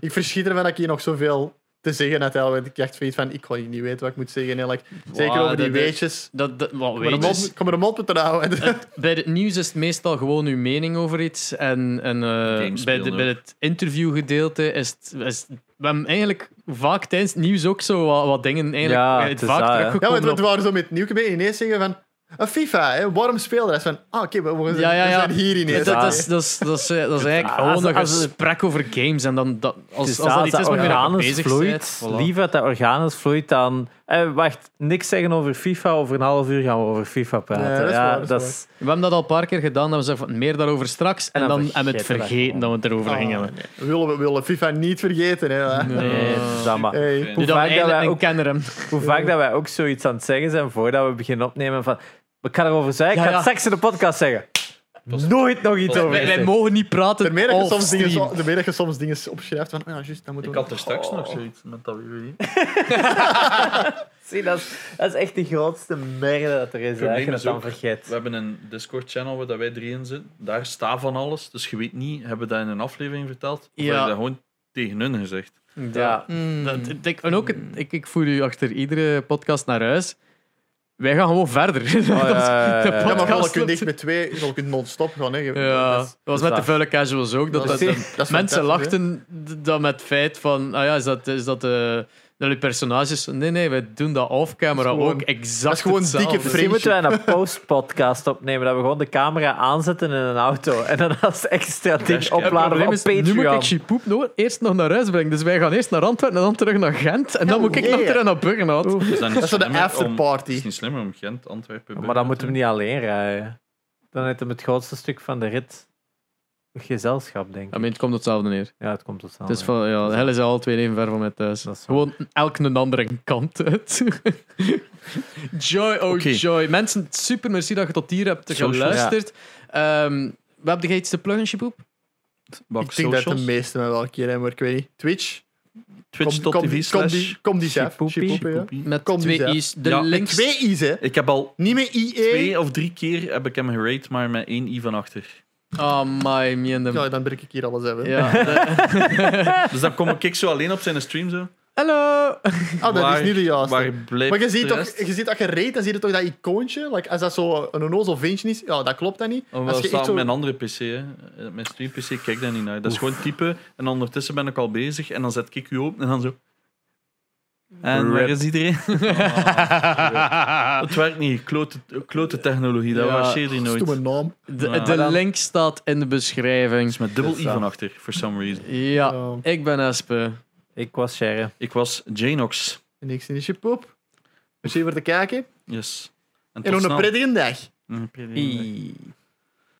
Ik verschiet ervan dat ik hier nog zoveel te zeggen had. Want ik dacht zoiets van, ik ga hier niet weten wat ik moet zeggen. Eigenlijk. Zeker Wow, over die weetjes. Dat, dat, wat Ik kom er een mond- moeten houden. bij het nieuws is het meestal gewoon uw mening over iets. En, en eh, Games bij, de, bij het interviewgedeelte is het, is We hebben eigenlijk vaak tijdens het nieuws ook zo wat, wat dingen eigenlijk Ja, het het is vaak dat, hè. Ja, teruggekomen. want we waren zo met het nieuwke bij ineens zeggen van... Een FIFA, hè? waarom spelen? Dat is van, ah, oké, we, we, Ja, ja, we ja. zijn hier ineens. dat, dat, is, dat, is, dat, is, eh, dat is eigenlijk Als- gewoon een gesprek over games. En dan, dat, als, Dus als dat iets is je bezig vloeit, voilà. liever dat dat organisch vloeit dan... Eh, wacht, niks zeggen over FIFA. Over een half uur gaan we over FIFA praten. Ja, dat is waar, dat is is- We hebben dat al een paar keer gedaan. Dat we zeggen van meer daarover straks. En, En dan hebben we het vergeten dat we het erover Ah, gingen nee. we, willen, we willen FIFA niet vergeten. Hè? Nee, dat maar. Hey. Nu Hoe vaak, dat wij ook, hoe vaak dat wij ook zoiets aan het zeggen zijn voordat we beginnen opnemen van... Ik ga erover zeggen, ik Ja, ga het ja. straks in de podcast zeggen. Nooit nog iets over Wij, mogen niet praten Daarmee dat, je soms dingen, off-stream. dat je soms dingen opschrijft van, ah, ja, juist, dat moeten Ik we had er straks nog zoiets met dat weer niet. Zie, dat is, dat is echt de grootste merde dat er is. hè, je dat dan ook- vergeet. We hebben een Discord-channel waar dat wij drie in zitten. Daar staat van alles. Dus je weet niet, hebben we dat in een aflevering verteld? Of Ja. heb je dat gewoon tegen hun gezegd? Ja. Mm. Dat, ik, en ook, het- ik, ik voer u achter iedere podcast naar huis. Wij gaan gewoon verder. Is- ja, ja, ja. Ja, maar podcast je met twee, je kunt non-stop gaan. Hè. Ja, dat was met de vuile casuals ook. Dat, dat mensen lachten dan met het feit van, ah ja, is dat, is dat de, dat personages? Nee, nee, wij doen dat off-camera ook exact dat is gewoon hetzelfde. dikke Misschien moeten wij een post-podcast opnemen, dat we gewoon de camera aanzetten in een auto en dan als extra ding opladen op is, nu moet Patreon. ik Chipoep nog eerst nog naar huis brengen. Dus wij gaan eerst naar Antwerpen en dan terug naar Gent. En dan moet ik nog terug naar Burgenhout. Is dat, is de afterparty. is niet slimmer om Gent, Antwerpen... Maar dan moeten we niet alleen rijden. Dan heeft hem het grootste stuk van de rit gezelschap, denk I ik. mean, het komt hetzelfde neer. Ja, het komt staan. Het is van, ja, Hel is al twee even ver van mij thuis. Dat is waar. Gewoon elk een andere kant uit. joy, oh joy. Mensen, super merci dat je tot hier hebt geluisterd. Ehm we hebben jij iets te pluggen, Chipoep? Bak Ik denk dat de meeste mij wel een keer hebben, maar ik weet niet. Twitch, Twitch.tv slash kom die chef. Ja. Met Kom, twee i's. De Ja, met. Twee i's, hè. Ik heb al Niet meer IE. twee of drie keer heb ik hem gerate, maar met één i van achter. Oh my, me en Ja, dan breek ik hier alles even. Ja. Dus dan kom ik zo alleen op zijn stream zo. Hallo. Ah, dat is niet de juiste. Waar blijft Maar je ziet, toch, je ziet dat je reed, dan zie je toch dat icoontje. Like, als dat zo een onnozel vintje is, ja, dat klopt dan niet. Oh, Als je staat op zo- mijn andere PC. Hè. Eh, Mijn stream PC kijk daar niet naar. Dat is gewoon typen en ondertussen ben ik al bezig en dan zet ik u open en dan zo. En waar is iedereen? Het werkt niet. Klote, klote technologie, dat Ja. marcheert hier nooit. Stomme naam. De, Ja. de link staat in de Het beschrijving. is met dubbel i van achter, for some reason. Ja, Ja. ik ben Espe. Ik was Sherry. Ik was Janox. En niks in de chipop. Merci voor het kijken. Yes. En tot nog een prettige dag. Mm, prettige dag.